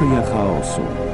Teoria chaosu.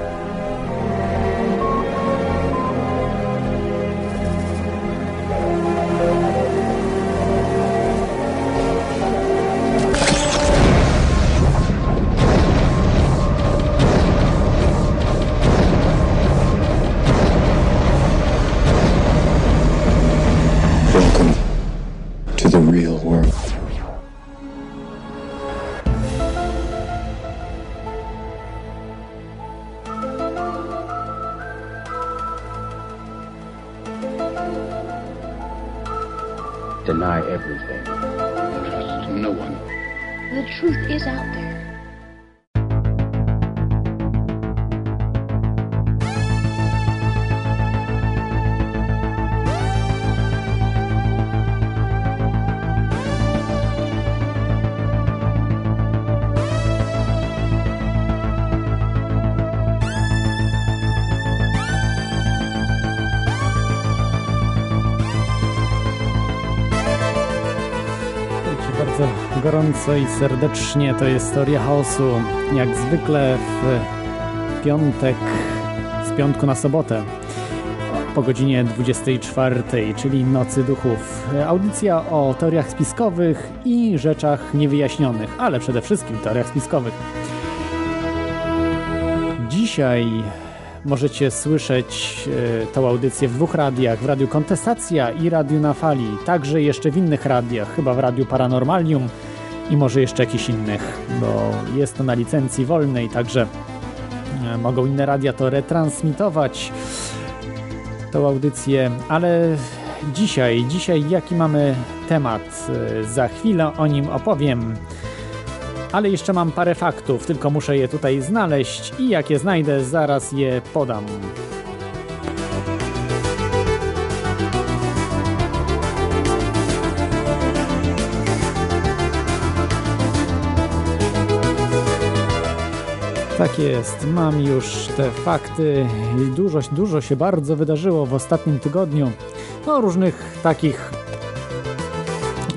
Gorąco i serdecznie. To jest Teoria Chaosu. Jak zwykle w piątek, z piątku na sobotę po godzinie 24, czyli Nocy Duchów. Audycja o teoriach spiskowych i rzeczach niewyjaśnionych, ale przede wszystkim teoriach spiskowych. Dzisiaj możecie słyszeć e, tą audycję w dwóch radiach, w Radiu Kontestacja i Radiu na Fali, także jeszcze w innych radiach, chyba w Radiu Paranormalium i może jeszcze jakichś innych, bo jest to na licencji wolnej, także e, mogą inne radia to retransmitować, tą audycję, ale dzisiaj, dzisiaj jaki mamy temat, E, za chwilę o nim opowiem. Ale jeszcze mam parę faktów, tylko muszę je tutaj znaleźć i jak je znajdę, zaraz je podam. Tak jest, mam już te fakty. Dużo, dużo się bardzo wydarzyło w ostatnim tygodniu. No, różnych takich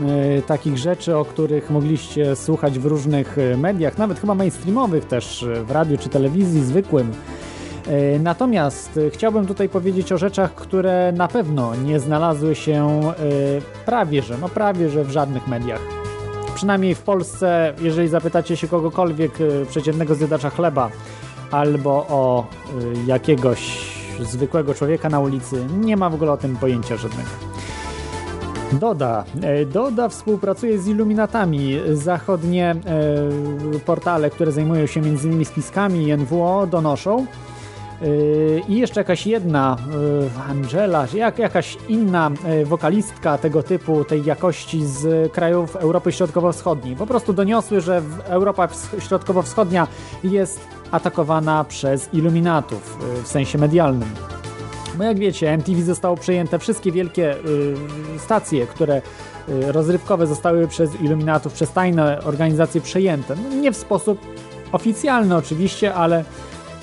e, takich rzeczy, o których mogliście słuchać w różnych e, mediach, nawet chyba mainstreamowych też, e, w radiu czy telewizji zwykłym. Natomiast chciałbym tutaj powiedzieć o rzeczach, które na pewno nie znalazły się prawie że, no prawie że w żadnych mediach. Przynajmniej w Polsce, jeżeli zapytacie się kogokolwiek, e, przeciętnego zjadacza chleba, albo o e, jakiegoś zwykłego człowieka na ulicy, nie ma w ogóle o tym pojęcia żadnego. Doda. E, Doda współpracuje z Illuminatami. Zachodnie e, portale, które zajmują się m.in. spiskami NWO donoszą. I jeszcze jakaś jedna, e, Angela, jak, jakaś inna e, wokalistka tego typu, tej jakości z krajów Europy Środkowo-Wschodniej. Po prostu doniosły, że Europa Wsch- Środkowo-Wschodnia jest atakowana przez Illuminatów e, w sensie medialnym. Bo jak wiecie, MTV zostało przejęte, wszystkie wielkie stacje, które rozrywkowe zostały przez iluminatów, przez tajne organizacje przejęte. No, nie w sposób oficjalny oczywiście, ale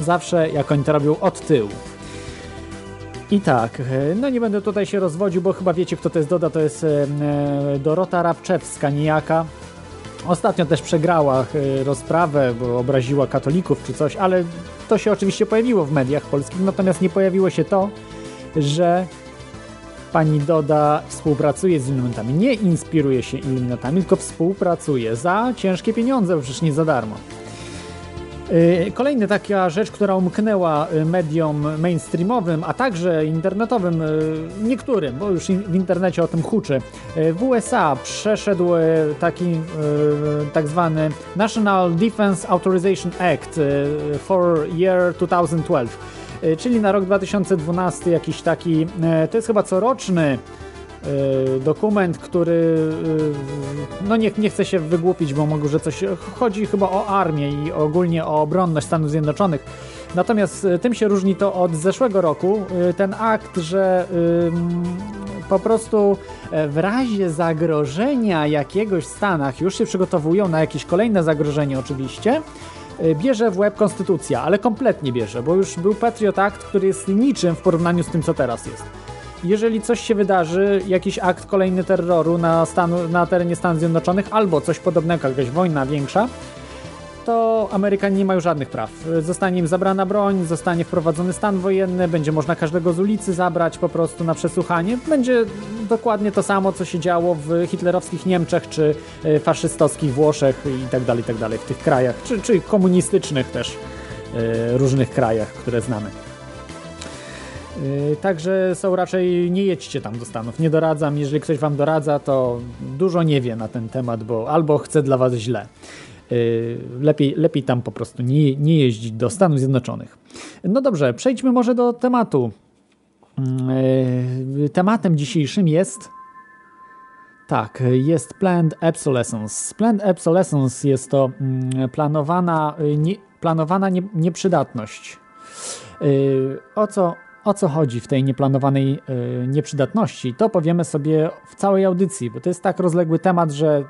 zawsze jak oni to robią od tyłu. I tak, e, no nie będę tutaj się rozwodził, bo chyba wiecie kto to jest Doda, to jest e, e, Dorota Rabczewska niejaka. Ostatnio też przegrała rozprawę, bo obraziła katolików czy coś, ale to się oczywiście pojawiło w mediach polskich, natomiast nie pojawiło się to, że pani Doda współpracuje z Illuminatami. Nie inspiruje się Illuminatami, tylko współpracuje za ciężkie pieniądze, bo przecież nie za darmo. Yy, Kolejna taka rzecz, która umknęła y, mediom mainstreamowym, a także internetowym, y, niektórym, bo już w internecie o tym huczy. Y, W USA przeszedł y, taki y, tak zwany National Defense Authorization Act y, for year 2012, y, czyli na rok 2012 jakiś taki, y, to jest chyba coroczny y, dokument, który y, no nie, nie chcę się wygłupić, bo mogę, że coś chodzi chyba o armię i ogólnie o obronność Stanów Zjednoczonych. Natomiast y, tym się różni to od zeszłego roku. Y, Ten akt, że po prostu e, w razie zagrożenia jakiegoś w Stanach już się przygotowują na jakieś kolejne zagrożenie oczywiście, y, bierze w łeb konstytucja, ale kompletnie bierze, bo już był Patriot Act, który jest niczym w porównaniu z tym, co teraz jest jeżeli coś się wydarzy, jakiś akt kolejny terroru na, stanu, na terenie Stanów Zjednoczonych albo coś podobnego, jakaś wojna większa, to Amerykanie nie mają żadnych praw. Zostanie im zabrana broń, zostanie wprowadzony stan wojenny, będzie można każdego z ulicy zabrać po prostu na przesłuchanie. Będzie dokładnie to samo, co się działo w hitlerowskich Niemczech, czy e, faszystowskich Włoszech i tak dalej, tak dalej, w tych krajach, czy, czy komunistycznych też e, różnych krajach, które znamy. E, także są raczej, nie jedźcie tam do Stanów. Nie doradzam, jeżeli ktoś wam doradza, to dużo nie wie na ten temat, bo albo chce dla was źle. Lepiej, lepiej tam po prostu nie, nie jeździć do Stanów Zjednoczonych. No dobrze, przejdźmy może do tematu. Tematem dzisiejszym jest tak, jest Planned Obsolescence. Planned Obsolescence jest to mm, planowana, nie, planowana nie, nieprzydatność. O co, o co chodzi w tej nieplanowanej y, nieprzydatności? To powiemy sobie w całej audycji, bo to jest tak rozległy temat, że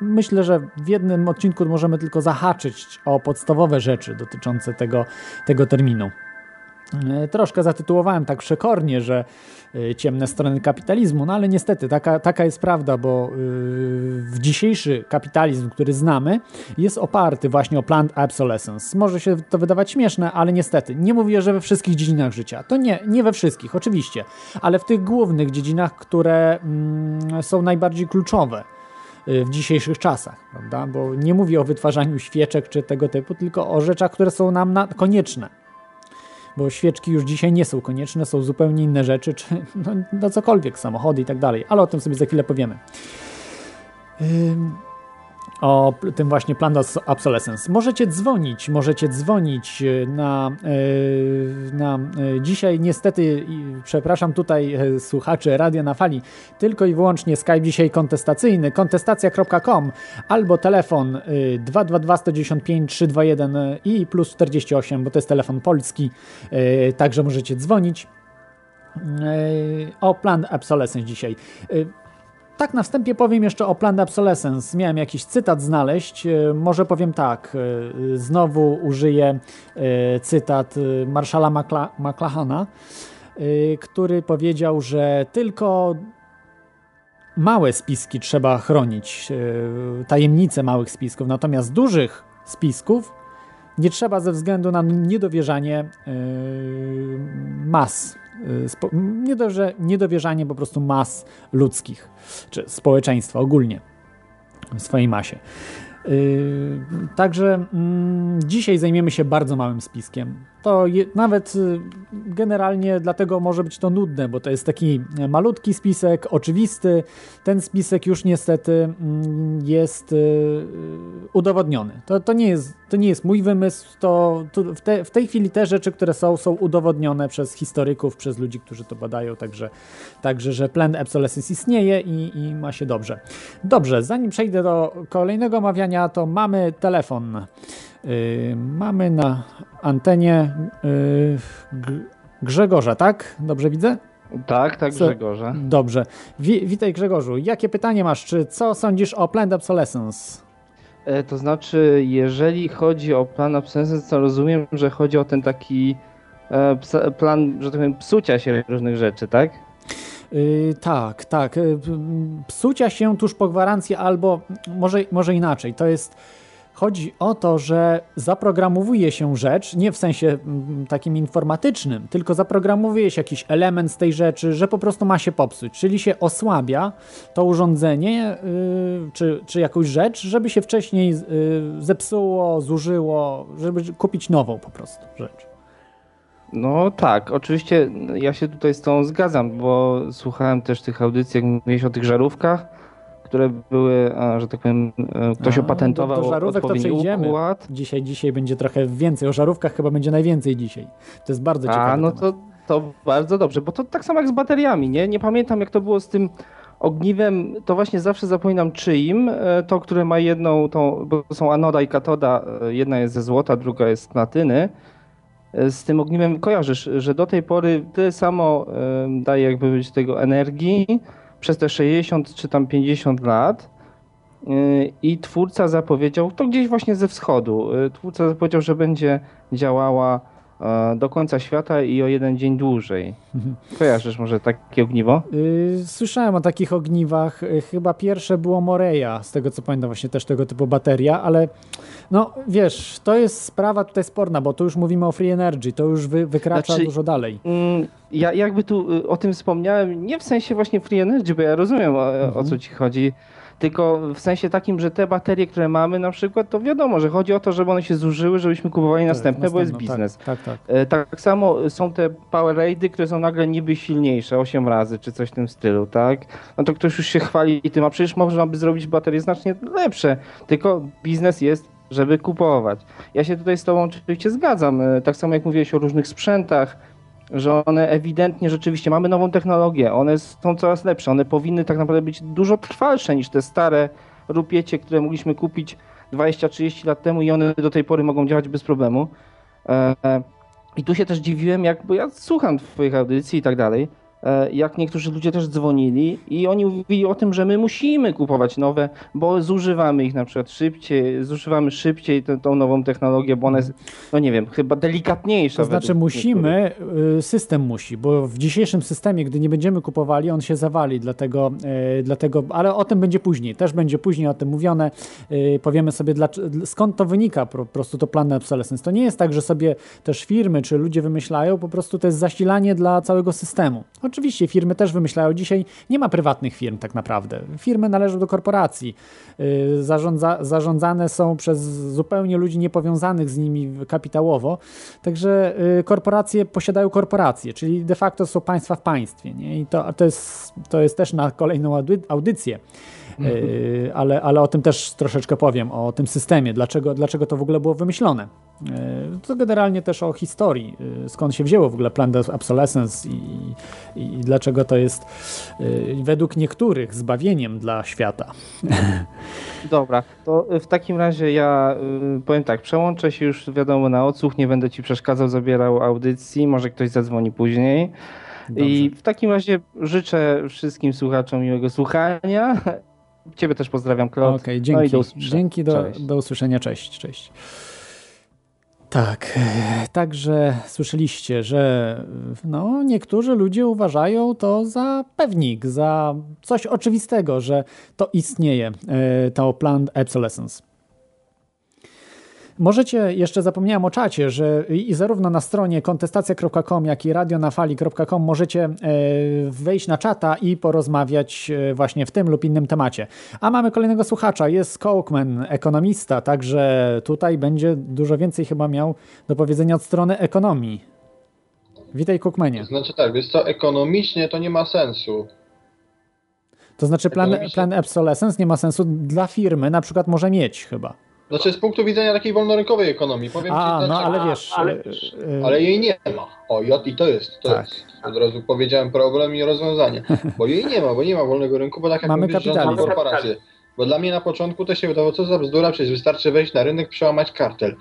myślę, że w jednym odcinku możemy tylko zahaczyć o podstawowe rzeczy dotyczące tego, tego terminu. Troszkę zatytułowałem tak przekornie, że Y, ciemne strony kapitalizmu. No ale niestety taka, taka jest prawda, bo y, w dzisiejszy kapitalizm, który znamy, jest oparty właśnie o planned obsolescence. Może się to wydawać śmieszne, ale niestety nie mówię, że we wszystkich dziedzinach życia. To nie, nie we wszystkich, oczywiście, ale w tych głównych dziedzinach, które mm, są najbardziej kluczowe w dzisiejszych czasach, prawda? Bo nie mówię o wytwarzaniu świeczek czy tego typu, tylko o rzeczach, które są nam na, konieczne bo świeczki już dzisiaj nie są konieczne, są zupełnie inne rzeczy, czy no, no cokolwiek, samochody i tak dalej, ale o tym sobie za chwilę powiemy. O tym właśnie plan obsolescence. Możecie dzwonić, możecie dzwonić e, na, e, na e, dzisiaj niestety, przepraszam tutaj słuchaczy Radia na Fali, tylko i wyłącznie Skype dzisiaj kontestacyjny, kontestacja.com albo telefon 222 195 321 i plus 48, bo to jest telefon polski, także możecie dzwonić o plan obsolescence dzisiaj. Tak, na wstępie powiem jeszcze o Planned Obsolescence. Miałem jakiś cytat znaleźć. E, może powiem tak, e, znowu użyję e, cytat Marszala McLahana, który powiedział, że tylko małe spiski trzeba chronić, tajemnice małych spisków, natomiast dużych spisków nie trzeba ze względu na niedowierzanie mas niedowierzanie po prostu mas ludzkich, czy społeczeństwa ogólnie w swojej masie. Yy, także mm, dzisiaj zajmiemy się bardzo małym spiskiem. To je, nawet y, generalnie dlatego może być to nudne, bo to jest taki malutki spisek, oczywisty. Ten spisek już niestety mm, jest y, udowodniony. To, to, nie, jest, to nie jest mój wymysł. To, to w, te, w, tej chwili te rzeczy, które są, są udowodnione przez historyków, przez ludzi, którzy to badają. Także, także że plan obsolescence istnieje i, i ma się dobrze. Dobrze, zanim przejdę do kolejnego omawiania, to mamy telefon. Yy, mamy na antenie yy, Grzegorza, tak? Dobrze widzę? Tak, tak? Grzegorze. Dobrze. Wi witaj Grzegorzu. Jakie pytanie masz? Czy co sądzisz o Planned Obsolescence? E, to znaczy, jeżeli chodzi o plan obsolescence, to rozumiem, że chodzi o ten taki e, plan, że tak powiem, psucia się różnych rzeczy, tak? Yy, tak, tak. Yy, psucia się tuż po gwarancji albo może, może inaczej. To jest Chodzi o to, że zaprogramowuje się rzecz, nie w sensie mm, takim informatycznym, tylko zaprogramowuje się jakiś element z tej rzeczy, że po prostu ma się popsuć, czyli się osłabia to urządzenie yy, czy, czy jakąś rzecz, żeby się wcześniej yy, zepsuło, zużyło, żeby kupić nową po prostu rzecz. No tak, oczywiście ja się tutaj z tą zgadzam, bo słuchałem też tych audycji, jak mówiłeś o tych żarówkach które były, że tak powiem, e, ktoś A, opatentował do, do żarówek to przejdziemy. Układ. Dzisiaj, dzisiaj będzie trochę więcej. O żarówkach chyba będzie najwięcej dzisiaj. To jest bardzo ciekawe. A, no to, to bardzo dobrze, bo to tak samo jak z bateriami, nie? Nie pamiętam jak to było z tym ogniwem, to właśnie zawsze zapominam czyim, e, to, które ma jedną, to, bo są anoda i katoda, e, jedna jest ze złota, druga jest z platyny. Z tym ogniwem kojarzysz, że do tej pory tyle samo daje jakby być tego energii, przez te 60 czy tam 50 lat y, i twórca zapowiedział, to gdzieś właśnie ze wschodu, y, twórca zapowiedział, że będzie działała e, do końca świata i o jeden dzień dłużej. Kojarzysz może takie ogniwo? Y, słyszałem o takich ogniwach. Chyba pierwsze było Moreya, z tego co pamiętam, właśnie też tego typu bateria, ale No wiesz, to jest sprawa tutaj sporna, bo tu już mówimy o free energy, to już wy, wykracza Znaczy- dużo dalej. Mm, Ja jakby tu y, o tym wspomniałem, nie w sensie właśnie free energy, bo ja rozumiem o, o co ci chodzi, tylko w sensie takim, że te baterie, które mamy na przykład, to wiadomo, że chodzi o to, żeby one się zużyły, żebyśmy kupowali następne, bo jest Następną, biznes. Tak, tak, tak. E, Tak samo są te power raidy, które są nagle niby silniejsze, 8 razy czy coś w tym stylu, tak? No to ktoś już się chwali tym, a przecież można by zrobić baterie znacznie lepsze, tylko biznes jest, żeby kupować. Ja się tutaj z tobą oczywiście zgadzam, e, tak samo jak mówiłeś o różnych sprzętach, że one ewidentnie rzeczywiście mamy nową technologię, one są coraz lepsze, one powinny tak naprawdę być dużo trwalsze niż te stare rupiecie, które mogliśmy kupić 20-30 lat temu i one do tej pory mogą działać bez problemu. E, I tu się też dziwiłem, jak, bo ja słucham twoich audycji i tak dalej, e, jak niektórzy ludzie też dzwonili i oni mówili o tym, że my musimy kupować nowe, bo zużywamy ich na przykład szybciej, zużywamy szybciej tę, tą nową technologię, bo ona jest, no nie wiem, chyba delikatniejsza. To znaczy musimy, y, system musi, bo w dzisiejszym systemie, gdy nie będziemy kupowali, on się zawali, dlatego, y, dlatego ale o tym będzie później, też będzie później o tym mówione, Y, powiemy sobie dlaczego, skąd to wynika po prostu to plan obsolescence. To nie jest tak, że sobie też firmy czy ludzie wymyślają, po prostu to jest zasilanie dla całego systemu. Oczywiście firmy też wymyślają, dzisiaj nie ma prywatnych firm tak naprawdę, firmy należą do korporacji, Y, zarządza, zarządzane są przez zupełnie ludzi niepowiązanych z nimi kapitałowo, także y, korporacje posiadają korporacje, czyli de facto są państwa w państwie. Nie? I to, to, jest, to jest też na kolejną audy- audycję. Y, ale, ale o tym też troszeczkę powiem, o tym systemie, dlaczego, dlaczego to w ogóle było wymyślone. Y, To generalnie też o historii, y, skąd się wzięło w ogóle plan obsolescence i, i, i dlaczego to jest według niektórych zbawieniem dla świata. Dobra, to w takim razie ja powiem tak, przełączę się już wiadomo na odsłuch, nie będę ci przeszkadzał, zabierał audycji, może ktoś zadzwoni później. I w takim razie życzę wszystkim słuchaczom miłego słuchania. Ciebie też pozdrawiam, Klot. Okej, No dzięki. i do usłyszenia. dzięki, do, Cześć. do usłyszenia. Cześć, cześć. Tak, e, także słyszeliście, że no, niektórzy ludzie uważają to za pewnik, za coś oczywistego, że to istnieje, e, to planned obsolescence. Możecie, jeszcze zapomniałem o czacie, że i zarówno na stronie kontestacja.com, jak i radionafali.com możecie e, wejść na czata i porozmawiać e, właśnie w tym lub innym temacie. A mamy kolejnego słuchacza, jest Cokeman, ekonomista, także tutaj będzie dużo więcej chyba miał do powiedzenia od strony ekonomii. Witaj Cookmanie. Znaczy tak, więc to ekonomicznie to nie ma sensu. To znaczy plan, plan obsolescence nie ma sensu dla firmy, na przykład może mieć chyba. Znaczy z punktu widzenia takiej wolnorynkowej ekonomii, powiem A, ci no ale wiesz, ale, e, e, ale jej nie ma. O, i, to jest, to Tak. jest. Od razu powiedziałem problem i rozwiązanie. Bo jej nie ma, bo nie ma wolnego rynku, bo tak jak Mamy mówisz, rządzą korporacje. Bo dla mnie na początku to się wydawało, co za bzdura, przecież wystarczy wejść na rynek, przełamać kartel.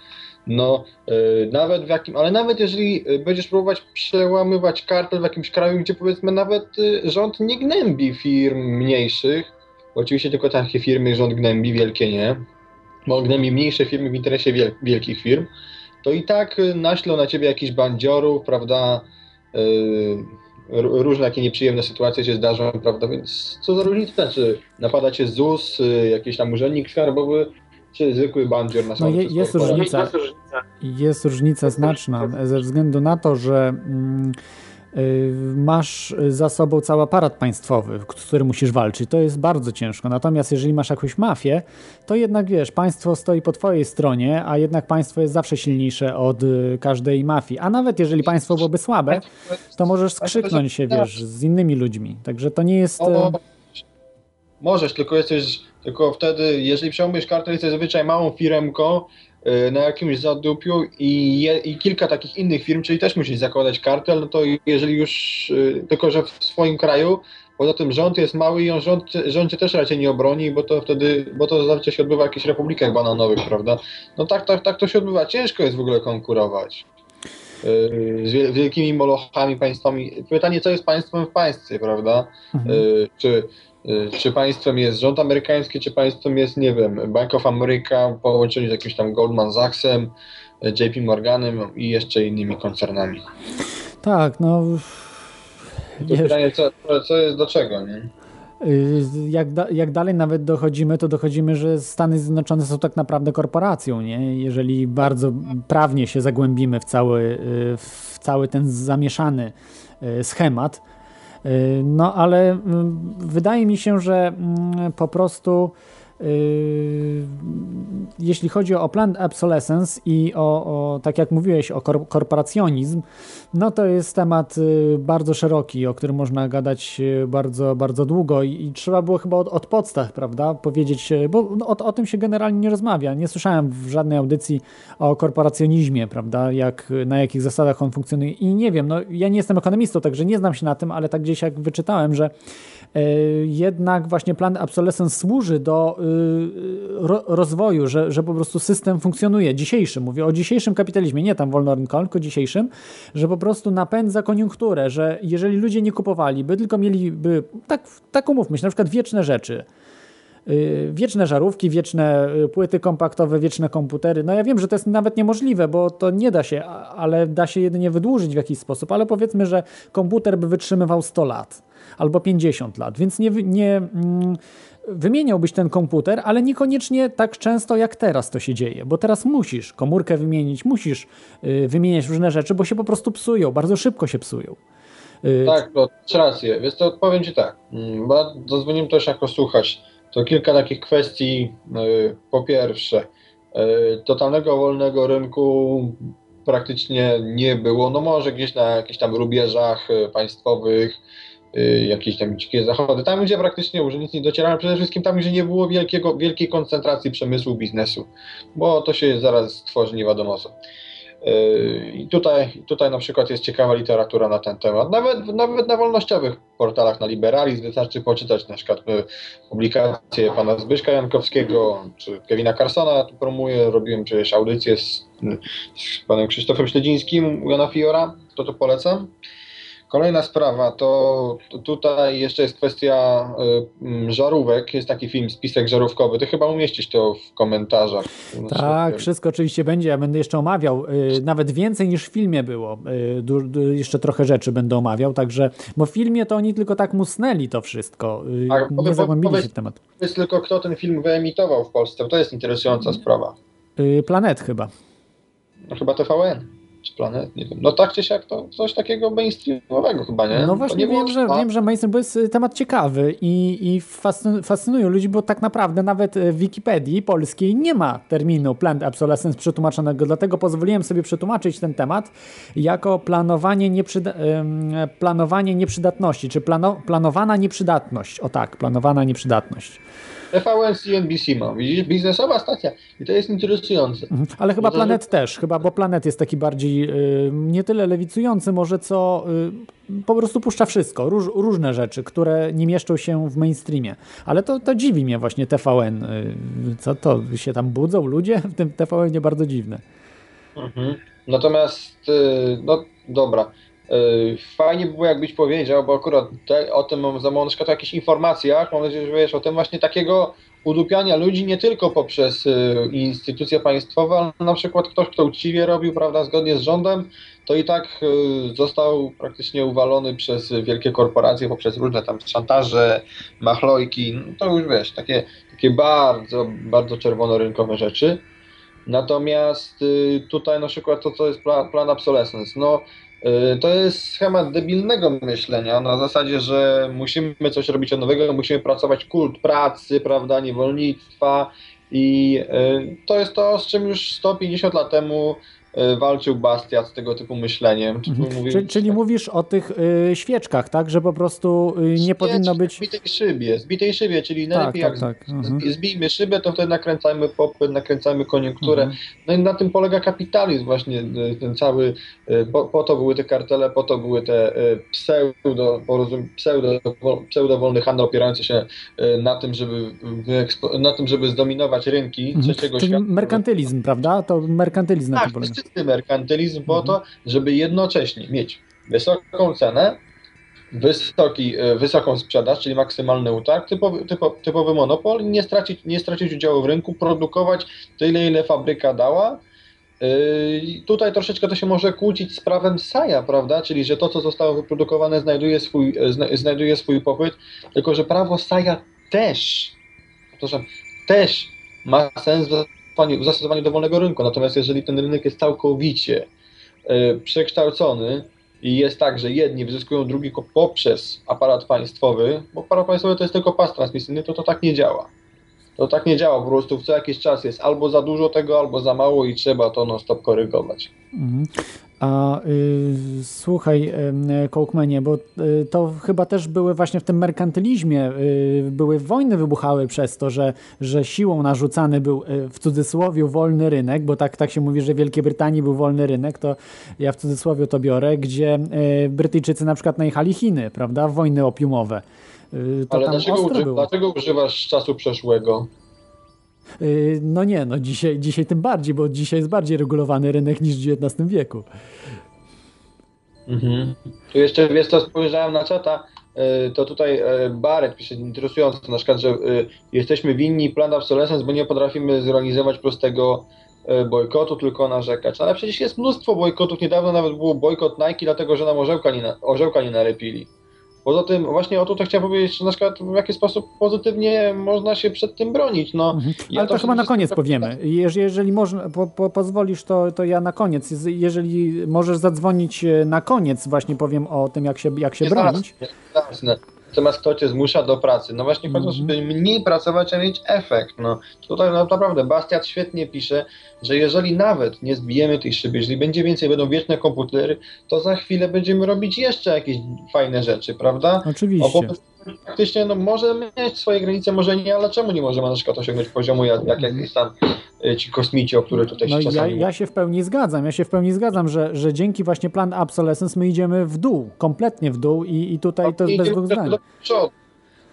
No, y, nawet w jakim, ale nawet jeżeli y, będziesz próbować przełamywać kartel w jakimś kraju, gdzie powiedzmy nawet y, rząd nie gnębi firm mniejszych, bo oczywiście tylko takie firmy rząd gnębi, wielkie nie, bo gnębi mniejsze firmy w interesie wiel wielkich firm, to i tak y, naślą na ciebie jakichś bandziorów, prawda, y, r- różne takie nieprzyjemne sytuacje się zdarzą, prawda, więc co za różnica, czy napada cię ZUS, y, jakiś tam urzędnik skarbowy, czy zwykły bandzior na No samym je, przez jest korporację. różnica. Jest różnica znaczna ze względu na to, że mm, masz za sobą cały aparat państwowy, z którym musisz walczyć. To jest bardzo ciężko. Natomiast jeżeli masz jakąś mafię, to jednak wiesz, państwo stoi po twojej stronie, a jednak państwo jest zawsze silniejsze od y, każdej mafii. A nawet jeżeli państwo byłoby słabe, to możesz skrzyknąć się, wiesz, z innymi ludźmi. Także to nie jest... O, e, możesz, tylko jesteś, tylko wtedy, jeżeli przełamiesz kartę, jesteś zazwyczaj małą firmką y, na jakimś zadupiu i, je, i kilka takich innych firm, czyli też musisz zakładać kartel, no to jeżeli już, y, tylko że w swoim kraju, poza tym rząd jest mały i on rząd, rząd cię też raczej nie obroni, bo to wtedy, bo to zazwyczaj się odbywa w jakichś republikach bananowych, prawda? No tak, tak, tak to się odbywa. Ciężko jest w ogóle konkurować y, z wiel- wielkimi molochami, państwami. Pytanie, co jest państwem w państwie, prawda? mhm. Y, czy, y, czy państwem jest rząd amerykański, czy państwem jest, nie wiem, Bank of America w połączeniu z jakimś tam Goldman Sachsem, y, JP Morganem i jeszcze innymi koncernami. Tak, no... To Wiesz, pytanie, co, co jest do czego, nie? Y, jak, da, jak dalej nawet dochodzimy, to dochodzimy, że Stany Zjednoczone są tak naprawdę korporacją, nie? Jeżeli bardzo prawnie się zagłębimy w cały, y, w cały ten zamieszany y, schemat, no ale wydaje mi się, że mm, po prostu jeśli chodzi o plan obsolescence i o, o, tak jak mówiłeś, o korporacjonizm, no to jest temat y, bardzo szeroki, o którym można gadać y, bardzo, bardzo długo i, i trzeba było chyba od, od, podstaw, prawda, powiedzieć, y, bo o, o, tym się generalnie nie rozmawia. Nie słyszałem w żadnej audycji o korporacjonizmie, prawda, jak, na jakich zasadach on funkcjonuje i nie wiem, no ja nie jestem ekonomistą, także nie znam się na tym, ale tak gdzieś jak wyczytałem, że jednak właśnie plan obsolescence służy do y, rozwoju, że, że po prostu system funkcjonuje. Dzisiejszy, mówię o dzisiejszym kapitalizmie, nie tam wolnorynkowym, tylko dzisiejszym, że po prostu napędza koniunkturę, że jeżeli ludzie nie kupowaliby, tylko mieliby, tak, tak umówmy się, na przykład wieczne rzeczy, y, wieczne żarówki, wieczne y, płyty kompaktowe, wieczne komputery. No ja wiem, że to jest nawet niemożliwe, bo to nie da się, ale da się jedynie wydłużyć w jakiś sposób, ale powiedzmy, że komputer by wytrzymywał 100 lat albo 50 lat, więc nie, nie mm, wymieniałbyś ten komputer, ale niekoniecznie tak często jak teraz to się dzieje, bo teraz musisz komórkę wymienić, musisz y, wymieniać różne rzeczy, bo się po prostu psują, bardzo szybko się psują. Y, tak, no, masz rację. Więc to odpowiem Ci tak, mm, bo zadzwoniłem też jako słuchać. To kilka takich kwestii. Y, po pierwsze, totalnego wolnego rynku praktycznie nie było. No może gdzieś na jakichś tam rubieżach państwowych, jakieś tam dzikie zachody, tam gdzie praktycznie urzędnicy nie docierają, przede wszystkim tam gdzie nie było wielkiego, wielkiej koncentracji przemysłu, biznesu, bo to się zaraz tworzy nie wiadomo co. Y, I tutaj, tutaj na przykład jest ciekawa literatura na ten temat. Nawet, nawet na wolnościowych portalach na Liberalizm wystarczy poczytać na przykład y, publikacje pana Zbyszka Jankowskiego czy Kevina Carsona, tu promuję, robiłem przecież audycję z, z panem Krzysztofem Śledzińskim u Jana Fiora, to to polecam. Kolejna sprawa to, tutaj jeszcze jest kwestia y, żarówek. Jest taki film, spisek żarówkowy. Ty chyba umieścisz to w komentarzach. Tak, wszystko oczywiście będzie. Ja będę jeszcze omawiał. Y, nawet więcej niż w filmie było. Y, jeszcze trochę rzeczy będę omawiał. Także, bo w filmie to oni tylko tak musnęli to wszystko. Nie zagłębili się w temat. Jest tylko kto ten film wyemitował w Polsce. To jest interesująca sprawa. Planet chyba. No, chyba TVN czy planet, nie wiem. No tak czy siak to coś takiego mainstreamowego chyba, nie? No właśnie wiem, że, wiem, że mainstream, bo jest y, temat ciekawy i, i fascynują ludzi, bo tak naprawdę nawet w Wikipedii polskiej nie ma terminu planned obsolescence przetłumaczonego, dlatego pozwoliłem sobie przetłumaczyć ten temat jako planowanie, nieprzyda planowanie nieprzydatności, czy plano planowana nieprzydatność. O tak, planowana nieprzydatność. TVN CNBC ma, widzisz, biznesowa stacja i to jest interesujące. Mhm. Ale chyba Planet że... też, chyba, bo Planet jest taki bardziej y, nie tyle lewicujący może, co y, po prostu puszcza wszystko, róż, różne rzeczy, które nie mieszczą się w mainstreamie. Ale to, to dziwi mnie właśnie TVN. Y, co to, się tam budzą ludzie w tym TVN nie bardzo dziwne. Mhm. Natomiast, no dobra, fajnie by było, jakbyś powiedział, bo akurat te, o tym mam za mało na przykład o jakichś informacjach, mam nadzieję, że wiesz o tym właśnie takiego udupiania ludzi nie tylko poprzez y, instytucje państwowe, ale na przykład ktoś, kto uczciwie robił, prawda, zgodnie z rządem, to i tak y, został praktycznie uwalony przez wielkie korporacje, poprzez różne tam szantaże, machlojki, no to już wiesz, takie, takie bardzo, bardzo czerwono-rynkowe rzeczy. Natomiast y, tutaj na przykład to, co jest plan, plan obsolescence, no to jest schemat debilnego myślenia na zasadzie, że musimy coś robić od nowego, musimy pracować kult pracy, prawda, niewolnictwa i y, to jest to, z czym już 150 lat temu walczył Bastiat z tego typu myśleniem. Mhm. Mówił, czyli, czyli tak. mówisz o tych y, świeczkach, tak? Że po prostu y, nie powinno być... Zbitej szybie, zbitej szybie, czyli tak, najlepiej tak, jak tak, tak. Mhm. zbijmy szybę, to wtedy nakręcajmy popyt, nakręcajmy koniunkturę. Mhm. No i na tym polega kapitalizm właśnie, ten cały, po, po, to były te kartele, po to były te pseudo, pseudo, pseudo wolny handel opierający się na tym, żeby na tym, żeby zdominować rynki trzeciego Czyli świata. merkantylizm, prawda? To merkantylizm na tym polega czysty merkantylizm po to, żeby jednocześnie mieć wysoką cenę, wysoki, e, wysoką sprzedaż, czyli maksymalny utarg, typowy, typo, typowy monopol, nie stracić, nie stracić udziału w rynku, produkować tyle, ile fabryka dała Yy, tutaj troszeczkę to się może kłócić z prawem Saja, prawda? Czyli, że to, co zostało wyprodukowane, znajduje swój, zna, znajduje swój popyt, tylko że prawo Saja też, też ma sens w w zastosowaniu dowolnego rynku. Natomiast jeżeli ten rynek jest całkowicie yy, przekształcony i jest tak, że jedni wyzyskują drugi poprzez aparat państwowy, bo aparat państwowy to jest tylko pas transmisyjny, to to tak nie działa. To tak nie działa, po prostu co jakiś czas jest albo za dużo tego, albo za mało i trzeba to non stop korygować. Mhm. A y, słuchaj, y, Kołkmenie, bo y, to chyba też były właśnie w tym merkantylizmie, y, były wojny wybuchały przez to, że, że siłą narzucany był y, w cudzysłowie wolny rynek, bo tak, tak się mówi, że w Wielkiej Brytanii był wolny rynek, to ja w cudzysłowie to biorę, gdzie y, Brytyjczycy na przykład najechali Chiny, prawda, wojny opiumowe. Ale dlaczego, uży, dlaczego używasz czasu przeszłego? Y, No nie, no dzisiaj, dzisiaj tym bardziej, bo dzisiaj jest bardziej regulowany rynek niż w XIX wieku. Mhm. Tu jeszcze, wiesz co, spojrzałem na czata, y, to tutaj y, Barrett pisze interesująco, na przykład, że jesteśmy winni plan obsolescence, bo nie potrafimy zorganizować prostego bojkotu, tylko narzekać. Ale przecież jest mnóstwo bojkotów, niedawno nawet był bojkot Nike, dlatego że nam orzełka nie, na, orzełka nie nalepili. Poza tym, właśnie o to chciałem powiedzieć, że na przykład w jaki sposób pozytywnie można się przed tym bronić. No, Mhm. ja Ale to, chyba na koniec powiemy. Jeżeli, jeżeli można, po, po, pozwolisz, to, to ja na koniec. Jeżeli możesz zadzwonić e, na koniec, właśnie powiem o tym, jak się, jak się Jest bronić. jasne, jasne. Natomiast kto cię zmusza do pracy? No właśnie chodzi o to, Mhm. żeby mniej pracować, a mieć efekt. No, tutaj no, naprawdę Bastiat świetnie pisze, że jeżeli nawet nie zbijemy tej szyby, jeżeli będzie więcej, będą wieczne komputery, to za chwilę będziemy robić jeszcze jakieś fajne rzeczy, prawda? Oczywiście. Faktycznie no, może mieć swoje granice, może nie, ale czemu nie możemy na przykład osiągnąć poziomu jak, jak jakieś tam y, ci kosmici, o które tutaj No się ja, czasami ja się w pełni zgadzam, ja się w pełni zgadzam, że, że dzięki właśnie plan obsolescence my idziemy w dół, kompletnie w dół i, i tutaj to jest bez dwóch zdań.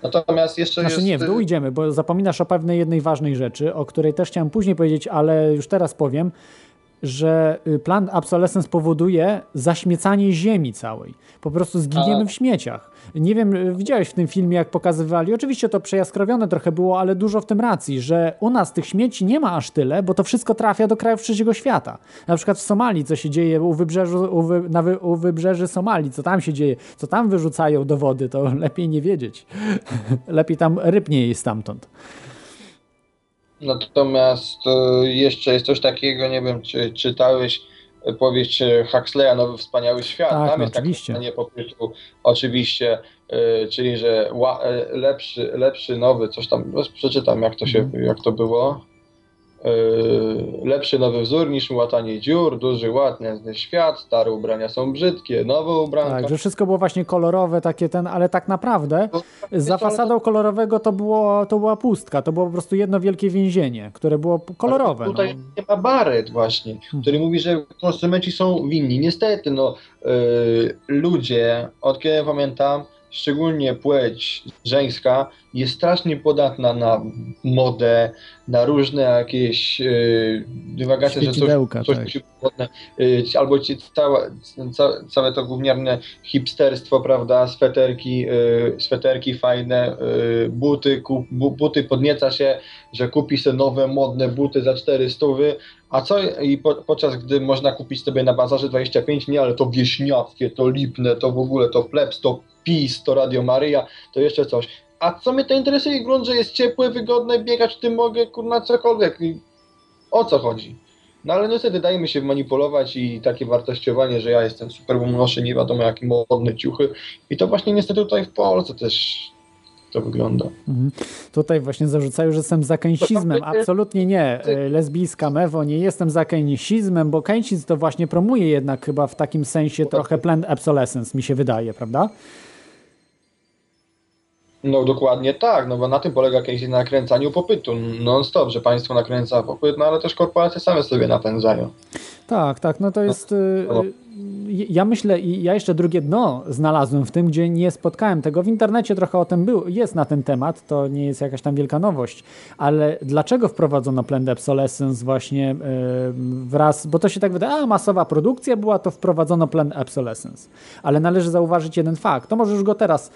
Natomiast jeszcze Znaczy jest... nie, w dół idziemy, bo zapominasz o pewnej jednej ważnej rzeczy, o której też chciałem później powiedzieć, ale już teraz powiem, że y, plan obsolescence powoduje zaśmiecanie ziemi całej. Po prostu zginiemy w śmieciach. Nie wiem, y, widziałeś w tym filmie, jak pokazywali, oczywiście to przejaskrawione trochę było, ale dużo w tym racji, że u nas tych śmieci nie ma aż tyle, bo to wszystko trafia do krajów trzeciego świata. Na przykład w Somalii, co się dzieje u, wybrzeżu, u, wy, na wy, u wybrzeży Somalii, co tam się dzieje, co tam wyrzucają do wody, to lepiej nie wiedzieć. lepiej tam ryb nie jest stamtąd. Natomiast e, jeszcze jest coś takiego, nie wiem, czy czytałeś e, powieść e, Huxleya, Nowy Wspaniały Świat. Tak, Tam no jest oczywiście. takie popytu, oczywiście, czyli że ła, lepszy, lepszy, nowy, coś tam, no, przeczytam jak to się, Mhm. jak to było. E, Lepszy nowy wzór niż łatanie dziur, duży ładny świat, stare ubrania są brzydkie, nowe ubranka. Tak, że wszystko było właśnie kolorowe, takie ten, ale tak naprawdę No, za fasadą kolorowego to, było, to była pustka, to było po prostu jedno wielkie więzienie, które było kolorowe. Ale Tutaj no. nie ma Barrett właśnie, który mówi, że konsumenci są winni. Niestety, no, yy, ludzie, od kiedy pamiętam, szczególnie płeć żeńska, jest strasznie podatna na modę, na różne jakieś yy, dywagacje, że coś, coś tak. yy, albo ci, całe, ca, całe to gówniarne hipsterstwo, prawda, sweterki, yy, sweterki fajne, yy, buty, kup, bu, buty podnieca się, że kupi sobie nowe, modne buty za 400, a co i po, podczas gdy można kupić sobie na bazarze 25, nie, ale to wieśniackie, to lipne, to w ogóle to plebs, to PiS, to Radio Maryja, to jeszcze coś. A co mnie to interesuje? Grunt, że jest ciepłe, wygodne, biegać w tym mogę, kurna, cokolwiek. I O co chodzi? No ale niestety dajemy się manipulować i takie wartościowanie, że ja jestem super, bo noszę nie wiadomo jakie modne ciuchy. I to właśnie niestety tutaj w Polsce też to wygląda. Mhm. Tutaj właśnie zarzucają, że jestem za keynesizmem. Absolutnie nie. E, Lesbijska mewo, nie jestem za keynesizmem, bo keynesizm to właśnie promuje jednak chyba w takim sensie trochę planned obsolescence, mi się wydaje, prawda? No dokładnie tak, no bo na tym polega kiedyś na nakręcaniu popytu non-stop, że państwo nakręca popyt, no ale też korporacje same sobie napędzają. Tak, tak, no to jest. y, no. y, Ja myślę, i ja jeszcze drugie dno znalazłem w tym, gdzie nie spotkałem tego. W internecie trochę o tym był, jest na ten temat, to nie jest jakaś tam wielka nowość, ale dlaczego wprowadzono planned obsolescence właśnie y, wraz, bo to się tak wydaje, a masowa produkcja była, to wprowadzono planned obsolescence. Ale należy zauważyć jeden fakt, to może już go teraz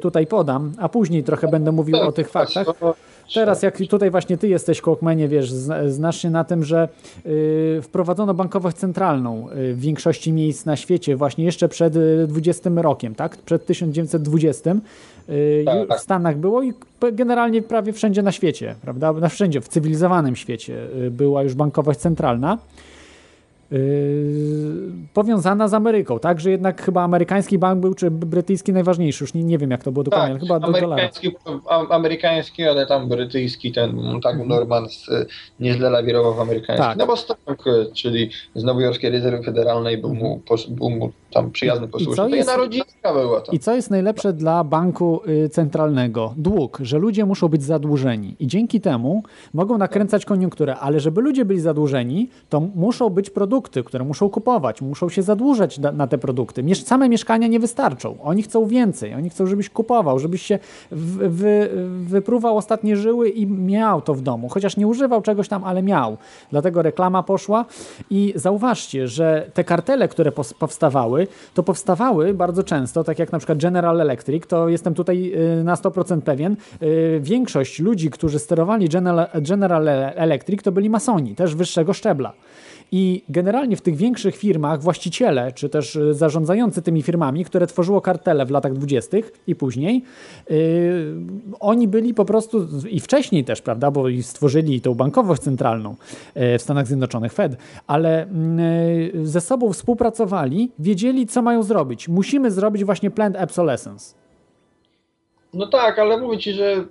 tutaj podam, a później trochę będę mówił o tych faktach. Teraz jak tutaj właśnie ty jesteś, Kłokmenie, wiesz, zna- znasz się na tym, że y, wprowadzono bankowość centralną y, w większości miejsc na świecie właśnie jeszcze przed y, 20 rokiem, tak? Przed 1920 y, Tak, tak. w Stanach było i generalnie prawie wszędzie na świecie, prawda? Na wszędzie, w cywilizowanym świecie y, była już bankowość centralna. Yy, powiązana z Ameryką, tak? Że jednak chyba amerykański bank był, czy brytyjski najważniejszy, już nie, nie wiem jak to było dokładnie, ale chyba do dolara. amerykański, amerykański, ale tam brytyjski, ten tak Normans y, nieźle lawirował w amerykańskim. Mhm. Tak. No bo y, czyli z Nowojorskiej Rezerwy Federalnej był mu, był mu tam przyjazny posłuszny. To jest- jedna rodzinka była tam. I co jest najlepsze dla banku y, centralnego? Dług, że ludzie muszą być zadłużeni i dzięki temu mogą nakręcać koniunkturę, ale żeby ludzie byli zadłużeni, to muszą być produkty, które muszą kupować, muszą się zadłużać na, te produkty. Miesz same mieszkania nie wystarczą. Oni chcą więcej, oni chcą, żebyś kupował, żebyś się wy, wypruwał ostatnie żyły i miał to w domu, chociaż nie używał czegoś tam, ale miał. Dlatego reklama poszła i zauważcie, że te kartele, które powstawały, to powstawały bardzo często, tak jak na przykład General Electric, to jestem tutaj y, na 100% pewien, y, większość ludzi, którzy sterowali General Electric, to byli masoni, też wyższego szczebla. I generalnie w tych większych firmach właściciele, czy też y, zarządzający tymi firmami, które tworzyło kartele w latach 20. i później, yy, oni byli po prostu i wcześniej też, prawda, bo stworzyli tą bankowość centralną yy, w Stanach Zjednoczonych, Fed, ale yy, ze sobą współpracowali, wiedzieli, co mają zrobić. Musimy zrobić właśnie planned obsolescence. No tak, ale mówię ci, że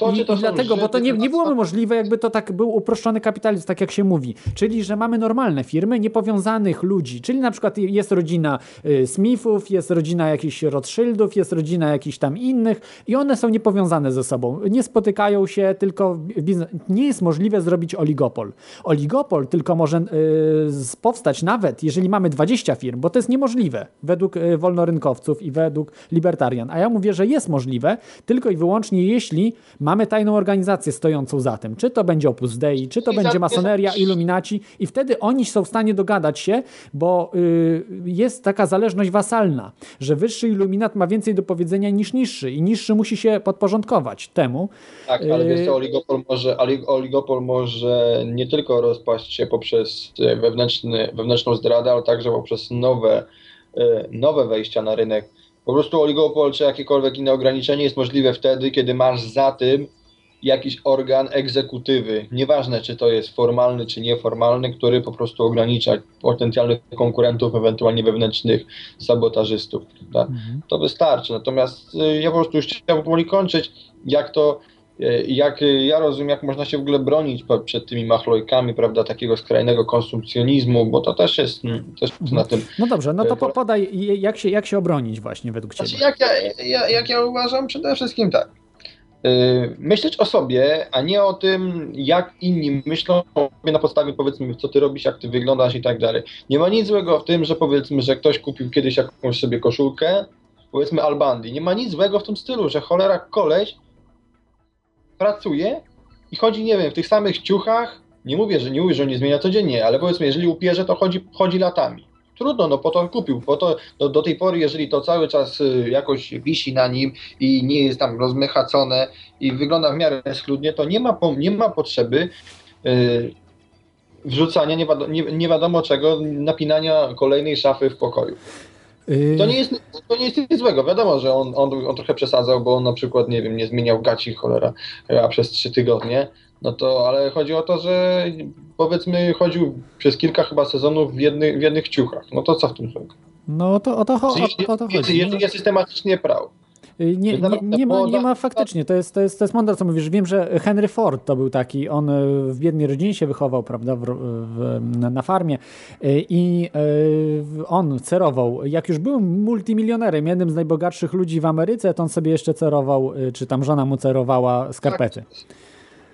to, I, to dlatego, bo to nie, nie byłoby możliwe, jakby to tak był uproszczony kapitalizm, tak jak się mówi. Czyli, że mamy normalne firmy, niepowiązanych ludzi. Czyli na przykład jest rodzina y, Smithów, jest rodzina jakichś Rothschildów, jest rodzina jakichś tam innych i one są niepowiązane ze sobą. Nie spotykają się, tylko biznes... nie jest możliwe zrobić oligopol. Oligopol tylko może y, z- powstać nawet, jeżeli mamy 20 firm, bo to jest niemożliwe według y, wolnorynkowców i według libertarian. A ja mówię, że jest możliwe tylko i wyłącznie jeśli mamy tajną organizację stojącą za tym. Czy to będzie Opus Dei, czy to I będzie masoneria, iluminaci i wtedy oni są w stanie dogadać się, bo y, jest taka zależność wasalna, że wyższy iluminat ma więcej do powiedzenia niż niższy i niższy musi się podporządkować temu. Tak, ale wiesz co, oligopol może, oli- oligopol może nie tylko rozpaść się poprzez e, wewnętrzny, wewnętrzną zdradę, ale także poprzez nowe, e, nowe wejścia na rynek. Po prostu oligopol czy jakiekolwiek inne ograniczenie jest możliwe wtedy, kiedy masz za tym jakiś organ egzekutywy. Nieważne, czy to jest formalny, czy nieformalny, który po prostu ogranicza potencjalnych konkurentów, ewentualnie wewnętrznych sabotażystów. prawda? To wystarczy. Natomiast y, ja po prostu już chciałbym powoli kończyć, jak to, jak y, ja rozumiem, jak można się w ogóle bronić przed tymi machlojkami, prawda, takiego skrajnego konsumpcjonizmu, bo to też jest mm, też na tym. No dobrze, no to Y, po, podaj, jak się, jak się obronić właśnie według Ciebie. Znaczy, jak, ja, ja, jak ja uważam, przede wszystkim tak. Myśleć o sobie, a nie o tym, jak inni myślą na podstawie, powiedzmy, co ty robisz, jak ty wyglądasz i tak dalej. Nie ma nic złego w tym, że powiedzmy, że ktoś kupił kiedyś jakąś sobie koszulkę, powiedzmy Albandi. Nie ma nic złego w tym stylu, że cholera koleś pracuje i chodzi, nie wiem, w tych samych ciuchach. Nie mówię, że nie mówię, że nie zmienia codziennie, ale powiedzmy, jeżeli upierze, to chodzi, chodzi latami. Trudno, no po to on kupił, po to do, do tej pory, jeżeli to cały czas y, jakoś wisi na nim i nie jest tam rozmychacone i wygląda w miarę schludnie, to nie ma, nie ma potrzeby y, wrzucania nie, nie, nie wiadomo czego, napinania kolejnej szafy w pokoju. Y, To nie jest, to nie jest nic złego. Wiadomo, że on, on, on trochę przesadzał, bo on na przykład, nie wiem, nie zmieniał gaci cholera, a przez trzy tygodnie. No to, ale chodzi o to, że powiedzmy chodził przez kilka chyba sezonów w, jedny, w jednych ciuchach. No to co w tym złego? No to o to, cho- o, o to jest, chodzi. jest, jest systematycznie prał. Nie, nie, nie, ma, nie ma faktycznie, to jest, to, jest, to jest mądre, co mówisz. Wiem, że Henry Ford to był taki, on y, w biednej rodzinie się wychował, prawda, w, w, na, farmie y, i y, on cerował, jak już był multimilionerem, jednym z najbogatszych ludzi w Ameryce, to on sobie jeszcze cerował, czy tam żona mu cerowała skarpety.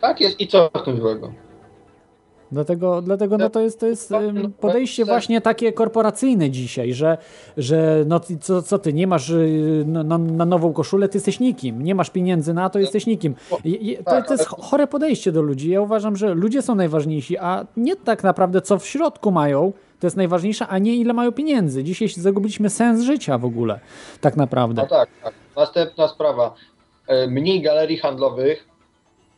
Tak jest i co w tym złego? Dlatego, dlatego no to jest, to jest No, no, podejście właśnie takie korporacyjne dzisiaj, że, że no co, co ty, nie masz y, no, na, na nową koszulę, ty jesteś nikim, nie masz pieniędzy na to, jesteś nikim. I, to, tak, to jest chore podejście do ludzi. Ja uważam, że ludzie są najważniejsi, a nie tak naprawdę co w środku mają, to jest najważniejsze, a nie ile mają pieniędzy. Dzisiaj zagubiliśmy sens życia w ogóle, tak naprawdę. No tak, tak. Następna sprawa. E, Mniej galerii handlowych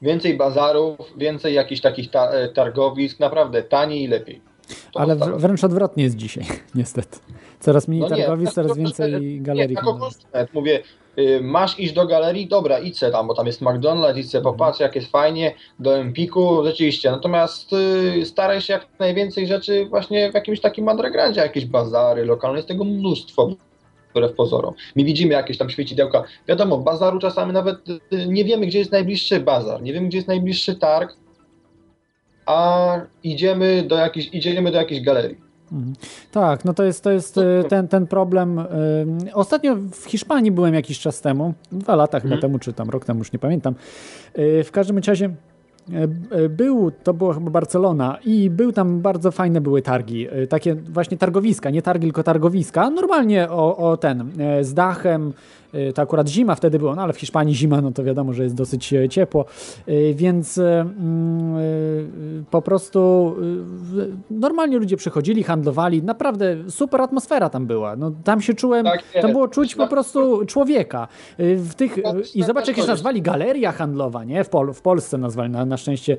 więcej bazarów, więcej jakichś takich ta, e, targowisk, naprawdę taniej i lepiej. To Ale wręcz odwrotnie jest dzisiaj, niestety. Coraz mniej No targowisk, tak, coraz więcej galerii. Nie, konsument mówię, y, masz iść do galerii, dobra, idź tam, bo tam jest McDonald's, idź popatrz jak jest fajnie, do Empiku, rzeczywiście, natomiast y, staraj się jak najwięcej rzeczy właśnie w jakimś takim undergroundzie, jakieś bazary lokalne, jest tego mnóstwo, wbrew pozorom. My widzimy jakieś tam świecidełka, wiadomo, bazaru czasami nawet y, nie wiemy, gdzie jest najbliższy bazar, nie wiemy, gdzie jest najbliższy targ, a idziemy do jakiejś, idziemy do jakiejś galerii. Mhm. Tak, no to jest, to jest e, ten, ten problem. e, Ostatnio w Hiszpanii byłem jakiś czas temu, dwa lata chyba Mhm. temu, czy tam rok temu, już nie pamiętam. W każdym razie był, to było chyba Barcelona i był tam bardzo fajne były targi, e, takie właśnie targowiska, nie targi, tylko targowiska, normalnie o, o ten, e, z dachem, e, to akurat zima wtedy było, no ale w Hiszpanii zima, no to wiadomo, że jest dosyć e, ciepło, E, więc e, mm, e, po prostu normalnie ludzie przychodzili, handlowali, naprawdę super atmosfera tam była, no tam się czułem, Tak tam było czuć po prostu człowieka. E, w tych, i zobacz jak się tak. nazwali galeria handlowa, nie? W, Pol w Polsce nazwali, na, na szczęście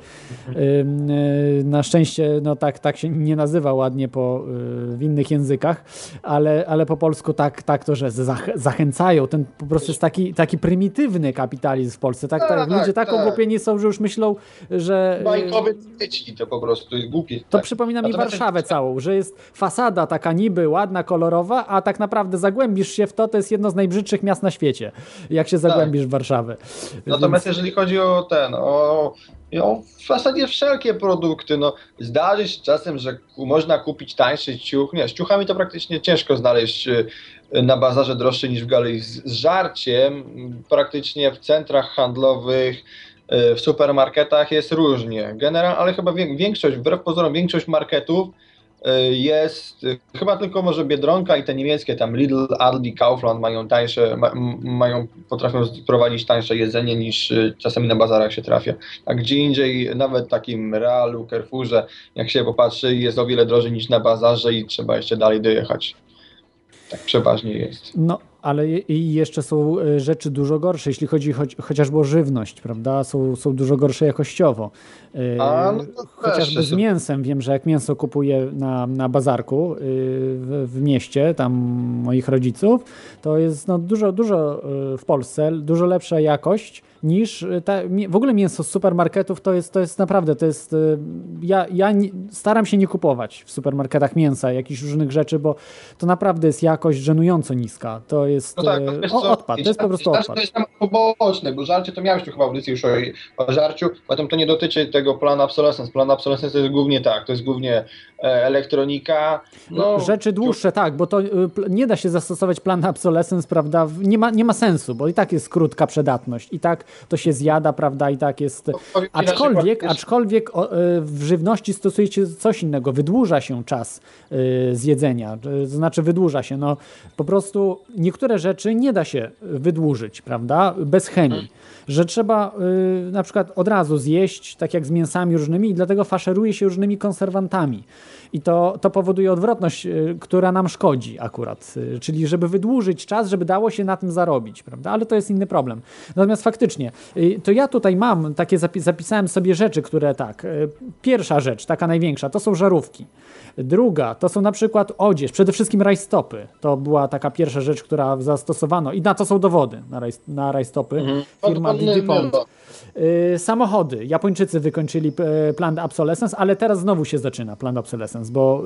y, na szczęście no tak, tak się nie nazywa ładnie po, y, w innych językach, ale, ale po polsku tak, tak to, że zach zachęcają, ten po prostu jest taki, taki prymitywny kapitalizm w Polsce, tak, tak, Tak, ludzie tak, tak. ogłupieni są, że już myślą, że... Bajkowe dzieci to po prostu jest głupie. to tak. przypomina mi Warszawę całą, że jest fasada taka niby ładna, kolorowa, a tak naprawdę zagłębisz się w to, to jest jedno z najbrzydszych miast na świecie, jak się zagłębisz w Warszawę. Natomiast Więc- jeżeli chodzi o ten, o, o w zasadzie wszelkie produkty, no zdarzy się czasem, że można kupić tańszy ciuch. Nie, z ciuchami to praktycznie ciężko znaleźć na bazarze droższy niż w galerii. Z, żarciem praktycznie w centrach handlowych, y, w supermarketach jest różnie. General, ale chyba wię, większość, wbrew pozorom, większość marketów y, jest, y, chyba tylko może Biedronka i te niemieckie, tam Lidl, Aldi, Kaufland mają tańsze, ma, mają, potrafią prowadzić tańsze jedzenie niż czasami na bazarach się trafia. A gdzie indziej, nawet takim Realu, Carrefourze, jak się popatrzy, jest o wiele drożej niż na bazarze i trzeba jeszcze dalej dojechać. Tak przeważnie jest. No, ale i jeszcze są e, rzeczy dużo gorsze, jeśli chodzi choć, chociażby o żywność, prawda? Są, są dużo gorsze jakościowo. E, A, no chociażby z mięsem. Wiem, że jak mięso kupuję na, na bazarku e, w, w mieście, tam moich rodziców, to jest no, dużo, dużo w Polsce, dużo lepsza jakość niż e, ta, w ogóle mięso z supermarketów to jest, to jest naprawdę, to jest, e, ja, ja nie, staram się nie kupować w supermarketach mięsa, jakichś różnych rzeczy, bo to naprawdę jest jakość żenująco niska. To jest No tak, e, wiesz o, odpad, to jest po prostu żart odpad. To jest tam poboczne, bo żarcie to miałeś tu chyba audycję już o, o żarciu, potem to nie dotyczy tego planu obsolescence. Plan obsolescence to jest głównie tak, to jest głównie elektronika. No, Rzeczy dłuższe, tak, bo to y, nie da się zastosować planu obsolescence, prawda? Nie ma, nie ma sensu, bo i tak jest krótka przydatność, i tak to się zjada, prawda? I tak jest. na Aczkolwiek, aczkolwiek y, w żywności stosuje się coś innego, wydłuża się czas y, zjedzenia, to znaczy wydłuża się. No, po prostu niektóre rzeczy nie da się wydłużyć, prawda? Bez chemii. Że trzeba na przykład od razu zjeść, tak jak z mięsami różnymi, i dlatego faszeruje się różnymi konserwantami. I to, to powoduje odwrotność, y, która nam szkodzi akurat. Y, Czyli żeby wydłużyć czas, żeby dało się na tym zarobić, prawda? Ale to jest inny problem. Natomiast faktycznie, y, to ja tutaj mam takie, zapi- zapisałem sobie rzeczy, które tak. Pierwsza rzecz, taka największa, to są żarówki. Druga, to są na przykład odzież, przede wszystkim rajstopy. To była taka pierwsza rzecz, która zastosowano. I na to są dowody na, raj, na rajstopy. Firma Podwodny DuPont. mylon. Y, Samochody. Japończycy wykończyli e, plan obsolescence, ale teraz znowu się zaczyna plan obsolescence, bo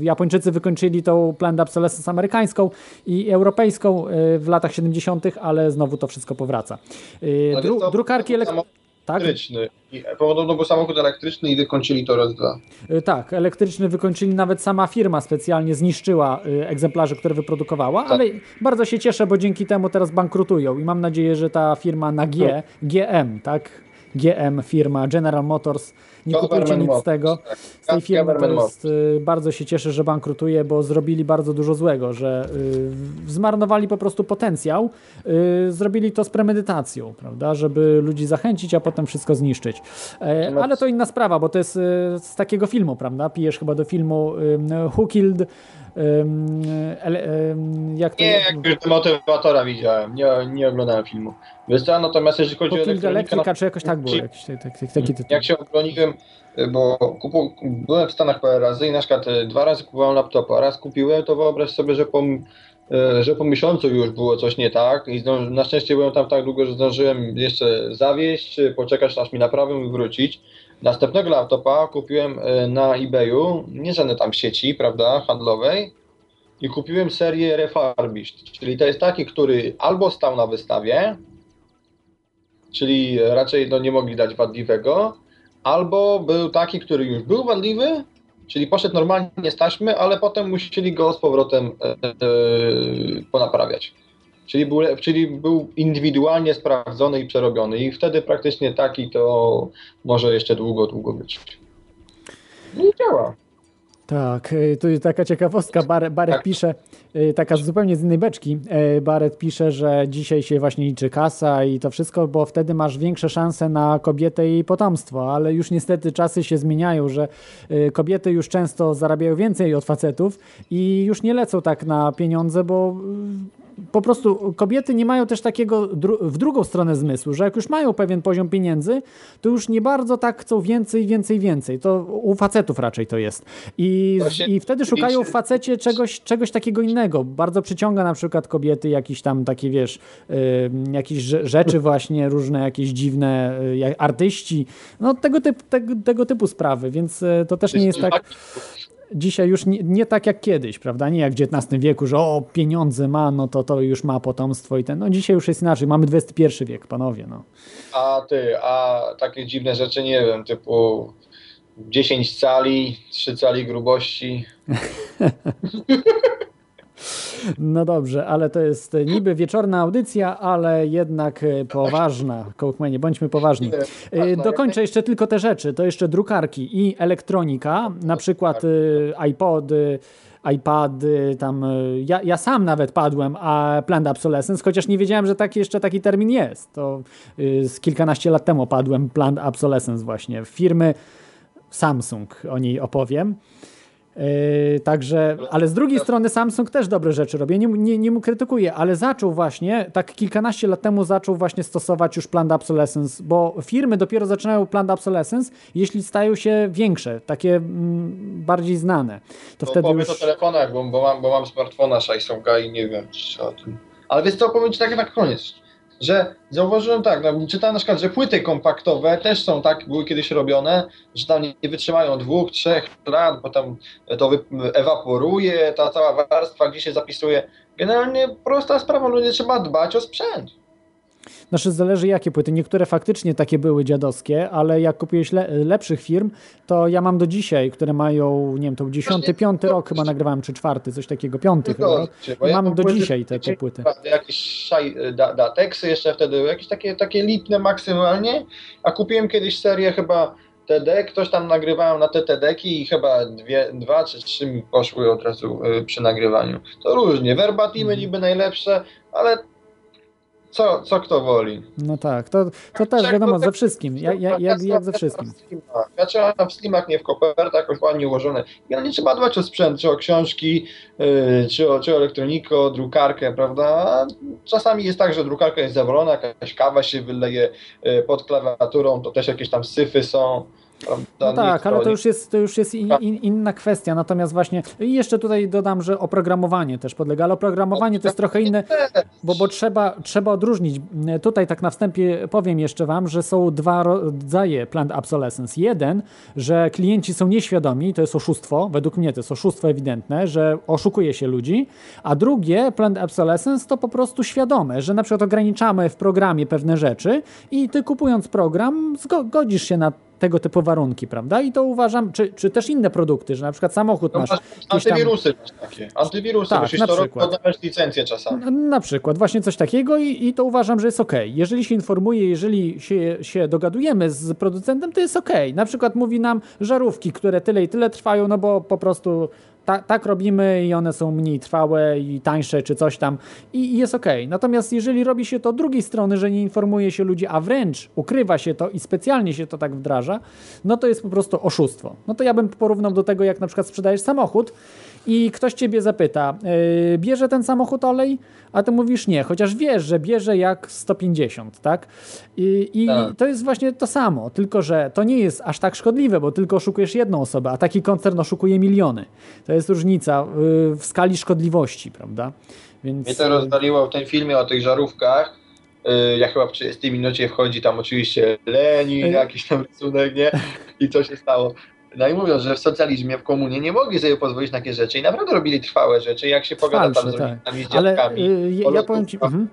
y, Japończycy wykończyli tą plan obsolescence amerykańską i europejską y, w latach 70., ale znowu to wszystko powraca. Y, Dru, drukarki elektryczne. Tak, elektryczny. I Podobno był samochód elektryczny i wykończyli to raz, dwa. y, tak, elektryczny wykończyli, nawet sama firma specjalnie zniszczyła y, egzemplarze, które wyprodukowała, Tak. ale bardzo się cieszę, bo dzięki temu teraz bankrutują i mam nadzieję, że ta firma na G, GM, tak? GM firma General Motors, nie kupujcie nic z tego. tak. Z tej firmy to jest, y, bardzo się cieszę, że bankrutuje, bo zrobili bardzo dużo złego, że y, zmarnowali po prostu potencjał, y, zrobili to z premedytacją, prawda, żeby ludzi zachęcić, a potem wszystko zniszczyć. E, ale to inna sprawa, bo to jest z takiego filmu, prawda, pijesz chyba do filmu Who Killed jak to Nie, jak już motywatora widziałem, nie, nie oglądałem filmu. Wiesz co, natomiast jeżeli chodzi o Cooking elektronikę, Electrica, no, czy jakoś tak było, jakiś taki, taki, tytuł. jak się obroniłem, bo kupu, byłem w Stanach parę razy i na przykład e, dwa razy kupowałem laptopa, raz kupiłem, to wyobraź sobie, że po, e, że po miesiącu już było coś nie tak i zdąży, na szczęście byłem tam tak długo, że zdążyłem jeszcze zawieść, e, poczekać aż mi naprawią i wrócić. Następnego laptopa kupiłem e, na eBayu, nie żadnej tam sieci, prawda, handlowej i kupiłem serię refurbished, czyli to jest taki, który albo stał na wystawie, czyli raczej no, nie mogli dać wadliwego, albo był taki, który już był wadliwy, czyli poszedł normalnie z taśmy, ale potem musieli go z powrotem e, e, ponaprawiać. Czyli był, czyli był indywidualnie sprawdzony i przerobiony i wtedy praktycznie taki to może jeszcze długo, długo być. No i działa. Tak, y, tu jest taka ciekawostka. Bar, Barek Tak. pisze, y, taka zupełnie z innej beczki. y, Barek pisze, że dzisiaj się właśnie liczy kasa i to wszystko, bo wtedy masz większe szanse na kobietę i potomstwo, ale już niestety czasy się zmieniają, że kobiety już często zarabiają więcej od facetów i już nie lecą tak na pieniądze, bo po prostu kobiety nie mają też takiego dru- w drugą stronę zmysłu, że jak już mają pewien poziom pieniędzy, to już nie bardzo tak chcą więcej, więcej, więcej. To u facetów raczej to jest. I, i wtedy szukają w facecie czegoś, czegoś takiego innego. Bardzo przyciąga na przykład kobiety jakieś tam takie, wiesz, y, jakieś rze- rzeczy właśnie, różne jakieś dziwne y, jak artyści, no tego, typ, tego, tego typu sprawy, więc y, to też nie jest tak dzisiaj już nie, nie tak jak kiedyś, prawda? Nie jak w XIX wieku, że o, pieniądze ma, no to to już ma potomstwo i ten. No dzisiaj już jest inaczej. Mamy XXI wiek, panowie, no. A ty, a takie dziwne rzeczy, nie wiem, typu 10 cali, 3 cali grubości. No dobrze, ale to jest e, niby wieczorna audycja, ale jednak e, poważna. Kołkmenie, bądźmy poważni. E, Dokończę jeszcze tylko te rzeczy. To jeszcze drukarki i elektronika, na przykład e, iPody, iPady, tam e, ja, ja sam nawet padłem, a planned obsolescence, chociaż nie wiedziałem, że taki jeszcze taki termin jest. To e, z kilkanaście lat temu padłem planned obsolescence właśnie. Firmy Samsung, o niej opowiem. Yy, także, ale z drugiej strony Samsung też dobre rzeczy robi. Nie, nie, nie mu krytykuję, ale zaczął właśnie, tak kilkanaście lat temu zaczął właśnie stosować już planned obsolescence, bo firmy dopiero zaczynają planned obsolescence, jeśli stają się większe, takie mm, bardziej znane. To To wtedy już... o telefonach, bo, bo, mam, bo mam smartfona Samsunga i nie wiem czy o tym. Ale wiesz co, powiem ci tak na koniec, że zauważyłem tak, no, czytałem na przykład, że płyty kompaktowe też są tak, były kiedyś robione, że tam nie, wytrzymają dwóch, trzech lat, bo tam to ewaporuje, ta cała warstwa gdzie się zapisuje. Generalnie prosta sprawa, ludzie trzeba dbać o sprzęt. Znaczy zależy jakie płyty. Niektóre faktycznie takie były dziadowskie, ale jak kupiłeś le, lepszych firm, to ja mam do dzisiaj, które mają, nie wiem, to był dziesiąty, piąty rok chyba nagrywałem, czy czwarty, coś takiego, piąty chyba ja Mam do dzisiaj te, te płyty. Jakieś szaj, da, dateksy jeszcze wtedy, jakieś takie, takie litne maksymalnie, a kupiłem kiedyś serię chyba TD, ktoś tam nagrywałem na te TD-ki i chyba dwie, dwa czy trzy mi poszły od razu y, przy nagrywaniu. To różnie, verbatimy Mhm. niby najlepsze, ale co, co kto woli. No tak, to, to też wiadomo, ze wszystkim, jak, jak, jak, jak ze wszystkim. Ja trzeba w slimach, nie w kopertach, już ładnie ułożone. I nie trzeba dbać o sprzęt, czy o książki, yy, czy, o, czy o elektronikę, o drukarkę, prawda? Czasami jest tak, że drukarka jest zawolona, jakaś kawa się wyleje yy, pod klawiaturą, to też jakieś tam syfy są. No tak, ale to już jest, to już jest in, in, inna kwestia. Natomiast właśnie, i jeszcze tutaj dodam, że oprogramowanie też podlega, ale oprogramowanie to jest trochę inne, bo, bo trzeba, trzeba odróżnić. Tutaj tak na wstępie powiem jeszcze Wam, że są dwa rodzaje planned obsolescence. Jeden, że klienci są nieświadomi, to jest oszustwo, według mnie to jest oszustwo ewidentne, że oszukuje się ludzi, a drugie, planned obsolescence, to po prostu świadome, że na przykład ograniczamy w programie pewne rzeczy i Ty kupując program zgodzisz się na tego typu warunki, prawda? I to uważam, czy, czy też inne produkty, że na przykład samochód No masz tam- antywirusy masz takie. Antywirusy, Tak, musisz na to robić, przykład. odnawiać licencję czasami. na- Na przykład, właśnie coś takiego i, i to uważam, że jest ok. Jeżeli się informuje, jeżeli się, się dogadujemy z producentem, to jest ok. Na przykład mówi nam żarówki, które tyle i tyle trwają, no bo po prostu ta, tak robimy i one są mniej trwałe i tańsze czy coś tam i, i jest ok. Natomiast jeżeli robi się to drugiej strony, że nie informuje się ludzi, a wręcz ukrywa się to i specjalnie się to tak wdraża, no to jest po prostu oszustwo. No to ja bym porównał do tego, jak na przykład sprzedajesz samochód i ktoś ciebie zapyta, yy, bierze ten samochód olej? A ty mówisz nie, chociaż wiesz, że bierze jak 150, tak? I, i Tak. to jest właśnie to samo, tylko że to nie jest aż tak szkodliwe, bo tylko oszukujesz jedną osobę, a taki koncern oszukuje miliony. To jest różnica yy, w skali szkodliwości, prawda? Więc Mnie to rozwaliło w tym filmie o tych żarówkach. Yy, Ja chyba w 30 minucie wchodzi tam oczywiście Lenin, Ej. jakiś tam rysunek, nie? I co się stało? No i mówią, że w socjalizmie, w komunie nie mogli sobie pozwolić na takie rzeczy i naprawdę robili trwałe rzeczy. Jak się pogada tam Trwalsze, z tak. z dziadkami, yy, ja, ja powiem ci... Mhm.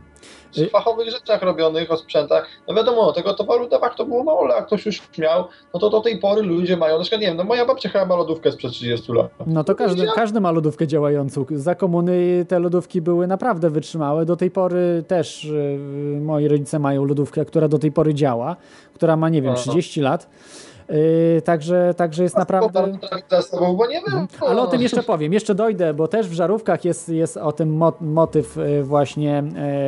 w fachowych rzeczach robionych, o sprzętach, no wiadomo, tego towaru de facto było mało, ale jak ktoś już miał, no to do tej pory ludzie mają, na przykład nie wiem, no moja babcia chyba ma lodówkę sprzed 30 lat. No to każdy, każdy ma lodówkę działającą. Za komuny te lodówki były naprawdę wytrzymałe. Do tej pory też yy, moi rodzice mają lodówkę, która do tej pory działa, która ma, nie wiem, Aha. 30 lat. Yy, także, także jest naprawdę... Tak sobą, bo nie wiem. Ale o tym jeszcze powiem, jeszcze dojdę, bo też w żarówkach jest, jest o tym mo motyw y, właśnie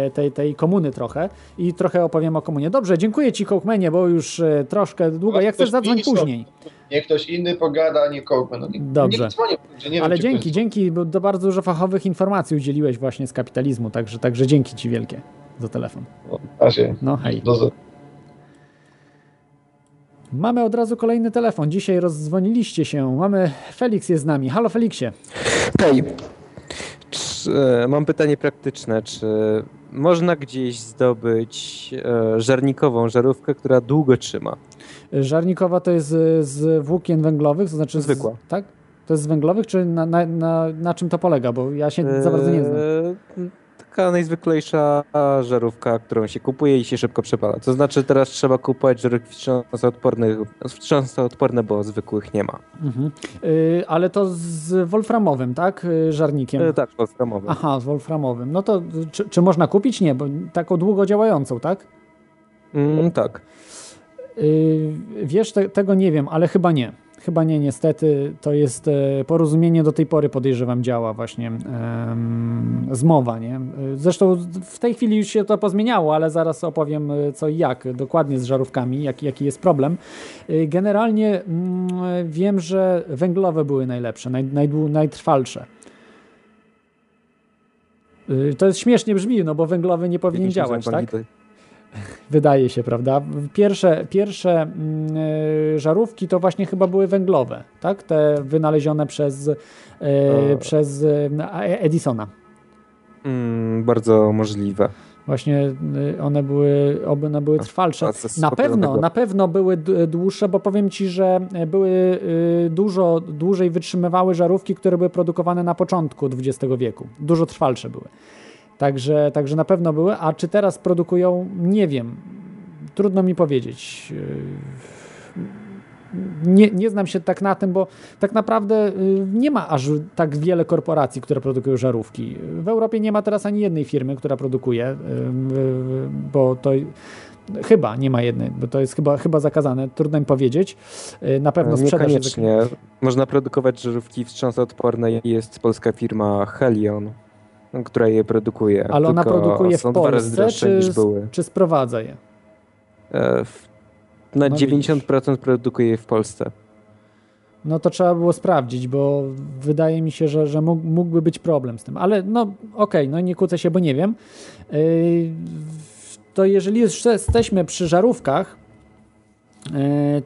y, tej, tej komuny trochę i trochę opowiem o komunie. Dobrze, dziękuję Ci Kołkmenie, bo już y, troszkę długo, jak chcesz zadzwoń pisze. później. Niech ktoś inny pogada, nie kołkmy. No, nie, Dobrze. Nie dzwonię, nie Ale dzięki, dzięki, bo to bardzo dużo fachowych informacji udzieliłeś właśnie z kapitalizmu, także, także dzięki Ci wielkie za telefon. No, na razie. No hej. Do, Mamy od razu kolejny telefon. Dzisiaj rozdzwoniliście się. Mamy, Felix jest z nami. Halo Feliksie. Hej, czy, e, mam pytanie praktyczne. Czy można gdzieś zdobyć e, żarnikową żarówkę, która długo trzyma? Żarnikowa to jest z, z włókien węglowych, to znaczy... Zwykła. Z, tak? To jest z węglowych, czy na, na, na, na czym to polega? Bo ja się za bardzo nie znam. Taka najzwyklejsza żarówka, którą się kupuje i się szybko przepala. To znaczy teraz trzeba kupować żarówki wstrząsoodporne, wstrząsoodporne bo zwykłych nie ma. Mhm. Y, ale to z wolframowym, tak? Y, Żarnikiem. E, tak, wolframowe. Aha, z wolframowym. No to czy, czy można kupić? Nie, bo taką długo działającą, tak? Mm, tak. Y, wiesz, te, tego nie wiem, ale chyba nie. Chyba nie, niestety. To jest e, porozumienie do tej pory, podejrzewam, działa właśnie zmowa, nie? Y, Zresztą w tej chwili już się to pozmieniało, ale zaraz opowiem e, co i jak dokładnie z żarówkami, jak, jaki jest problem. Generalnie mm, wiem, że węglowe były najlepsze, naj, najtrwalsze. To jest śmiesznie brzmi, no bo węglowy nie powinien działać, tak? Wydaje się, prawda? Pierwsze, pierwsze e, żarówki to właśnie chyba były węglowe, tak? Te wynalezione przez, e, E. przez e, Edisona. Mm, bardzo możliwe. Właśnie one były, oby one były trwalsze. Na pewno, na pewno były dłuższe, bo powiem Ci, że były dużo dłużej wytrzymywały żarówki, które były produkowane na początku XX wieku. Dużo trwalsze były. Także, także na pewno były, a czy teraz produkują, nie wiem. Trudno mi powiedzieć. Yy, Nie, nie znam się tak na tym, bo tak naprawdę yy, nie ma aż tak wiele korporacji, które produkują żarówki. W Europie nie ma teraz ani jednej firmy, która produkuje, yy, bo to chyba nie ma jednej, bo to jest chyba, chyba zakazane, trudno mi powiedzieć. Na pewno sprzedaż jest. Można produkować żarówki wstrząsoodporne. Jest polska firma Helion, która je produkuje. Ale ona produkuje w Polsce, czy, niż były. czy sprowadza je? E, Na No 90% produkuje je w Polsce. No to trzeba było sprawdzić, bo wydaje mi się, że, że mógł, mógłby być problem z tym. Ale no okej, no nie kłócę się, bo nie wiem. Yy, to jeżeli już jesteśmy przy żarówkach,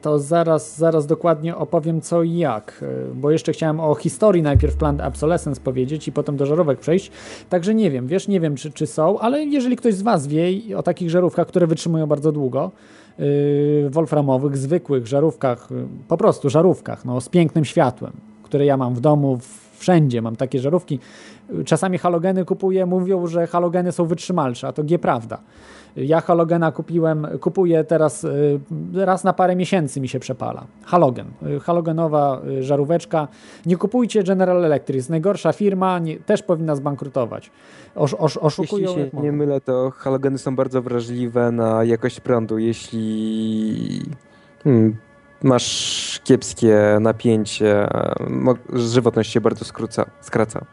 to zaraz, zaraz dokładnie opowiem co i jak, yy, bo jeszcze chciałem o historii najpierw Plant Obsolescence powiedzieć i potem do żarówek przejść. Także nie wiem, wiesz, nie wiem czy, czy są, ale jeżeli ktoś z Was wie o takich żarówkach, które wytrzymują bardzo długo, yy, wolframowych, zwykłych żarówkach, po prostu żarówkach, no, z pięknym światłem, które ja mam w domu, w- wszędzie mam takie żarówki. Czasami halogeny kupuję, mówią, że halogeny są wytrzymalsze, a to G prawda. Ja halogena kupiłem, kupuję teraz yy, raz na parę miesięcy mi się przepala. Halogen, yy, halogenowa yy, żaróweczka. Nie kupujcie General Electric, najgorsza firma, nie, też powinna zbankrutować. Osz, osz, oszukują Jeśli się nie mylę, to halogeny są bardzo wrażliwe na jakość prądu. Jeśli hmm, masz kiepskie napięcie, żywotność się bardzo skróca, skraca.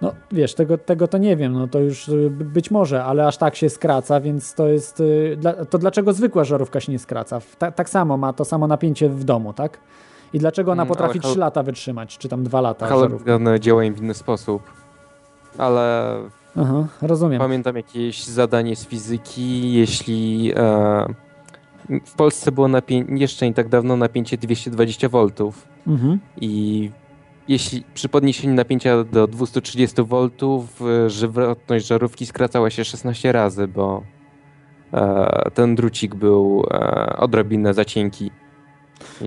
No wiesz, tego, tego to nie wiem, no to już y, być może, ale aż tak się skraca, więc to jest, y, to dlaczego zwykła żarówka się nie skraca? Ta, tak samo ma to samo napięcie w domu, tak? I dlaczego ona Mm, potrafi hal- 3 lata wytrzymać, czy tam 2 lata? Halogen działają w inny sposób. Ale Aha, rozumiem. pamiętam jakieś zadanie z fizyki, jeśli e, w Polsce było napię- jeszcze nie tak dawno napięcie 220 V Mhm. i jeśli przy podniesieniu napięcia do 230 V e, żywotność żarówki skracała się 16 razy, bo e, ten drucik był e, odrobinę za cienki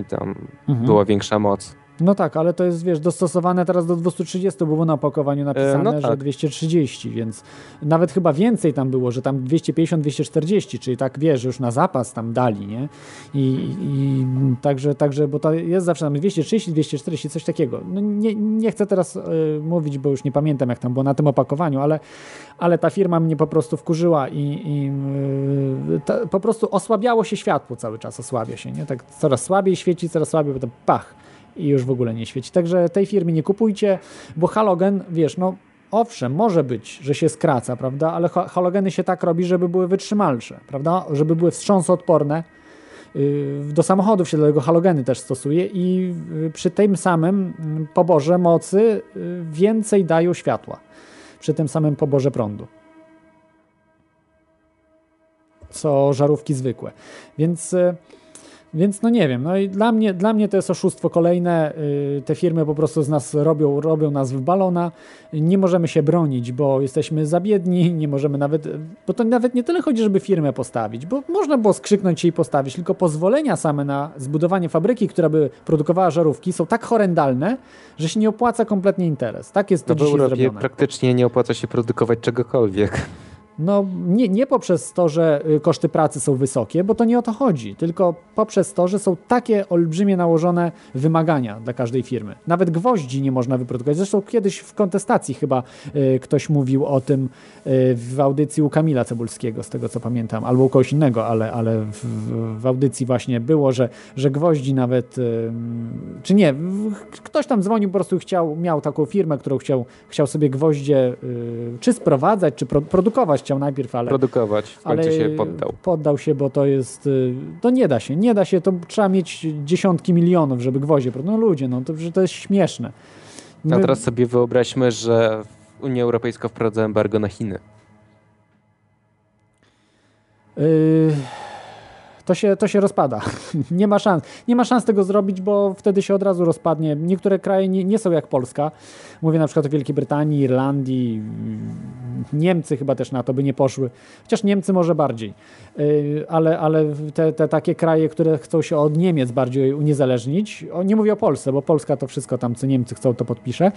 i tam Mhm. była większa moc. No tak, ale to jest, wiesz, dostosowane teraz do 230, bo było na opakowaniu napisane, no że tak. 230, więc nawet chyba więcej tam było, że tam 250, 240, czyli tak, wiesz, że już na zapas tam dali, nie? I, i także, także, bo to jest zawsze tam 230, 240, coś takiego. No nie, nie chcę teraz y, mówić, bo już nie pamiętam, jak tam było na tym opakowaniu, ale, ale ta firma mnie po prostu wkurzyła i, i y, ta, po prostu osłabiało się światło cały czas, osłabia się, nie? Tak coraz słabiej świeci, coraz słabiej, potem pach i już w ogóle nie świeci. Także tej firmy nie kupujcie, bo halogen, wiesz, no owszem, może być, że się skraca, prawda, ale ha- halogeny się tak robi, żeby były wytrzymalsze, prawda, żeby były wstrząsoodporne. Yy, Do samochodów się dlatego halogeny też stosuje i yy, przy tym samym mm, poborze mocy yy, więcej dają światła. Przy tym samym poborze prądu. Co żarówki zwykłe. Więc więc no nie wiem, no i dla mnie, dla mnie to jest oszustwo kolejne. Yy, Te firmy po prostu z nas robią, robią nas w balona. Nie możemy się bronić, bo jesteśmy za biedni, nie możemy nawet, bo to nawet nie tyle chodzi, żeby firmę postawić, bo można było skrzyknąć się i postawić, tylko pozwolenia same na zbudowanie fabryki, która by produkowała żarówki są tak horrendalne, że się nie opłaca kompletnie interes. Tak jest to No w dzisiaj Europie zrobione. praktycznie nie opłaca się produkować czegokolwiek. No nie, nie poprzez to, że y, koszty pracy są wysokie, bo to nie o to chodzi, tylko poprzez to, że są takie olbrzymie nałożone wymagania dla każdej firmy. Nawet gwoździ nie można wyprodukować. Zresztą kiedyś w kontestacji chyba y, ktoś mówił o tym y, w audycji u Kamila Cebulskiego, z tego co pamiętam, albo u kogoś innego, ale, ale w, w, audycji właśnie było, że, że gwoździ nawet, y, czy nie, ktoś tam dzwonił, po prostu chciał, miał taką firmę, którą chciał, chciał sobie gwoździe y, czy sprowadzać, czy pro, produkować chciał najpierw, ale, Produkować. W końcu ale się poddał. Poddał się, bo to jest. y, To nie da się, nie da się, to trzeba mieć dziesiątki milionów, żeby gwoździe. No ludzie, no to, że to jest śmieszne. A My- teraz sobie wyobraźmy, że Unia Europejska wprowadza embargo na Chiny. Yy, to się, to się rozpada. nie ma szans. Nie ma szans tego zrobić, bo wtedy się od razu rozpadnie. Niektóre kraje nie, nie są jak Polska. Mówię na przykład o Wielkiej Brytanii, Irlandii, Niemcy chyba też na to by nie poszły. Chociaż Niemcy może bardziej. Yy, ale ale te, te takie kraje, które chcą się od Niemiec bardziej uniezależnić, nie mówię o Polsce, bo Polska to wszystko tam, co Niemcy chcą, to podpisze,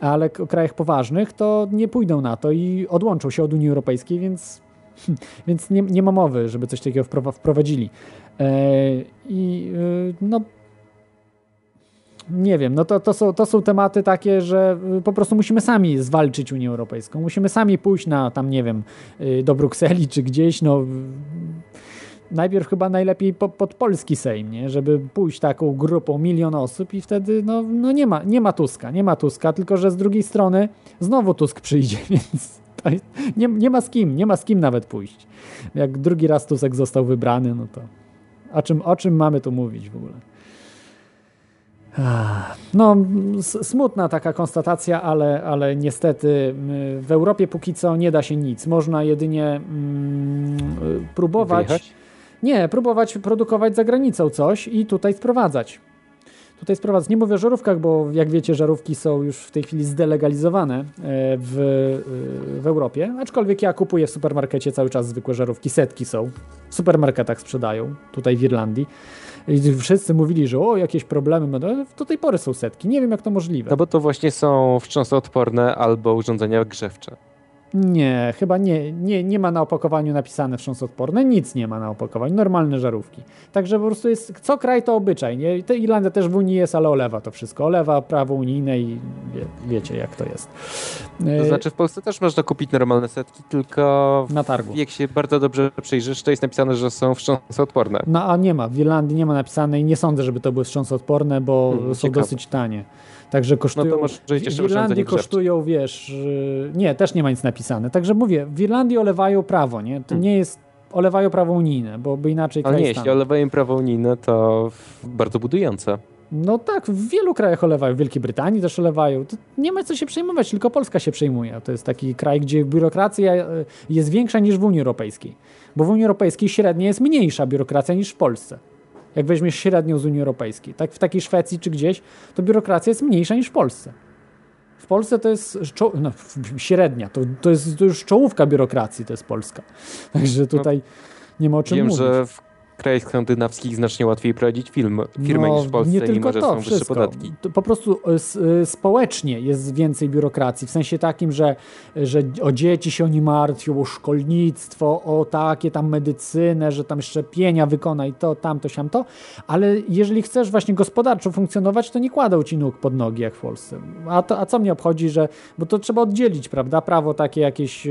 ale o krajach poważnych to nie pójdą na to i odłączą się od Unii Europejskiej, więc więc nie, nie ma mowy, żeby coś takiego wprowa- wprowadzili. E, I e, no. Nie wiem, no to, to, są, to są tematy takie, że y, po prostu musimy sami zwalczyć Unię Europejską. Musimy sami pójść na tam, nie wiem, y, do Brukseli czy gdzieś, no. Najpierw chyba najlepiej po, pod polski Sejm, nie? żeby pójść taką grupą, milion osób i wtedy no, no nie, ma, nie ma Tuska, nie ma Tuska, tylko że z drugiej strony znowu Tusk przyjdzie, więc nie, nie ma z kim, nie ma z kim nawet pójść. Jak drugi raz Tusk został wybrany, no to o czym, o czym mamy tu mówić w ogóle? No, smutna taka konstatacja, ale, ale niestety w Europie póki co nie da się nic. Można jedynie mm, próbować. Wyjechać? Nie, próbować produkować za granicą coś i tutaj sprowadzać. Tutaj sprowadzać. Nie mówię o żarówkach, bo jak wiecie, żarówki są już w tej chwili zdelegalizowane e, w, e, w Europie. Aczkolwiek ja kupuję w supermarkecie cały czas zwykłe żarówki. Setki są. W supermarketach sprzedają, tutaj w Irlandii. I wszyscy mówili, że o, jakieś problemy będą. Do tej pory są setki. Nie wiem, jak to możliwe. No bo to właśnie są wstrząsoodporne albo urządzenia grzewcze. Nie, chyba nie, nie, nie ma na opakowaniu napisane wstrząsodporne, nic nie ma na opakowaniu, normalne żarówki. Także po prostu jest, co kraj to obyczaj, nie? To Irlandia też w Unii jest, ale olewa to wszystko, olewa prawo unijne i wie, wiecie jak to jest. To E, znaczy w Polsce też można kupić normalne setki, tylko Na targu. jak się bardzo dobrze przyjrzysz, to jest napisane, że są wstrząsoodporne. No a nie ma, w Irlandii nie ma napisane i nie sądzę, żeby to były wstrząsodporne, bo Hmm, są ciekawe. dosyć tanie. Także kosztują. może iść w jeszcze w Irlandii kosztują, wiesz, yy, nie, też nie ma nic napisane. Także mówię, w Irlandii olewają prawo, nie? To nie jest, olewają prawo unijne, bo by inaczej Ale nie, jeśli olewają prawo unijne, to bardzo budujące. No tak, w wielu krajach olewają, w Wielkiej Brytanii też olewają. To nie ma co się przejmować, tylko Polska się przejmuje. To jest taki kraj, gdzie biurokracja e, jest większa niż w Unii Europejskiej. Bo w Unii Europejskiej średnia jest mniejsza biurokracja niż w Polsce. Jak weźmiesz średnią z Unii Europejskiej. Tak w takiej Szwecji czy gdzieś, to biurokracja jest mniejsza niż w Polsce. W Polsce to jest no, średnia, to, to jest to już czołówka biurokracji, to jest Polska. Także tutaj nie ma o czym Wiem, mówić. że w krajach skandynawskich znacznie łatwiej prowadzić film, firmę niż w Polsce, No, nie tylko mimo że to, są wyższe wszystko. podatki. To po prostu s- y, społecznie jest więcej biurokracji, w sensie takim, że, że o dzieci się oni martwią, o szkolnictwo, o takie tam medycynę, że tam szczepienia wykonaj to, tamto, siamto, ale jeżeli chcesz właśnie gospodarczo funkcjonować, to nie kładą ci nóg pod nogi jak w Polsce. A, to, a co mnie obchodzi, że, bo to trzeba oddzielić, prawda, prawo takie jakieś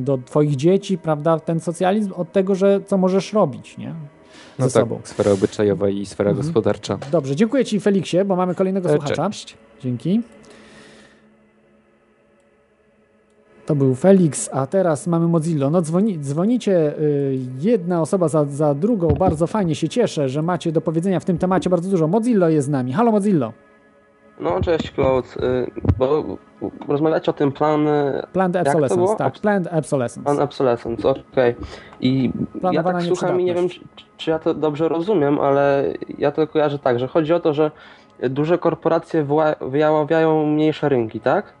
do twoich dzieci, prawda, ten socjalizm od tego, że co możesz robić, nie? Ze No tak, sobą. sfera obyczajowa i sfera Mhm. gospodarcza. Dobrze, dziękuję Ci Feliksie, bo mamy kolejnego E, słuchacza. Cześć. Dzięki. To był Felix, a teraz mamy Mozillo. No dzwoni, dzwonicie y, jedna osoba za, za drugą, bardzo fajnie się cieszę, że macie do powiedzenia w tym temacie bardzo dużo. Mozillo jest z nami. Halo Mozillo. No, cześć Claude, Y, bo rozmawiacie o tym plan, y, Planned obsolescence, tak. Planned obsolescence. plan obsolescence, okej. I ja tak słucham i nie wiem, czy, czy ja to dobrze rozumiem, ale ja to kojarzę tak, że chodzi o to, że duże korporacje wyjaławiają mniejsze rynki, tak?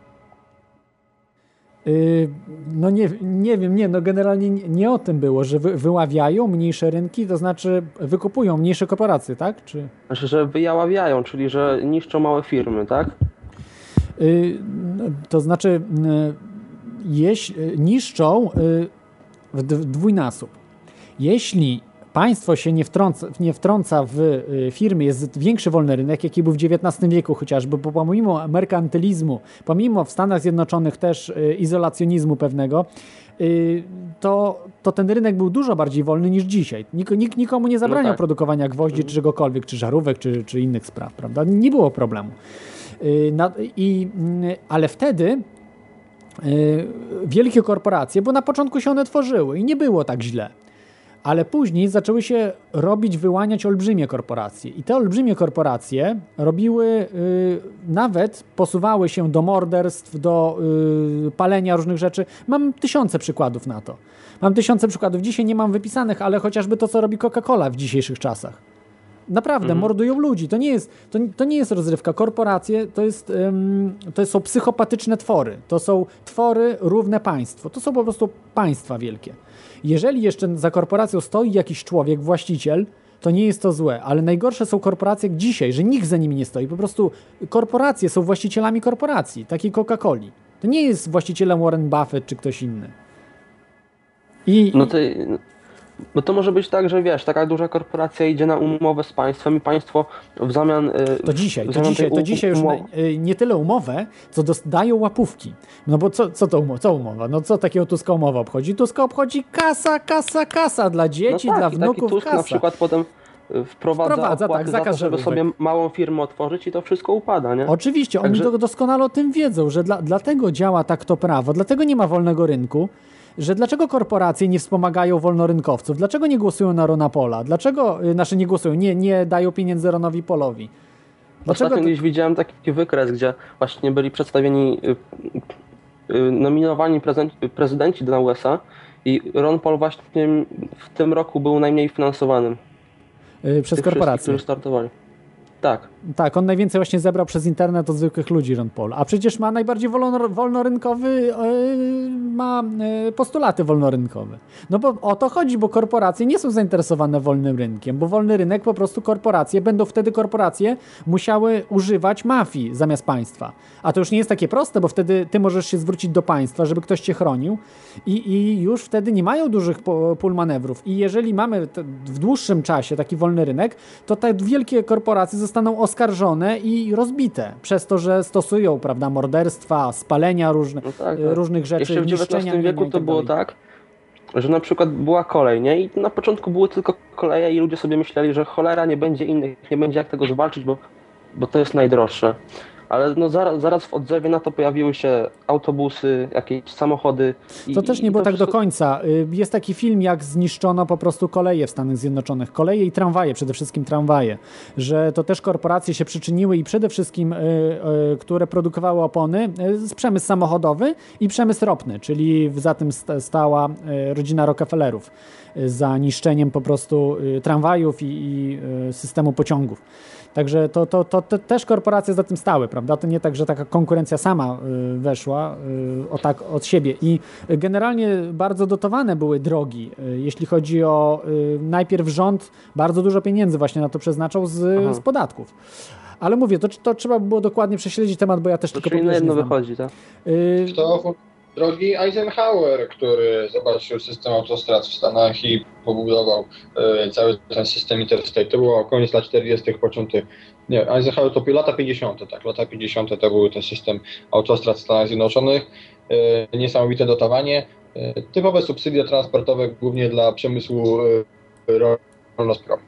Y, no nie, nie wiem, nie, no generalnie nie, nie o tym było, że wy, wyławiają mniejsze rynki, to znaczy wykupują mniejsze korporacje, tak? Czy... Znaczy, że wyjaławiają, czyli że niszczą małe firmy, tak? Y, no, to znaczy y, jeś, y, niszczą y, w dwójnasób. Jeśli państwo się nie wtrąca, nie wtrąca w y, firmy, jest większy wolny rynek, jaki był w XIX wieku chociażby, bo pomimo merkantylizmu, pomimo w Stanach Zjednoczonych też y, izolacjonizmu pewnego, y, to, to ten rynek był dużo bardziej wolny niż dzisiaj. Nik, nikt nikomu nie zabraniał tak. produkowania gwoździ, czy czegokolwiek, czy żarówek, czy, czy innych spraw, prawda? Nie było problemu. Na, i, mm, ale wtedy wielkie korporacje, bo na początku się one tworzyły i nie było tak źle. Ale później zaczęły się robić, wyłaniać olbrzymie korporacje. I te olbrzymie korporacje robiły, y, nawet posuwały się do morderstw, do y, palenia różnych rzeczy. Mam tysiące przykładów na to. Mam tysiące przykładów. Dzisiaj nie mam wypisanych, ale chociażby to, co robi Coca-Cola w dzisiejszych czasach. Naprawdę, mordują ludzi. To nie, jest, to, to nie jest rozrywka. Korporacje to, jest, ym, to są psychopatyczne twory. To są twory równe państwu. To są po prostu państwa wielkie. Jeżeli jeszcze za korporacją stoi jakiś człowiek, właściciel, to nie jest to złe, ale najgorsze są korporacje dzisiaj, że nikt za nimi nie stoi. Po prostu korporacje są właścicielami korporacji, takiej Coca-Coli. To nie jest właścicielem Warren Buffett czy ktoś inny. I, No to, no to może być tak, że wiesz, taka duża korporacja idzie na umowę z państwem i państwo w zamian... y, To dzisiaj, to zamian dzisiaj, to dzisiaj już na- y, nie tyle umowę, co dają łapówki. No bo co, co to umowa? Co umowa? No co takiego Tuska umowa obchodzi? Tuska obchodzi kasa, kasa, kasa dla dzieci, no tak, dla wnuków, Tusk na kasa. przykład potem y, wprowadza, Wprowadza, tak, za zakaz to, żeby sobie małą firmę otworzyć i to wszystko upada, nie? Oczywiście, oni Także- do- doskonale o tym wiedzą, że dla, dlatego działa tak to prawo, dlatego nie ma wolnego rynku, że dlaczego korporacje nie wspomagają wolnorynkowców, dlaczego nie głosują na Rona Pola, dlaczego, y, znaczy nie głosują, nie, nie dają pieniędzy Ronowi Polowi. Dlaczego Ostatnio gdzieś widziałem taki wykres, gdzie właśnie byli przedstawieni y, y, nominowani prezydenci na USA i Ron Paul właśnie w tym roku był najmniej finansowanym. przez korporacje? którzy startowali. Tak. Tak, on najwięcej właśnie zebrał przez internet od zwykłych ludzi, Ron Paul. A przecież ma najbardziej wolno, wolnorynkowy, yy, ma yy, postulaty wolnorynkowe. No bo o to chodzi, bo korporacje nie są zainteresowane wolnym rynkiem, bo wolny rynek po prostu korporacje, będą wtedy korporacje musiały używać mafii zamiast państwa. A to już nie jest takie proste, bo wtedy ty możesz się zwrócić do państwa, żeby ktoś cię chronił i, i już wtedy nie mają dużych pól manewrów. I jeżeli mamy w dłuższym czasie taki wolny rynek, to te wielkie korporacje zostaną oskarżone i rozbite przez to, że stosują prawda, morderstwa, spalenia różne, No tak, tak. różnych rzeczy, Jeszcze w XIX wieku to tak było dalej. tak, że na przykład była kolej, nie? I na początku były tylko koleje i ludzie sobie myśleli, że cholera nie będzie innych, nie będzie jak tego zwalczyć, bo, bo to jest najdroższe. Ale no zaraz, zaraz w odzewie na to pojawiły się autobusy, jakieś samochody. i- To też nie było tak do wszystko- końca. Y, Jest taki film, jak zniszczono po prostu koleje w Stanach Zjednoczonych. Koleje i tramwaje, przede wszystkim tramwaje. Że to też korporacje się przyczyniły i przede wszystkim, y, y, które produkowały opony, przemysł samochodowy i przemysł ropny, czyli za tym sta- stała rodzina Rockefellerów za niszczeniem po prostu tramwajów i, i systemu pociągów. Także to, to, to, to też korporacje za tym stały, prawda? To nie tak, że taka konkurencja sama y, weszła y, o tak od siebie. I generalnie bardzo dotowane były drogi. Y, jeśli chodzi o najpierw rząd bardzo dużo pieniędzy właśnie na to przeznaczał z, Aha. z podatków. Ale mówię, to, to trzeba by było dokładnie prześledzić temat, bo ja też To tylko czyli na jedno znam. wychodzi, tak? Y, To drogi Eisenhower, który zobaczył system autostrad w Stanach i pobudował e, cały ten system interstate. To było koniec lat 40., początek. Nie, Eisenhower to lata 50., tak, lata 50. to był ten system autostrad w Stanach Zjednoczonych. E, niesamowite dotowanie. E, typowe subsydia transportowe, głównie dla przemysłu e, ro- rolno-spraw.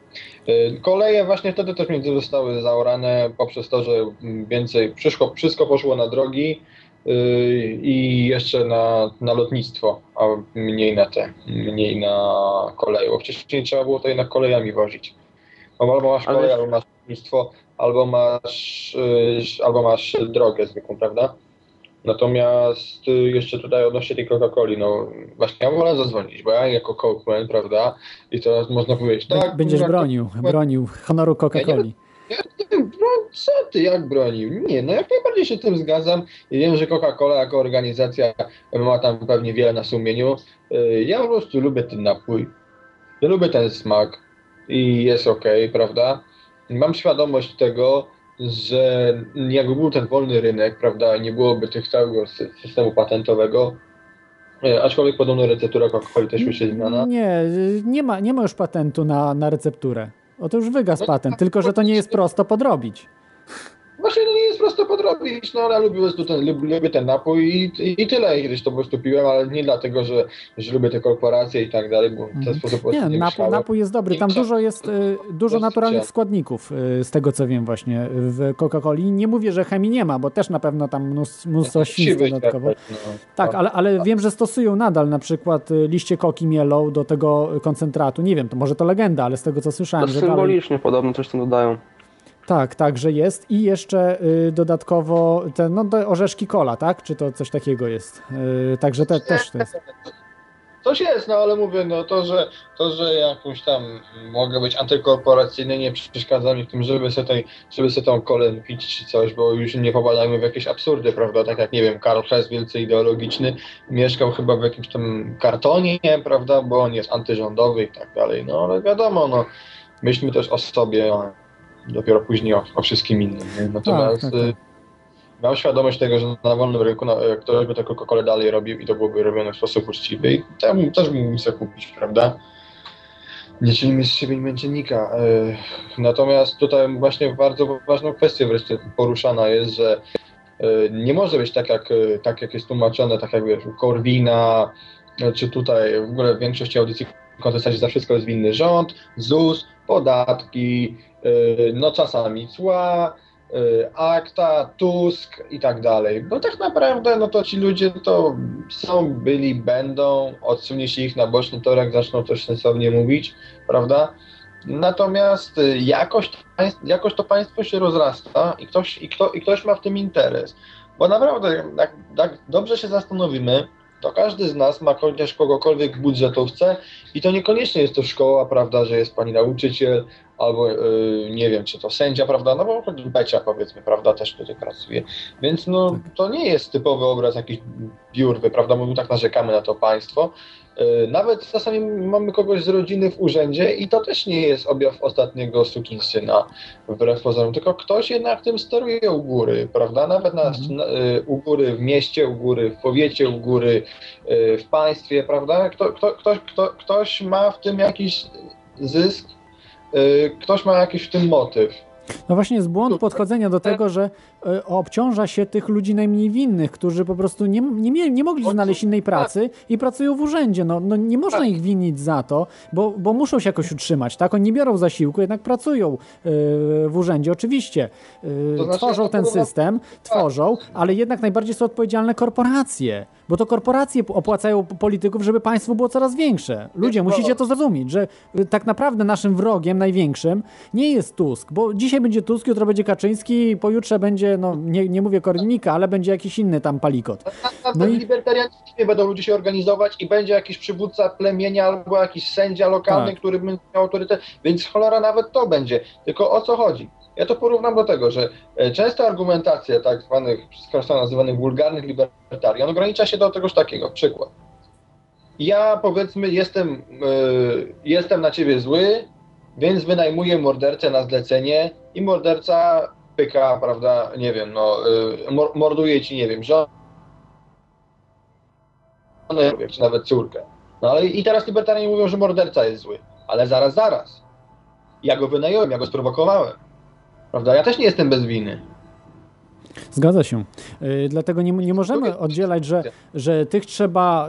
E, Koleje właśnie wtedy też między zostały zaorane poprzez to, że mm, więcej, wszystko, wszystko poszło na drogi, i jeszcze na, na lotnictwo, a mniej na te, mniej na koleje, bo wcześniej trzeba było to jednak kolejami wozić. Bo Albo masz Ale kolej, wiesz- albo masz lotnictwo, albo masz, yy, albo masz drogę zwykłą, prawda? Natomiast yy, jeszcze tutaj odnośnie tej Coca-Coli, no właśnie ja wolę zadzwonić, bo ja jako Cokeman, prawda, i teraz można powiedzieć, tak, Będziesz bronił, bronił honoru Coca-Coli. Bro, co ty, jak bronił? Nie, no jak najbardziej się tym zgadzam. I wiem, że Coca-Cola jako organizacja ma tam pewnie wiele na sumieniu. Yy, Ja po prostu lubię ten napój. Ja lubię ten smak i jest okej, prawda? Mam świadomość tego, że jakby był ten wolny rynek, prawda, nie byłoby tych całego sy- systemu patentowego, yy, aczkolwiek podobno receptura Coca-Coli też już jest zmiana. Nie, y, nie ma, nie ma już patentu na, na recepturę. O to już wygasł patent, tylko że to nie jest prosto podrobić. Właśnie no nie jest prosto podrobić, no ale lubię, ten, lub- lubię ten napój i, i, i tyle. Kiedyś to po prostu piłem, ale nie dlatego, że, że lubię te korporacje i tak dalej, bo w ten Mhm. sposób po prostu Nie, nie napój, napój jest dobry. Tam dużo jest, y, dużo naturalnych składników, y, z tego co wiem właśnie w Coca-Coli. Nie mówię, że chemii nie ma, bo też na pewno tam mnóstwo, mnóstwo świństwa Siwy dodatkowo. no. Tak, ale, ale wiem, że stosują nadal na przykład y, liście koki mielą do tego koncentratu. Nie wiem, to może to legenda, ale z tego co To słyszałem, że dalej... symbolicznie podobno coś tam dodają. Tak, tak, że jest i jeszcze y, dodatkowo te no, te orzeszki kola, tak? Czy to coś takiego jest? Y, także te, też to jest. Coś jest, no ale mówię, no to, że to, że jakąś tam mogę być antykorporacyjny, nie przeszkadza mi w tym, żeby sobie, tej, żeby sobie tą kolę pić czy coś, bo już nie popadajmy w jakieś absurdy, prawda? Tak jak, nie wiem, Karl Hess, wielce ideologiczny, mieszkał chyba w jakimś tam kartonie, prawda? Bo on jest antyrządowy i tak dalej. No ale wiadomo, no myślmy też o sobie, dopiero później o, o wszystkim innym. Nie? Natomiast tak, tak. y, Mam świadomość tego, że na wolnym rynku no, ktoś by tylko Coca-Colę dalej robił i to byłoby robione w sposób uczciwy i temu też mógłbym sobie kupić, prawda? Nie czynimy z siebie męczennika. Yy, Natomiast tutaj właśnie bardzo ważną kwestią wreszcie poruszana jest, że nie może być tak jak, tak, jak jest tłumaczone, tak jak wiesz, Korwina, czy tutaj w ogóle w większości audycji w za wszystko jest winny rząd, ZUS, podatki, no czasami cła, y, Akta, Tusk i tak dalej. Bo tak naprawdę no to ci ludzie to są, byli, będą, odsunie się ich na boczny torek, zaczną coś sensownie mówić, prawda? Natomiast y, jakoś, jakoś to państwo się rozrasta i ktoś, i, kto, i ktoś ma w tym interes. Bo naprawdę, jak, jak dobrze się zastanowimy, to każdy z nas ma chociaż kogokolwiek w budżetówce i to niekoniecznie jest to szkoła, prawda, że jest pani nauczyciel, albo yy, nie wiem, czy to sędzia, prawda, no bo Becia powiedzmy, prawda, też tutaj pracuje. Więc no, to nie jest typowy obraz jakichś biurwy, prawda, my tak narzekamy na to państwo. Yy, Nawet czasami mamy kogoś z rodziny w urzędzie i to też nie jest objaw ostatniego sukinsyna, wbrew pozorom, tylko ktoś jednak tym steruje u góry, prawda, nawet na, Mhm. na, y, u góry w mieście, u góry w powiecie, u góry y, w państwie, prawda, kto, kto, ktoś, kto, ktoś ma w tym jakiś zysk, y, ktoś ma jakiś w tym motyw. No właśnie jest błąd podchodzenia do tego, że e, obciąża się tych ludzi najmniej winnych, którzy po prostu nie, nie, mie- nie mogli znaleźć innej pracy i pracują w urzędzie. No, no nie można ich winić za to, bo, bo muszą się jakoś utrzymać, tak? Oni nie biorą zasiłku, jednak pracują e, w urzędzie, oczywiście. E, znaczy, tworzą ten system, tworzą, ale jednak najbardziej są odpowiedzialne korporacje, bo to korporacje opłacają polityków, żeby państwo było coraz większe. Ludzie, musicie to zrozumieć, że y, tak naprawdę naszym wrogiem największym nie jest Tusk, bo dzisiaj będzie Tusk, jutro będzie Kaczyński, pojutrze będzie, no nie, nie mówię Korwin-Mikke, ale będzie jakiś inny tam palikot. Na No no i- będą ludzie się organizować i będzie jakiś przywódca plemienia albo jakiś sędzia lokalny, Tak. który będzie miał autorytet, więc cholera nawet to będzie. Tylko o co chodzi? Ja to porównam do tego, że e, często argumentacja tak zwanych, często nazywanych wulgarnych libertarian ogranicza się do tegoż takiego. Przykład. Ja powiedzmy jestem, e, jestem na ciebie zły, więc wynajmuję mordercę na zlecenie i morderca pyka, prawda, nie wiem, no, mor- morduje ci, nie wiem, żonę, czy nawet córkę. No ale i teraz libertarianie mówią, że morderca jest zły. Ale zaraz, zaraz. Ja go wynająłem, ja go sprowokowałem. Prawda? Ja też nie jestem bez winy. Zgadza się. Y, Dlatego nie, nie możemy oddzielać, że, że tych trzeba.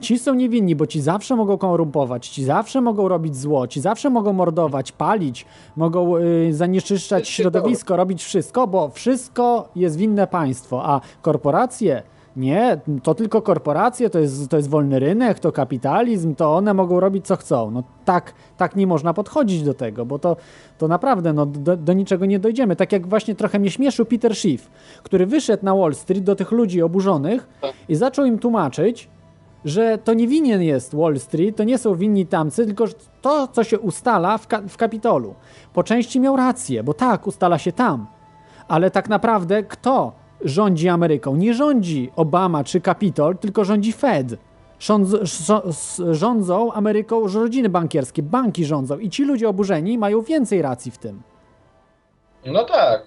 Ci- są niewinni, bo ci zawsze mogą korumpować, ci zawsze mogą robić zło, ci zawsze mogą mordować, palić, mogą y, zanieczyszczać środowisko, robić wszystko, bo wszystko jest winne państwo, a korporacje. Nie, to tylko korporacje, to jest, to jest wolny rynek, to kapitalizm, to one mogą robić co chcą. No tak, tak nie można podchodzić do tego, bo to, to naprawdę no, do, do niczego nie dojdziemy. Tak jak właśnie trochę mnie śmieszył Peter Schiff, który wyszedł na Wall Street do tych ludzi oburzonych i zaczął im tłumaczyć, że to nie winien jest Wall Street, to nie są winni tamcy, tylko to, co się ustala w, ka- w Kapitolu. Po części miał rację, bo tak, ustala się tam. Ale tak naprawdę kto rządzi Ameryką? Nie rządzi Obama czy Kapitol, tylko rządzi Fed. Rządzą Ameryką rodziny bankierskie, banki rządzą i ci ludzie oburzeni mają więcej racji w tym. No tak.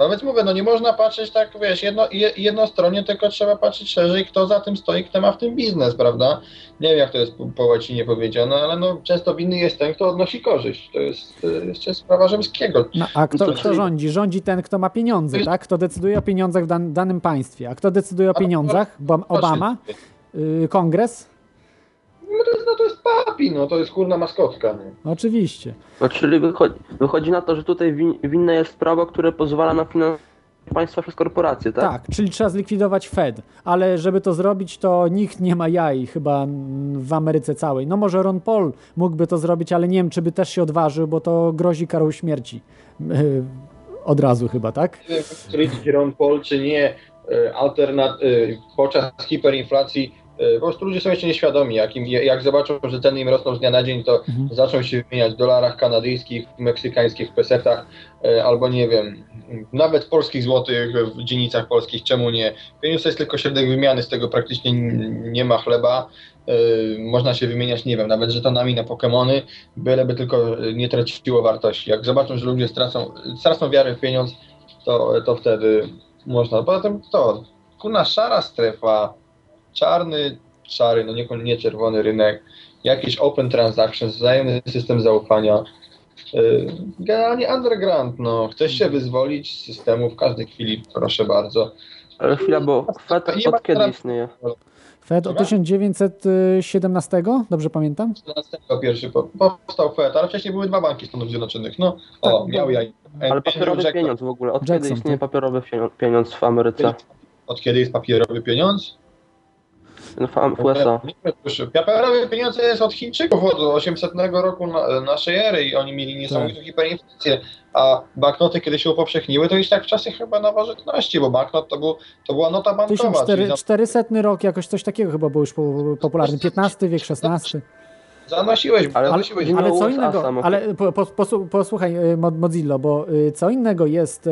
No więc mówię, no nie można patrzeć tak, wiesz, jedno, je- jednostronnie, tylko trzeba patrzeć szerzej, kto za tym stoi, kto ma w tym biznes, prawda? Nie wiem, jak to jest po, po łacinie powiedziane, ale no często winny jest ten, kto odnosi korzyść. To jest jeszcze sprawa rzymskiego. No, a kto, to kto czyli- rządzi? Rządzi ten, kto ma pieniądze, tak? Kto decyduje o pieniądzach w dan danym państwie. A kto decyduje o pieniądzach? Obama? Y, Kongres? No to jest, no to jest papi, no to jest kurna maskotka. No. Oczywiście. No, czyli wychodzi, wychodzi na to, że tutaj win, winne jest prawo, które pozwala na finansowanie państwa przez korporacje, tak? Tak, czyli trzeba zlikwidować Fed, ale żeby to zrobić, to nikt nie ma jaj chyba w Ameryce całej. No może Ron Paul mógłby to zrobić, ale nie wiem, czy by też się odważył, bo to grozi karą śmierci. Od razu chyba, tak? Nie wiem, Ron Paul, czy nie, e, alternat, e, podczas hiperinflacji po prostu ludzie są jeszcze nieświadomi, jak, im, jak zobaczą, że ceny im rosną z dnia na dzień, to Mhm. zaczną się wymieniać w dolarach kanadyjskich, meksykańskich pesetach, e, albo nie wiem, nawet polskich złotych w dzielnicach polskich, czemu nie? Pieniądz to jest tylko środek wymiany, z tego praktycznie nie ma chleba. E, Można się wymieniać, nie wiem, nawet żetonami na Pokemony, byleby tylko nie traciło wartości. Jak zobaczą, że ludzie stracą, stracą wiarę w pieniądz, to, to wtedy można. Poza tym to, kurna szara strefa, czarny, szary, no nie, nie czerwony rynek, jakiś open transactions, wzajemny system zaufania. Yy, Generalnie underground, no. Chcesz się wyzwolić z systemu w każdej chwili, proszę bardzo. Ale chwila, bo Fed od kiedy istnieje? Fed od Dobra. 1917, dobrze pamiętam? 14 pierwszy po- powstał Fed, ale wcześniej były dwa banki Stanów Zjednoczonych. No, o, Tak, miał ja. Ale papierowy pieniądz w ogóle. Od Jackson, kiedy istnieje tak. papierowy pieniądz w Ameryce? Od kiedy jest papierowy pieniądz? No, w, USA. Proszę. Papierowe pieniądze jest od Chińczyków od 800 roku na, naszej ery i oni mieli niesamowitą Tak. hiperinflację, a banknoty kiedy się upowszechniły, to już tak w czasach chyba nowożytności, bo banknot to, był, to była nota bankowa. czyli 1400 za- 400 rok, jakoś coś takiego chyba był już po- popularny. 15 wiek, 16. Zanosiłeś, Ale- zanosiłeś. ale- Ale co innego, samo. ale po, po, posłu- posłuchaj y, Mo- Mozillo, bo y, co innego jest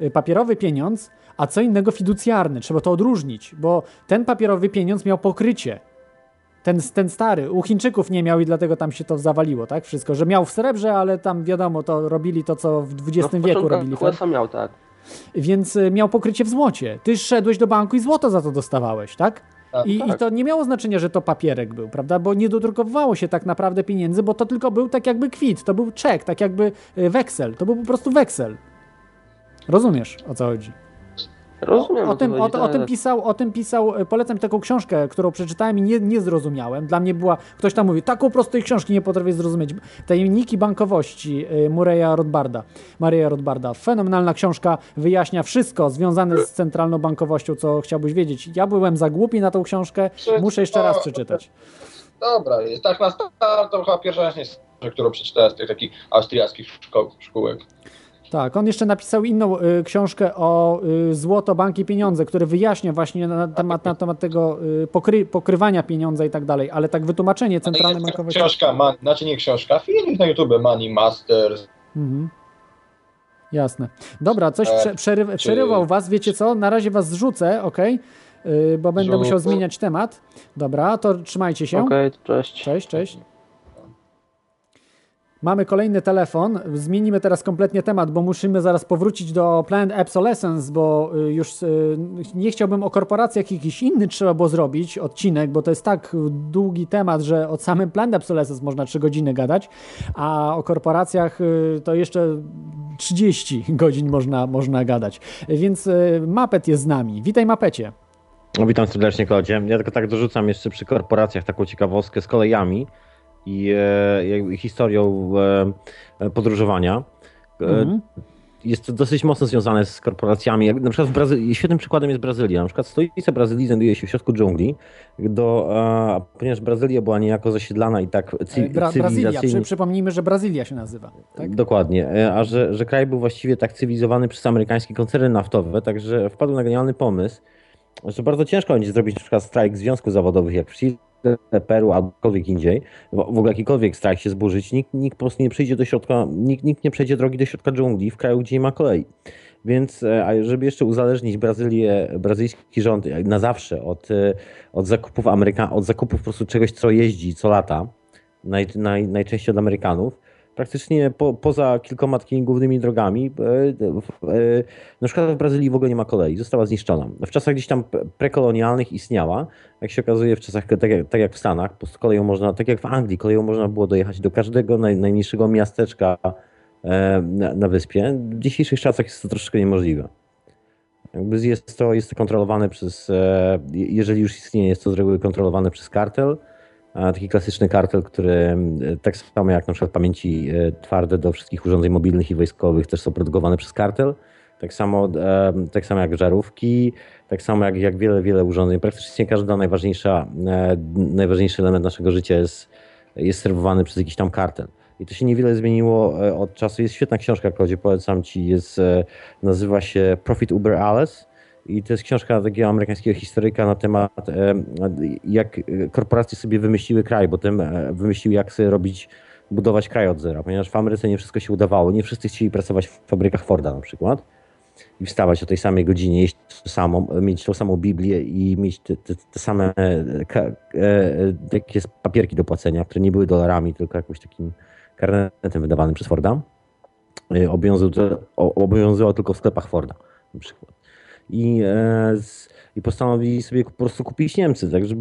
y, papierowy pieniądz, a co innego fiducjarny. Trzeba to odróżnić, bo ten papierowy pieniądz miał pokrycie. Ten, ten stary, u Chińczyków nie miał i dlatego tam się to zawaliło, tak? Wszystko, że miał w srebrze, ale tam wiadomo, to robili to, co w No, w XX wieku robili. tak? USA miał, tak. Więc y, miał pokrycie w złocie. Ty szedłeś do banku i złoto za to dostawałeś, tak? Tak, I, I tak. to nie miało znaczenia, że to papierek był, prawda? Bo nie dodrukowywało się tak naprawdę pieniędzy, bo to tylko był tak jakby kwit, to był czek, tak jakby y, weksel. To był po prostu weksel. Rozumiesz, o co chodzi? Rozumiem. O, co tym, o, o, tym ale- pisał, o tym pisał, e, polecam taką książkę, którą przeczytałem i nie, nie zrozumiałem. Dla mnie była, ktoś tam mówi, taką prostej książki nie potrafię zrozumieć. Tajemniki bankowości e, Murray'a Rothbarda, Maria Rothbarda. Fenomenalna książka, wyjaśnia wszystko związane z centralną bankowością, co chciałbyś wiedzieć. Ja byłem za głupi na tą książkę, muszę jeszcze raz przeczytać. Dobra, jest tak na start, to chyba pierwsza rzecz, którą przeczytałem z tych takich austriackich szko- szkółek. Tak, on jeszcze napisał inną y, książkę o y, złoto, banki, pieniądze, który wyjaśnia właśnie na temat, na temat tego y, pokry, pokrywania pieniądza i tak dalej, ale tak wytłumaczenie centralnej Jest bankowości. Książka, man, znaczy nie książka, filmik na YouTube, Money Masters. Mhm. Jasne. Dobra, coś prze, przeryw, przerywał was, wiecie co? Na razie was zrzucę, ok? Bo będę musiał zmieniać temat. Dobra, to trzymajcie się. Okej, cześć. Cześć, cześć. Mamy kolejny telefon. Zmienimy teraz kompletnie temat, bo musimy zaraz powrócić do Planned Obsolescence, bo y, już y, nie chciałbym o korporacjach jakiś inny trzeba było zrobić odcinek, bo to jest tak długi temat, że od samym Planned Obsolescence można 3 godziny gadać, a o korporacjach y, to jeszcze 30 godzin można, można gadać. Więc Mapet jest z nami. Witaj Mapecie. Witam serdecznie, Klodzie. Ja tylko tak dorzucam jeszcze przy korporacjach taką ciekawostkę z kolejami i e, historią e, podróżowania. E, Mhm. Jest to dosyć mocno związane z korporacjami. Na przykład w Brazylii, świetnym przykładem jest Brazylia. Na przykład stolica Brazylii znajduje się w środku dżungli, do, a, ponieważ Brazylia była niejako zasiedlana i tak cy, Bra- Brazylia. Przy, przypomnijmy, że Brazylia się nazywa. Tak? Dokładnie, e, a że, że kraj był właściwie tak cywilizowany przez amerykańskie koncerny naftowe, także wpadł na genialny pomysł, że bardzo ciężko będzie zrobić na przykład strajk związków zawodowych jak w Chile, Peru albo gdziekolwiek indziej, w ogóle jakikolwiek strajk się zburzyć, nikt, nikt po prostu nie przyjdzie do środka, nikt, nikt nie przejdzie drogi do środka dżungli w kraju, gdzie nie ma kolei. Więc, e, a żeby jeszcze uzależnić Brazylię, brazylijski rząd na zawsze od, e, od zakupów Ameryka, od zakupów po prostu czegoś, co jeździ, co lata, naj, naj, najczęściej od Amerykanów, praktycznie po, poza kilkoma takimi głównymi drogami, e, e, na przykład w Brazylii w ogóle nie ma kolei, została zniszczona. W czasach gdzieś tam prekolonialnych istniała, jak się okazuje w czasach, tak jak, tak jak w Stanach, po prostu koleją można, tak jak w Anglii, koleją można było dojechać do każdego naj, najmniejszego miasteczka e, na, na wyspie. W dzisiejszych czasach jest to troszeczkę niemożliwe. Jakby jest to, jest to kontrolowane przez, jeżeli już istnieje, jest to z reguły kontrolowane przez kartel, taki klasyczny kartel, który e, tak samo jak na przykład pamięci e, twarde do wszystkich urządzeń mobilnych i wojskowych też są produkowane przez kartel. Tak samo, e, tak samo jak żarówki, tak samo jak, jak wiele, wiele urządzeń. Praktycznie każda najważniejsza, e, najważniejszy element naszego życia jest, jest serwowany przez jakiś tam kartel. I to się niewiele zmieniło od czasu. Jest świetna książka, Klodzie, polecam ci. Jest, nazywa się Profit Uber Alice. I to jest książka takiego amerykańskiego historyka na temat, e, jak korporacje sobie wymyśliły kraj, bo tym e, wymyśliły, jak sobie robić, budować kraj od zera, ponieważ w Ameryce nie wszystko się udawało. Nie wszyscy chcieli pracować w fabrykach Forda na przykład i wstawać o tej samej godzinie, jeść to samo, mieć tą samą Biblię i mieć te, te, te same e, ka, papierki do płacenia, które nie były dolarami, tylko jakimś takim karnetem wydawanym przez Forda. Obowiązywało, obowiązywało tylko w sklepach Forda na przykład. I, e, z, I postanowili sobie po prostu kupić Niemcy. Także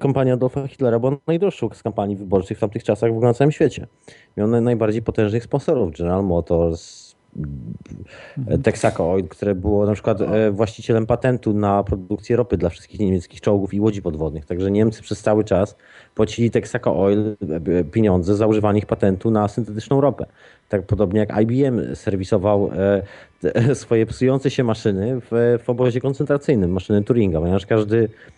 kampania Adolfa Hitlera była najdroższą z kampanii wyborczych w tamtych czasach w ogóle na całym świecie. Miał naj- najbardziej potężnych sponsorów. General Motors, Texaco Oil, które było na przykład e, właścicielem patentu na produkcję ropy dla wszystkich niemieckich czołgów i łodzi podwodnych. Także Niemcy przez cały czas płacili Texaco Oil e, e, pieniądze za używanie ich patentu na syntetyczną ropę. Tak podobnie jak IBM serwisował e, swoje psujące się maszyny w, obozie koncentracyjnym, maszyny Turinga, ponieważ każdy, e,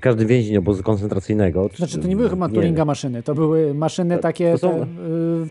każdy więzień obozu koncentracyjnego... Znaczy, to nie były chyba nie- Turinga maszyny, to były maszyny takie to są- y,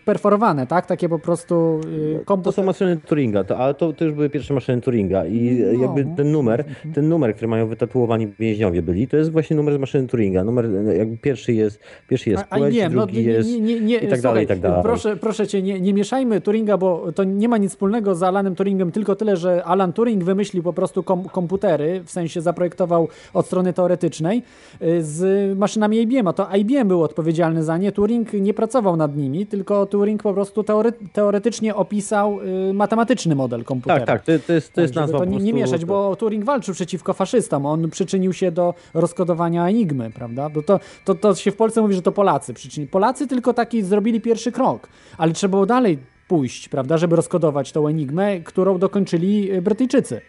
perforowane, tak? Takie po prostu y, To komputer. są maszyny Turinga, to, ale to, to już były pierwsze maszyny Turinga i No. jakby ten numer, ten numer, który mają wytatuowani więźniowie byli, to jest właśnie numer z maszyny Turinga. Numer e, jakby pierwszy jest, pierwszy jest płeć, nie, no, drugi nie, jest nie, nie, nie, i tak dalej, i tak dalej. Proszę, proszę cię, nie, nie mieszajmy Turinga, bo to nie ma nic wspólnego z Alanem Turingiem, tylko tyle, że Alan Turing wymyślił po prostu kom komputery, w sensie zaprojektował od strony teoretycznej y, z maszynami IBM, a to IBM był odpowiedzialny za nie, Turing nie pracował nad nimi, tylko Turing po prostu teore teoretycznie opisał y, matematyczny model komputera. Tak, tak, to, jest, to jest Tak, nazwa to nie, nie mieszać, bo Turing walczył przeciwko faszystom. On przyczynił się do rozkodowania Enigmy, prawda? Bo to, to, to się w Polsce mówi, że to Polacy przyczynili. Polacy tylko taki zrobili pierwszy krok, ale trzeba było dalej pójść, prawda, żeby rozkodować tą Enigmę, którą dokończyli y, Brytyjczycy.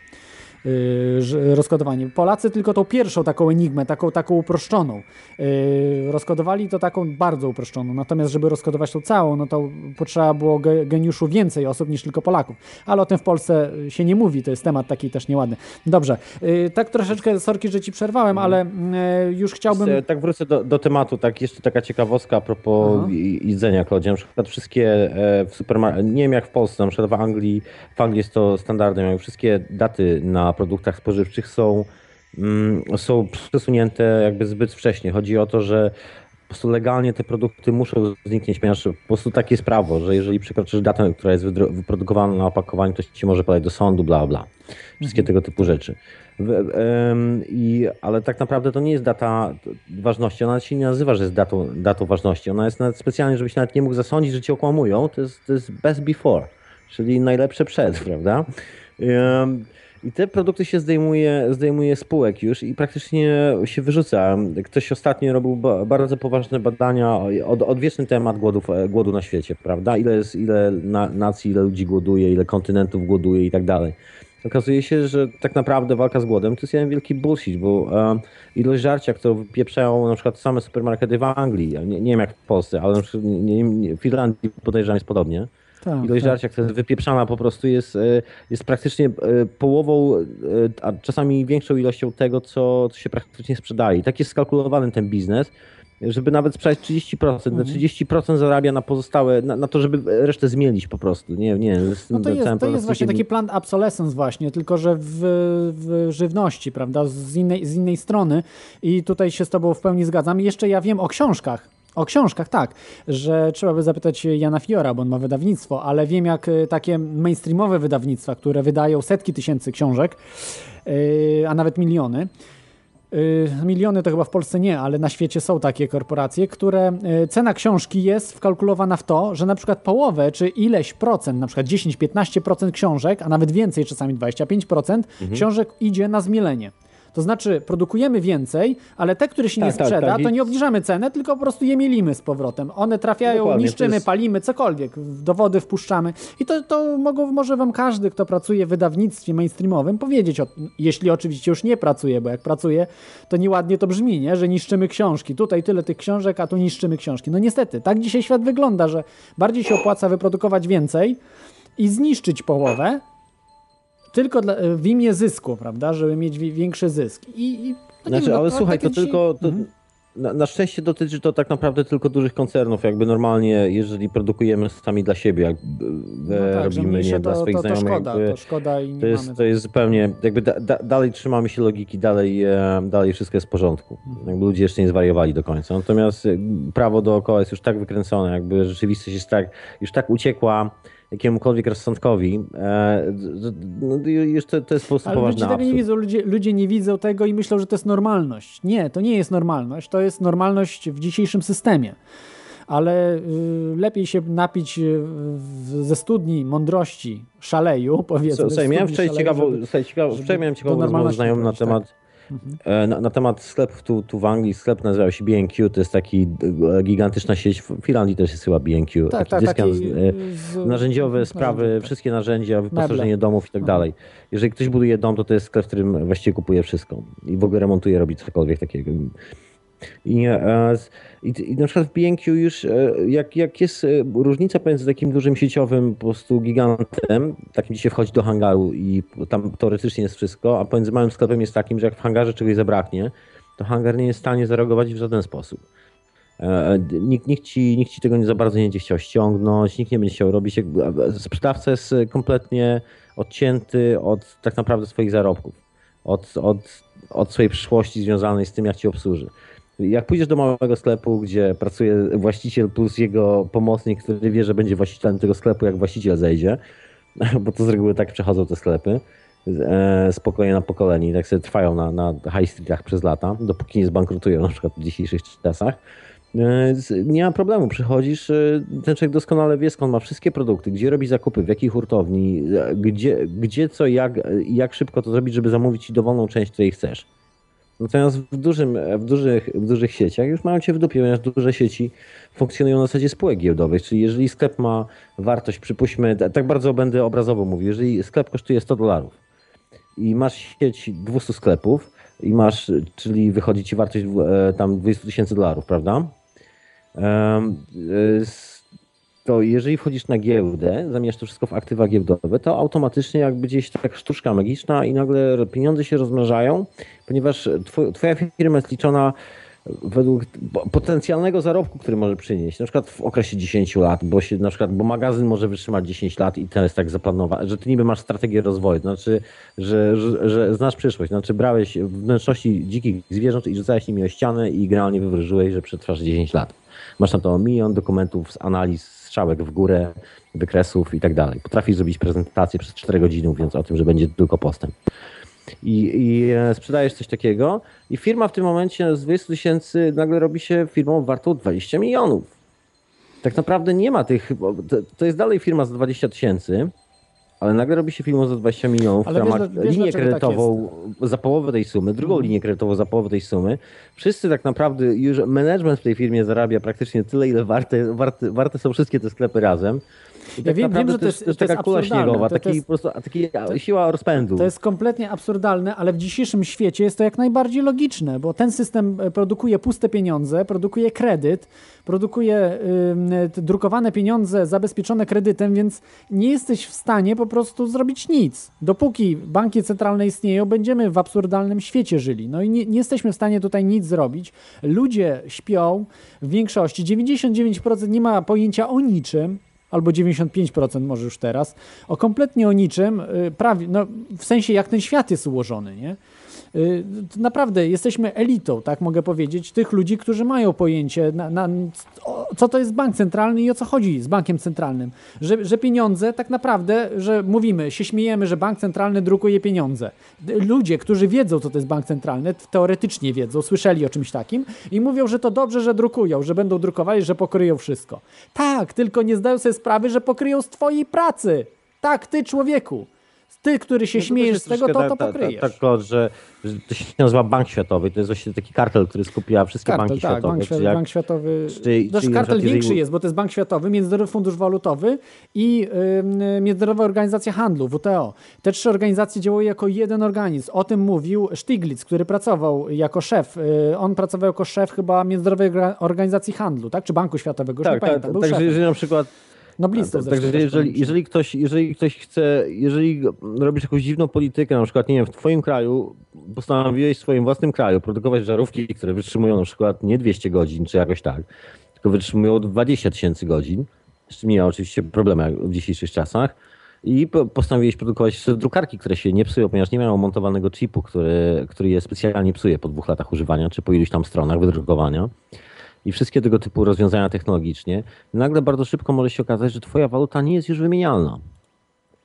Że- rozkodowanie. Polacy tylko tą pierwszą taką enigmę, taką, taką uproszczoną. Yy, rozkodowali to taką bardzo uproszczoną. Natomiast, żeby rozkodować tą całą, no to potrzeba było ge- geniuszu więcej osób niż tylko Polaków. Ale o tym w Polsce się nie mówi, to jest temat taki też nieładny. Dobrze, yy, tak troszeczkę, sorki, że ci przerwałem, ale yy, już chciałbym... Tak wrócę do, do tematu, tak jeszcze taka ciekawostka a propos Aha. jedzenia, Klodzie. Na przykład wszystkie e, w supermarketach, nie wiem jak w Polsce, na przykład w Anglii, w Anglii jest to standardem, jak wszystkie daty na produktach spożywczych są, mm, są przesunięte jakby zbyt wcześnie. Chodzi o to, że po prostu legalnie te produkty muszą zniknąć, ponieważ po prostu takie jest prawo, że jeżeli przekroczysz datę, która jest wyprodukowana na opakowaniu, to ci może podać do sądu, bla bla. Wszystkie tego typu rzeczy. I, ale tak naprawdę to nie jest data ważności. Ona się nie nazywa, że jest datą, datą ważności. Ona jest nawet specjalnie, żebyś nawet nie mógł zasądzić, że cię okłamują. To jest, to jest best before, czyli najlepsze przed, prawda? I te produkty się zdejmuje, zdejmuje spółek już i praktycznie się wyrzuca. Ktoś ostatnio robił ba- bardzo poważne badania o odwieczny temat głodów, e, głodu na świecie, prawda? Ile, jest, ile na, nacji, ile ludzi głoduje, ile kontynentów głoduje i tak dalej. Okazuje się, że tak naprawdę walka z głodem to jest jeden wielki bullshit, bo e, ilość żarcia, którą wypieprzają na przykład same supermarkety w Anglii, nie, nie wiem jak w Polsce, ale na przykład nie, nie, w Irlandii podejrzewam jest podobnie. Tak, Ilość tak. żarcia, która jest wypieprzana po prostu jest, e, jest praktycznie e, połową, e, a czasami większą ilością tego, co, co się praktycznie sprzedaje. I tak jest skalkulowany ten biznes, żeby nawet sprzedać 30%, Mhm. na 30% zarabia na pozostałe, na, na to, żeby resztę zmielić po prostu. Nie, nie, z No to jest, to jest właśnie taki plan obsolescence właśnie, tylko że w, w żywności, prawda, z innej, z innej strony i tutaj się z tobą w pełni zgadzam. I jeszcze ja wiem o książkach, o książkach, tak, że trzeba by zapytać Jana Fiora, bo on ma wydawnictwo, ale wiem jak y, takie mainstreamowe wydawnictwa, które wydają setki tysięcy książek, yy, a nawet miliony, Y, Miliony to chyba w Polsce nie, ale na świecie są takie korporacje, które cena książki jest wkalkulowana w to, że na przykład połowę czy ileś procent, na przykład 10-15% książek, a nawet więcej, czasami 25% książek idzie na zmielenie. To znaczy, produkujemy więcej, ale te, które się nie Tak, tak, sprzeda, tak. to nie obniżamy cenę, tylko po prostu je mielimy z powrotem. One trafiają, Dokładnie, niszczymy, jest- palimy, cokolwiek, do wody wpuszczamy. I to, to mogą, może wam każdy, kto pracuje w wydawnictwie mainstreamowym, powiedzieć, o, jeśli oczywiście już nie pracuje, bo jak pracuje, to nieładnie to brzmi, nie? że niszczymy książki. Tutaj tyle tych książek, a tu niszczymy książki. No niestety, tak dzisiaj świat wygląda, że bardziej się opłaca wyprodukować więcej i zniszczyć połowę, tylko dla, w imię zysku, prawda, żeby mieć wi- większy zysk. I, i no Znaczy, wiem, no ale to słuchaj, to dzisiaj- tylko. To, Mhm. na, na szczęście dotyczy to tak naprawdę tylko dużych koncernów. Jakby normalnie, jeżeli produkujemy sami dla siebie, jak No e, tak, że robimy nie dla to, swoich to, to znajomych. szkoda, to szkoda i nie to, jest, mamy. to jest zupełnie, jakby da, da, dalej trzymamy się logiki, dalej, e, dalej wszystko jest w porządku. Mhm. Jakby ludzie jeszcze nie zwariowali do końca. Natomiast e, prawo dookoła jest już tak wykręcone, jakby rzeczywistość jest tak, już tak uciekła jakiemukolwiek rozsądkowi. E, no, już to, to jest po prostu Ale ludzie tego nie widzą, ludzie, ludzie nie widzą tego i myślą, że to jest normalność. Nie, to nie jest normalność, to jest normalność w dzisiejszym systemie. Ale y, lepiej się napić y, ze studni mądrości, szaleju, powiedzmy. Słuchaj, miałem wczoraj ciekawą, żeby- wczoraj miałem ciekawą rozmowę z normalności znajomym na doprowadzić, temat, Mhm. e, na, na temat sklepów tu, tu w Anglii. Sklep nazywał się B&Q, to jest taki e, gigantyczna sieć, w Finlandii też jest chyba B&Q, Tak, taki tak, taki, e, z- narzędziowe sprawy, narzędziowe. wszystkie narzędzia, wyposażenie Meble. domów i tak dalej. Jeżeli ktoś buduje dom, to to jest sklep, w którym właściwie kupuje wszystko i w ogóle remontuje, robi cokolwiek takiego. I, e, i, I na przykład w B&Q już, e, jak, jak jest e, różnica pomiędzy takim dużym sieciowym po prostu gigantem, takim gdzie się wchodzi do hangaru i tam teoretycznie jest wszystko, a pomiędzy małym sklepem jest takim, że jak w hangarze czegoś zabraknie, to hangar nie jest w stanie zareagować w żaden sposób. Nikt, nikt, ci, nikt ci tego nie za bardzo nie będzie chciał ściągnąć, nikt nie będzie chciał robić. Sprzedawca jest kompletnie odcięty od tak naprawdę swoich zarobków, od, od, od swojej przyszłości związanej z tym, jak ci obsłuży. Jak pójdziesz do małego sklepu, gdzie pracuje właściciel plus jego pomocnik, który wie, że będzie właścicielem tego sklepu, jak właściciel zejdzie, bo to z reguły tak przechodzą te sklepy, e, z pokolenia na pokolenie tak sobie trwają na, na high streetach przez lata, dopóki nie zbankrutują na przykład w dzisiejszych czasach. E, Nie ma problemu, przychodzisz, e, ten człowiek doskonale wie skąd ma wszystkie produkty, gdzie robi zakupy, w jakiej hurtowni, e, gdzie, gdzie co, jak, e, jak szybko to zrobić, żeby zamówić ci dowolną część, której chcesz. Natomiast w, dużym, w, dużych, w dużych sieciach już mają cię w dupie, ponieważ duże sieci funkcjonują na zasadzie spółek giełdowych, czyli jeżeli sklep ma wartość, przypuśćmy, tak bardzo będę obrazowo mówił, jeżeli sklep kosztuje 100 dolarów, i masz sieć 200 sklepów i masz, czyli wychodzi ci wartość e, tam 20 tysięcy dolarów, prawda? E, to jeżeli wchodzisz na giełdę, zamieniasz to wszystko w aktywa giełdowe, to automatycznie jakby gdzieś tak sztuczka magiczna i nagle pieniądze się rozmnażają, ponieważ twoj, twoja firma jest liczona według po- potencjalnego zarobku, który może przynieść, na przykład w okresie 10 lat, bo się na przykład, bo magazyn może wytrzymać 10 lat i to jest tak zaplanowane, że ty niby masz strategię rozwoju, to znaczy, że, że, że znasz przyszłość, to znaczy brałeś wnętrzności dzikich zwierząt i rzucałeś nimi o ścianę i generalnie wywróżyłeś, że przetrwasz 10 lat. Masz na to milion dokumentów z analiz, strzałek w górę, wykresów i tak dalej. Potrafisz zrobić prezentację przez 4 godziny, mówiąc o tym, że będzie tylko postęp. I, i e, sprzedajesz coś takiego i firma w tym momencie z 20 tysięcy nagle robi się firmą wartą 20 milionów. Tak naprawdę nie ma tych, to jest dalej firma za 20 tysięcy, ale nagle robi się firmą za 20 milionów, Ale która wiesz, ma wiesz, linię tak kredytową za połowę tej sumy, drugą Mhm. linię kredytową za połowę tej sumy. Wszyscy tak naprawdę, już management w tej firmie zarabia praktycznie tyle, ile warte, warte, warte są wszystkie te sklepy razem. I Ja tak wiem- wiem, że to jest- to jest to jest kula śniegowa, To- to taki jest- po prostu, taki siła rozpędu. To jest kompletnie absurdalne, ale w dzisiejszym świecie jest to jak najbardziej logiczne, bo ten system e, produkuje puste pieniądze, produkuje kredyt, produkuje te drukowane pieniądze zabezpieczone kredytem, więc nie jesteś w stanie po prostu zrobić nic. Dopóki banki centralne istnieją, będziemy w absurdalnym świecie żyli. No i nie, nie jesteśmy w stanie tutaj nic zrobić. Ludzie śpią w większości, 99% nie ma pojęcia o niczym, albo 95% może już teraz, o kompletnie o niczym, y, prawie, no, w sensie jak ten świat jest ułożony, nie? Y, Naprawdę jesteśmy elitą, tak mogę powiedzieć, tych ludzi, którzy mają pojęcie, na, na, co to jest bank centralny i o co chodzi z bankiem centralnym. Że, że pieniądze, tak naprawdę, że mówimy, się śmiejemy, że bank centralny drukuje pieniądze. Ludzie, którzy wiedzą, co to jest bank centralny, teoretycznie wiedzą, słyszeli o czymś takim i mówią, że to dobrze, że drukują, że będą drukowali, że pokryją wszystko. Tak, tylko nie zdają sobie sprawy, że pokryją z twojej pracy. Tak, ty człowieku. Ty, który się No śmiejesz z tego, to to ta- ta- pokryjesz. Tak, tak, że, że to się nazywa Bank Światowy. To jest właśnie taki kartel, który skupia wszystkie Kartel, banki tak, światowe. bank, Czyli Świat- jak- bank Światowy. Też czyli na kartel jeżeli- większy jest, bo to jest Bank Światowy, Międzynarodowy Fundusz Walutowy i ym, Międzynarodowa Organizacja Handlu, WTO. Te trzy organizacje działają jako jeden organizm. O tym mówił Stiglitz, który pracował jako szef. Y, On pracował jako szef chyba Międzynarodowej Organizacji Handlu, tak? Czy Banku Światowego, już nie Tak, tak, pamiętam. Był także szefem. jeżeli na przykład Tak, zresztą Także jeżeli, jeżeli, ktoś, jeżeli ktoś chce, jeżeli robisz jakąś dziwną politykę, na przykład, nie wiem, w twoim kraju, postanowiłeś w swoim własnym kraju produkować żarówki, które wytrzymują na przykład nie 200 godzin, czy jakoś tak, tylko wytrzymują 20 tysięcy godzin, z czym ja oczywiście problemy w dzisiejszych czasach, i po- postanowiłeś produkować jeszcze drukarki, które się nie psują, ponieważ nie mają montowanego chipu, który, który je specjalnie psuje po dwóch latach używania, czy po iluś tam stronach wydrukowania i wszystkie tego typu rozwiązania technologicznie, nagle bardzo szybko może się okazać, że twoja waluta nie jest już wymienialna.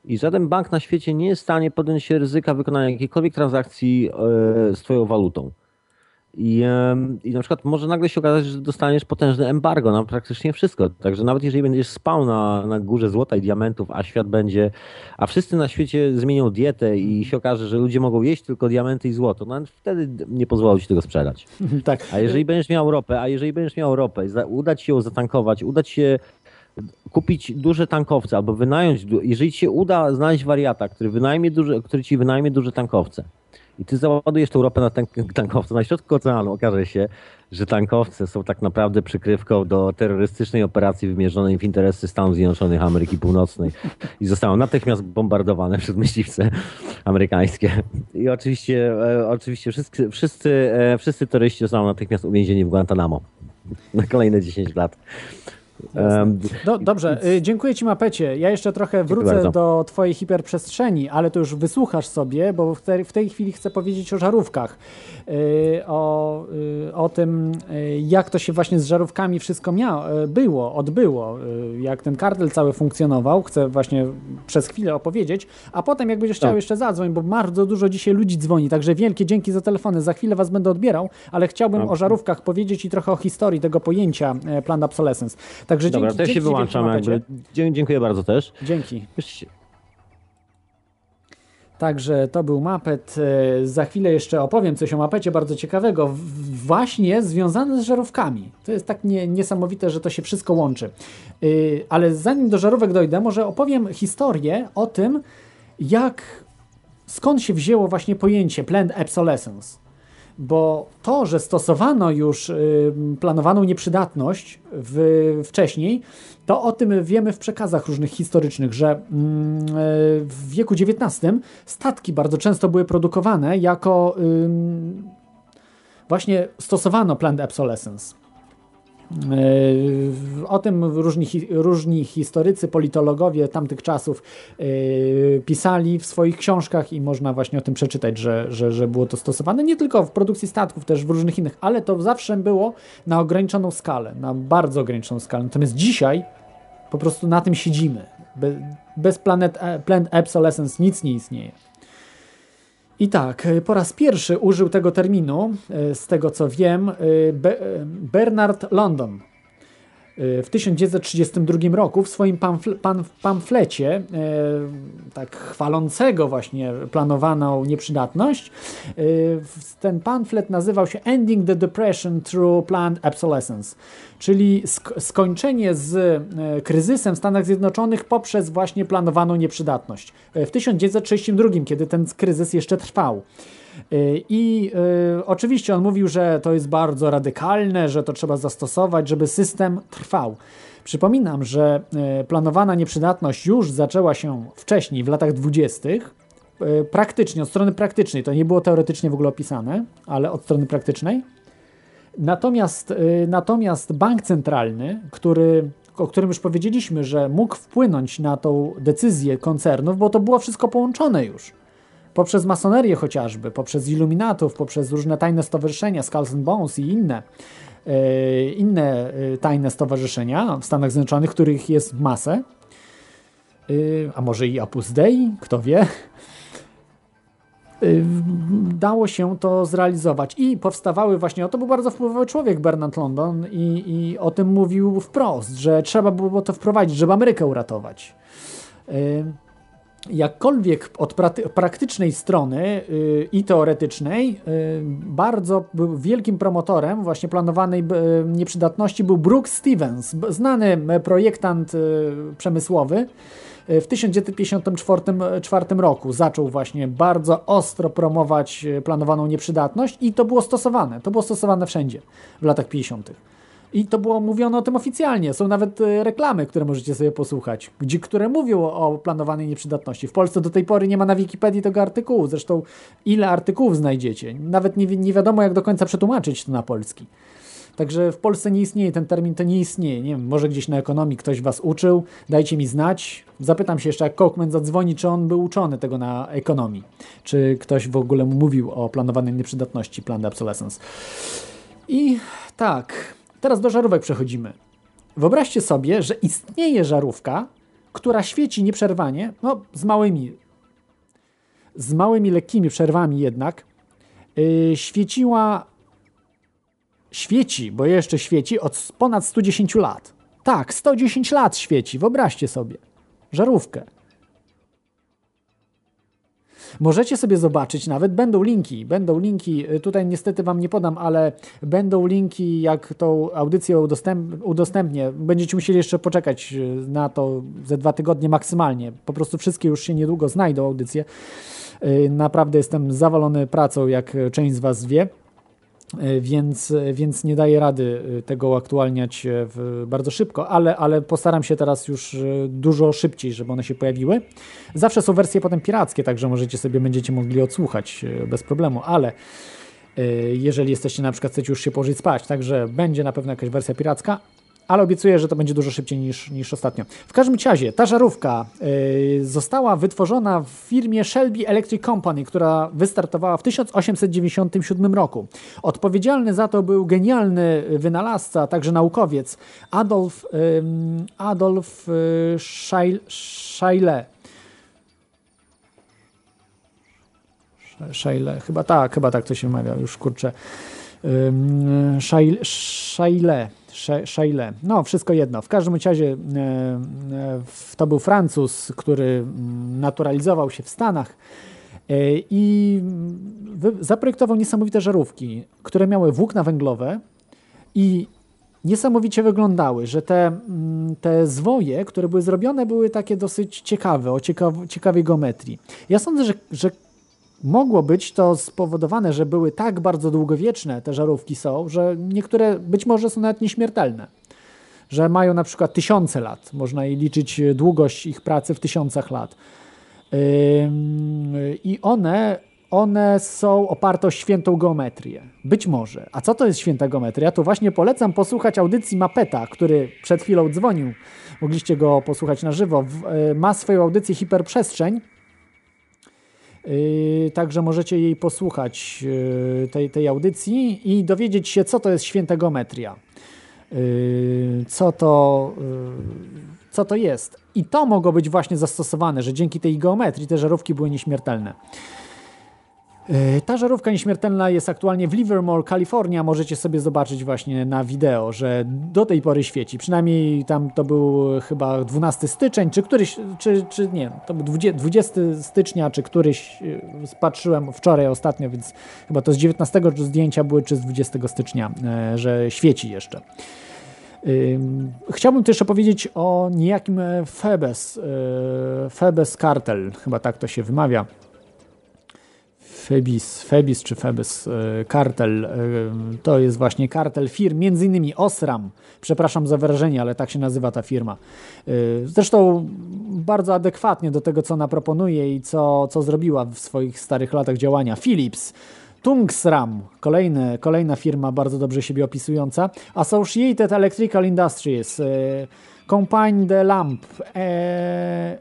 I żaden bank na świecie nie jest w stanie podjąć się ryzyka wykonania jakiejkolwiek transakcji e, z twoją walutą. I, I na przykład może nagle się okazać, że dostaniesz potężne embargo na praktycznie wszystko. Także nawet jeżeli będziesz spał na, na górze złota i diamentów, a świat będzie, a wszyscy na świecie zmienią dietę i się okaże, że ludzie mogą jeść tylko diamenty i złoto, no wtedy nie pozwolą ci tego sprzedać. tak. A jeżeli będziesz miał ropę, a jeżeli będziesz miał ropę, uda ci się ją zatankować, uda ci się kupić duże tankowce albo wynająć, jeżeli ci się uda znaleźć wariata, który, wynajmie duże, który ci wynajmie duże tankowce i ty załadujesz tą ropę na tank, tankowce, na środku oceanu okaże się, że tankowce są tak naprawdę przykrywką do terrorystycznej operacji wymierzonej w interesy Stanów Zjednoczonych Ameryki Północnej i zostaną natychmiast bombardowane przez myśliwce amerykańskie. I oczywiście, e, oczywiście wszyscy, wszyscy, e, wszyscy terroryści zostaną natychmiast uwięzieni w Guantanamo na kolejne 10 lat. Do, dobrze, y, dziękuję Ci Mapecie. Ja jeszcze trochę wrócę do Twojej hiperprzestrzeni, ale to już wysłuchasz sobie, bo w, te, w tej chwili chcę powiedzieć o żarówkach. Y, o, y, o tym, jak to się właśnie z żarówkami wszystko miało, było, odbyło, jak ten kartel cały funkcjonował. Chcę właśnie przez chwilę opowiedzieć, a potem jak będziesz chciał Tak. jeszcze zadzwoń, bo bardzo dużo dzisiaj ludzi dzwoni, także wielkie dzięki za telefony. Za chwilę Was będę odbierał, ale chciałbym Tak. o żarówkach powiedzieć i trochę o historii tego pojęcia e, planned obsolescence. Także Dobra, dzięki, to ja się dzięki wyłączam. Jakby. Dziękuję bardzo też. Dzięki. Także to był mapet. E, Za chwilę jeszcze opowiem coś o mapecie bardzo ciekawego, właśnie związane z żarówkami. To jest tak nie, niesamowite, że to się wszystko łączy. Y, Ale zanim do żarówek dojdę, może opowiem historię o tym, jak skąd się wzięło właśnie pojęcie planned obsolescence? Bo to, że stosowano już y, planowaną nieprzydatność w, wcześniej, to o tym wiemy w przekazach różnych historycznych, że mm, y, w wieku XIX statki bardzo często były produkowane jako właśnie stosowano planned obsolescence. Yy, o tym różni, różni historycy, politologowie tamtych czasów yy, pisali w swoich książkach i można właśnie o tym przeczytać, że, że, że było to stosowane nie tylko w produkcji statków, też w różnych innych, ale to zawsze było na ograniczoną skalę, na bardzo ograniczoną skalę. Natomiast dzisiaj po prostu na tym siedzimy. Bez planet, e, Plant Obsolescence nic nie istnieje. I tak, po raz pierwszy użył tego terminu, e, z tego co wiem, e, Bernard London. e, w 1932 roku w swoim pamfle, pamflecie, tak chwalącego właśnie planowaną nieprzydatność, ten pamflet nazywał się Ending the Depression Through Planned Obsolescence czyli sk skończenie z kryzysem w Stanach Zjednoczonych poprzez właśnie planowaną nieprzydatność. W 1932, kiedy ten kryzys jeszcze trwał. E, I y, oczywiście on mówił, że to jest bardzo radykalne, że to trzeba zastosować, żeby system trwał. Przypominam, że y, planowana nieprzydatność już zaczęła się wcześniej, w latach 20. Y, praktycznie, od strony praktycznej, to nie było teoretycznie w ogóle opisane, ale od strony praktycznej. Natomiast, y, natomiast bank centralny, który, o którym już powiedzieliśmy, że mógł wpłynąć na tą decyzję koncernów, bo to było wszystko połączone już. Poprzez masonerię chociażby, poprzez iluminatów, poprzez różne tajne stowarzyszenia, Skulls and Bones i inne, y, inne y, tajne stowarzyszenia w Stanach Zjednoczonych, których jest masę, a może i Opus Dei, kto wie, dało się to zrealizować. I powstawały właśnie, o to był bardzo wpływowy człowiek Bernard London i, i o tym mówił wprost, że trzeba było to wprowadzić, żeby Amerykę uratować. Y, jakkolwiek od praktycznej strony yy, i teoretycznej, yy, bardzo wielkim promotorem właśnie planowanej yy, nieprzydatności był Brooks Stevens, znany projektant przemysłowy, w 1954 roku zaczął właśnie bardzo ostro promować e, planowaną nieprzydatność i to było stosowane. To było stosowane wszędzie w latach 50. I to było mówione o tym oficjalnie. Są nawet e, reklamy, które możecie sobie posłuchać, gdzie, które mówią o planowanej nieprzydatności. W Polsce do tej pory nie ma na Wikipedii tego artykułu. Zresztą ile artykułów znajdziecie? Nawet nie, nie wiadomo, jak do końca przetłumaczyć to na polski. Także w Polsce nie istnieje ten termin, to nie istnieje. Nie wiem, może gdzieś na ekonomii ktoś was uczył, dajcie mi znać. Zapytam się jeszcze, jak Kochman zadzwoni, czy on był uczony tego na ekonomii. Czy ktoś w ogóle mu mówił o planowanej nieprzydatności, plan obsolescence. I tak, teraz do żarówek przechodzimy. Wyobraźcie sobie, że istnieje żarówka, która świeci nieprzerwanie, no z małymi, z małymi lekkimi przerwami jednak, yy, świeciła świeci, bo jeszcze świeci od ponad 110 lat. Tak, 110 lat świeci, wyobraźcie sobie. Żarówkę. Możecie sobie zobaczyć, nawet będą linki, będą linki, y, tutaj niestety Wam nie podam, ale będą linki, jak tą audycję udostęp udostępnię. Będziecie musieli jeszcze poczekać y, na to ze dwa tygodnie maksymalnie. Po prostu wszystkie już się niedługo znajdą audycje. Y, naprawdę jestem zawalony pracą, jak część z Was wie. E, więc, więc nie daję rady e, tego uaktualniać e, bardzo szybko, ale, ale postaram się teraz już dużo szybciej, żeby one się pojawiły. Zawsze są wersje potem pirackie, także możecie sobie, będziecie mogli odsłuchać bez problemu, ale jeżeli jesteście na przykład, chcecie już się położyć spać, także będzie na pewno jakaś wersja piracka, ale obiecuję, że to będzie dużo szybciej niż, niż ostatnio. W każdym razie, ta żarówka y, została wytworzona w firmie Shelby Electric Company, która wystartowała w 1897 roku. Odpowiedzialny za to był genialny wynalazca, a także naukowiec Adolf, y, Adolf y, Scheile. Scheile, chyba tak, chyba tak to się wymawia, już kurczę. Scheile. Scheile. No, wszystko jedno. W każdym razie e, e, to był Francuz, który mm, naturalizował się w Stanach e, i zaprojektował niesamowite żarówki, które miały włókna węglowe i niesamowicie wyglądały, że te, mm, te zwoje, które były zrobione, były takie dosyć ciekawe, o ciekaw, ciekawej geometrii. Ja sądzę, że, że mogło być to spowodowane, że były tak bardzo długowieczne te żarówki są, że niektóre być może są nawet nieśmiertelne. Że mają na przykład tysiące lat. Można je liczyć długość ich pracy w tysiącach lat. I one, one są oparte o świętą geometrię. Być może. A co to jest święta geometria? To właśnie polecam posłuchać audycji Mapeta, który przed chwilą dzwonił. Mogliście go posłuchać na żywo. Y, Ma swoją audycję Hiperprzestrzeń. Yy, Także możecie jej posłuchać, yy, tej, tej audycji i dowiedzieć się, co to jest święta geometria. Yy, Co to, co to jest. I to mogło być właśnie zastosowane, że dzięki tej geometrii te żarówki były nieśmiertelne. Yy, Ta żarówka nieśmiertelna jest aktualnie w Livermore, Kalifornia. Możecie sobie zobaczyć właśnie na wideo, że do tej pory świeci. Przynajmniej tam to był chyba 12 styczeń, czy któryś, czy, czy nie, to był 20 20 stycznia, czy któryś, yy, patrzyłem wczoraj ostatnio, więc chyba to z 19 zdjęcia były, czy z 20 stycznia, yy, że świeci jeszcze. Ym, Chciałbym też jeszcze powiedzieć o niejakim e, Febes, e, Febes Kartel, chyba tak to się wymawia. Febis, Febis czy Febes e, kartel, e, to jest właśnie kartel firm, między innymi Osram, przepraszam za wyrażenie, ale tak się nazywa ta firma. E, Zresztą bardzo adekwatnie do tego, co ona proponuje i co, co zrobiła w swoich starych latach działania. Philips, Tungsram, kolejne, kolejna firma bardzo dobrze siebie opisująca. Associated Electrical Industries, e, Compagnie de Lamp, e,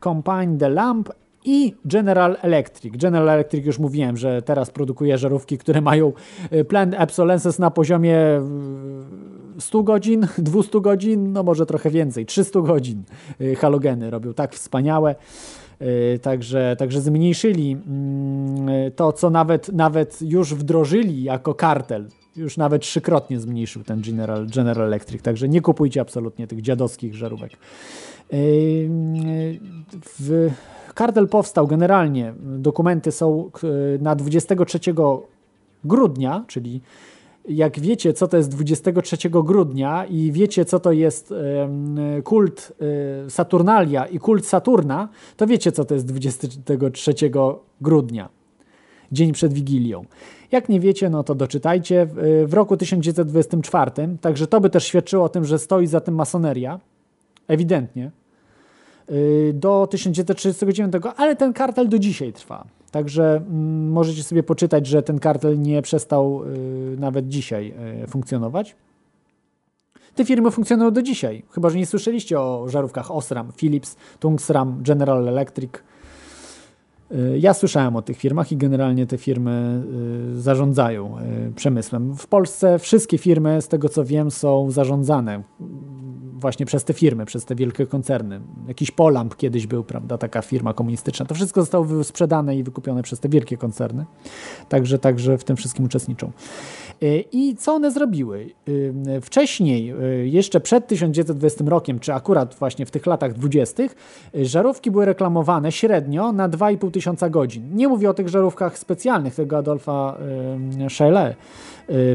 Compagnie de Lamp i General Electric. General Electric już mówiłem, że teraz produkuje żarówki, które mają e, plan obsolescence na poziomie e, 100 godzin, 200 godzin, no może trochę więcej, 300 godzin e, halogeny robią tak wspaniałe. Także, także zmniejszyli mm, to, co nawet, nawet już wdrożyli jako kartel. Już nawet trzykrotnie zmniejszył ten General, General Electric. Także nie kupujcie absolutnie tych dziadowskich żarówek. W, kartel powstał generalnie. Dokumenty są na 23 grudnia, czyli jak wiecie, co to jest 23 grudnia i wiecie, co to jest kult e, Saturnalia i kult Saturna, to wiecie, co to jest 23 grudnia, dzień przed Wigilią. Jak nie wiecie, no to doczytajcie. W, roku 1924, także to by też świadczyło o tym, że stoi za tym masoneria, ewidentnie, y, do 1939, ale ten kartel do dzisiaj trwa. Także mm, możecie sobie poczytać, że ten kartel nie przestał y, nawet dzisiaj y, funkcjonować. Te firmy funkcjonują do dzisiaj, chyba że nie słyszeliście o żarówkach Osram, Philips, Tungsram, General Electric. Y, Ja słyszałem o tych firmach i generalnie te firmy y, zarządzają y, przemysłem. W Polsce wszystkie firmy, z tego co wiem, są zarządzane mm, właśnie przez te firmy, przez te wielkie koncerny. Jakiś Polamp kiedyś był, prawda, taka firma komunistyczna. To wszystko zostało sprzedane i wykupione przez te wielkie koncerny. Także, także w tym wszystkim uczestniczą. Y, I co one zrobiły? Y, Wcześniej, y, jeszcze przed 1920 rokiem, czy akurat właśnie w tych latach 20., y, żarówki były reklamowane średnio na 2,5 tysiąca godzin. Nie mówię o tych żarówkach specjalnych tego Adolfa y, Scheele y,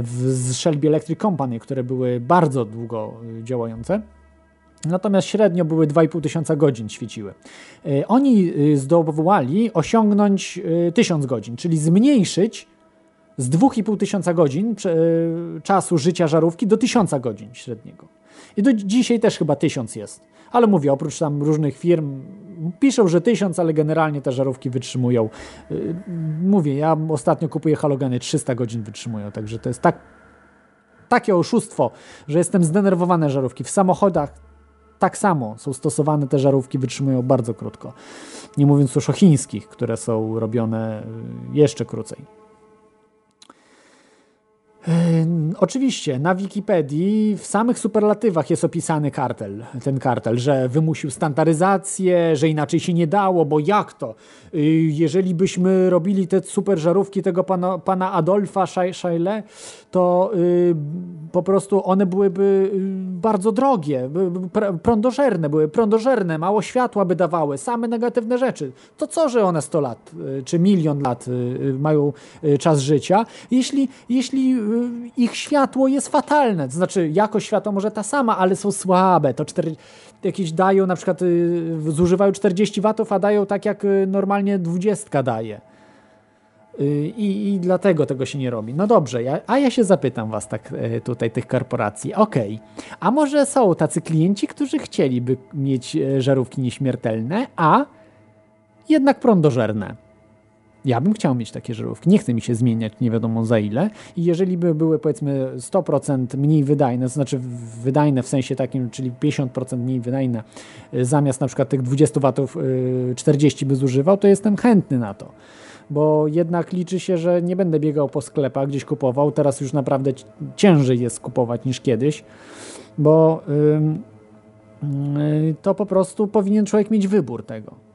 w- z Shelby Electric Company, które były bardzo długo działające. Natomiast średnio były 2,5 tysiąca godzin świeciły. Oni zdołowali osiągnąć y, 1000 godzin, czyli zmniejszyć z 2,5 tysiąca godzin y, czasu życia żarówki do 1000 godzin średniego. I do dzisiaj też chyba 1000 jest. Ale mówię, oprócz tam różnych firm piszą, że 1000, ale generalnie te żarówki wytrzymują. Y, Mówię, ja ostatnio kupuję halogeny, 300 godzin wytrzymują, także to jest tak takie oszustwo, że jestem zdenerwowany żarówki. W samochodach tak samo są stosowane te żarówki, wytrzymują bardzo krótko. Nie mówiąc już o chińskich, które są robione y, jeszcze krócej. Oczywiście na Wikipedii w samych superlatywach jest opisany kartel, ten kartel, że wymusił standaryzację, że inaczej się nie dało, bo jak to? Y, Jeżeli byśmy robili te super żarówki tego pana, pana Adolfa Schei- Scheele, to y, po prostu one byłyby y, bardzo drogie, prądożerne, były prądożerne, mało światła by dawały, same negatywne rzeczy. To co, że one 100 lat czy milion lat mają czas życia, jeśli, jeśli ich światło jest fatalne. To znaczy, jakość światła może ta sama, ale są słabe. To cztery, jakieś dają, na przykład y, zużywają 40 watów, a dają tak jak y, normalnie 20 daje. Y, I, I dlatego tego się nie robi. No dobrze, ja, a ja się zapytam was tak y, tutaj, tych korporacji. Okej, a może są tacy klienci, którzy chcieliby mieć y, żarówki nieśmiertelne, a jednak prądożerne. Ja bym chciał mieć takie żarówki. Nie chce mi się zmieniać nie wiadomo za ile. I jeżeli by były powiedzmy 100% mniej wydajne, to znaczy wydajne w sensie takim, czyli 50% mniej wydajne, y, zamiast na przykład tych 20 watów y, 40 by zużywał, to jestem chętny na to. Bo jednak liczy się, że nie będę biegał po sklepach, gdzieś kupował. Teraz już naprawdę ci- ciężej jest kupować niż kiedyś, bo ym, y, to po prostu powinien człowiek mieć wybór tego.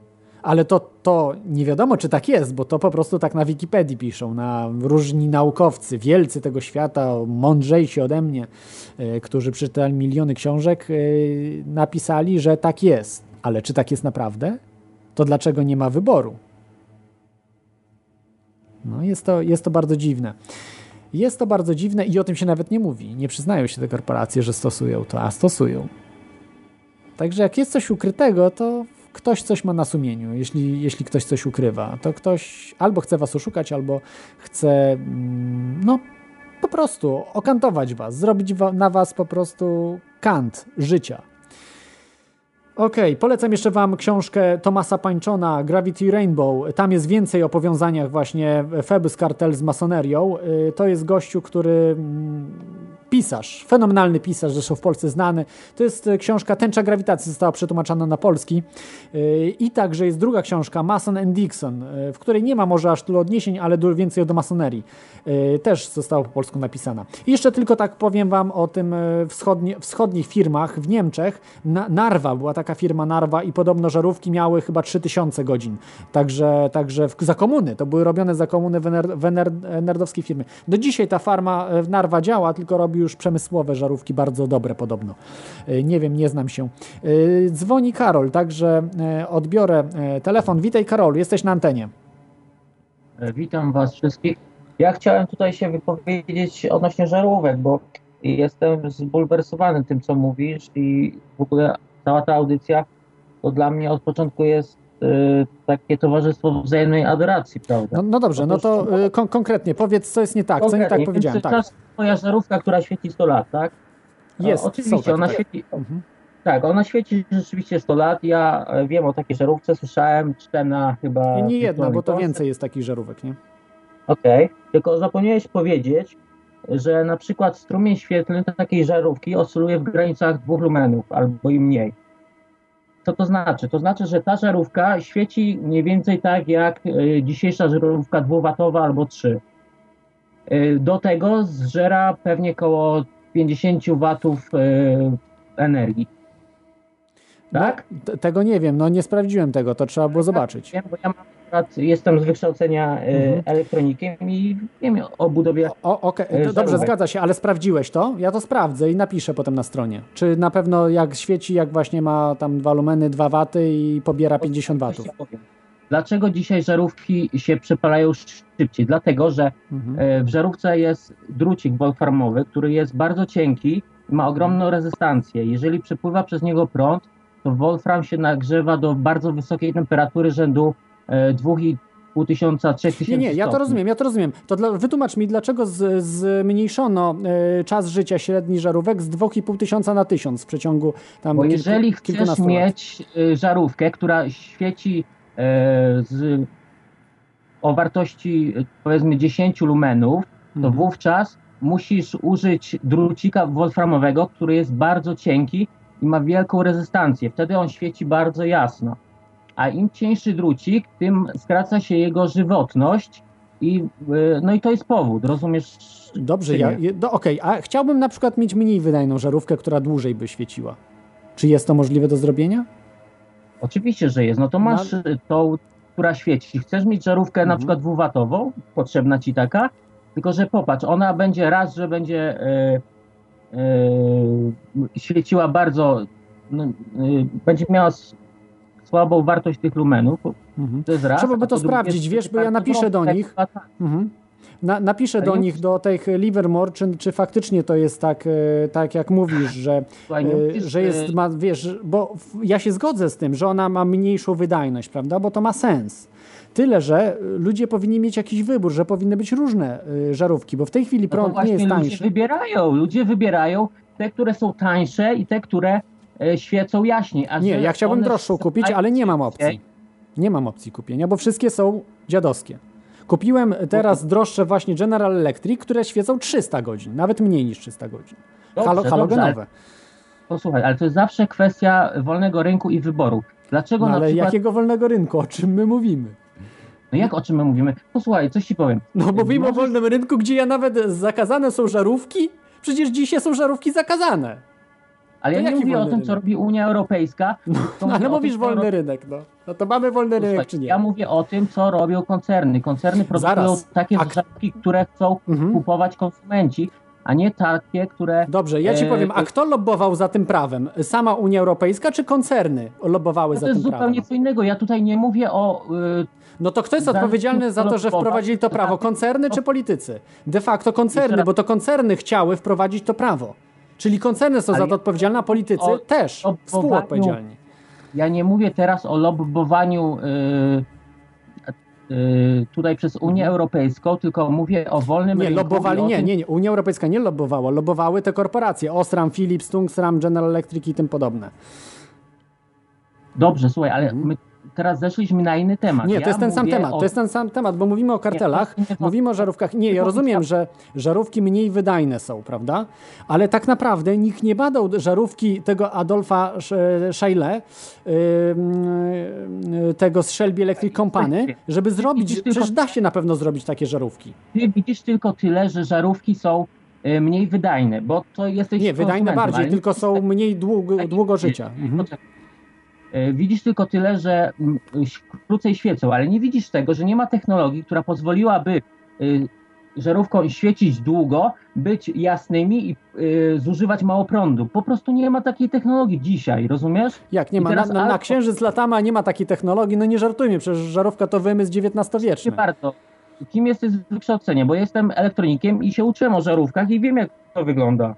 Ale to, to nie wiadomo, czy tak jest, bo to po prostu tak na Wikipedii piszą, na różni naukowcy, wielcy tego świata, mądrzejsi ode mnie, y, którzy przeczytali miliony książek, y, napisali, że tak jest. Ale czy tak jest naprawdę? To dlaczego nie ma wyboru? No jest to, jest to bardzo dziwne. Jest to bardzo dziwne i o tym się nawet nie mówi. Nie przyznają się te korporacje, że stosują to, a stosują. Także jak jest coś ukrytego, to ktoś coś ma na sumieniu. Jeśli, jeśli ktoś coś ukrywa, to ktoś albo chce was oszukać, albo chce, mm, no, po prostu okantować was, zrobić na was po prostu kant życia. Okej, polecam jeszcze Wam książkę Tomasa Pańczona Gravity Rainbow. Tam jest więcej o powiązaniach właśnie Phoebus Cartel z masonerią. Y, To jest gościu, który mm, pisarz, fenomenalny pisarz, zresztą w Polsce znany. To jest y, książka Tęcza Grawitacji, została przetłumaczona na polski. Y, I także jest druga książka Mason and Dixon, y, w której nie ma może aż tylu odniesień, ale więcej do masonerii. Też została po polsku napisana. I jeszcze tylko tak powiem Wam o tym wschodnie, wschodnich firmach w Niemczech. Na, Narwa, była taka firma Narwa i podobno żarówki miały chyba 3000 godzin. Także, także w, za komuny, to były robione za komuny w, ener, w ener, firmy. Do dzisiaj ta farma e, w Narwa działa, tylko robi już przemysłowe żarówki, bardzo dobre podobno. E, Nie wiem, nie znam się. E, Dzwoni Karol, także e, odbiorę telefon. Witaj Karol, jesteś na antenie. Witam Was wszystkich. Ja chciałem tutaj się wypowiedzieć odnośnie żarówek, bo jestem zbulwersowany tym, co mówisz i w ogóle cała ta audycja to dla mnie od początku jest takie towarzystwo wzajemnej adoracji, prawda? No, no dobrze, no to e, kon konkretnie powiedz, co jest nie tak, co nie tak powiedziałem. Tak. czas moja żarówka, która świeci 100 lat, tak? Jest, E, Oczywiście, są takie. ona świeci... Mhm. Tak, ona świeci rzeczywiście 100 lat. Ja e, wiem o takiej żarówce, słyszałem, czytałem na chyba... Nie jedna, bo to więcej jest takich żarówek, nie? Okej, tylko zapomniałeś powiedzieć, że na przykład strumień świetlny takiej żarówki oscyluje w granicach 2 lumenów albo i mniej. Co to znaczy? To znaczy, że ta żarówka świeci mniej więcej tak jak y, dzisiejsza żarówka dwuwatowa albo 3. Y, do tego zżera pewnie około 50 watów y, energii. Tak? No, tego nie wiem, no nie sprawdziłem tego, to trzeba było zobaczyć. Wiem, bo ja mam jestem z wykształcenia y, Mhm. elektronikiem i wiem o budowie O, okej, e, dobrze, żarówek. zgadza się, ale sprawdziłeś to? Ja to sprawdzę i napiszę potem na stronie. Czy na pewno jak świeci, jak właśnie ma tam dwa lumeny, 2 waty i pobiera 50 watów? Dlaczego dzisiaj żarówki się przepalają szybciej? Dlatego, że Mhm. e, w żarówce jest drucik wolframowy, który jest bardzo cienki ma ogromną rezystancję. Jeżeli przepływa przez niego prąd, to wolfram się nagrzewa do bardzo wysokiej temperatury rzędu e, 2,5 tysiąca, 3 tysięcy Nie, nie, ja to rozumiem, ja to rozumiem. To dla, wytłumacz mi, dlaczego z, zmniejszono e, czas życia średni żarówek z 2,5 tysiąca na 1000 w przeciągu tam Bo kilku, jeżeli chcesz mieć y, żarówkę, która świeci e, z, o wartości y, powiedzmy 10 lumenów, to Mhm. wówczas musisz użyć drucika wolframowego, który jest bardzo cienki i ma wielką rezystancję. Wtedy on świeci bardzo jasno. A im cieńszy drucik, tym skraca się jego żywotność i y, no i to jest powód, rozumiesz? Dobrze, ja, no, okej, a chciałbym na przykład mieć mniej wydajną żarówkę, która dłużej by świeciła. Czy jest to możliwe do zrobienia? Oczywiście, że jest. No to masz y, tą, która świeci. Chcesz mieć żarówkę na Mhm. przykład dwuwatową, potrzebna ci taka, tylko że popatrz, ona będzie raz, że będzie y, y, świeciła bardzo, no, y, będzie miała słabą wartość tych lumenów. Mhm. To jest raz. Trzeba by to sprawdzić, wiesz, bo ja napiszę do nich. eksploatacja. Mhm. Na, napiszę do nie- nich, do tych Livermore, czy, czy faktycznie to jest tak, e, tak jak mówisz, że, nie e, że jest, e, ma, wiesz, bo ja się zgodzę z tym, że ona ma mniejszą wydajność, prawda, bo to ma sens. Tyle, że ludzie powinni mieć jakiś wybór, że powinny być różne żarówki, bo w tej chwili No prąd nie właśnie jest ludzie tańszy. wybierają, ludzie wybierają te, które są tańsze i te, które świecą jaśniej. A Nie, ja chciałbym droższą kupić, sprzedają ale nie mam opcji. Nie mam opcji kupienia, bo wszystkie są dziadowskie. Kupiłem teraz droższe właśnie General Electric, które świecą 300 godzin, nawet mniej niż 300 godzin. Dobrze, Halo, dobrze, halogenowe. ale- Posłuchaj, ale to jest zawsze kwestia wolnego rynku i wyboru. Dlaczego No na ale przykład... jakiego wolnego rynku? O czym my mówimy? No jak o czym my mówimy? Posłuchaj, coś ci powiem. No mówimy o Możesz- wolnym rynku, gdzie ja nawet zakazane są żarówki? Przecież dzisiaj są żarówki zakazane. Ale To ja nie mówię o tym, rynek? co robi Unia Europejska. No, tylko ale mówisz tym, wolny rynek, no. No to mamy wolny rynek, Posłuchaj, czy nie? Ja mówię o tym, co robią koncerny. Koncerny produkują Zaraz. takie A- żarówki, które chcą Mhm. kupować konsumenci, a nie takie, które... Dobrze, ja ci e, powiem, a kto lobbował za tym prawem? Sama Unia Europejska czy koncerny lobbowały No za to jest tym zupełnie prawem? co innego. Ja tutaj nie mówię o... y, No to kto jest odpowiedzialny za to, że wprowadzili to prawo? Koncerny czy politycy? De facto koncerny, bo to koncerny chciały wprowadzić to prawo. Czyli koncerny są Ale za to odpowiedzialne, a politycy o też lobbowaniu- współodpowiedzialni. Ja nie mówię teraz o lobbowaniu y, y, tutaj przez Unię Europejską, tylko mówię o wolnym Nie, rynku. lobbowali, nie, nie, nie. Unia Europejska nie lobbowała, lobbowały te korporacje. Osram, Philips, Tungsram, General Electric i tym podobne. Dobrze, słuchaj, ale my teraz zeszliśmy na inny temat. Nie, Ja to jest ten sam temat, o- to jest ten sam temat, bo mówimy o kartelach, Nie, mówimy o żarówkach. Nie, ja rozumiem, że żarówki mniej wydajne są, prawda? Ale tak naprawdę nikt nie badał żarówki tego Adolfa Scheile, tego z Shelby Electric Company, żeby zrobić, przecież da się na pewno zrobić takie żarówki. Ty widzisz tylko tyle, że żarówki są y, mniej wydajne, bo to jesteś Nie, wydajne bardziej, tylko są mniej długo, długo życia. Mhm. Y, Widzisz tylko tyle, że mm, krócej świecą, ale nie widzisz tego, że nie ma technologii, która pozwoliłaby y, żarówką świecić długo, być jasnymi i y, zużywać mało prądu. Po prostu nie ma takiej technologii dzisiaj, rozumiesz? Jak nie I ma, na, teraz na, na księżyc latamy, a nie ma takiej technologii, no nie żartujmy, przecież żarówka to wymysł Nie XIX-wieczny. bardzo. Kim jesteś z wykształcenia? Bo jestem elektronikiem i się uczyłem o żarówkach i wiem, jak to wygląda.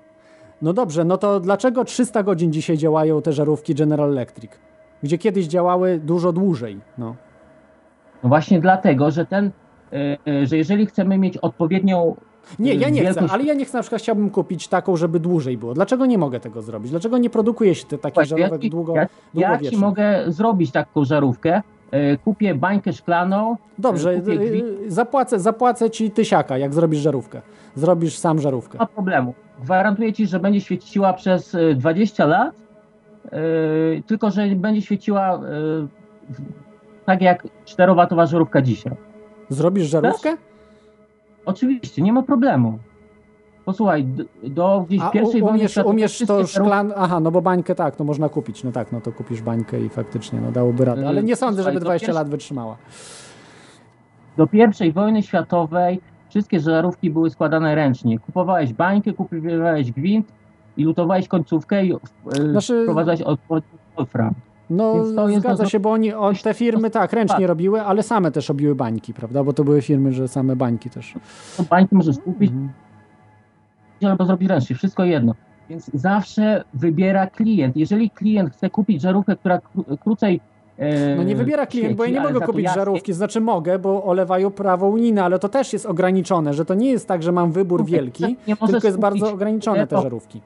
No dobrze, no to dlaczego 300 godzin dzisiaj działają te żarówki General Electric? Gdzie kiedyś działały dużo dłużej. No. No właśnie dlatego, że ten, y, y, że jeżeli chcemy mieć odpowiednią Nie, ja nie chcę, wielkość- ale ja nie chcę, na przykład chciałbym kupić taką, żeby dłużej było. Dlaczego nie mogę tego zrobić? Dlaczego nie produkuje się te, takich Słuchaj, ja żarówek długo, ja, ja ci mogę zrobić taką żarówkę. Kupię bańkę szklaną. Dobrze, kupię zapłacę, zapłacę ci tysiaka, jak zrobisz żarówkę. Zrobisz sam żarówkę. nie ma problemu. Gwarantuję ci, że będzie świeciła przez y, 20 lat, tylko że będzie świeciła y, w- tak jak 4-watowa żarówka dzisiaj. Zrobisz żarówkę? Oczywiście, nie ma problemu. Posłuchaj, do gdzieś A pierwszej u, wojny umiesz, światowej umiesz to szklan... Aha, no bo bańkę tak, to można kupić. No tak, no to kupisz bańkę i faktycznie no dałoby radę. Ale Yy, nie sądzę, żeby do 20 pierwszej- lat wytrzymała. Do pierwszej wojny światowej wszystkie żarówki były składane ręcznie. Kupowałeś bańkę, kupowałeś gwint i lutowałeś końcówkę i yy, Znaczy- wprowadzałeś odpowiedni wolfram. No zgadza się, bo oni, on, te firmy tak ręcznie tak. robiły, ale same też robiły bańki, prawda? Bo to były firmy, że same bańki też. To bańki możesz kupić Mhm. albo zrobić ręcznie, wszystko jedno. Więc zawsze wybiera klient. Jeżeli klient chce kupić żarówkę, która kró- krócej e, No nie wybiera klient, bo ja nie mogę kupić jasniej, żarówki, znaczy mogę, bo olewają prawo unijne, ale to też jest ograniczone, że to nie jest tak, że mam wybór wielki, możesz tylko jest bardzo ograniczone te żarówki.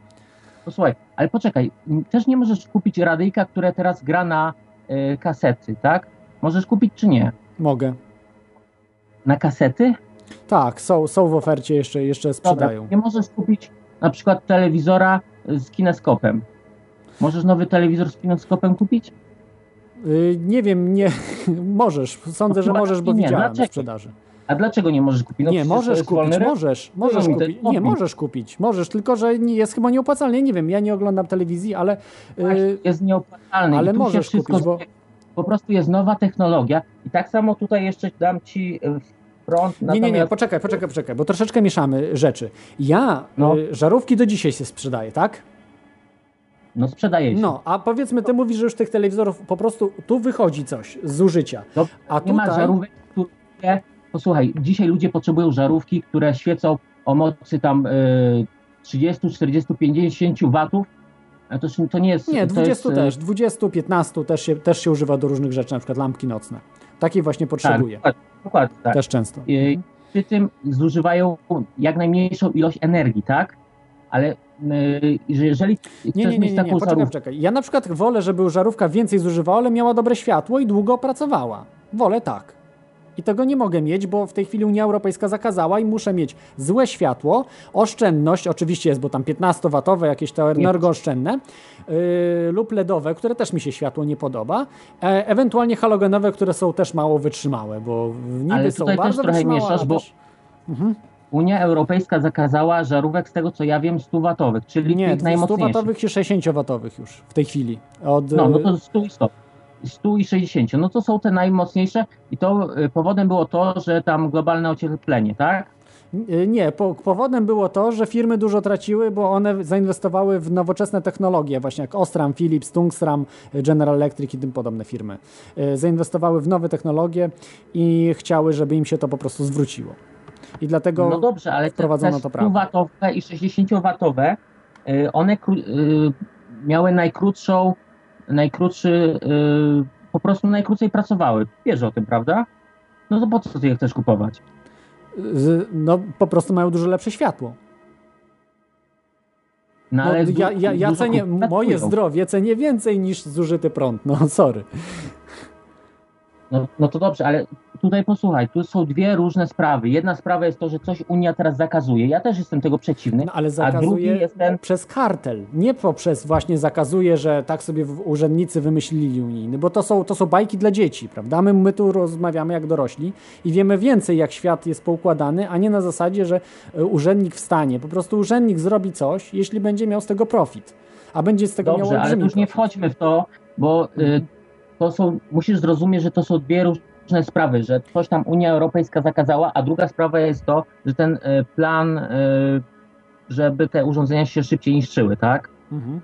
Posłuchaj, ale poczekaj, też nie możesz kupić radyjka, które teraz gra na e, kasety, tak? Możesz kupić czy nie? Mogę. Na kasety? Tak, są, są w ofercie, jeszcze, jeszcze sprzedają. Dobra, nie możesz kupić na przykład telewizora z kineskopem. Możesz nowy telewizor z kineskopem kupić? Y, nie wiem, nie, możesz, sądzę, No że możesz, bo nie, widziałem w sprzedaży. A dlaczego nie możesz kupić? No nie, możesz kupić, możesz, możesz ten kupić, nie, możesz kupić, możesz, tylko że jest chyba nieopłacalne, nie wiem, ja nie oglądam telewizji, ale Właśnie, y, jest nieopłacalny. ale możesz kupić, bo-. Po prostu jest nowa technologia i tak samo tutaj jeszcze dam ci y, front. Nie, nie, nie, poczekaj, poczekaj, poczekaj, bo troszeczkę mieszamy rzeczy. Ja No. y, żarówki do dzisiaj się sprzedaję, tak? No sprzedaje się. No, a powiedzmy, ty mówisz, że już tych telewizorów po prostu tu wychodzi coś z zużycia. No, A nie ma tutaj, żarówek, które posłuchaj, dzisiaj ludzie potrzebują żarówki, które świecą o mocy tam y, 30, 40, 50 watów. To, to nie jest. Nie, to 20 jest, y, też, 20, 15 też się, też się używa do różnych rzeczy, na przykład lampki nocne. Takiej właśnie Tak, potrzebuję. dokładnie, tak. Też często. Y, Przy tym zużywają jak najmniejszą ilość energii, tak? Ale y, że jeżeli chcesz Nie, nie, nie, mieć nie, taką nie. Poczekaj, żarówkę, poczekaj. Ja na przykład wolę, żeby żarówka więcej zużywała, ale miała dobre światło i długo pracowała. Wolę tak. I tego nie mogę mieć, bo w tej chwili Unia Europejska zakazała i muszę mieć złe światło, oszczędność, oczywiście jest, bo tam 15-watowe, jakieś te energooszczędne, yy, lub LEDowe, które też mi się światło nie podoba, e, ewentualnie halogenowe, które są też mało wytrzymałe, bo niby Ale są tutaj też bardzo trochę mieszasz, bo- też... Mhm. Unia Europejska zakazała żarówek z tego co ja wiem 100 watowych, czyli Nie, tych najmocniejszych. 100-watowych i 60-watowych już w tej chwili. Od, No, no to 100 i 100. 100 i 60. No to są te najmocniejsze i to y, powodem było to, że tam globalne ocieplenie, tak? Y, Nie, po, powodem było to, że firmy dużo traciły, bo one zainwestowały w nowoczesne technologie, właśnie jak Osram, Philips, Tungsram, General Electric i tym podobne firmy. Y, Zainwestowały w nowe technologie i chciały, żeby im się to po prostu zwróciło. I dlatego No dobrze, ale te, te wprowadzono to prawo. 100-watowe i 60-watowe, y, one miały najkrótszą, najkrótszy, y, po prostu najkrócej pracowały. Wiesz o tym, prawda? No to po co ty je chcesz kupować? No, po prostu mają dużo lepsze światło. No, No, ale du- ja, ja, ja cenię, moje zdrowie cenię więcej niż zużyty prąd. No, sorry. No, no to dobrze, ale tutaj posłuchaj, tu są dwie różne sprawy. Jedna sprawa jest to, że coś Unia teraz zakazuje. Ja też jestem tego przeciwny. No, ale a drugi zakazuje jest ten. przez kartel, nie poprzez właśnie zakazuje, że tak sobie urzędnicy wymyślili unijny, bo to są, to są bajki dla dzieci, prawda? My, my tu rozmawiamy jak dorośli i wiemy więcej, jak świat jest poukładany, a nie na zasadzie, że e, urzędnik wstanie. Po prostu urzędnik zrobi coś, jeśli będzie miał z tego profit, a będzie z tego miał Dobrze, ale olbrzymi już nie wchodźmy w to, bo y, to są, musisz zrozumieć, że to są dwie różne sprawy, że coś tam Unia Europejska zakazała, a druga sprawa jest to, że ten y, plan, y, żeby te urządzenia się szybciej niszczyły, tak? Mhm.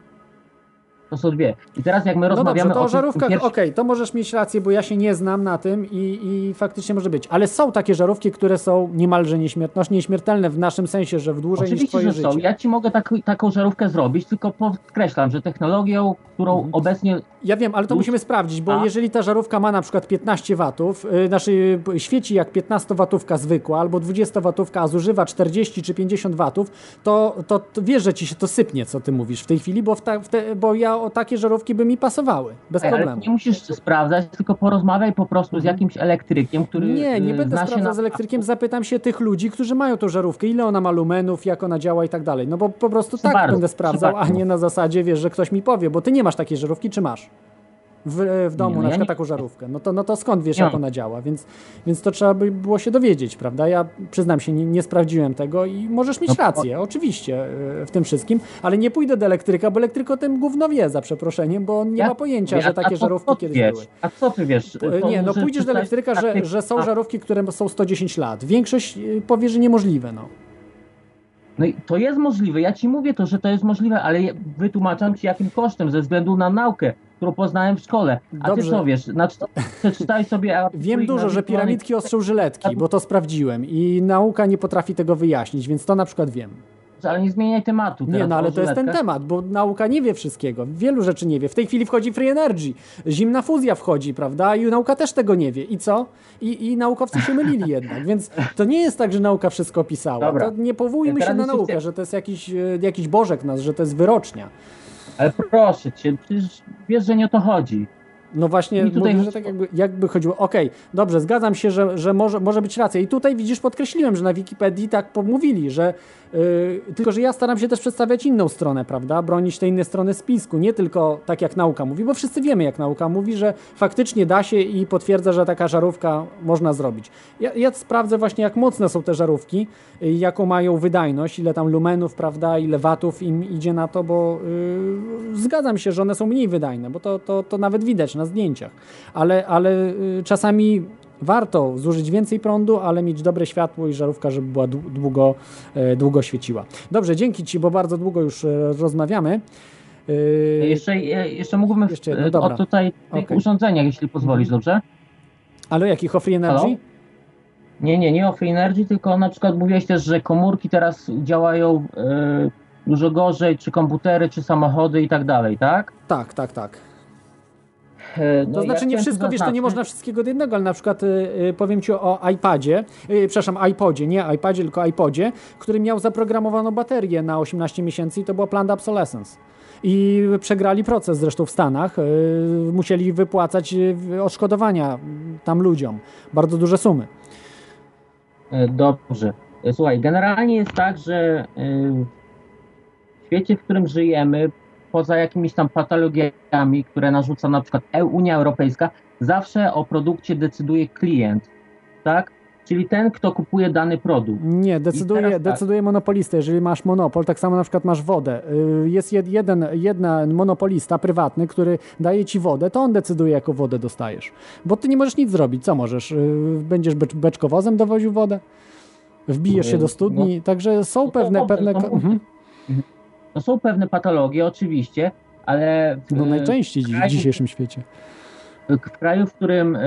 To są dwie. I teraz jak my No rozmawiamy dobrze, to o o żarówkach, pierwszym- okej, to możesz mieć rację, bo ja się nie znam na tym i, i faktycznie może być. Ale są takie żarówki, które są niemalże nieśmiertelne, nieśmiertelne w naszym sensie, że w dłużej niż Oczywiście, twoje że są. życie. Ja ci mogę tak, taką żarówkę zrobić, tylko podkreślam, że technologią, którą Mhm. obecnie Ja wiem, ale to musimy sprawdzić, bo A? jeżeli ta żarówka ma na przykład 15 watów, yy, znaczy y, świeci jak 15-watówka zwykła albo 20-watówka, a zużywa 40 czy 50 watów, to, to, to wiesz, że ci się to sypnie, co ty mówisz w tej chwili, bo, w ta, w te, bo ja o takie żarówki by mi pasowały, bez Ej, ale problemu. nie musisz sprawdzać, tylko porozmawiaj po prostu z jakimś elektrykiem, który Nie, nie y, będę sprawdzał na... z elektrykiem, zapytam się tych ludzi, którzy mają tą żarówkę, ile ona ma lumenów, jak ona działa i tak dalej. No bo po prostu tak bardzo, będę sprawdzał, a nie na zasadzie, wiesz, że ktoś mi powie, bo ty nie masz takiej żarówki, czy masz? W, w domu Nie, no na ja przykład nie- taką żarówkę. No to, no to skąd wiesz, Nie jak ona działa? Więc, więc to trzeba by było się dowiedzieć, prawda? Ja przyznam się, nie, nie sprawdziłem tego i możesz mieć No, rację, oczywiście, y, w tym wszystkim, ale nie pójdę do elektryka, bo elektryk o tym gówno wie, za przeproszeniem, bo on nie Ja- ma pojęcia, a- że takie żarówki kiedyś wiesz? były. A co ty wiesz? E, To, Nie, no pójdziesz do elektryka, że, że są a- żarówki, które są 110 lat. Większość powie, że niemożliwe, no. No i to jest możliwe, ja ci mówię to, że to jest możliwe, ale wytłumaczam ci jakim kosztem, ze względu na naukę, którą poznałem w szkole. A Dobrze. ty co wiesz? Znaczy, przeczytaj sobie... Wiem dużo, że piramidki ostrzą żyletki, bo to sprawdziłem i nauka nie potrafi tego wyjaśnić, więc to na przykład wiem. Ale nie zmieniaj tematu. Nie, no ale to jest ten temat, bo nauka nie wie wszystkiego. Wielu rzeczy nie wie. W tej chwili wchodzi free energy, zimna fuzja wchodzi, prawda? I nauka też tego nie wie. I co? I, i naukowcy się mylili jednak, więc to nie jest tak, że nauka wszystko. To nie powołujmy się na naukę, że to jest jakiś, e, jakiś bożek nas, że to jest wyrocznia. Ale proszę cię, przecież wiesz, że nie o to chodzi. No właśnie, Mi tutaj że tak jakby, jakby chodziło. Okej, dobrze, zgadzam się, że, że może, może być racja. I tutaj widzisz, podkreśliłem, że na Wikipedii tak pomówili, że tylko, że ja staram się też przedstawiać inną stronę, prawda? Bronić tej innej strony spisku, nie tylko tak jak nauka mówi, bo wszyscy wiemy, jak nauka mówi, że faktycznie da się i potwierdza, że taka żarówka można zrobić. Ja, ja sprawdzę właśnie, jak mocne są te żarówki, yy, jaką mają wydajność, ile tam lumenów, prawda, ile watów im idzie na to, bo yy, zgadzam się, że one są mniej wydajne, bo to, to, to nawet widać na zdjęciach, ale, ale yy, czasami warto zużyć więcej prądu, ale mieć dobre światło i żarówka, żeby była dłu- długo, e, długo świeciła. Dobrze, dzięki Ci, bo bardzo długo już e, rozmawiamy. Yy, Jeszcze, jeszcze mógłbym Jeszcze dobra. o tutaj tych Okej. urządzeniach, jeśli pozwolisz, dobrze? Ale jakich? O Free Energy? Halo? Nie, nie, nie o Free Energy, tylko na przykład mówiłeś też, że komórki teraz działają e, dużo gorzej, czy komputery, czy samochody i tak dalej, tak? Tak, tak, tak. E, no, To ja znaczy nie chciałem wszystko, wiesz, to nie można wszystkiego do jednego, ale na przykład y, powiem Ci o iPadzie, y, przepraszam, iPodzie, nie iPadzie, tylko iPodzie, który miał zaprogramowaną baterię na 18 miesięcy i to była planned obsolescence. I przegrali proces zresztą w Stanach, musieli wypłacać odszkodowania tam ludziom, bardzo duże sumy. Dobrze. Słuchaj, generalnie jest tak, że w świecie, w którym żyjemy, poza jakimiś tam patologiami, które narzuca na przykład E- Unia Europejska, zawsze o produkcie decyduje klient, tak? Czyli ten, kto kupuje dany produkt. Nie, decyduje, tak. decyduje monopolista. Jeżeli masz monopol, tak samo na przykład masz wodę. Y, Jest jed, jeden, jeden monopolista prywatny, który daje ci wodę, to on decyduje, jaką wodę dostajesz. Bo ty nie możesz nic zrobić. Co możesz? Y, Będziesz becz, beczkowozem dowoził wodę? Wbijesz się do studni. Także są pewne... dobrze, pewne no mówię. mhm. No są pewne patologie, oczywiście, ale w, No najczęściej w dzi- w kraju, dzisiejszym świecie. w kraju, w którym e,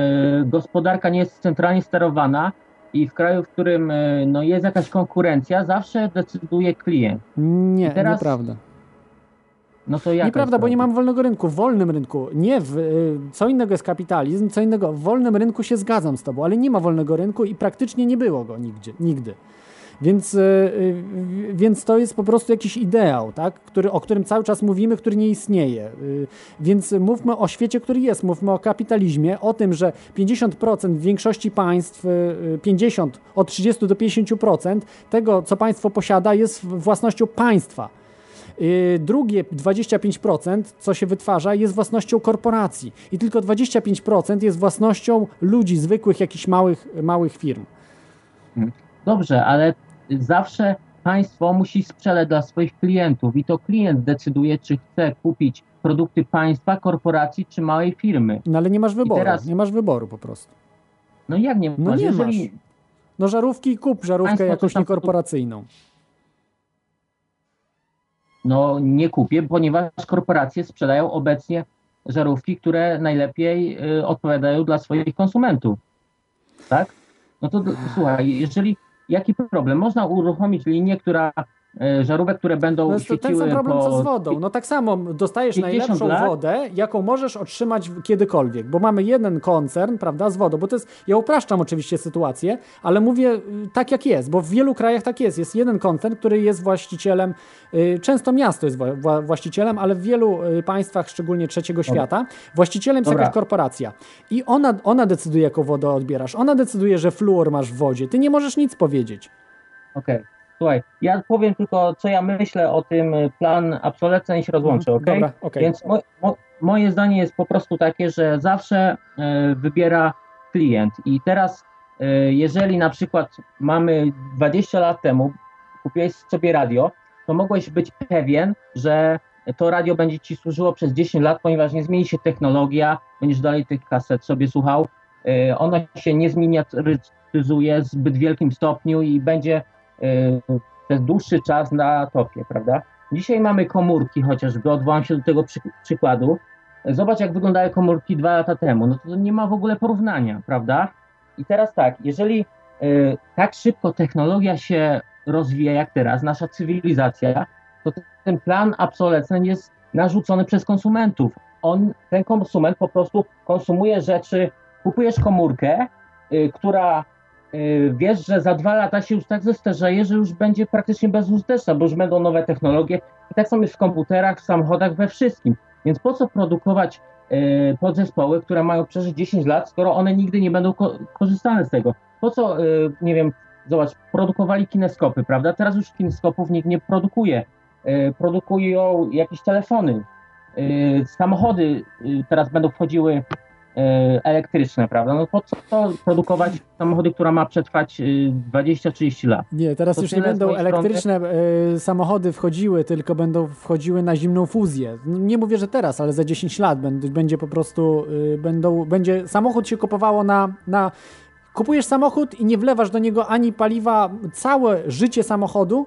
gospodarka nie jest centralnie sterowana i w kraju, w którym e, no, jest jakaś konkurencja, zawsze decyduje klient. Nie, I teraz- nieprawda. No to jak Nieprawda, bo nie mamy wolnego rynku. W wolnym rynku, nie w, co innego jest kapitalizm, co innego. W wolnym rynku się zgadzam z tobą, ale nie ma wolnego rynku i praktycznie nie było go nigdzie, nigdy. Więc, y, więc to jest po prostu jakiś ideał, tak? który, o którym cały czas mówimy, który nie istnieje. Y, Więc mówmy o świecie, który jest, mówmy o kapitalizmie, o tym, że 50% w większości państw, y, y, 50, od 30 do 50% tego, co państwo posiada, jest własnością państwa. Drugie 25%, co się wytwarza, jest własnością korporacji i tylko 25% jest własnością ludzi zwykłych, jakichś małych, małych firm. Dobrze, ale zawsze państwo musi sprzedać dla swoich klientów i to klient decyduje, czy chce kupić produkty państwa, korporacji czy małej firmy. No ale nie masz wyboru, teraz- nie masz wyboru po prostu. No jak nie No masz? nie Jeżeli masz. No żarówki kup żarówkę Państwo jakąś tam- niekorporacyjną. no nie kupię, ponieważ korporacje sprzedają obecnie żarówki, które najlepiej y, odpowiadają dla swoich konsumentów. Tak? No to słuchaj, jeżeli jaki problem? Można uruchomić linię, która żarówek, które będą To jest to ten świeciły sam problem co z wodą. No tak samo dostajesz 50 najlepszą lat? wodę, jaką możesz otrzymać kiedykolwiek, bo mamy jeden koncern, prawda, z wodą, bo to jest, ja upraszczam oczywiście sytuację, ale mówię y, tak jak jest, bo w wielu krajach tak jest. Jest jeden koncern, który jest właścicielem, y, często miasto jest wła- wła- właścicielem, ale w wielu y, państwach, szczególnie trzeciego świata, właścicielem jest Dobra. jakaś korporacja. I ona, ona decyduje, jaką wodę odbierasz. Ona decyduje, że fluor masz w wodzie. Ty nie możesz nic powiedzieć. Okej. Słuchaj, ja powiem tylko, co ja myślę o tym y, plan obsolescence i się rozłączę, ok? Dobra, okej. Więc mo, mo, moje zdanie jest po prostu takie, że zawsze e, wybiera klient. I teraz, e, jeżeli na przykład mamy 20 lat temu, kupiłeś sobie radio, to mogłeś być pewien, że to radio będzie ci służyło przez 10 lat, ponieważ nie zmieni się technologia, będziesz dalej tych kaset sobie słuchał. E, ono się nie zminiatyzuje w zbyt wielkim stopniu i będzie przez dłuższy czas na topie, prawda? Dzisiaj mamy komórki chociażby, odwołam się do tego przy, przykładu. Zobacz, jak wyglądały komórki dwa lata temu. No to nie ma w ogóle porównania, prawda? I teraz tak, jeżeli y, tak szybko technologia się rozwija jak teraz, nasza cywilizacja, to ten plan obsolescence jest narzucony przez konsumentów. On, ten konsument po prostu konsumuje rzeczy, kupujesz komórkę, y, która y, wiesz, że za dwa lata się już tak zestarzeje, że już będzie praktycznie bezużyteczna, bo już będą nowe technologie. I tak samo jest w komputerach, w samochodach, we wszystkim. Więc po co produkować y, podzespoły, które mają przeżyć 10 lat, skoro one nigdy nie będą ko- korzystane z tego? Po co, y, nie wiem, zobacz, produkowali kineskopy, prawda? Teraz już kineskopów nikt nie produkuje. Y, produkują jakieś telefony. Y, samochody y, teraz będą wchodziły y, elektryczne, prawda? No po co produkować samochody, która ma przetrwać y, 20-30 lat? Nie, teraz To już nie będą strony. elektryczne y, samochody wchodziły, tylko będą wchodziły na zimną fuzję. Nie mówię, że teraz, ale za 10 lat będ- będzie po prostu, y, będą, będzie, samochód się kupowało na, na, kupujesz samochód i nie wlewasz do niego ani paliwa, całe życie samochodu,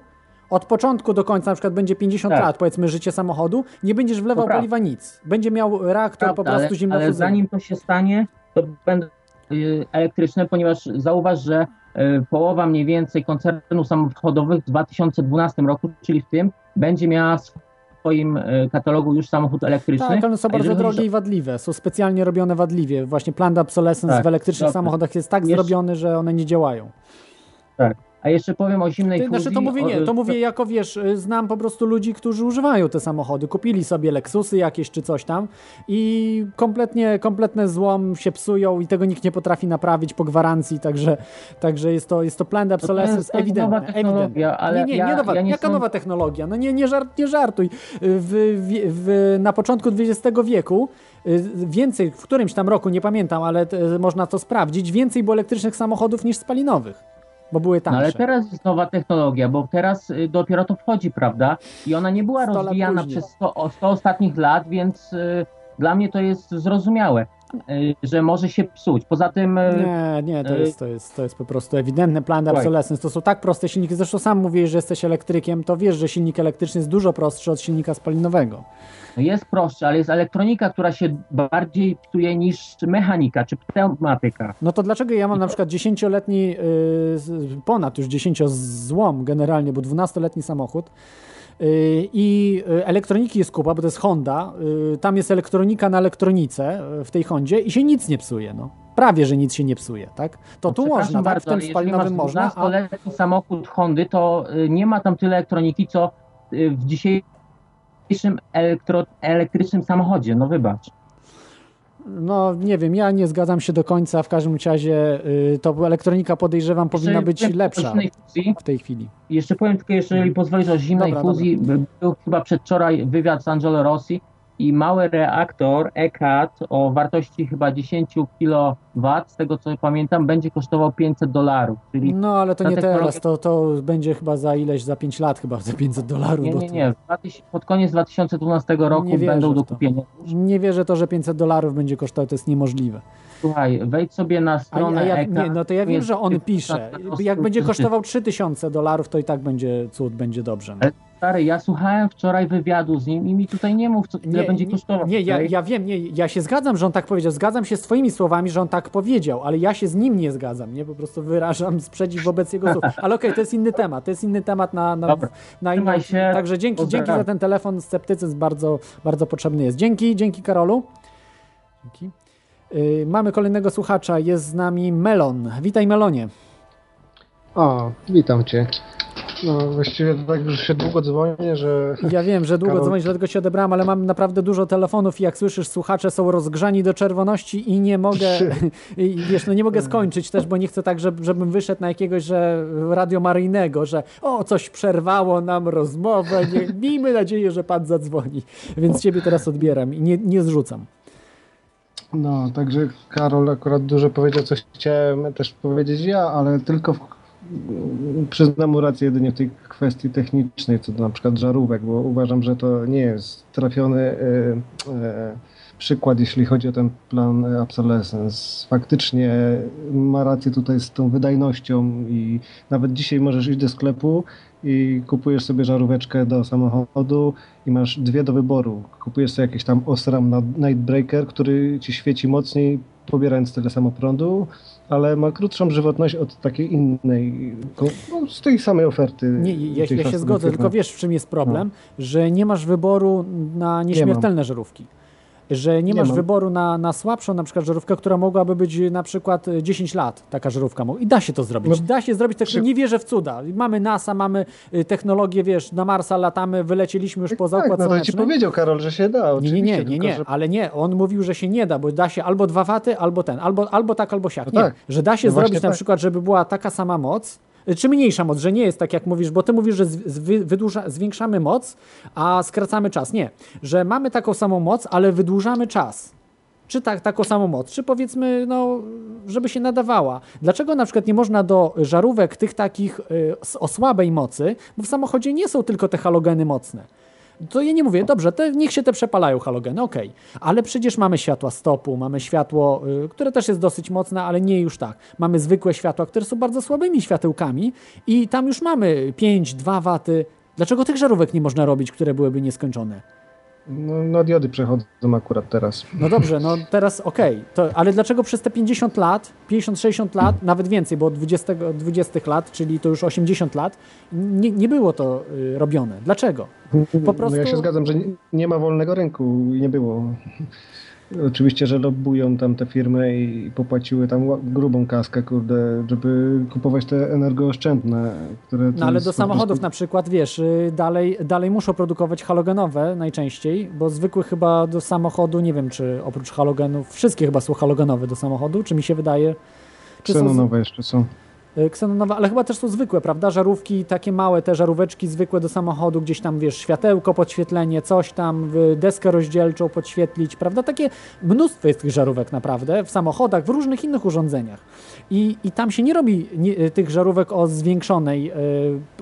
od początku do końca, na przykład będzie 50 Tak. lat, powiedzmy, życie samochodu, nie będziesz wlewał prawda. paliwa nic. Będzie miał reaktor po Prawda, prostu ale, zimnofuzyjny. ale zanim to się stanie, to będą y, elektryczne, ponieważ zauważ, że e, połowa mniej więcej koncernów samochodowych w 2012 roku, czyli w tym, będzie miała w swoim e, katalogu już samochód elektryczny. Tak, one są bardzo drogie i wadliwe. Są specjalnie robione wadliwie. Właśnie planned obsolescence Tak, w elektrycznych dobrze. samochodach jest tak zrobiony, że one nie działają. Tak. A jeszcze powiem o zimnej Ty, fuzji. znaczy to mówię nie, to mówię jako wiesz, y, znam po prostu ludzi, którzy używają te samochody, kupili sobie Lexusy jakieś czy coś tam i kompletnie, kompletny złom się psują i tego nikt nie potrafi naprawić po gwarancji, także, także jest to, jest to planned to obsolescence to jest ewidentne. nowa technologia, ewidentne. ale nie, nie, ja- nie nowa, ja nie jaka sądzę- nowa technologia? No nie, nie, żart, nie żartuj. W, w, w, na początku XX wieku y, więcej, w którymś tam roku, nie pamiętam, ale y, można to sprawdzić, więcej było elektrycznych samochodów niż spalinowych, bo były No tańsze. ale teraz jest nowa technologia, bo teraz y, dopiero to wchodzi, prawda? I ona nie była 100 lat rozwijana później. przez 100, o 100 ostatnich lat, więc y, dla mnie to jest zrozumiałe, że może się psuć. Poza tym. y, Nie, nie, to y, jest, to jest, to jest po prostu ewidentny plan obsolescence. To są tak proste silniki. Zresztą sam mówisz, że jesteś elektrykiem, to wiesz, że silnik elektryczny jest dużo prostszy od silnika spalinowego. Jest prostsze, ale jest elektronika, która się bardziej psuje niż mechanika czy pneumatyka. No to dlaczego ja mam na przykład 10-letni, yy, z- ponad już 10 złom generalnie, bo 12-letni samochód i yy, elektroniki jest kupa, bo to jest Honda, yy, tam jest elektronika na elektronice w tej Hondzie i się nic nie psuje, no. Prawie, że nic się nie psuje, tak? To tu można, tak? W tym ale jeżeli spalinowym masz można, a 12-letni samochód Hondy, to y, nie ma tam tyle elektroniki, co y, w dzisiejszym elektro, elektrycznym samochodzie. No wybacz. No nie wiem, ja nie zgadzam się do końca. W każdym razie y, to elektronika podejrzewam powinna być lepsza w tej chwili. Jeszcze powiem tylko, jeżeli pozwolisz o zimnej Dobra, fuzji, był chyba przedwczoraj wywiad z Angelo Rossi i mały reaktor ECAT o wartości chyba 10 kW, z tego co pamiętam, będzie kosztował 500 dolarów. No ale to nie teraz, to, to będzie chyba za ileś, za 5 lat chyba, za 500 dolarów. Nie, nie, to- nie. W 2000 Pod koniec 2012 roku Nie będą do kupienia. Nie wierzę to, że 500 dolarów będzie kosztował, to jest niemożliwe. Słuchaj, wejdź sobie na stronę a ja, ECAT. nie, no to ja wiem, że on pisze. Jak będzie kosztował 3000 dolarów, to i tak będzie cud, będzie dobrze. No. Stary, ja słuchałem wczoraj wywiadu z nim i mi tutaj nie mów, co ile będzie kosztował. Nie, ja, ja wiem, nie, ja się zgadzam, że on tak powiedział. Zgadzam się z twoimi słowami, że on tak powiedział, ale ja się z nim nie zgadzam, nie? Po prostu wyrażam sprzeciw wobec jego słów. Ale okej, to jest inny temat, to jest inny temat na, na, Dobra. na inną... Się. Także dzięki, Pozdrawiam. dzięki za ten telefon, sceptycyzm bardzo, bardzo potrzebny jest. Dzięki, dzięki Karolu. Dzięki. Yy, mamy kolejnego słuchacza, jest z nami Melon. Witaj Melonie. O, witam cię. No właściwie tak już się długo dzwonię, że... Ja wiem, że długo Karol- dzwonisz, dlatego się odebrałem, ale mam naprawdę dużo telefonów i jak słyszysz, słuchacze są rozgrzani do czerwoności i nie mogę, i wiesz, no nie mogę skończyć też, bo nie chcę tak, żeby, żebym wyszedł na jakiegoś, że radio maryjnego, że o, coś przerwało nam rozmowę, nie, miejmy nadzieję, że pan zadzwoni. Więc ciebie teraz odbieram i nie, nie zrzucam. No, także Karol akurat dużo powiedział, co chciałem też powiedzieć ja, ale tylko w... przyznam mu rację jedynie w tej kwestii technicznej, co do na przykład żarówek, bo uważam, że to nie jest trafiony e, e, przykład, jeśli chodzi o ten plan obsolescence. Faktycznie ma rację tutaj z tą wydajnością i nawet dzisiaj możesz iść do sklepu i kupujesz sobie żaróweczkę do samochodu i masz dwie do wyboru. Kupujesz sobie jakiś tam Osram Nightbreaker, który ci świeci mocniej, pobierając tyle samo prądu, ale ma krótszą żywotność od takiej innej, no, z tej samej oferty. Nie, ja, ja się zgodzę, firmy. tylko wiesz, w czym jest problem? Że nie masz wyboru na nieśmiertelne żarówki. Że nie, masz wyboru na, na słabszą na przykład żarówkę, która mogłaby być na przykład e, 10 lat, taka żarówka. I da się to zrobić. No, da się zrobić, tylko przy- nie wierzę w cuda. Mamy NASA, mamy y, technologię, wiesz, na Marsa latamy, wylecieliśmy już poza Tak, układ no to ci powiedział Karol, że się da. Nie, nie, nie, nie, nie, że- ale nie, on mówił, że się nie da, bo da się albo dwa waty, albo ten, albo, albo tak, albo siak. No tak. że da się No zrobić na tak. przykład, żeby była taka sama moc, czy mniejsza moc, że nie jest tak jak mówisz, bo ty mówisz, że wydłuża, zwiększamy moc, a skracamy czas. Nie, że mamy taką samą moc, ale wydłużamy czas. Czy tak, taką samą moc, czy powiedzmy, no, żeby się nadawała. Dlaczego na przykład nie można do żarówek tych takich y, o słabej mocy, bo w samochodzie nie są tylko te halogeny mocne. To ja nie mówię, dobrze, te, niech się te przepalają halogeny, okej. Ale przecież mamy światła stopu, mamy światło, y, które też jest dosyć mocne, ale nie już tak. Mamy zwykłe światła, które są bardzo słabymi światełkami i tam już mamy 5, 2 waty. Dlaczego tych żarówek nie można robić, które byłyby nieskończone? No, na diody przechodzą akurat teraz. No dobrze, no teraz okej, to ale dlaczego przez te 50 lat, 50-60 lat, nawet więcej, bo od 20, 20 lat, czyli to już 80 lat, nie, nie było to y, robione. Dlaczego? Po prostu... No ja się zgadzam, że nie, nie ma wolnego rynku i nie było. Oczywiście, że lobbują tam te firmy i popłaciły tam grubą kaskę, kurde, żeby kupować te energooszczędne, które... No ale do samochodów prostu- na przykład, wiesz, y, dalej, dalej muszą produkować halogenowe najczęściej, bo zwykłych chyba do samochodu, nie wiem czy oprócz halogenów, wszystkie chyba są halogenowe do samochodu, czy mi się wydaje? Czy są z- Ksenonowe jeszcze są. Y, Ksenonowe, ale chyba też są zwykłe, prawda? Żarówki, takie małe, te żaróweczki zwykłe do samochodu, gdzieś tam, wiesz, światełko, podświetlenie, coś tam, deskę rozdzielczą podświetlić, prawda? Takie mnóstwo jest tych żarówek naprawdę w samochodach, w różnych innych urządzeniach. I, i tam się nie robi nie, y, tych żarówek o zwiększonej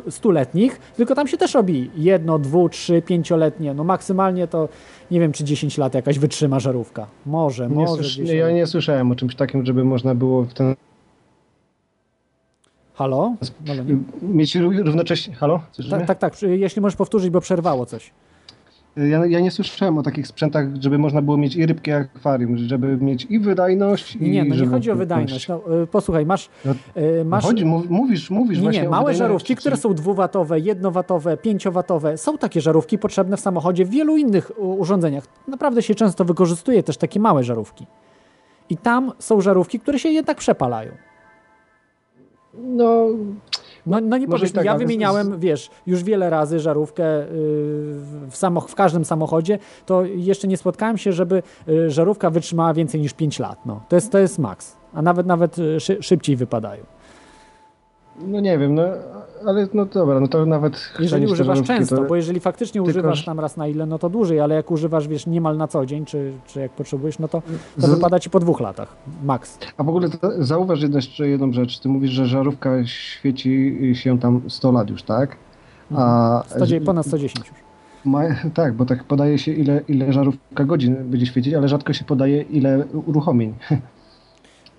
y, stuletnich, tylko tam się też robi jedno, dwu, trzy, pięcioletnie, no maksymalnie to nie wiem, czy 10 lat jakaś wytrzyma żarówka. Może, Nie może. ja nie słyszałem o czymś takim, żeby można było w ten... Halo? Nie? Mieć ró- równocześnie... Halo? Tak, mnie? tak, tak. Jeśli możesz powtórzyć, bo przerwało coś. Ja, ja nie słyszałem o takich sprzętach, żeby można było mieć i rybki, i akwarium, żeby mieć i wydajność, Nie, nie, i no nie chodzi o wydajność. No, y, posłuchaj, masz. No, y, masz Chodzi, mów, mówisz, mówisz nie, właśnie nie, małe żarówki, które są dwuwatowe, jednowatowe, pięciowatowe. Są takie żarówki potrzebne w samochodzie w wielu innych urządzeniach. Naprawdę się często wykorzystuje też takie małe żarówki. I tam są żarówki, które się jednak przepalają. No, No, no nie powiesz, tak, ja wymieniałem, wiesz, już wiele razy żarówkę y, w, samoch- w każdym samochodzie, to jeszcze nie spotkałem się, żeby y, żarówka wytrzymała więcej niż 5 lat. No. To, jest, to jest maks. A nawet nawet y, szy, szybciej wypadają. No nie wiem, no ale no dobra, no to nawet... Jeżeli używasz często, to- bo jeżeli faktycznie tylko, używasz tam raz na ile, no to dłużej, ale jak używasz, wiesz, niemal na co dzień, czy, czy jak potrzebujesz, no to, to Z- wypada ci po dwóch latach, maks. A w ogóle zauważ jeszcze jedną rzecz. Ty mówisz, że żarówka świeci się tam 100 lat już, tak? A 100, ponad 110 już. Ma, tak, bo tak podaje się ile, ile żarówka godzin będzie świecić, ale rzadko się podaje ile uruchomień.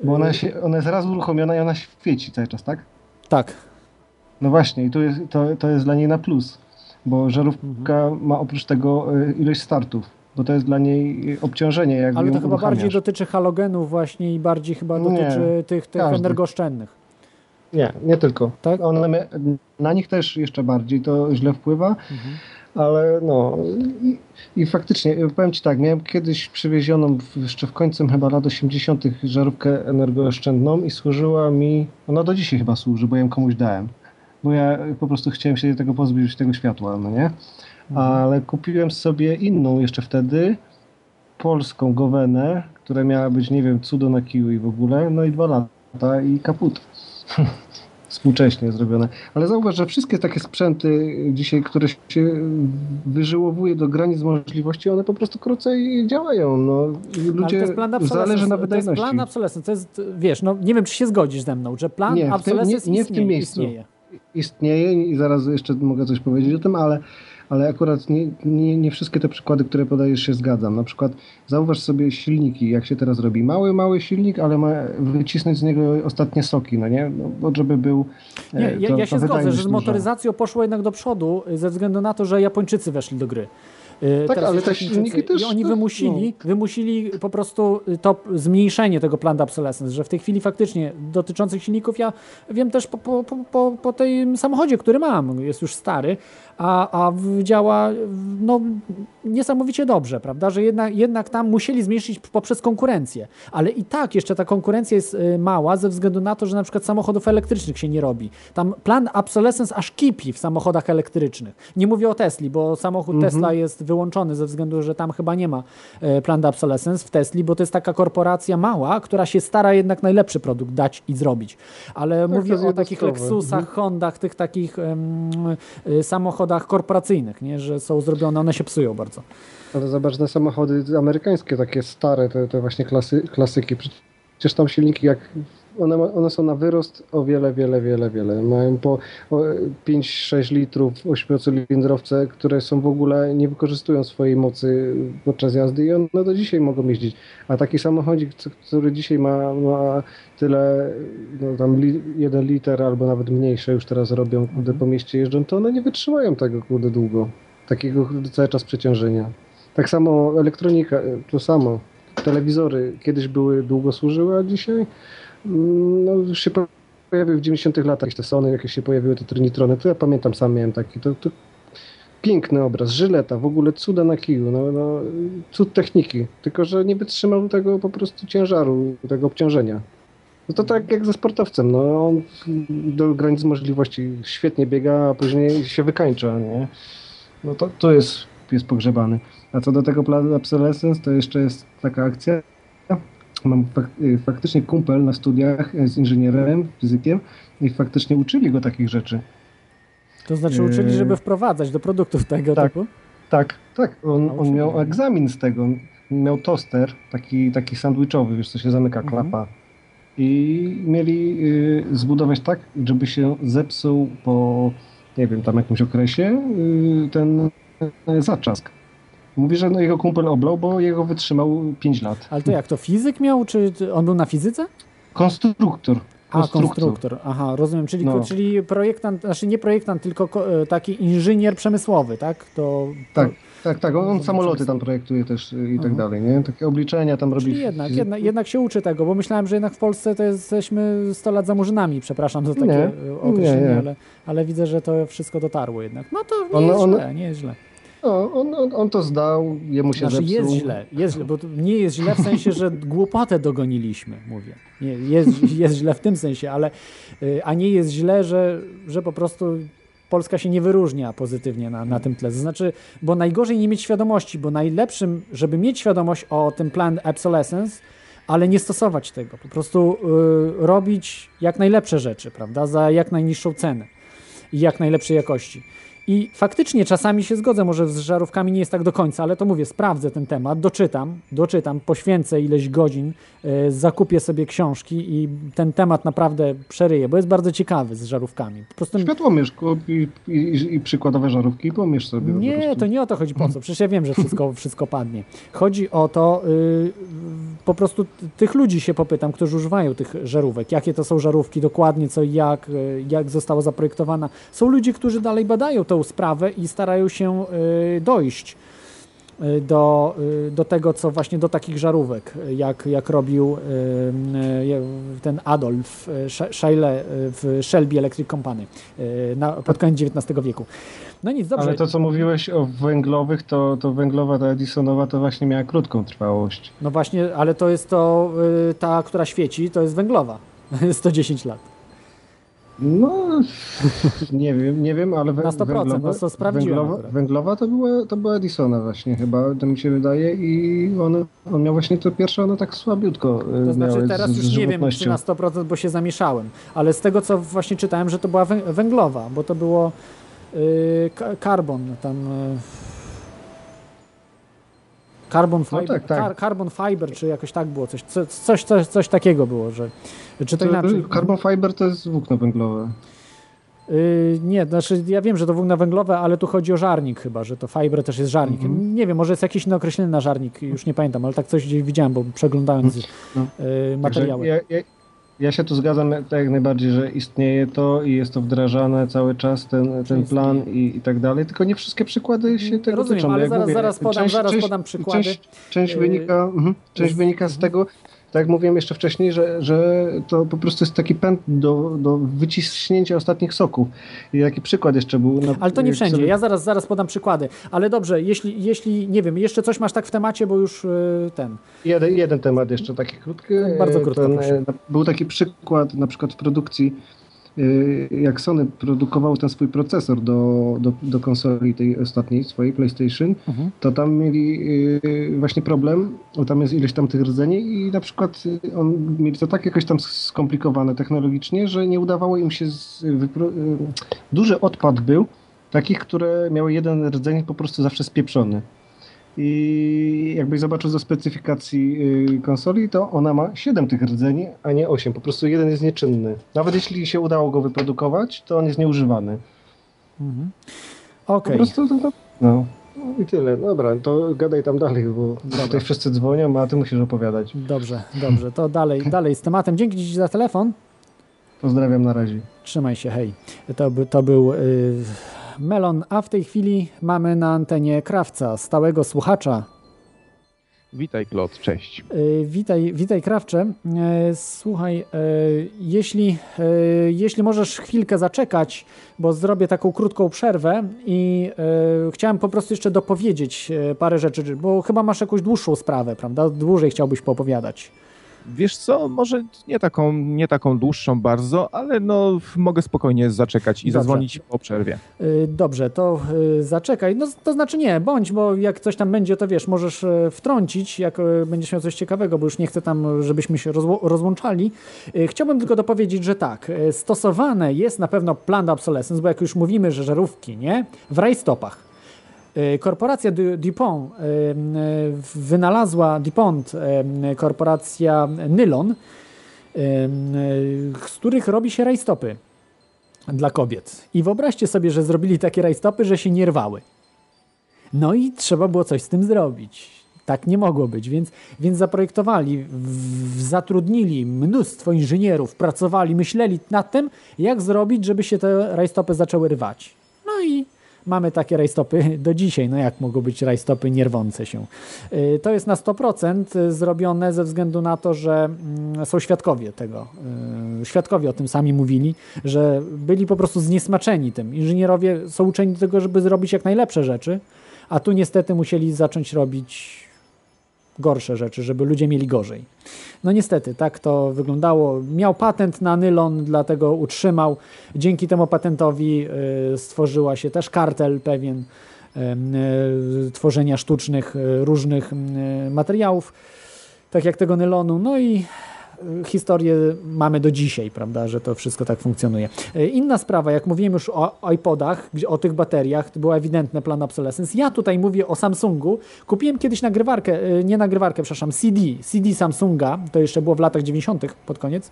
Bo ona, się, ona jest raz uruchomiona i ona świeci cały czas, tak? Tak. No właśnie, i tu jest, to, to jest dla niej na plus, bo żarówka Mhm. ma oprócz tego y, ilość startów, bo to jest dla niej y, obciążenie, jak Ale to chyba bardziej uruchamiasz. dotyczy halogenów właśnie i bardziej chyba Nie, dotyczy tych, tych każdy. energooszczędnych. Nie, nie tylko. Tak? One, na nich też jeszcze bardziej to źle wpływa, Mhm. Ale no i, i faktycznie, powiem Ci tak, miałem kiedyś przywiezioną jeszcze w końcu chyba lat 80. żarówkę energooszczędną i służyła mi, ona do dzisiaj chyba służy, bo ją komuś dałem, bo ja po prostu chciałem się tego pozbyć, tego światła, no nie? Ale kupiłem sobie inną jeszcze wtedy, polską Gowenę, która miała być, nie wiem, cudo na kiły i w ogóle, no i dwa lata i kaput. Współcześnie zrobione. Ale zauważ, że wszystkie takie sprzęty dzisiaj, które się wyżyłowuje do granic możliwości, one po prostu krócej działają. No, ludzie jest plan zależy na obsolescence. To jest wydajności. plan obsolescence. To jest, wiesz, no nie wiem, czy się zgodzisz ze mną, że plan Nie, tym, nie, obsolescence nie w tym istnieje, miejscu. istnieje. Istnieje i zaraz jeszcze mogę coś powiedzieć o tym, ale, ale akurat nie, nie, nie wszystkie te przykłady, które podajesz się zgadzam. Na przykład zauważ sobie silniki, jak się teraz robi. Mały, mały silnik, ale ma wycisnąć z niego ostatnie soki, no nie? No, bo żeby był... Nie, e, ja, to- ja się zgodzę, że z motoryzacją poszło jednak do przodu ze względu na to, że Japończycy weszli do gry. Y, Tak, ale już te silniki też- I oni wymusili, wymusili po prostu to zmniejszenie tego planned obsolescence, że w tej chwili faktycznie dotyczących silników ja wiem też po, po, po, po tym samochodzie, który mam, jest już stary, a, a działa no, niesamowicie dobrze, prawda, że jednak, jednak tam musieli zmniejszyć poprzez konkurencję, ale i tak jeszcze ta konkurencja jest y, mała ze względu na to, że na przykład samochodów elektrycznych się nie robi. Tam plan obsolescence aż kipi w samochodach elektrycznych. Nie mówię o Tesli, bo samochód Mhm. Tesla jest wyłączony ze względu, że tam chyba nie ma e, plan obsolescence w Tesli, bo to jest taka korporacja mała, która się stara jednak najlepszy produkt dać i zrobić. Ale Tak, mówię o takich. Lexusach, Mhm. Hondach, tych takich em, y, samochodach korporacyjnych, nie? że są zrobione, one się psują bardzo. Ale zobacz samochody amerykańskie, takie stare, te, te właśnie klasy, klasyki. Przecież tam silniki, jak one, one są na wyrost o wiele, wiele, wiele, wiele. Mają po o 5-6 litrów ośmiocylindrowce, które są w ogóle, nie wykorzystują swojej mocy podczas jazdy i one do dzisiaj mogą jeździć. A taki samochodzik, który dzisiaj ma, ma tyle, no tam jeden liter albo nawet mniejsze już teraz robią, kurde, po mieście jeżdżą, to one nie wytrzymają tego, kurde, długo. Takiego cały czas przeciążenia. Tak samo elektronika, to samo. Telewizory kiedyś były, długo służyły, a dzisiaj no, się pojawiły w 90 latach jakieś te Sony, jakieś się pojawiły te Trinitrony, to ja pamiętam, sam miałem taki, to, to piękny obraz, żyleta, w ogóle cuda na kiju, no, no, cud techniki, tylko że nie wytrzymał tego po prostu ciężaru, tego obciążenia. No to tak jak ze sportowcem, no on do granic możliwości świetnie biega, a później się wykańcza, nie? No to, to jest, jest pogrzebany. A co do tego obsolescence, to jeszcze jest taka akcja. Mam fak faktycznie kumpel na studiach z inżynierem, fizykiem i faktycznie uczyli go takich rzeczy. To znaczy uczyli, żeby wprowadzać do produktów tego tak, typu? Tak, tak. On, on miał egzamin z tego. Miał toster, taki, taki sandwichowy, wiesz, co się zamyka Mhm. klapa. I mieli y, zbudować tak, żeby się zepsuł po, nie wiem, tam jakimś okresie y, ten y, zaczask. Mówi, że no, jego kumpel oblał, bo jego wytrzymał 5 lat. Ale to jak, to fizyk miał, czy on był na fizyce? Konstruktor. A, konstruktor. Aha, rozumiem. Czyli, No. czyli projektant, znaczy nie projektant, tylko ko- e, taki inżynier przemysłowy, tak? To, Tak, tak, tak. On, on samoloty tam projektuje też i tak dalej, nie? Takie obliczenia tam robi. Czyli jednak, jednak, jednak się uczy tego, bo myślałem, że jednak w Polsce to jesteśmy 100 lat za murzynami, przepraszam za takie Nie, e, określenie, nie, nie. Ale, ale widzę, że to wszystko dotarło jednak. No to nie On- jest on- źle, nie jest źle. No, on, on, on to zdał, jemu się Znaczy zepsuł. jest źle, jest źle, bo nie jest źle w sensie, że głupotę dogoniliśmy, mówię. Nie, jest, jest źle w tym sensie, ale y, a nie jest źle, że, że po prostu Polska się nie wyróżnia pozytywnie na, na tym tle. To znaczy, bo najgorzej nie mieć świadomości, bo najlepszym, żeby mieć świadomość o tym plan obsolescence, ale nie stosować tego, po prostu y, robić jak najlepsze rzeczy, prawda, za jak najniższą cenę i jak najlepszej jakości. I faktycznie czasami się zgodzę, może z żarówkami nie jest tak do końca, ale to mówię, sprawdzę ten temat, doczytam, doczytam, poświęcę ileś godzin, e, zakupię sobie książki i ten temat naprawdę przeryję, bo jest bardzo ciekawy z żarówkami. Po prostu Światłomierz i, i, i przykładowe żarówki i pomierz sobie. nie, to nie o to chodzi po co. Przecież ja wiem, że wszystko, wszystko padnie. Chodzi o to, y, po prostu tych ludzi się popytam, którzy używają tych żarówek. Jakie to są żarówki dokładnie, co i jak, y, jak została zaprojektowana. Są ludzie, którzy dalej badają tą sprawę i starają się y, dojść y, do, y, do tego, co właśnie do takich żarówek, jak, jak robił ten Adolf y, w Shelby Electric Company na, pod koniec XIX wieku. No nic, dobrze. Ale to, co mówiłeś o węglowych, to, to węglowa, ta Edisonowa, to właśnie miała krótką trwałość. No właśnie, ale to jest to, ta, która świeci, to jest węglowa. 110 lat. No, nie wiem, nie wiem, ale wę- Na 100%, węglowa, no to sprawdziłem węglowa, węglowa to była, to była Edisona właśnie chyba, to mi się wydaje i on, on miał właśnie to pierwsze, ono tak słabiutko y, To znaczy teraz z, już z nie wiem, czy na 100%, bo się zamieszałem. Ale z tego, co właśnie czytałem, że to była wę- węglowa, bo to było y, ka- carbon, tam... Y, Carbon fiber, tak, tak. Car, carbon fiber, czy jakoś tak było, coś, co- coś, coś, coś takiego było, że czy to, To, inaczej. Carbon fiber to jest włókno węglowe. Yy, nie, znaczy ja wiem, że to włókna węglowe, ale tu chodzi o żarnik chyba, że to fiber też jest żarnik. Mhm. Nie wiem, może jest jakieś inne określenie na żarnik, już nie pamiętam, ale tak coś gdzieś widziałem, bo przeglądając No. yy, materiały. Ja, ja, ja się tu zgadzam tak jak najbardziej, że istnieje to i jest to wdrażane cały czas, ten, ten plan i, i tak dalej, tylko nie wszystkie przykłady się tego Rozumiem, ale zaraz- mówię, zaraz podam- zaraz podam przykłady. Część, część, Yy, wynika, mhm, część wynika z tego, tak jak mówiłem jeszcze wcześniej, że, że to po prostu jest taki pęd do, do wyciśnięcia ostatnich soków. I taki przykład jeszcze był. Na, Ale to nie wszędzie, sobie- ja zaraz, zaraz podam przykłady. Ale dobrze, jeśli, jeśli, nie wiem, jeszcze coś masz tak w temacie, bo już yy, ten. Jeden, jeden temat jeszcze taki krótki. Bardzo E, krótko, ten, e, Był taki przykład na przykład w produkcji, jak Sony produkował ten swój procesor do, do, do konsoli tej ostatniej swojej PlayStation, Mhm. to tam mieli e, właśnie problem, bo tam jest ileś tam tych rdzeni i na przykład e, on, mieli to tak jakoś tam skomplikowane technologicznie, że nie udawało im się, z, duży odpad był takich, które miały jeden rdzeń po prostu zawsze spieprzony. I jakbyś zobaczył ze specyfikacji y, konsoli, to ona ma 7 tych rdzeni, a nie 8. Po prostu jeden jest nieczynny. Nawet jeśli się udało go wyprodukować, to on jest nieużywany. Mhm. Po Okej. prostu to, to, no. I tyle. Dobra, to gadaj tam dalej, bo tutaj wszyscy dzwonią, a ty musisz opowiadać. Dobrze, dobrze, to dalej, dalej z tematem. Dzięki Ci za telefon. Pozdrawiam na razie. Trzymaj się, hej. To, by, to był y, Melon, a w tej chwili mamy na antenie Krawca, stałego słuchacza. Witaj, Klot, cześć. Y, Witaj, witaj Krawcze. E, Słuchaj, e, jeśli, e, jeśli możesz chwilkę zaczekać, bo zrobię taką krótką przerwę i e, chciałem po prostu jeszcze dopowiedzieć e, parę rzeczy, bo chyba masz jakąś dłuższą sprawę, prawda? Dłużej chciałbyś poopowiadać. Wiesz co, może nie taką, nie taką dłuższą bardzo, ale no mogę spokojnie zaczekać i Dobrze. zadzwonić po przerwie. Y, Dobrze, to y, zaczekaj. No to znaczy nie, bądź, bo jak coś tam będzie, to wiesz, możesz y, wtrącić, jak będziesz miał coś ciekawego, bo już nie chcę tam, żebyśmy się rozłączali. Chciałbym tylko dopowiedzieć, że tak, y, stosowane jest na pewno plan obsolescence, bo jak już mówimy, że żarówki, nie? W rajstopach. Y, Korporacja Du- DuPont y, wynalazła DuPont, y, korporacja Nylon, z których robi się rajstopy dla kobiet. I wyobraźcie sobie, że zrobili takie rajstopy, że się nie rwały. No i trzeba było coś z tym zrobić. Tak nie mogło być, więc, więc zaprojektowali, w, zatrudnili mnóstwo inżynierów, pracowali, myśleli nad tym, jak zrobić, żeby się te rajstopy zaczęły rwać. No i mamy takie rajstopy do dzisiaj. No jak mogą być rajstopy nierwące się? Y, To jest na 100% zrobione ze względu na to, że mm, są świadkowie tego. Y, Świadkowie o tym sami mówili, że byli po prostu zniesmaczeni tym. Inżynierowie są uczeni do tego, żeby zrobić jak najlepsze rzeczy, a tu niestety musieli zacząć robić gorsze rzeczy, żeby ludzie mieli gorzej. No niestety, tak to wyglądało. Miał patent na nylon, dlatego utrzymał. Dzięki temu patentowi y, stworzyła się też kartel pewien y, y, tworzenia sztucznych różnych materiałów, tak jak tego nylonu. No i historię mamy do dzisiaj, prawda, że to wszystko tak funkcjonuje. Y, Inna sprawa, jak mówiłem już o iPodach, o tych bateriach, to był ewidentny plan obsolescence. Ja tutaj mówię o Samsungu. Kupiłem kiedyś nagrywarkę, y, nie nagrywarkę, przepraszam, CD, CD Samsunga, to jeszcze było w latach 90. pod koniec.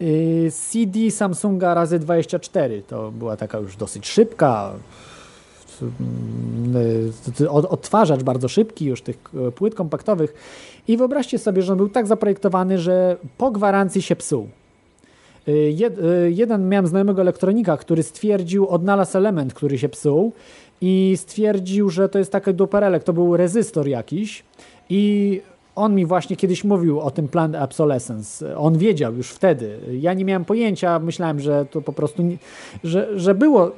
Y, CD Samsunga razy 24, to była taka już dosyć szybka, odtwarzacz bardzo szybki już tych e, płyt kompaktowych i wyobraźcie sobie, że on był tak zaprojektowany, że po gwarancji się psuł. Y, Jed, y, jeden miałem znajomego elektronika, który stwierdził, odnalazł element, który się psuł i stwierdził, że to jest taki duperelek, to był rezystor jakiś i on mi właśnie kiedyś mówił o tym plan obsolescence. On wiedział już wtedy. Ja nie miałem pojęcia, myślałem, że to po prostu, nie, że, że było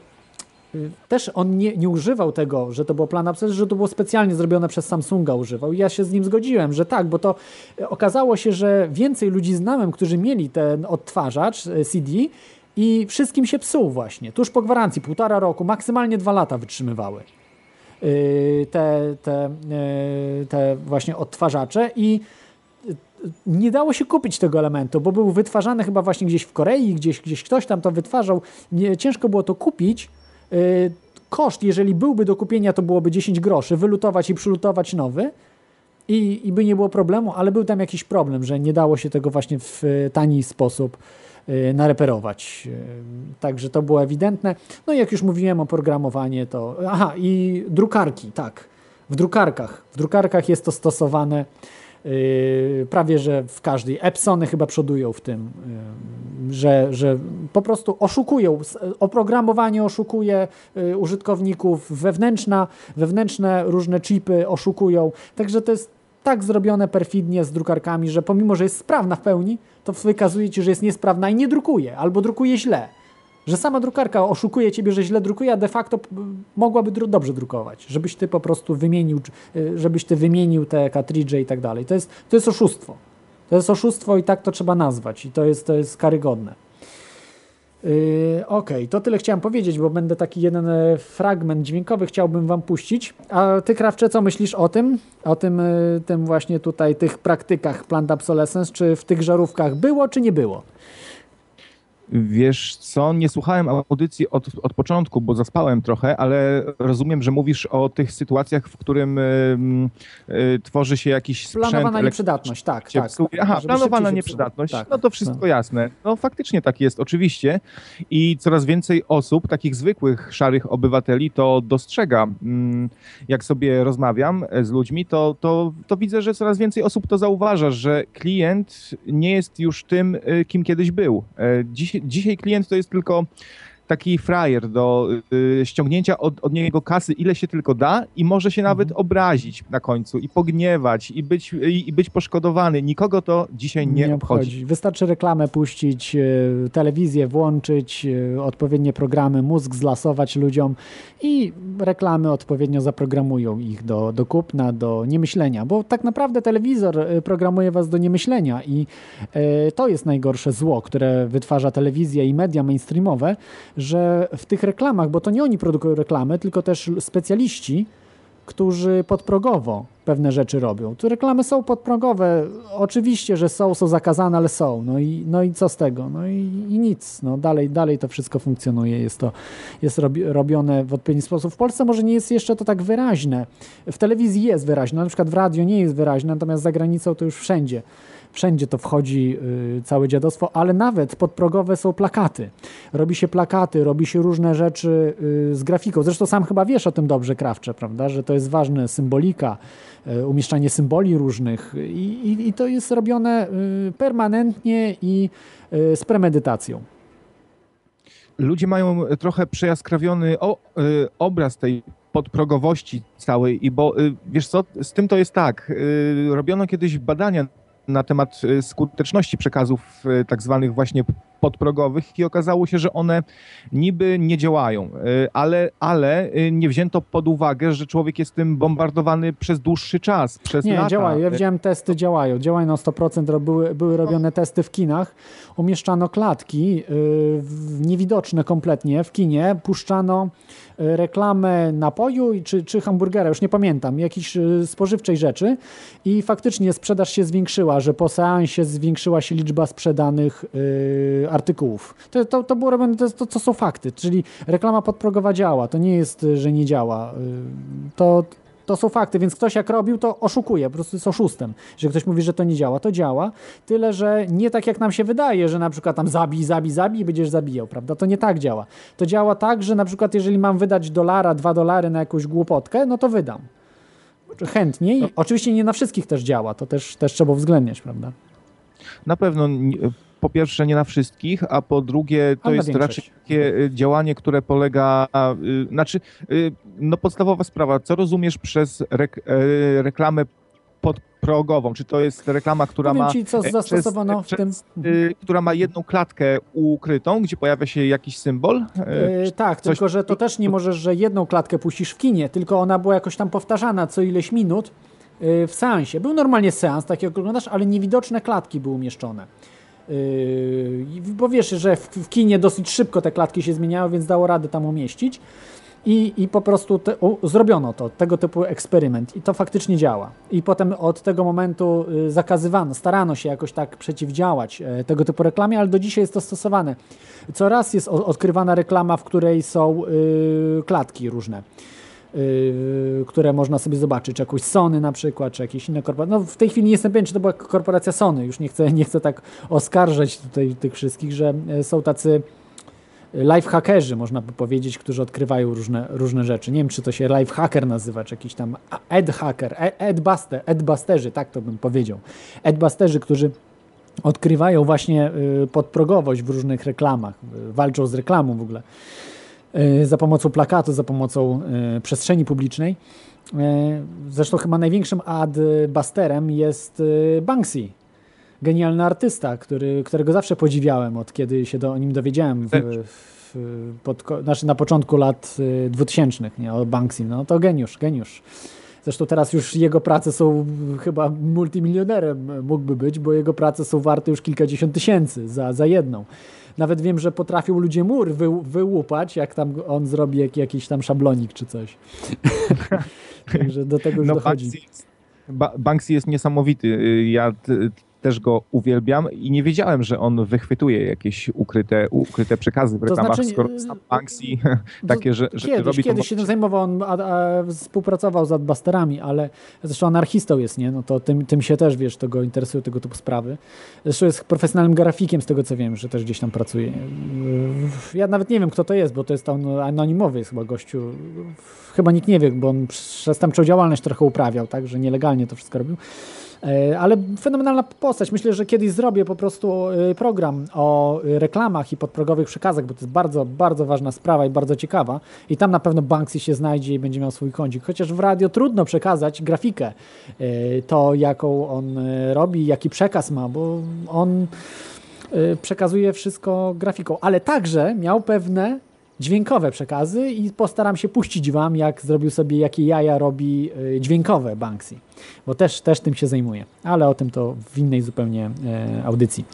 też on nie, nie używał tego, że to było plan obsolescence, że to było specjalnie zrobione przez Samsunga używał. I ja się z nim zgodziłem, że tak, bo to e, okazało się, że więcej ludzi znałem, którzy mieli ten odtwarzacz e, CD i wszystkim się psuł właśnie. Tuż po gwarancji, półtora roku, maksymalnie dwa lata wytrzymywały te, te, te właśnie odtwarzacze i nie dało się kupić tego elementu, bo był wytwarzany chyba właśnie gdzieś w Korei, gdzieś, gdzieś ktoś tam to wytwarzał. Nie, ciężko było to kupić. Yy, Koszt, jeżeli byłby do kupienia, to byłoby 10 groszy, wylutować i przylutować nowy i, i by nie było problemu, ale był tam jakiś problem, że nie dało się tego właśnie w e, tani sposób e, nareperować. Także to było ewidentne. No i jak już mówiłem o programowanie, to... Aha, i drukarki, tak. W drukarkach. W drukarkach jest to stosowane prawie, że w każdej. Epsony chyba przodują w tym, yy, że, że po prostu oszukują. Oprogramowanie oszukuje yy, użytkowników, wewnętrzna, wewnętrzne różne chipy oszukują. Także to jest tak zrobione perfidnie z drukarkami, że pomimo, że jest sprawna w pełni, to wykazuje ci, że jest niesprawna i nie drukuje, albo drukuje źle. Że sama drukarka oszukuje ciebie, że źle drukuje, a de facto mogłaby dru- dobrze drukować. Żebyś ty po prostu wymienił, y, żebyś ty wymienił te kartridże i tak dalej. To jest, to jest oszustwo. To jest oszustwo i tak to trzeba nazwać. I to jest, to jest karygodne. Yy, Okej, to tyle chciałem powiedzieć, bo będę taki jeden e, fragment dźwiękowy chciałbym wam puścić. A ty, Krawcze, co myślisz o tym? O tym, e, tym właśnie tutaj, tych praktykach plant obsolescence? Czy w tych żarówkach było, czy nie było? Wiesz co, nie słuchałem audycji od, od początku, bo zaspałem trochę, ale rozumiem, że mówisz o tych sytuacjach, w którym ym, y, tworzy się jakiś sprzęt Planowana nieprzydatność, tak, tak. psuje. Aha, planowana nieprzydatność. Tak. No to wszystko jasne. No faktycznie tak jest, oczywiście. I coraz więcej osób, takich zwykłych, szarych obywateli to dostrzega. Mm, Jak sobie rozmawiam e, z ludźmi, to, to, to widzę, że coraz więcej osób to zauważa, że klient nie jest już tym, y, kim kiedyś był. E, Dziś, dzisiaj klient to jest tylko taki frajer do y, ściągnięcia od, od niego kasy ile się tylko da i może się nawet Mhm. obrazić na końcu i pogniewać i być, i, i być poszkodowany. Nikogo to dzisiaj nie, obchodzi. Wystarczy reklamę puścić, e, telewizję włączyć, e, odpowiednie programy, mózg zlasować ludziom i reklamy odpowiednio zaprogramują ich do, do kupna, do niemyślenia, bo tak naprawdę telewizor e, programuje was do niemyślenia i e, to jest najgorsze zło, które wytwarza telewizja i media mainstreamowe, że w tych reklamach, bo to nie oni produkują reklamy, tylko też specjaliści, którzy podprogowo pewne rzeczy robią. Tu reklamy są podprogowe, oczywiście, że są, są zakazane, ale są. No i, no i co z tego? No i, i nic. No dalej, dalej to wszystko funkcjonuje, jest to jest robi, robione w odpowiedni sposób. W Polsce może nie jest jeszcze to tak wyraźne. W telewizji jest wyraźne, na przykład w radio nie jest wyraźne, natomiast za granicą to już wszędzie. Wszędzie to wchodzi y, całe dziadostwo, ale nawet podprogowe są plakaty. Robi się plakaty, robi się różne rzeczy y, z grafiką. Zresztą sam chyba wiesz o tym dobrze, Krawcze, prawda? Że to jest ważne, symbolika, y, umieszczanie symboli różnych i, i, i to jest robione permanentnie i z premedytacją. ludzie mają trochę przejaskrawiony o, y, obraz tej podprogowości całej i bo y, wiesz co, z tym to jest tak, y, robiono kiedyś badania na temat y, skuteczności przekazów y, tak zwanych właśnie podprogowych i okazało się, że one niby nie działają, y, ale, ale nie wzięto pod uwagę, że człowiek jest tym bombardowany przez dłuższy czas, przez Nie, lata. działają. Ja widziałem testy, działają. Działają na 100%. ro- Były, były robione testy w kinach. Umieszczano klatki yy, niewidoczne kompletnie w kinie. Puszczano reklamę napoju czy, czy hamburgera, już nie pamiętam, jakiejś yy, spożywczej rzeczy i faktycznie sprzedaż się zwiększyła, że po seansie zwiększyła się liczba sprzedanych yy, artykułów. To, to, to było robione, to, to, to są fakty, czyli reklama podprogowa działa. To nie jest, że nie działa. Yy, To, to są fakty, więc ktoś jak robił, to oszukuje, po prostu jest oszustem. Że ktoś mówi, że to nie działa, to działa, tyle, że nie tak jak nam się wydaje, że na przykład tam zabij, zabij, zabij i będziesz zabijał, prawda? To nie tak działa. To działa tak, że na przykład jeżeli mam wydać dolara, dwa dolary na jakąś głupotkę, no to wydam. Chętniej. Oczywiście nie na wszystkich też działa, to też, też trzeba uwzględniać, prawda? Na pewno nie- po pierwsze nie na wszystkich, a po drugie to jest większość. raczej takie y, działanie, które polega, y, znaczy, y, no podstawowa sprawa, co rozumiesz przez rek, y, reklamę podprogową? Czy to jest reklama, która Powiem ma ci, co e, zastosowano w przez, y, która ma jedną klatkę ukrytą, gdzie pojawia się jakiś symbol? E, tak, tylko że to też nie możesz, że jedną klatkę puścisz w kinie, tylko ona była jakoś tam powtarzana co ileś minut e, w seansie. Był normalnie seans, tak jak oglądasz, ale niewidoczne klatki były umieszczone. I- Bo wiesz, że w, kinie dosyć szybko te klatki się zmieniały, więc dało radę tam umieścić. I, I po prostu te, u, zrobiono to, tego typu eksperyment i to faktycznie działa. I potem od tego momentu y, zakazywano, starano się jakoś tak przeciwdziałać e, tego typu reklamie, ale do dzisiaj jest to stosowane. Coraz jest odkrywana reklama, w której są y, klatki różne. Y, które można sobie zobaczyć, czy jakąś Sony na przykład, czy jakieś inne korporacje. No w tej chwili nie jestem pewien, czy to była korporacja Sony, już nie chcę, nie chcę tak oskarżać tutaj tych wszystkich, że e, są tacy lifehackerzy, można by powiedzieć, którzy odkrywają różne, różne rzeczy. Nie wiem, czy to się lifehacker nazywa, czy jakiś tam adhacker, adbuster, adbusterzy, tak to bym powiedział. Adbusterzy, którzy odkrywają właśnie y, podprogowość w różnych reklamach, y, walczą z reklamą w ogóle, za pomocą plakatu, za pomocą y, przestrzeni publicznej. Y, Zresztą chyba największym adbusterem jest Banksy, genialny artysta, który, którego zawsze podziwiałem, od kiedy się do, o nim dowiedziałem w, w, pod, znaczy na początku lat y, 2000, nie, o Banksy. No to geniusz, geniusz. Zresztą teraz już jego prace są chyba multimilionerem mógłby być, bo jego prace są warte już kilkadziesiąt tysięcy za, za jedną. Nawet wiem, że potrafią ludzie mur wy, wyłupać, jak tam on zrobi jak, jakiś tam szablonik czy coś. Także do tego już No, dochodzi. Banksy jest, niesamowity. Ja też go uwielbiam i nie wiedziałem, że on wychwytuje jakieś ukryte, ukryte przekazy w To reklamach, znaczy, skoro sam Banksy takie, że, że Kiedyś, robi to kiedyś się tym zajmował, on a, a, współpracował z Adbusterami, ale zresztą anarchistą jest, nie? No to tym, tym się też, wiesz, to go interesują tego typu sprawy. Zresztą jest profesjonalnym grafikiem, z tego co wiem, że też gdzieś tam pracuje. Ja nawet nie wiem, kto to jest, bo to jest tam anonimowy jest chyba gościu. Chyba nikt nie wie, bo on przestępczą działalność trochę uprawiał, tak, że nielegalnie to wszystko robił. E, Ale fenomenalna postać. Myślę, że kiedyś zrobię po prostu e, program o e, reklamach i podprogowych przekazach, bo to jest bardzo, bardzo ważna sprawa i bardzo ciekawa. I tam na pewno Banksy się znajdzie i będzie miał swój kącik. Chociaż w radio trudno przekazać grafikę, to jaką on robi, jaki przekaz ma, bo on przekazuje wszystko grafiką, ale także miał pewne dźwiękowe przekazy i postaram się puścić wam, jak zrobił sobie, jakie jaja robi y, dźwiękowe Banksy, bo też, też tym się zajmuje, ale o tym to w innej zupełnie e, audycji.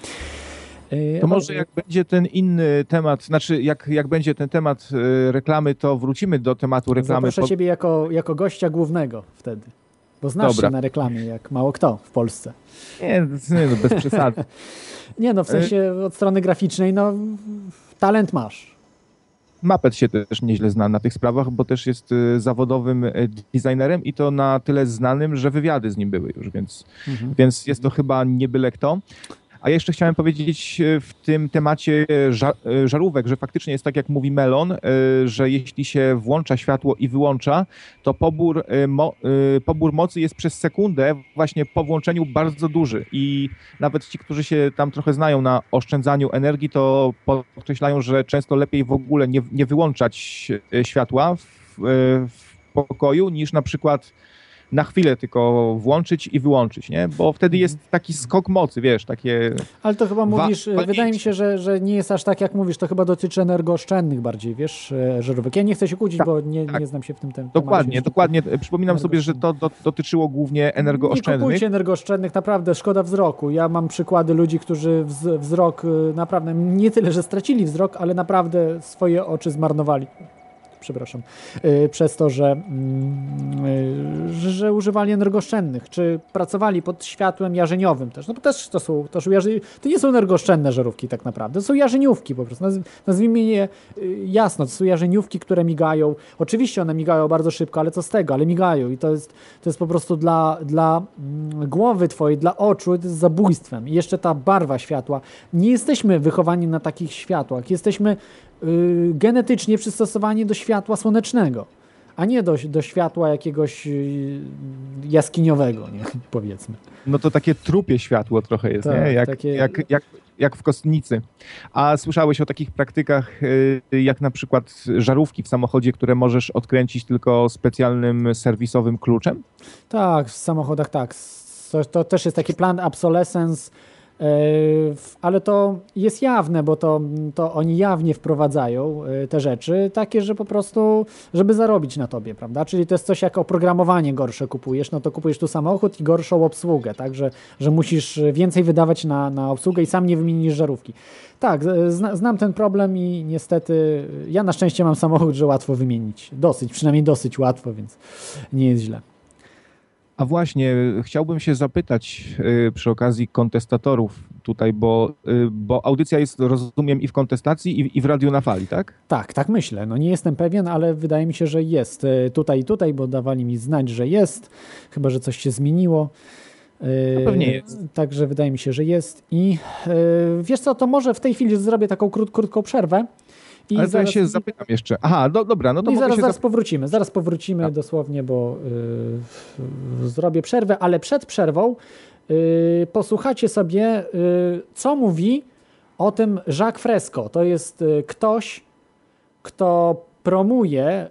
Y, To może jak będzie ten inny temat, znaczy jak, jak będzie ten temat y, reklamy, to wrócimy do tematu reklamy. Zaproszę ciebie jako, jako gościa głównego wtedy, bo znasz Dobra. się na reklamie jak mało kto w Polsce. Nie, nie no, bez przesady. Nie no, w sensie od strony graficznej, no talent masz. Mapet się też nieźle zna na tych sprawach, bo też jest y, zawodowym y, designerem i to na tyle znanym, że wywiady z nim były już, więc, Mhm. więc jest to chyba nie byle kto. A jeszcze chciałem powiedzieć y, w tym temacie ża- y, żarówek, że faktycznie jest tak, jak mówi Melon, że jeśli się włącza światło i wyłącza, to pobór, mo- pobór mocy jest przez sekundę właśnie po włączeniu bardzo duży. I nawet ci, którzy się tam trochę znają na oszczędzaniu energii, to podkreślają, że często lepiej w ogóle nie, nie wyłączać światła w, w pokoju, niż na przykład na chwilę tylko włączyć i wyłączyć, nie? Bo wtedy jest taki skok mocy, wiesz, takie... Ale to chyba Wa- mówisz, walnięcie. wydaje mi się, że, że nie jest aż tak, jak mówisz, to chyba dotyczy energooszczędnych bardziej, wiesz, e, żarówek. Ja nie chcę się kłócić, bo nie, nie znam się w tym tem- temacie. Dokładnie, dokładnie. Przypominam sobie, że to do, dotyczyło głównie Nie energooszczędnych. kupujcie energooszczędnych, naprawdę szkoda wzroku. Ja mam przykłady ludzi, którzy wz, wzrok y, naprawdę, nie tyle, że stracili wzrok, ale naprawdę swoje oczy zmarnowali. Przepraszam, y, przez to, że, mm, y, że, że używali energooszczędnych, czy pracowali pod światłem jarzeniowym też. No bo też to są, to są jarzy, to nie są energooszczędne żarówki tak naprawdę, to są jarzeniówki po prostu. Naz, nazwijmy je y, jasno, to są jarzeniówki, które migają. Oczywiście one migają bardzo szybko, ale co z tego, ale migają i to jest, to jest po prostu dla, dla mm, głowy twojej, dla oczu, to jest zabójstwem. I jeszcze ta barwa światła. Nie jesteśmy wychowani na takich światłach, jesteśmy y, genetycznie przystosowani do światła słonecznego, a nie do, do światła jakiegoś y, jaskiniowego, nie? powiedzmy. No to takie trupie światło trochę jest, Tak, nie? Jak, takie- jak, jak, jak w kostnicy. A słyszałeś o takich praktykach, y, jak na przykład żarówki w samochodzie, które możesz odkręcić tylko specjalnym serwisowym kluczem? Tak, w samochodach tak. To, to też jest taki plan obsolescence, ale to jest jawne, bo to, to oni jawnie wprowadzają e, te rzeczy, takie, że po prostu, żeby zarobić na tobie, prawda? Czyli to jest coś jak oprogramowanie gorsze kupujesz, no to kupujesz tu samochód i gorszą obsługę, tak? Że, że musisz więcej wydawać na, na obsługę i sam nie wymienisz żarówki. Tak, z- zna, znam ten problem i niestety ja na szczęście mam samochód, że łatwo wymienić. Dosyć, przynajmniej dosyć łatwo, więc nie jest źle. A właśnie, chciałbym się zapytać y, przy okazji kontestatorów tutaj, bo, y, bo audycja jest, rozumiem, i w kontestacji, i, i w Radiu na Fali, tak? Tak, tak myślę. No nie jestem pewien, ale wydaje mi się, że jest e, tutaj i tutaj, bo dawali mi znać, że jest, chyba że coś się zmieniło. No pewnie jest. Także wydaje mi się, że jest. I wiesz co, to może w tej chwili zrobię taką krót, krótką przerwę. I Ale zaraz, ja się zapytam jeszcze. Aha, do, dobra, no to i zaraz, się zaraz powrócimy. Zaraz powrócimy dosłownie, bo y, zrobię przerwę, ale przed przerwą y, posłuchacie sobie, y, co mówi o tym Jacques Fresco. To jest y, ktoś, kto promuje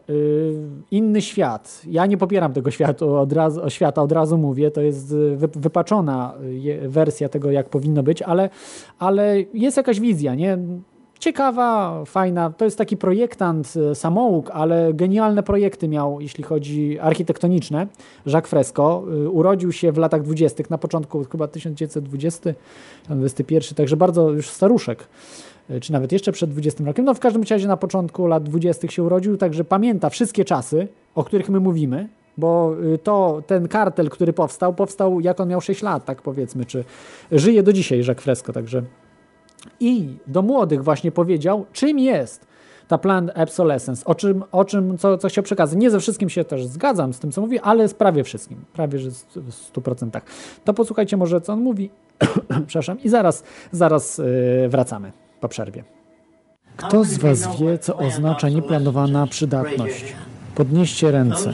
inny świat. Ja nie popieram tego światu od razu, świata, od razu mówię, to jest wy, wypaczona wersja tego, jak powinno być, ale, ale jest jakaś wizja, nie? Ciekawa, fajna. To jest taki projektant, y, samouk, ale genialne projekty miał, jeśli chodzi architektoniczne. Jacques Fresco y, urodził się w latach 20., na początku chyba 1920, 21, także bardzo już staruszek y, czy nawet jeszcze przed 20 rokiem. No w każdym razie na początku lat 20. się urodził, także pamięta wszystkie czasy, o których my mówimy, bo to ten kartel, który powstał, powstał jak on miał 6 lat, tak powiedzmy, czy żyje do dzisiaj Jacques Fresco, także i do młodych właśnie powiedział, czym jest ta planned obsolescence, o czym, o czym co, co chciał przekazać. Nie ze wszystkim się też zgadzam z tym, co mówi, ale z prawie wszystkim, prawie że w 100%. To posłuchajcie może, co on mówi, przepraszam, i zaraz, zaraz yy, wracamy po przerwie. Kto z Was wie, co oznacza nieplanowana przydatność? Podnieście ręce.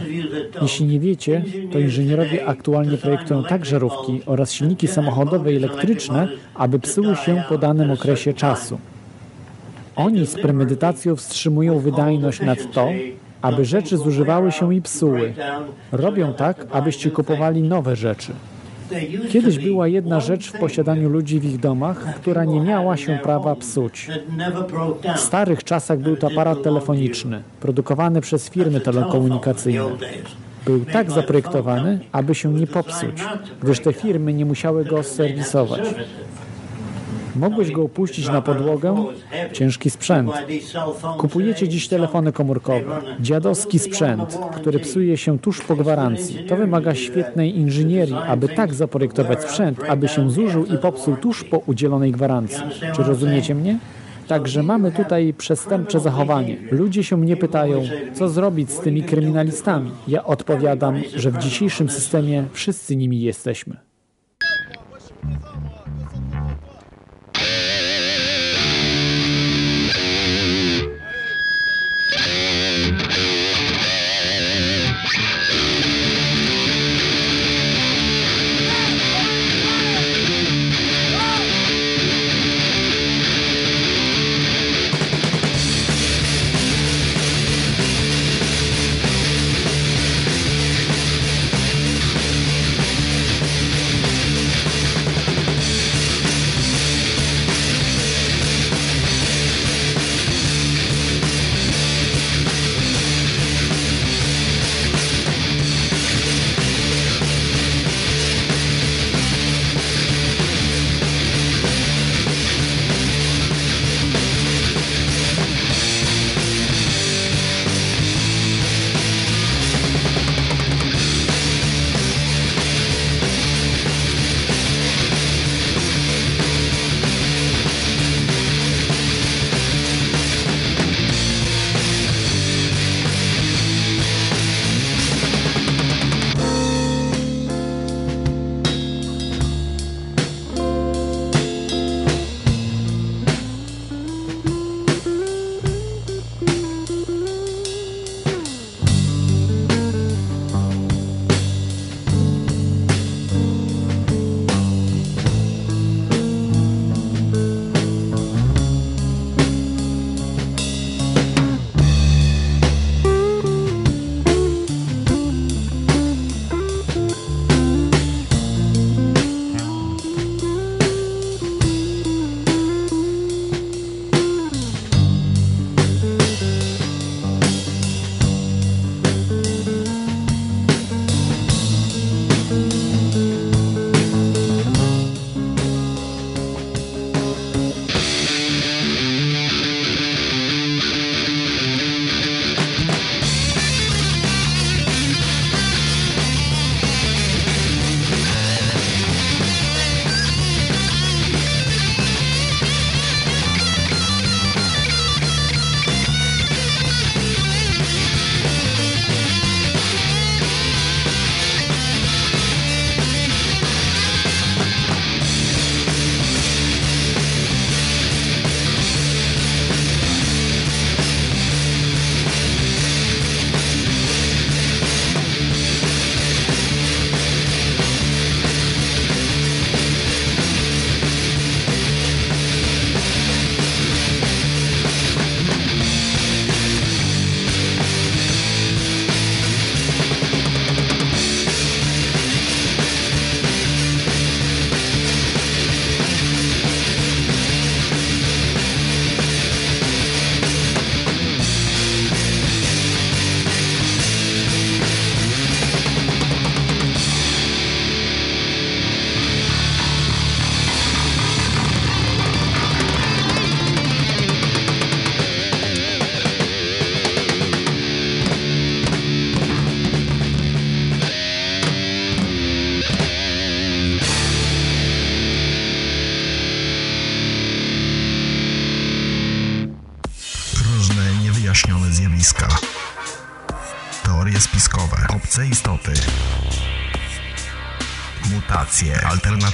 Jeśli nie wiecie, to inżynierowie aktualnie projektują tak żarówki oraz silniki samochodowe i elektryczne, aby psuły się po danym okresie czasu. Oni z premedytacją wstrzymują wydajność nad to, aby rzeczy zużywały się i psuły. Robią tak, abyście kupowali nowe rzeczy. Kiedyś była jedna rzecz w posiadaniu ludzi w ich domach, która nie miała się prawa psuć. W starych czasach był to aparat telefoniczny, produkowany przez firmy telekomunikacyjne. Był tak zaprojektowany, aby się nie popsuć, gdyż te firmy nie musiały go serwisować. Mogłeś go opuścić na podłogę? Ciężki sprzęt. Kupujecie dziś telefony komórkowe. Dziadowski sprzęt, który psuje się tuż po gwarancji. To wymaga świetnej inżynierii, aby tak zaprojektować sprzęt, aby się zużył i popsuł tuż po udzielonej gwarancji. Czy rozumiecie mnie? Także mamy tutaj przestępcze zachowanie. Ludzie się mnie pytają, co zrobić z tymi kryminalistami. Ja odpowiadam, że w dzisiejszym systemie wszyscy nimi jesteśmy.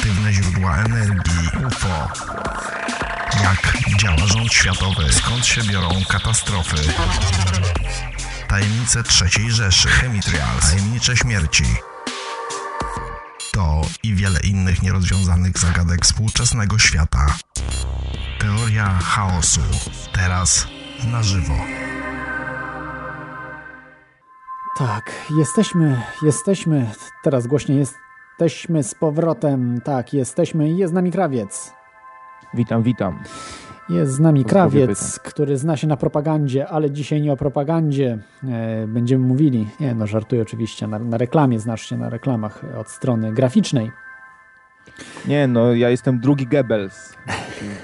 Alternatywne źródła energii. UFO. Jak działa rząd światowy? Skąd się biorą katastrofy? tajemnice trzeciej Rzeszy, Chemitrials, tajemnicze śmierci. To i wiele innych nierozwiązanych zagadek współczesnego świata. Teoria chaosu. Teraz na żywo. Tak, jesteśmy, jesteśmy, teraz głośniej jesteśmy z powrotem, tak, jesteśmy, jest z nami krawiec. Witam, witam. Jest z nami krawiec, który zna się na propagandzie, ale dzisiaj nie o propagandzie e, będziemy mówili. Nie, no żartuję oczywiście, na, na reklamie, znasz się na reklamach od strony graficznej. Nie, no ja jestem drugi Goebbels.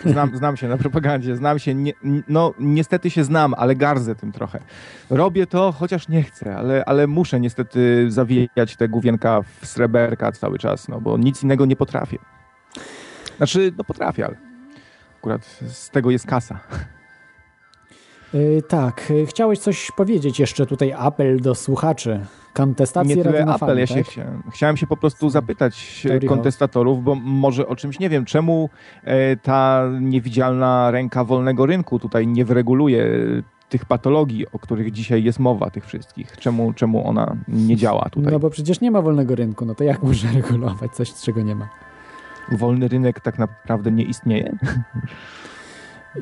Znam, znam się na propagandzie, znam się, nie, no niestety się znam, ale gardzę tym trochę. Robię to, chociaż nie chcę, ale, ale muszę niestety zawijać te główienka w sreberka cały czas, no bo nic innego nie potrafię. Znaczy, no potrafię, ale akurat z tego jest kasa. E, tak, e, chciałeś coś powiedzieć jeszcze tutaj, apel do słuchaczy. Kontestacji nie tyle apel, Fali, ja się tak? chciałem, chciałem się po prostu zapytać Teorii kontestatorów, bo może o czymś nie wiem, czemu e, ta niewidzialna ręka wolnego rynku tutaj nie wyreguluje tych patologii, o których dzisiaj jest mowa, tych wszystkich. Czemu, czemu ona nie działa tutaj? No bo przecież nie ma wolnego rynku, no to jak można regulować coś, czego nie ma? Wolny rynek tak naprawdę nie istnieje?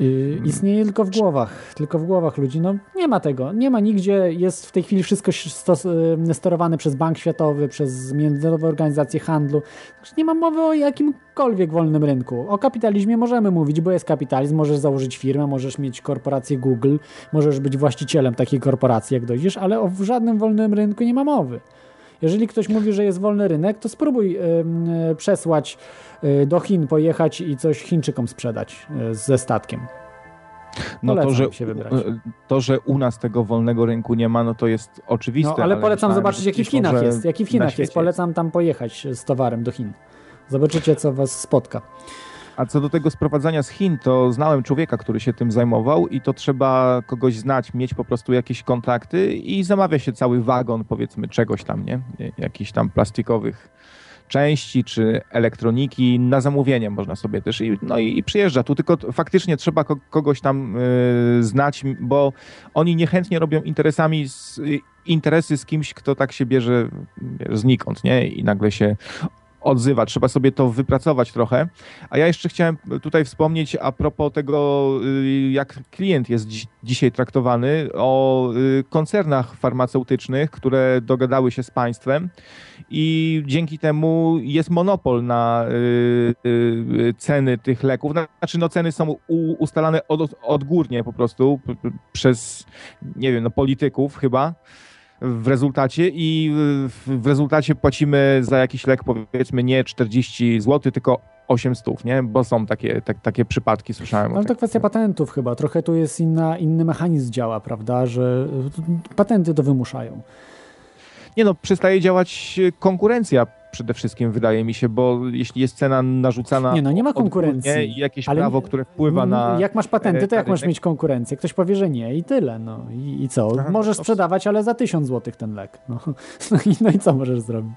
Yy, istnieje tylko w głowach, tylko w głowach ludzi. No nie ma tego, nie ma nigdzie, jest w tej chwili wszystko stos, yy, sterowane przez Bank Światowy, przez Międzynarodowe Organizacje Handlu. Także nie ma mowy o jakimkolwiek wolnym rynku. O kapitalizmie możemy mówić, bo jest kapitalizm, możesz założyć firmę, możesz mieć korporację Google, możesz być właścicielem takiej korporacji, jak dojdziesz, ale o żadnym wolnym rynku nie ma mowy. Jeżeli ktoś mówi, że jest wolny rynek, to spróbuj yy, przesłać do Chin, pojechać i coś Chińczykom sprzedać yy, ze statkiem. No to Polecam że, się wybrać. to, że u nas tego wolnego rynku nie ma, no to jest oczywiste. No, ale polecam myślałem, zobaczyć, jaki w Chinach jest. Jaki w na Chinach jest. Polecam tam pojechać z towarem do Chin. Zobaczycie, co was spotka. A co do tego sprowadzania z Chin, to znałem człowieka, który się tym zajmował i to trzeba kogoś znać, mieć po prostu jakieś kontakty i zamawia się cały wagon, powiedzmy, czegoś tam, nie? Jakichś tam plastikowych części czy elektroniki na zamówienie można sobie też i, no i, i przyjeżdża tu, tylko faktycznie trzeba ko- kogoś tam y, znać, bo oni niechętnie robią interesami z, y, interesy z kimś, kto tak się bierze wiesz, znikąd, nie? I nagle się odzywa. Trzeba sobie to wypracować trochę. A ja jeszcze chciałem tutaj wspomnieć a propos tego, y, jak klient jest dziś, dzisiaj traktowany, o y, koncernach farmaceutycznych, które dogadały się z państwem i dzięki temu jest monopol na y, ceny tych leków. Znaczy, no ceny są ustalane od, odgórnie po prostu przez, nie wiem, no polityków chyba w rezultacie i w, rezultacie płacimy za jakiś lek powiedzmy nie 40 zł, tylko 800, nie? Bo są takie, tak, takie przypadki, słyszałem. Ale to takich. kwestia patentów chyba. Trochę tu jest inna, inny mechanizm działa, prawda, że patenty to wymuszają. Nie no, przestaje działać konkurencja przede wszystkim, wydaje mi się, bo jeśli jest cena narzucana Nie no, nie ma konkurencji. i jakieś Ale prawo, które wpływa na... Jak masz patenty, to e, jak na masz mieć konkurencję? Ktoś powie, że nie i tyle. No i, i co? Aha, możesz no, sprzedawać, ale za 1000 zł ten lek. No, no, i, no i co możesz zrobić?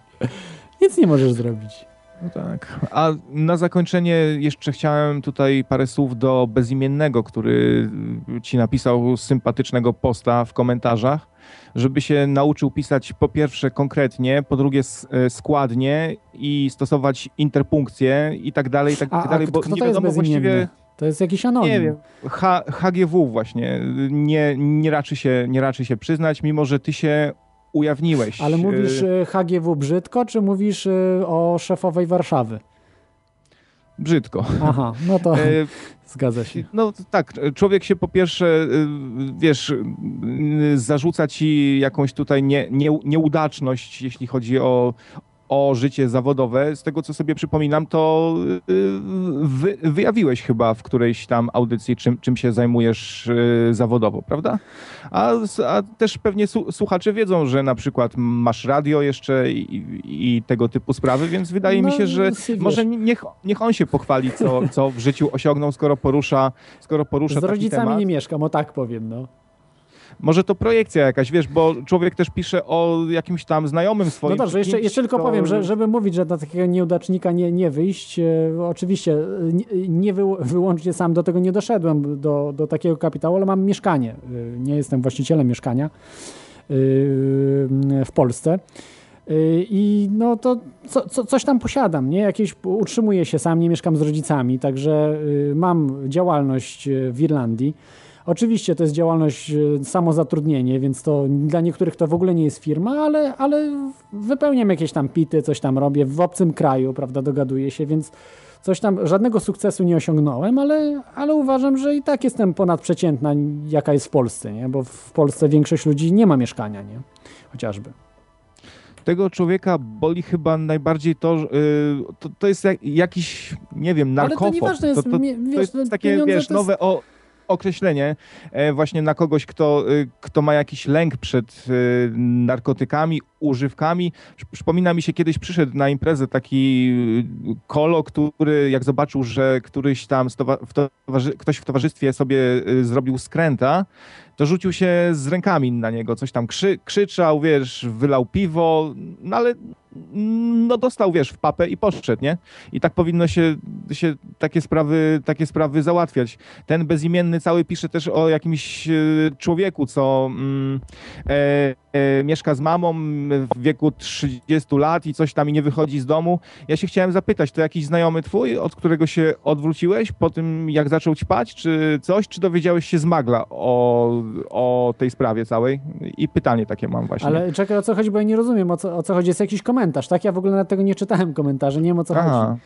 Nic nie możesz zrobić. No tak. A na zakończenie jeszcze chciałem tutaj parę słów do bezimiennego, który ci napisał sympatycznego posta w komentarzach, żeby się nauczył pisać po pierwsze konkretnie, po drugie e, składnie i stosować interpunkcje i tak dalej, i tak A, a dalej, bo kto nie to jest wiadomo właściwie... To jest jakiś anonim. Nie wiem. H, HGW właśnie nie, nie, raczy się, nie raczy się przyznać, mimo że ty się ujawniłeś. Ale mówisz e, y, HGW brzydko, czy mówisz o szefowej Warszawy? Brzydko. Aha, no to E, zgadza się. No tak, człowiek się po pierwsze, y, wiesz, y, zarzuca ci jakąś tutaj nie, nie, nieudaczność, jeśli chodzi o, o życie zawodowe. Z tego, co sobie przypominam, to y, wy, wyjawiłeś chyba w którejś tam audycji, czym, czym się zajmujesz y, zawodowo, prawda? A, a też pewnie słuchacze wiedzą, że na przykład masz radio jeszcze i, i tego typu sprawy, więc wydaje mi No, się, że wiesz. może niech, niech on się pochwali, co, co w życiu osiągnął, skoro porusza, skoro porusza Z rodzicami temat. nie mieszkam, o tak powiem, no. Może to projekcja jakaś, wiesz, bo człowiek też pisze o jakimś tam znajomym swoim. No dobrze, jeszcze, jeszcze tylko kto- powiem, że, żeby mówić, że na takiego nieudacznika nie, nie wyjść, e, oczywiście e, nie, nie wy, wyłącznie sam do tego nie doszedłem, do, do takiego kapitału, ale mam mieszkanie. E, Nie jestem właścicielem mieszkania. w Polsce. I no to co, co, coś tam posiadam, nie? Jakieś utrzymuję się sam, nie mieszkam z rodzicami, także mam działalność w Irlandii. Oczywiście to jest działalność samozatrudnienie, więc to dla niektórych to w ogóle nie jest firma, ale, ale wypełniam jakieś tam pity, coś tam robię w obcym kraju, prawda, dogaduję się, więc coś tam, żadnego sukcesu nie osiągnąłem, ale, ale uważam, że i tak jestem ponadprzeciętna, jaka jest w Polsce, nie? bo w Polsce większość ludzi nie ma mieszkania, nie? Chociażby tego człowieka boli chyba najbardziej to, yy, to, to jest jak, jakiś, nie wiem, narkofob. Ale to nieważne jest, to, to, wiesz, to jest takie, wiesz, jest... nowe o, określenie e, właśnie na kogoś, kto, y, kto ma jakiś lęk przed y, narkotykami, używkami. Przypomina mi się, kiedyś przyszedł na imprezę taki kolo, który jak zobaczył, że któryś tam w ktoś w towarzystwie sobie zrobił skręta, to rzucił się z rękami na niego, coś tam krzy krzyczał, wiesz, wylał piwo, no ale no dostał, wiesz, w papę i poszedł, nie? I tak powinno się, się takie, sprawy, takie sprawy załatwiać. Ten bezimienny cały pisze też o jakimś e, człowieku, co mm, e, e, mieszka z mamą w wieku 30 lat i coś tam i nie wychodzi z domu. Ja się chciałem zapytać, to jakiś znajomy twój, od którego się odwróciłeś po tym, jak zaczął ćpać, czy coś, czy dowiedziałeś się z magla o, o tej sprawie całej? I pytanie takie mam właśnie. Ale czekaj, o co chodzi, bo ja nie rozumiem, o co, o co chodzi. Jest jakiś komentarz, tak? Ja w ogóle na tego nie czytałem komentarzy, nie wiem o co Aha.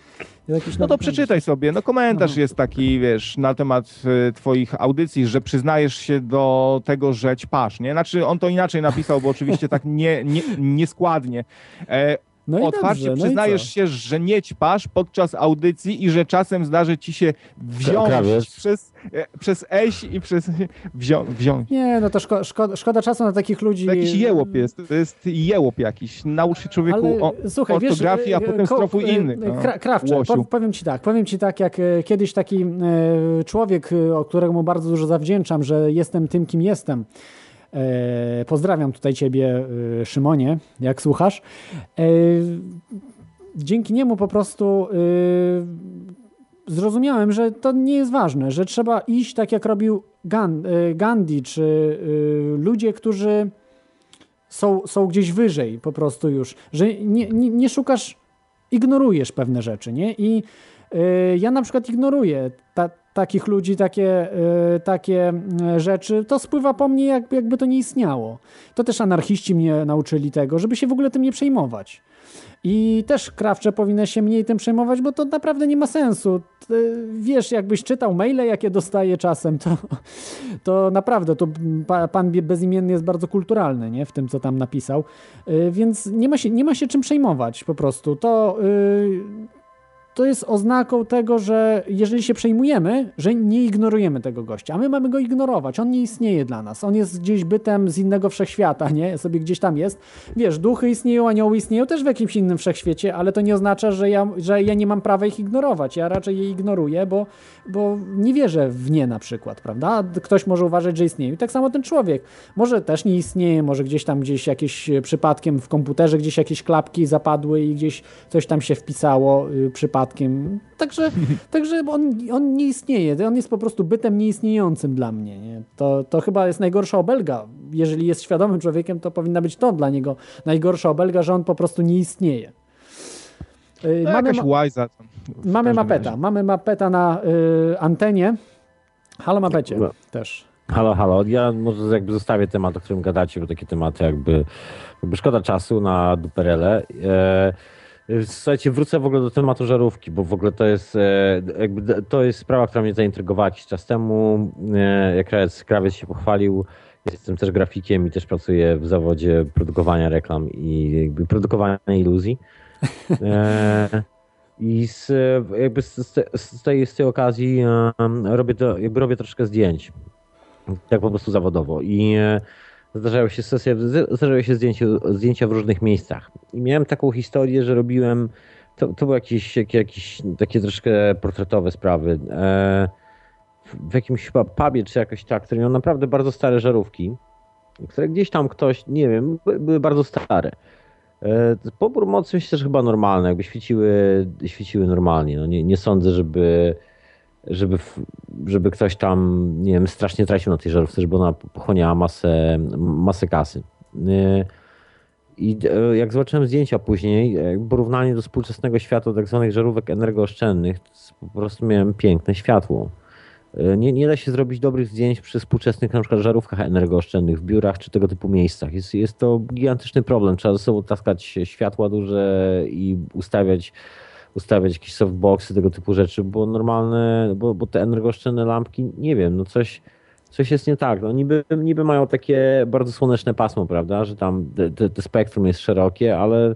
chodzi. no to przeczytaj sobie. No komentarz jest taki, wiesz, na temat y, twoich audycji, że przyznajesz się do tego, że ćpasz, nie? Znaczy on to inaczej napisał, bo oczywiście tak nie, nie, nieskładnie. E, no otwarcie dobrze, no przyznajesz się, że nie ćpasz podczas audycji i że czasem zdarzy ci się wziąć przez, e, przez eś i przez wzią, wziąć. Nie, no to szko, szkoda, szkoda czasu na takich ludzi. To jakiś jełop jest, to jest jełop jakiś. Naucz się człowieku Ale, o, słuchaj, ortografii, wiesz, a potem ko, strofuj inny. No, Krawcze, powiem ci tak, powiem ci tak, jak e, kiedyś taki e, człowiek, o któremu bardzo dużo zawdzięczam, że jestem tym, kim jestem, E, pozdrawiam tutaj Ciebie, e, Szymonie, jak słuchasz. E, dzięki niemu po prostu zrozumiałem, że to nie jest ważne, że trzeba iść tak jak robił Gandhi, czy ludzie, którzy są, są gdzieś wyżej po prostu już, że nie, nie, nie szukasz, ignorujesz pewne rzeczy, nie? I ja na przykład ignoruję ta, takich ludzi, takie, y, takie y, rzeczy, to spływa po mnie, jak, jakby to nie istniało. To też anarchiści mnie nauczyli tego, żeby się w ogóle tym nie przejmować. I też krawcze powinny się mniej tym przejmować, bo to naprawdę nie ma sensu. Wiesz, jakbyś czytał maile, jakie dostaję czasem, to, to naprawdę to pan bezimienny jest bardzo kulturalny nie? w tym, co tam napisał. Y, więc nie ma się, nie ma się czym przejmować po prostu. To to jest oznaką tego, że jeżeli się przejmujemy, że nie ignorujemy tego gościa, a my mamy go ignorować. On nie istnieje dla nas. On jest gdzieś bytem z innego wszechświata, nie? Sobie gdzieś tam jest. Wiesz, duchy istnieją, anioły istnieją też w jakimś innym wszechświecie, ale to nie oznacza, że ja, że ja nie mam prawa ich ignorować. Ja raczej je ignoruję, bo, bo nie wierzę w nie na przykład, prawda? Ktoś może uważać, że istnieją. I tak samo ten człowiek. Może też nie istnieje, może gdzieś tam gdzieś jakieś e, przypadkiem w komputerze gdzieś jakieś klapki zapadły i gdzieś coś tam się wpisało y, przypadkiem przypadkiem. Także, także on, on nie istnieje. On jest po prostu bytem nieistniejącym dla mnie. Nie? To, to chyba jest najgorsza obelga. Jeżeli jest świadomym człowiekiem, to powinna być to dla niego najgorsza obelga, że on po prostu nie istnieje. Y, no mamy, łajza, mamy mapeta. Razie. Mamy mapeta na y, antenie. Halo mapecie no. też. Halo, halo. Ja może jakby zostawię temat, o którym gadacie, bo takie tematy jakby, jakby szkoda czasu na duperele. E, Słuchajcie, wrócę w ogóle do tematu żarówki, bo w ogóle to jest, e, jakby, to jest sprawa, która mnie zaintrygowała jakiś czas temu. E, jak krawiec się pochwalił, jestem też grafikiem i też pracuję w zawodzie produkowania reklam i jakby produkowania iluzji. E, I z, jakby z, z, tej, z tej okazji robię, to, jakby robię troszkę zdjęć. Tak po prostu zawodowo. I zdarzały się sesje, zdarzały się zdjęcia, zdjęcia w różnych miejscach. I miałem taką historię, że robiłem, to, to były jakieś, jakieś takie troszkę portretowe sprawy. E, w jakimś chyba pubie czy jakoś tak, który miał naprawdę bardzo stare żarówki, które gdzieś tam ktoś, nie wiem, były bardzo stare. E, pobór mocy myślę, że chyba normalny, jakby świeciły, świeciły normalnie. No nie, nie sądzę, żeby żeby, żeby ktoś tam, nie wiem, strasznie tracił na tej żarówce, żeby ona pochłaniała masę, masę kasy. Y, I e, jak zobaczyłem zdjęcia później, e, porównanie do współczesnego świata tak zwanych żarówek energooszczędnych, po prostu miałem piękne światło. E, Nie, nie da się zrobić dobrych zdjęć przy współczesnych na przykład żarówkach energooszczędnych w biurach czy tego typu miejscach. Jest, jest to gigantyczny problem. Trzeba ze sobą taskać światła duże i ustawiać, ustawiać jakieś softboxy, tego typu rzeczy, bo normalne, bo, bo te energooszczędne lampki, nie wiem, no coś, coś jest nie tak. No niby, niby mają takie bardzo słoneczne pasmo, prawda, że tam te, te, spektrum jest szerokie, ale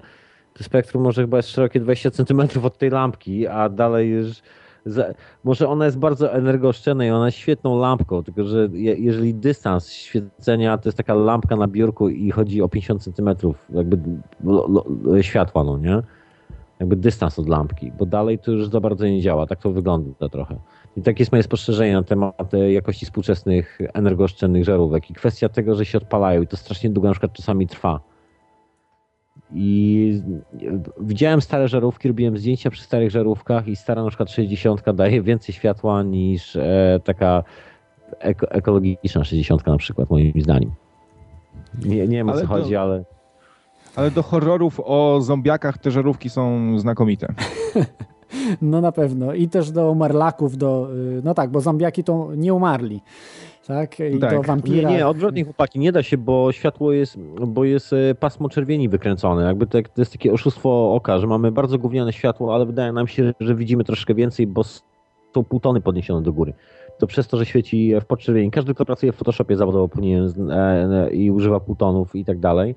to spektrum może chyba jest szerokie 20 cm od tej lampki, a dalej już za, może ona jest bardzo energooszczędna i ona jest świetną lampką, tylko że je, jeżeli dystans świecenia to jest taka lampka na biurku i chodzi o 50 cm jakby lo, lo, światła, no nie? Jakby dystans od lampki, bo dalej to już za bardzo nie działa, tak to wygląda trochę. I takie jest moje spostrzeżenie na temat e, jakości współczesnych energooszczędnych żarówek i kwestia tego, że się odpalają i to strasznie długo na przykład czasami trwa. I widziałem stare żarówki, robiłem zdjęcia przy starych żarówkach i stara na przykład 60 daje więcej światła niż e, taka eko, ekologiczna 60 na przykład, moim zdaniem. Nie, nie wiem o co to- chodzi, ale Ale do horrorów o zombiakach te żarówki są znakomite. No na pewno. I też do umarlaków, do. y, No tak, bo zombiaki to nie umarli. Tak? I do wampira. Nie, nie, odwrotnie chłopaki, nie da się, bo światło jest, bo jest e, pasmo czerwieni wykręcone. Jakby to, to jest takie oszustwo oka, że mamy bardzo gówniane światło, ale wydaje nam się, że widzimy troszkę więcej, bo są pół tony podniesione do góry. To przez to, że świeci w podczerwieni. Każdy, kto pracuje w Photoshopie zawodowo powinien e, e, i używa półtonów i tak dalej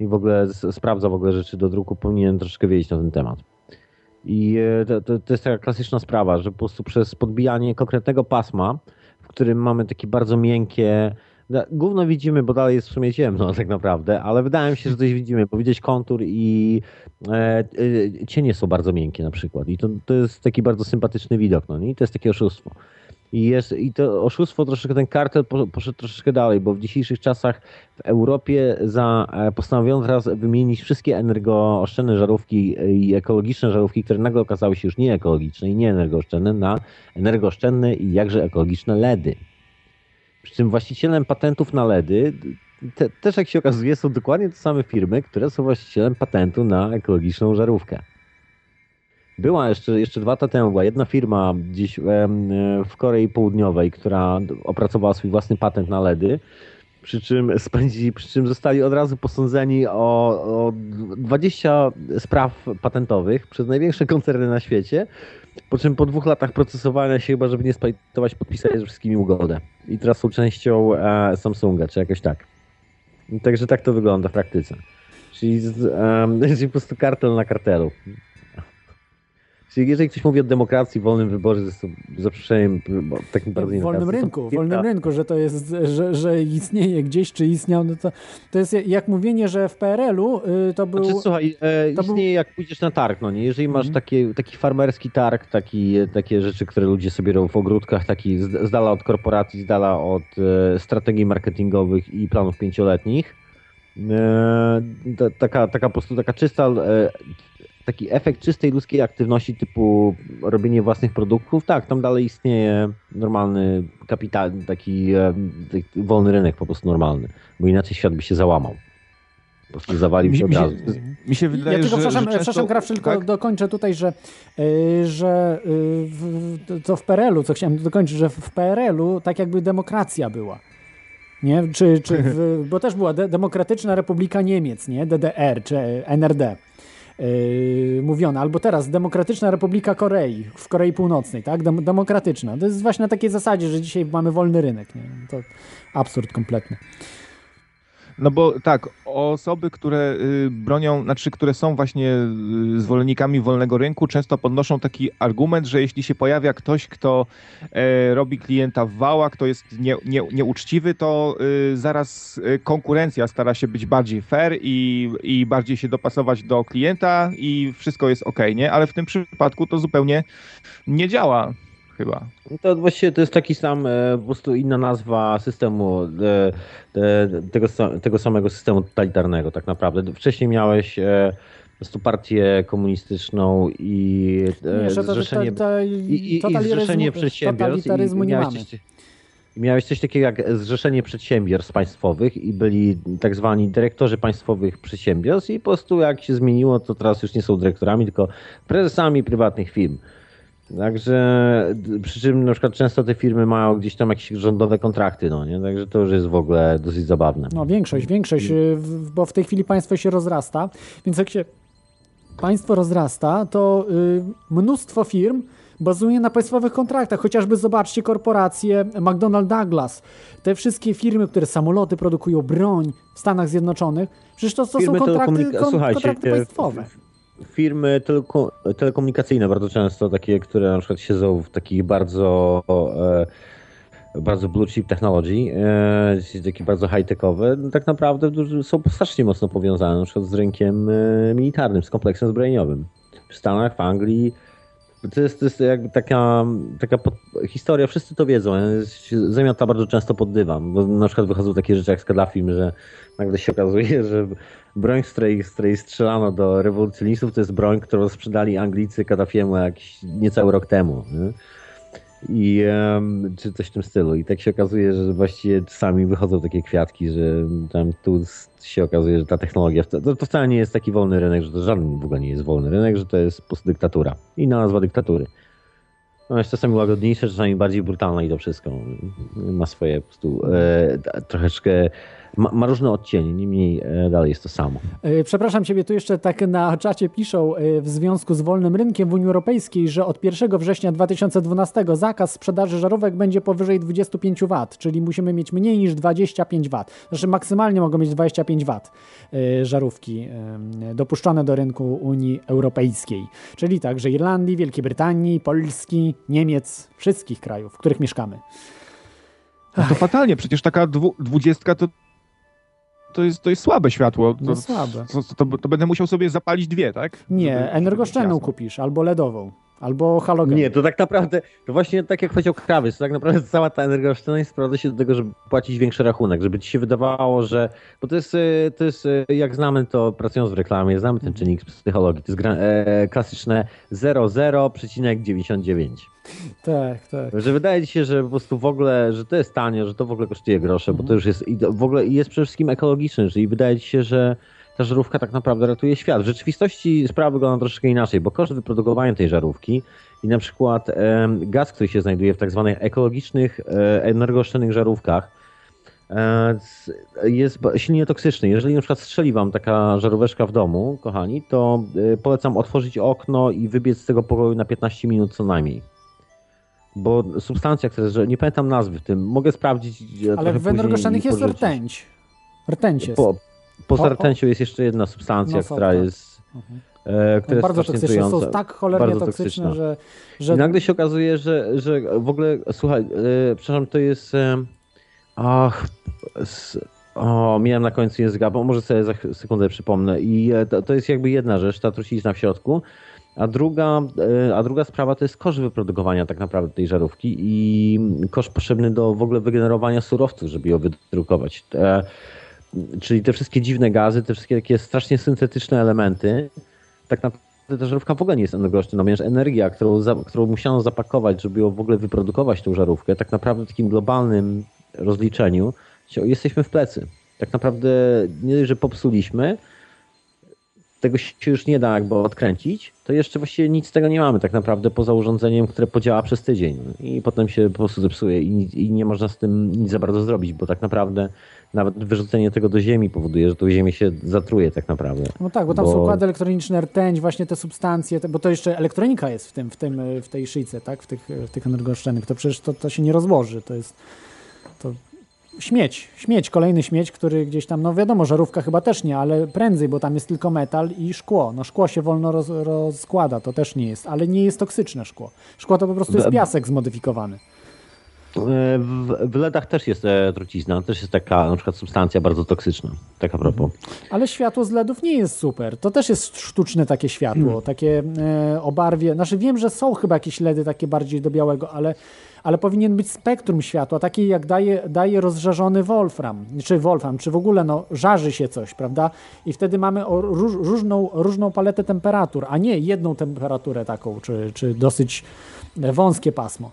i w ogóle sprawdza w ogóle rzeczy do druku, powinien troszkę wiedzieć na ten temat. I e, to, to, to jest taka klasyczna sprawa, że po prostu przez podbijanie konkretnego pasma, w którym mamy takie bardzo miękkie. no, Gówno widzimy, bo dalej jest w sumie ciemno tak naprawdę, ale wydaje mi się, że coś widzimy, bo widać kontur i e, e, cienie są bardzo miękkie na przykład. I to, to jest taki bardzo sympatyczny widok, no nie? I to jest takie oszustwo. I, jest, I to oszustwo, troszeczkę ten kartel po- poszedł troszeczkę dalej, bo w dzisiejszych czasach w Europie za, e, postanowiono teraz wymienić wszystkie energooszczędne żarówki e, i ekologiczne żarówki, które nagle okazały się już nie ekologiczne i nie energooszczędne, na energooszczędne i jakże ekologiczne LEDy. Przy czym właścicielem patentów na LEDy te, też jak się okazuje są dokładnie te same firmy, które są właścicielem patentu na ekologiczną żarówkę. Była jeszcze, jeszcze dwa lata temu, była jedna firma gdzieś em, e, w Korei Południowej, która opracowała swój własny patent na LEDy, przy czym spędzili, przy czym zostali od razu posądzeni o, o 20 spraw patentowych przez największe koncerny na świecie, po czym po dwóch latach procesowania się chyba, żeby nie spajtować, podpisali z wszystkimi ugodę. I teraz są częścią e, Samsunga, czy jakoś tak. Także tak to wygląda w praktyce. Czyli, em, czyli po prostu kartel na kartelu. Czyli jeżeli ktoś mówi o demokracji, wolnym wyborze, to jest bo takim bardzo w wolnym rynku, w wolnym rynku, że to jest, że, że istnieje gdzieś, czy istniał, no to, to jest jak mówienie, że w PRL-u y, to był... Znaczy, słuchaj, e, to istnieje jak pójdziesz na targ, no nie? Jeżeli Mhm. masz taki, taki farmerski targ, taki, takie rzeczy, które ludzie sobie robią w ogródkach, taki z, z dala od korporacji, z dala od e, strategii marketingowych i planów pięcioletnich, e, ta, taka, taka po prostu taka czysta, e, taki efekt czystej ludzkiej aktywności typu robienie własnych produktów, tak, tam dalej istnieje normalny kapitał, taki, e, taki wolny rynek po prostu normalny, bo inaczej świat by się załamał. Po prostu zawalił się od Mi- mi się- razu. Mi się wydaje, ja tylko, że, przepraszam, że często... przepraszam tylko tak? dokończę tutaj, że, y, że y, w, co w PRL-u, co chciałem dokończyć, że w PRL-u tak jakby demokracja była. Nie? Czy, czy w, bo też była de, Demokratyczna Republika Niemiec, nie? DDR czy NRD. Yy, mówiona, albo teraz Demokratyczna Republika Korei, w Korei Północnej, tak? Dem, demokratyczna. To jest właśnie na takiej zasadzie, że dzisiaj mamy wolny rynek. Nie? To absurd kompletny. No bo tak, osoby, które y, bronią, znaczy, które są właśnie y, zwolennikami wolnego rynku, często podnoszą taki argument, że jeśli się pojawia ktoś, kto e, robi klienta w wała, kto jest nie, nie, nieuczciwy, to y, zaraz konkurencja stara się być bardziej fair i, i bardziej się dopasować do klienta i wszystko jest ok, nie? Ale w tym przypadku to zupełnie nie działa chyba. No To właściwie to jest taki sam, e, po prostu inna nazwa systemu, e, e, tego, tego samego systemu totalitarnego tak naprawdę. Wcześniej miałeś po prostu partię komunistyczną i Nie, że to- to- zrzeszenie, to- i, i, zrzeszenie przedsiębiorstw. totalitaryzmu i nie miałeś I miałeś coś takiego jak Zrzeszenie Przedsiębiorstw Państwowych i byli tak zwani dyrektorzy państwowych przedsiębiorstw i po prostu jak się zmieniło, to teraz już nie są dyrektorami, tylko prezesami prywatnych firm. Także przy czym na przykład często te firmy mają gdzieś tam jakieś rządowe kontrakty, no nie? Także to już jest w ogóle dosyć zabawne. No większość, większość, w- bo w tej chwili państwo się rozrasta, więc jak się państwo rozrasta, to y, mnóstwo firm bazuje na państwowych kontraktach. Chociażby zobaczcie korporacje McDonnell Douglas, te wszystkie firmy, które samoloty produkują, broń w Stanach Zjednoczonych, przecież to, to są kontrakty, Słuchajcie, kontrakty państwowe. Firmy teleko telekomunikacyjne bardzo często, takie, które na przykład siedzą w takich bardzo e, bardzo blue chip technology, e, takie bardzo high-techowe, no tak naprawdę są strasznie mocno powiązane na przykład z rynkiem e, militarnym, z kompleksem zbrojeniowym. W Stanach, w Anglii, to jest, to jest jakby taka, taka pod... historia, wszyscy to wiedzą, zamiata bardzo często pod dywan, bo na przykład wychodzą takie rzeczy jak z Kaddafim, że nagle się okazuje, że broń, z której, z której strzelano do rewolucjonistów, to jest broń, którą sprzedali Anglicy Kaddafiemu jakiś niecały rok temu. Nie? I, em, czy coś w tym stylu. I tak się okazuje, że właściwie czasami wychodzą takie kwiatki, że tam tu się okazuje, że ta technologia, to, to wcale nie jest taki wolny rynek, że to żaden w ogóle nie jest wolny rynek, że to jest po prostu dyktatura. Inna nazwa dyktatury. No jest czasami łagodniejsze, czasami bardziej brutalne i to wszystko. Ma swoje po prostu e, troszeczkę, ma, ma różne odcienie, niemniej e, dalej jest to samo. E, Przepraszam Ciebie, tu jeszcze tak na czacie piszą e, w związku z wolnym rynkiem w Unii Europejskiej, że od 1 września 2012 zakaz sprzedaży żarówek będzie powyżej 25 W, czyli musimy mieć mniej niż 25 W. Znaczy maksymalnie mogą mieć 25 W żarówki dopuszczone do rynku Unii Europejskiej. Czyli także Irlandii, Wielkiej Brytanii, Polski, Niemiec, wszystkich krajów, w których mieszkamy. No to fatalnie, przecież taka dwu, dwudziestka to, to, jest, to jest słabe światło. To, No słabe. To, to, to będę musiał sobie zapalić dwie, tak? Nie, energoszczelną kupisz, albo LEDową, albo halogen. Nie, to tak naprawdę, to właśnie tak jak powiedział Krawiec, to tak naprawdę cała ta energooszczędność sprowadza się do tego, żeby płacić większy rachunek, żeby ci się wydawało, że, bo to jest, e, to jest e, jak znamy to pracując w reklamie, znamy ten czynnik z psychologii, to jest gra, e, klasyczne 0,0,99. Tak, tak. Że wydaje ci się, że po prostu w ogóle, że to jest tanie, że to w ogóle kosztuje grosze, bo to już jest w ogóle jest przede wszystkim ekologiczne, czyli wydaje ci się, że ta żarówka tak naprawdę ratuje świat. W rzeczywistości sprawa wygląda troszeczkę inaczej, bo koszt wyprodukowania tej żarówki i na przykład gaz, który się znajduje w tak zwanych ekologicznych, e, energooszczędnych żarówkach, e, jest silnie toksyczny. Jeżeli na przykład strzeli wam taka żaróweczka w domu, kochani, to e, polecam otworzyć okno i wybiec z tego pokoju na 15 minut co najmniej. Bo substancja, która, nie pamiętam nazwy w tym, mogę sprawdzić. Ale w i jest rtęć. Rtęć jest. Po, poza O, o. rtęcią jest jeszcze jedna substancja, No są, która tak. jest. E, która jest bardzo strasznie toksyczne, są tak cholernie Bardzo toksyczne, że, I że nagle się okazuje, że, że w ogóle, słuchaj, e, przepraszam, to jest. E, ach, s, o, miałem na końcu języka, bo może sobie za sekundę przypomnę. I e, to, to jest jakby jedna rzecz, ta trucizna w środku. A druga, e, a druga sprawa to jest koszt wyprodukowania tak naprawdę tej żarówki i koszt potrzebny do w ogóle wygenerowania surowców, żeby ją wydrukować. Czyli te wszystkie dziwne gazy, te wszystkie takie strasznie syntetyczne elementy, tak naprawdę ta żarówka w ogóle nie jest energooszczędna, ponieważ energia, którą, za, którą musiano zapakować, żeby ją w ogóle wyprodukować, tą żarówkę, tak naprawdę w takim globalnym rozliczeniu jesteśmy w plecy. Tak naprawdę nie że popsuliśmy, tego się już nie da jakby odkręcić, to jeszcze właściwie nic z tego nie mamy tak naprawdę poza urządzeniem, które podziała przez tydzień i potem się po prostu zepsuje i, i nie można z tym nic za bardzo zrobić, bo tak naprawdę nawet wyrzucenie tego do ziemi powoduje, że tą ziemię się zatruje tak naprawdę. No tak, bo tam Bo- są układy elektroniczne, rtęć, właśnie te substancje, te, bo to jeszcze elektronika jest w tym, w tym, w tej szyjce, tak, w tych, w tych energooszczędnych, to przecież to, to się nie rozłoży, to jest to śmieć, śmieć, kolejny śmieć, który gdzieś tam, no wiadomo, żarówka chyba też nie, ale prędzej, bo tam jest tylko metal i szkło, no szkło się wolno roz, rozkłada, to też nie jest, ale nie jest toksyczne szkło. Szkło to po prostu jest piasek zmodyfikowany. E, W, LEDach też jest e, trucizna, też jest taka na przykład substancja bardzo toksyczna. Tak a propos. Ale światło z LEDów nie jest super. To też jest sztuczne takie światło, takie e, o barwie. Znaczy wiem, że są chyba jakieś LEDy takie bardziej do białego, ale, ale powinien być spektrum światła, takie jak daje, daje rozżarzony wolfram, czy wolfram, czy w ogóle no, żarzy się coś, prawda? I wtedy mamy o, róż, różną, różną paletę temperatur, a nie jedną temperaturę taką, czy, czy dosyć e, wąskie pasmo.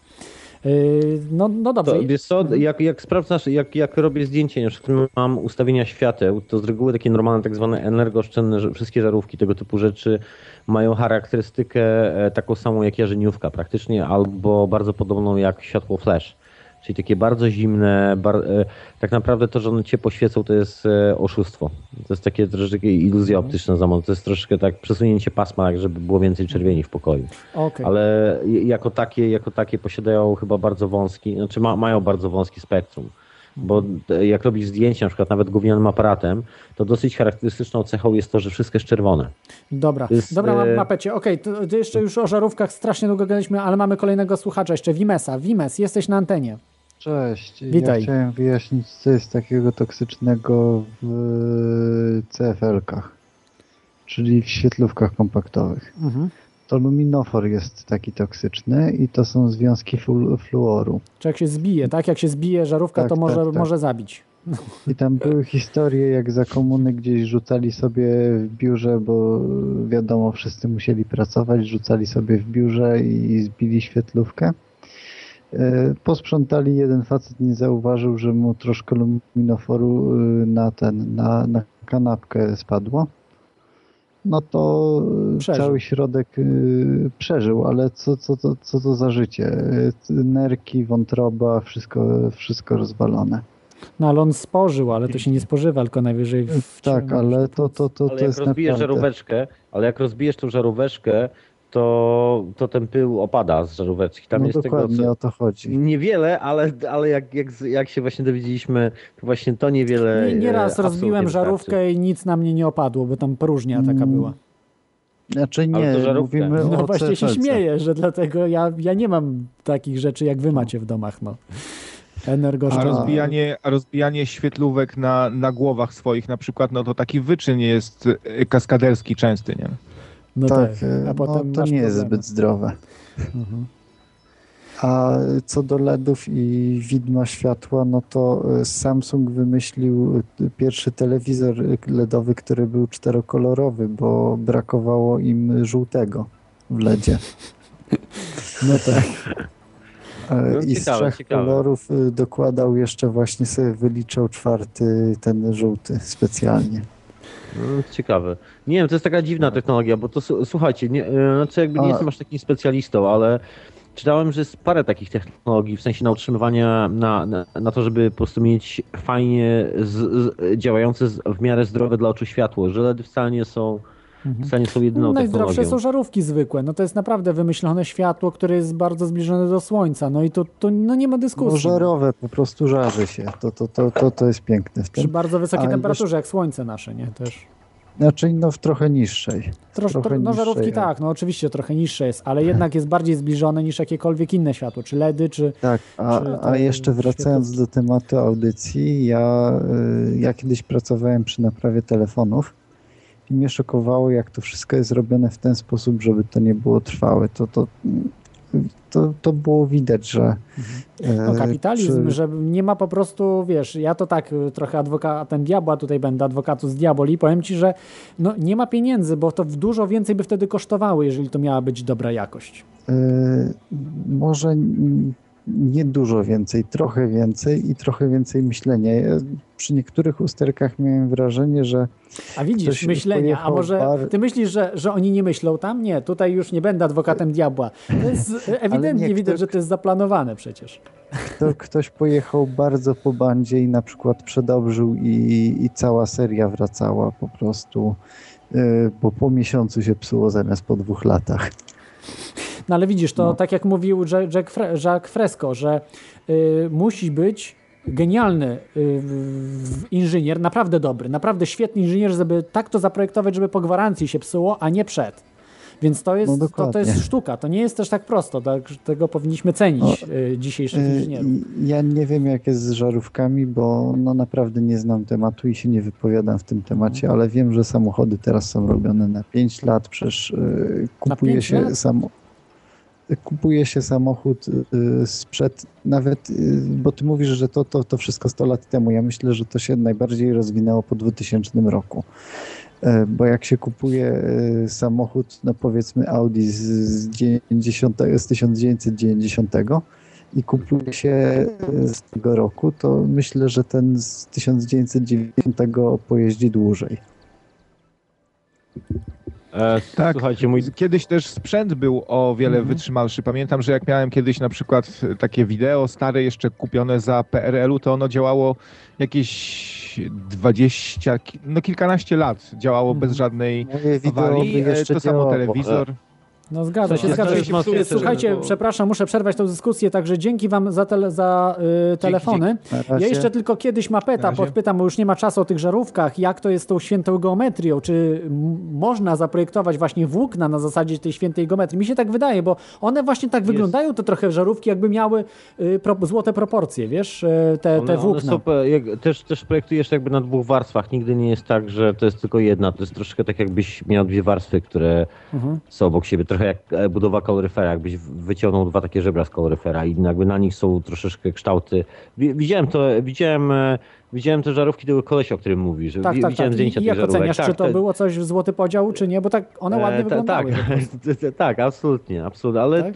Yy, No, no dobrze. To, wiesz co, jak, jak sprawdzasz, jak, jak robię zdjęcie, na przykład mam ustawienia świateł, to z reguły takie normalne, tak zwane energooszczędne, wszystkie żarówki, tego typu rzeczy mają charakterystykę e, taką samą jak jarzeniówka praktycznie, albo bardzo podobną jak światło flash. Czyli takie bardzo zimne, bar, e, tak naprawdę to, że one cię poświecą, to jest e, oszustwo. To jest takie troszeczkę iluzja optyczna za. To jest troszeczkę tak przesunięcie pasma, tak żeby było więcej czerwieni w pokoju. Okej. Ale jako takie, jako takie posiadają chyba bardzo wąski, znaczy ma, mają bardzo wąski spektrum. Bo e, jak robisz zdjęcia, na przykład nawet gównianym aparatem, to dosyć charakterystyczną cechą jest to, że wszystko jest czerwone. Dobra, jest, dobra, mam mapecie. Okej, to, to jeszcze już o żarówkach strasznie długo gadaliśmy, ale mamy kolejnego słuchacza jeszcze, Wimesa. Wimes, jesteś na antenie. Cześć. Witaj. Ja chciałem wyjaśnić, co jest takiego toksycznego w CFL-kach, czyli w świetlówkach kompaktowych. Mhm. To luminofor jest taki toksyczny i to są związki flu- fluoru. Czy jak się zbije, tak? Jak się zbije żarówka, Tak, to może, tak, tak. może zabić. I tam były historie, jak za komuny gdzieś rzucali sobie w biurze, bo wiadomo, wszyscy musieli pracować, rzucali sobie w biurze i zbili świetlówkę. E, Posprzątali, jeden facet nie zauważył, że mu troszkę luminoforu y, na ten, na, na kanapkę spadło. No to Przeżył. cały środek y, przeżył, ale co, co, co, co to za życie? Nerki, wątroba, wszystko, wszystko rozwalone. No ale on spożył, ale to się nie spożywa, tylko najwyżej w Tak, ale to, to, to, Ale to jak jest rozbijesz naprawdę... żaróweczkę, ale jak rozbijesz tą żaróweczkę, to, to ten pył opada z żaróweczki. Tam No jest dokładnie tego, co... o to chodzi. Niewiele, ale, ale jak, jak, jak się właśnie dowiedzieliśmy, to właśnie to niewiele. Nie, nieraz e, rozbiłem absolutnie żarówkę i nic na mnie nie opadło, bo tam próżnia taka Mm, była. Znaczy nie, mówimy No o właśnie się śmieję, że dlatego ja, ja nie mam takich rzeczy, jak wy macie w domach, no. A rozbijanie, a rozbijanie świetlówek na, na głowach swoich na przykład, no to taki wyczyn jest y, kaskaderski częsty, nie? No tak, tak, e, a potem no, to nie jest problemy. zbyt zdrowe. Mhm. A co do LEDów i widma światła, no to e, Samsung wymyślił e, pierwszy telewizor LEDowy, który był czterokolorowy, bo brakowało im żółtego w LEDzie. No tak. No, I z ciekawe, trzech ciekawe. kolorów dokładał jeszcze właśnie sobie wyliczał czwarty, ten żółty specjalnie. No, ciekawe. Nie wiem, to jest taka dziwna technologia, bo to słuchajcie, nie, znaczy jakby nie jestem aż takim specjalistą, ale czytałem, że jest parę takich technologii, w sensie na utrzymywania, na, na, na to, żeby po prostu mieć fajnie z, z, działające z, w miarę zdrowe dla oczu światło, że LEDy wcale nie są, wcale nie są jedyną No Najzdrowsze są żarówki zwykłe. No to jest naprawdę wymyślone światło, które jest bardzo zbliżone do słońca. No i to, to no nie ma No dyskusji. żarowe, po prostu żarzy się. To, to, to, to, to jest piękne w Przy tym. bardzo wysokiej A temperaturze, jak słońce nasze, nie? Też. Znaczy no w trochę niższej. Trosz, trochę tro, no niższej, żarówki ale- tak, no oczywiście trochę niższe jest, ale jednak jest bardziej zbliżone niż jakiekolwiek inne światło, czy LEDy, czy... Tak, a, czy a jeszcze wracając do tematu audycji, ja, y, ja kiedyś pracowałem przy naprawie telefonów i mnie szokowało, jak to wszystko jest robione w ten sposób, żeby to nie było trwałe. To, to, to, to było widać, że... No e, kapitalizm, przy- że nie ma po prostu, wiesz, ja to tak y, trochę adwokatem diabła tutaj będę, adwokatus diaboli, powiem ci, że no nie ma pieniędzy, bo to dużo więcej by wtedy kosztowało, jeżeli to miała być dobra jakość. E, może nie dużo więcej, trochę więcej i trochę więcej myślenia. Ja przy niektórych usterkach miałem wrażenie, że A widzisz, myślenia, a może bar- ty myślisz, że, że oni nie myślą tam? Nie, tutaj już nie będę adwokatem diabła. To jest ewidentnie nie, widać, kto- że to jest zaplanowane przecież. to ktoś pojechał bardzo po bandzie i na przykład przedobrzył i, i cała seria wracała po prostu, e, bo po miesiącu się psuło zamiast po dwóch latach. No ale widzisz, to tak jak mówił Jack, Fre- Jacques Fresco, że y, musi być genialny y, inżynier, naprawdę dobry, naprawdę świetny inżynier, żeby tak to zaprojektować, żeby po gwarancji się psuło, a nie przed. Więc to jest, No to, to jest sztuka, to nie jest też tak prosto, tak, tego powinniśmy cenić y, dzisiejszych E, inżynierów. Ja nie wiem jak jest z żarówkami, bo no naprawdę nie znam tematu i się nie wypowiadam w tym temacie, ale wiem, że samochody teraz są robione na 5 lat, przecież e, kupuje się lat? Kupuje się samochód y, sprzed, nawet, y, bo ty mówisz, że to, to, to wszystko 100 lat temu. Ja myślę, że to się najbardziej rozwinęło po 2000 roku. E, Bo jak się kupuje samochód, no powiedzmy Audi z, z, 90, z 1990, i kupuje się z tego roku, to myślę, że ten z 1990 pojeździ dłużej. E, Tak, Słuchajcie, mój... kiedyś też sprzęt był o wiele Mhm. wytrzymalszy. Pamiętam, że jak miałem kiedyś na przykład takie wideo stare, jeszcze kupione za PRL-u, to ono działało jakieś 20, ki- no kilkanaście lat. Działało bez żadnej Moje wideo awarii. E, To samo działało. telewizor. No zgadza się, Słuchajcie, zgadza się. jest Słuchajcie, było- przepraszam, muszę przerwać tę dyskusję, także dzięki wam za, tele, za y, telefony. Na Ja razie. jeszcze tylko kiedyś Mapeta podpytam, bo już nie ma czasu o tych żarówkach, jak to jest z tą świętą geometrią, czy można zaprojektować właśnie włókna na zasadzie tej świętej geometrii? Mi się tak wydaje, bo one właśnie tak wyglądają, to trochę żarówki, jakby miały y, pro, złote proporcje, wiesz, y, te, One, te one włókna. są, pe- jak, też, też projektujesz jakby na dwóch warstwach. Nigdy nie jest tak, że to jest tylko jedna. To jest troszkę tak, jakbyś miał dwie warstwy, które Mhm. są obok siebie. Trochę jak e, budowa kaloryfera, jakbyś wyciągnął dwa takie żebra z kaloryfera i jakby na nich są troszeczkę kształty. Wi- Widziałem to, widziałem, e, widziałem te żarówki tego kolesia, o którym mówisz. Tak, tak, widziałem tak. zdjęcia I jak żarówek. oceniasz, tak, czy to te- było coś w złoty podział, czy nie? Bo tak one ładnie E, wyglądały. Tak, tak, absolutnie, absolutnie. Ale Tak?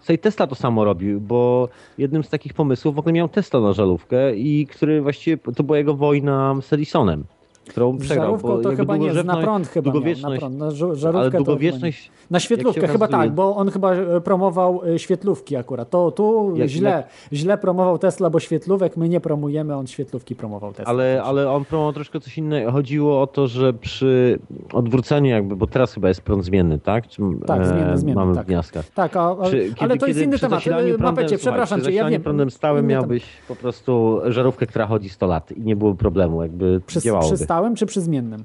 tutaj Tesla to samo robił, bo jednym z takich pomysłów w ogóle miał Tesla na żarówkę i który właściwie to była jego wojna z Edisonem, którą Z przegrał. żarówką to chyba nie, na prąd chyba miał, na długowieczność, prąd, na żarówkę ale długowieczność... Na świetlówkę chyba okazuje- tak, bo on chyba e, promował e, świetlówki akurat. To tu Jak- źle, jak- źle promował Tesla, bo świetlówek my nie promujemy, on świetlówki promował Tesla. Ale, ale on promował troszkę coś innego. Chodziło o to, że przy odwróceniu jakby, bo teraz chyba jest prąd zmienny, tak? Czy, Tak, zmienny, zmienny, Mamy tak. w wniaskach. Tak, a, a, ale kiedy- to jest inny temat. E, Mapecie, przepraszam cię, ja wiem. prądem stałym miałbyś po prostu żarówkę, która chodzi 100 lat i nie było problemu, jakby Przy, działałoby. Przy stałym czy przy zmiennym?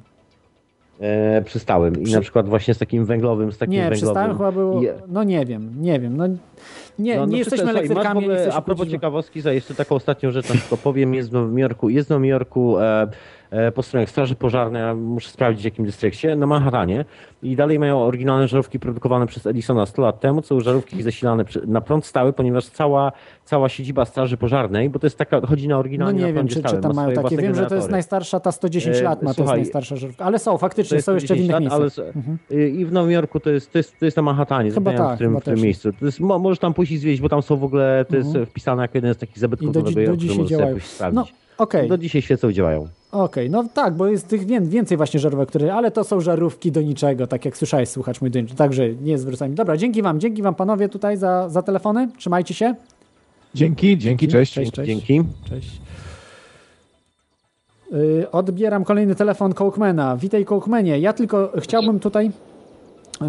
E, przy stałym. I Przy- na przykład właśnie z takim węglowym, z takim Nie, przy węglowym. stałym chyba było, I- no nie wiem, nie wiem. No, nie No, nie no jesteśmy elektrykami, nie ogóle, A propos ciekawostki, za jeszcze taką ostatnią rzecz na tylko powiem, jest w Nowym Jorku, jest w Nowym Jorku e, po stronie Straży Pożarnej, ja muszę sprawdzić w jakim dystrykcie, na Manhattanie i dalej mają oryginalne żarówki produkowane przez Edisona 100 lat temu, co żarówki zasilane na prąd stały, ponieważ cała, cała siedziba Straży Pożarnej, bo to jest taka, chodzi na No oryginalnie nie na wiem, czy, czy tam ma mają takie. Wiem, że to jest generatory. najstarsza, ta 110 E, lat ma, to słuchaj, jest najstarsza żarówka. Ale są, faktycznie To są jeszcze w innych 10 lat, miejscach. ale Mhm. I w Nowym Jorku to jest, to jest, to jest na Manhattanie, Chyba tak, w którym, w którym miejscu. To jest, mo, możesz tam pójść i zwiedzić, bo tam są w ogóle, to jest Mhm. wpisane jako jeden z takich zabytków I do, Nowego do Jorku, dzisiaj działają. No, okej. Do dzisiaj świecą działają. Okej, no tak, bo jest tych wię- więcej właśnie żarówek, które, ale to są żarówki do niczego, tak jak słyszałeś, słuchacz mój, do niczego. także nie zwracajmy. Dobra, dzięki wam, dzięki wam panowie tutaj za, za telefony, trzymajcie się. Dzięki, dzięki, cześć. Cześć, cześć. Dzięki. Cześć. Yy, odbieram kolejny telefon Cołkmana. Witaj Cołkmanie, ja tylko chciałbym tutaj,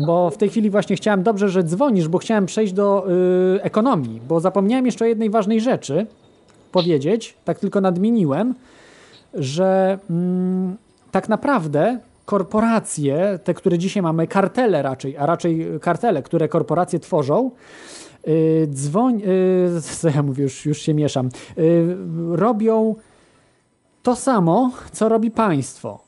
bo w tej chwili właśnie chciałem, dobrze, że dzwonisz, bo chciałem przejść do yy, ekonomii, bo zapomniałem jeszcze o jednej ważnej rzeczy powiedzieć, tak tylko nadmieniłem, że mm, tak naprawdę korporacje, te, które dzisiaj mamy, kartele raczej, a raczej kartele, które korporacje tworzą, yy, dzwoń, yy, co ja mówię, już, już się mieszam, yy, robią to samo, co robi państwo.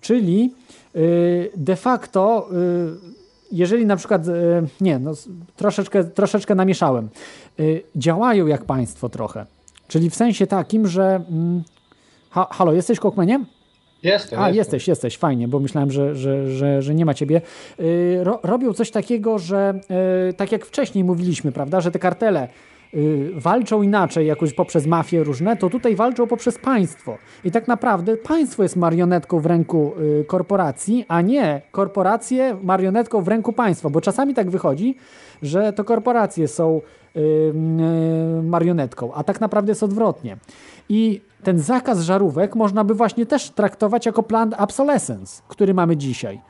Czyli yy, de facto, yy, jeżeli na przykład, yy, nie, no, troszeczkę, troszeczkę namieszałem, yy, działają jak państwo trochę. Czyli w sensie takim, że. Mm, ha, halo, jesteś Kokmeniem? Jestem. A, jestem. jesteś, jesteś, fajnie, bo myślałem, że, że, że, że nie ma ciebie. Yy, ro, robią coś takiego, że tak jak wcześniej mówiliśmy, prawda, że te kartele walczą inaczej, jakoś poprzez mafie różne, to tutaj walczą poprzez państwo. I tak naprawdę państwo jest marionetką w ręku yy, korporacji, a nie korporacje marionetką w ręku państwa, bo czasami tak wychodzi, że to korporacje są yy, marionetką, a tak naprawdę jest odwrotnie. I ten zakaz żarówek można by właśnie też traktować jako plan obsolescence, który mamy dzisiaj.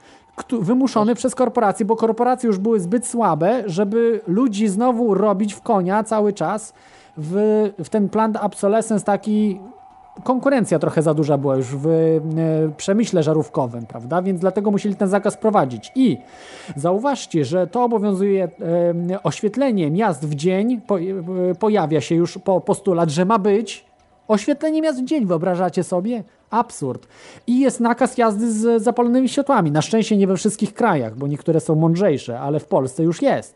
Wymuszony przez korporacje, bo korporacje już były zbyt słabe, żeby ludzi znowu robić w konia cały czas w, w ten plan obsolescence taki konkurencja trochę za duża była już w e, przemyśle żarówkowym, prawda? Więc dlatego musieli ten zakaz wprowadzić. I zauważcie, że to obowiązuje e, oświetlenie miast w dzień, po, e, pojawia się już po postulat, że ma być oświetlenie miast w dzień, wyobrażacie sobie? Absurd. I jest nakaz jazdy z zapalonymi światłami. Na szczęście nie we wszystkich krajach, bo niektóre są mądrzejsze, ale w Polsce już jest.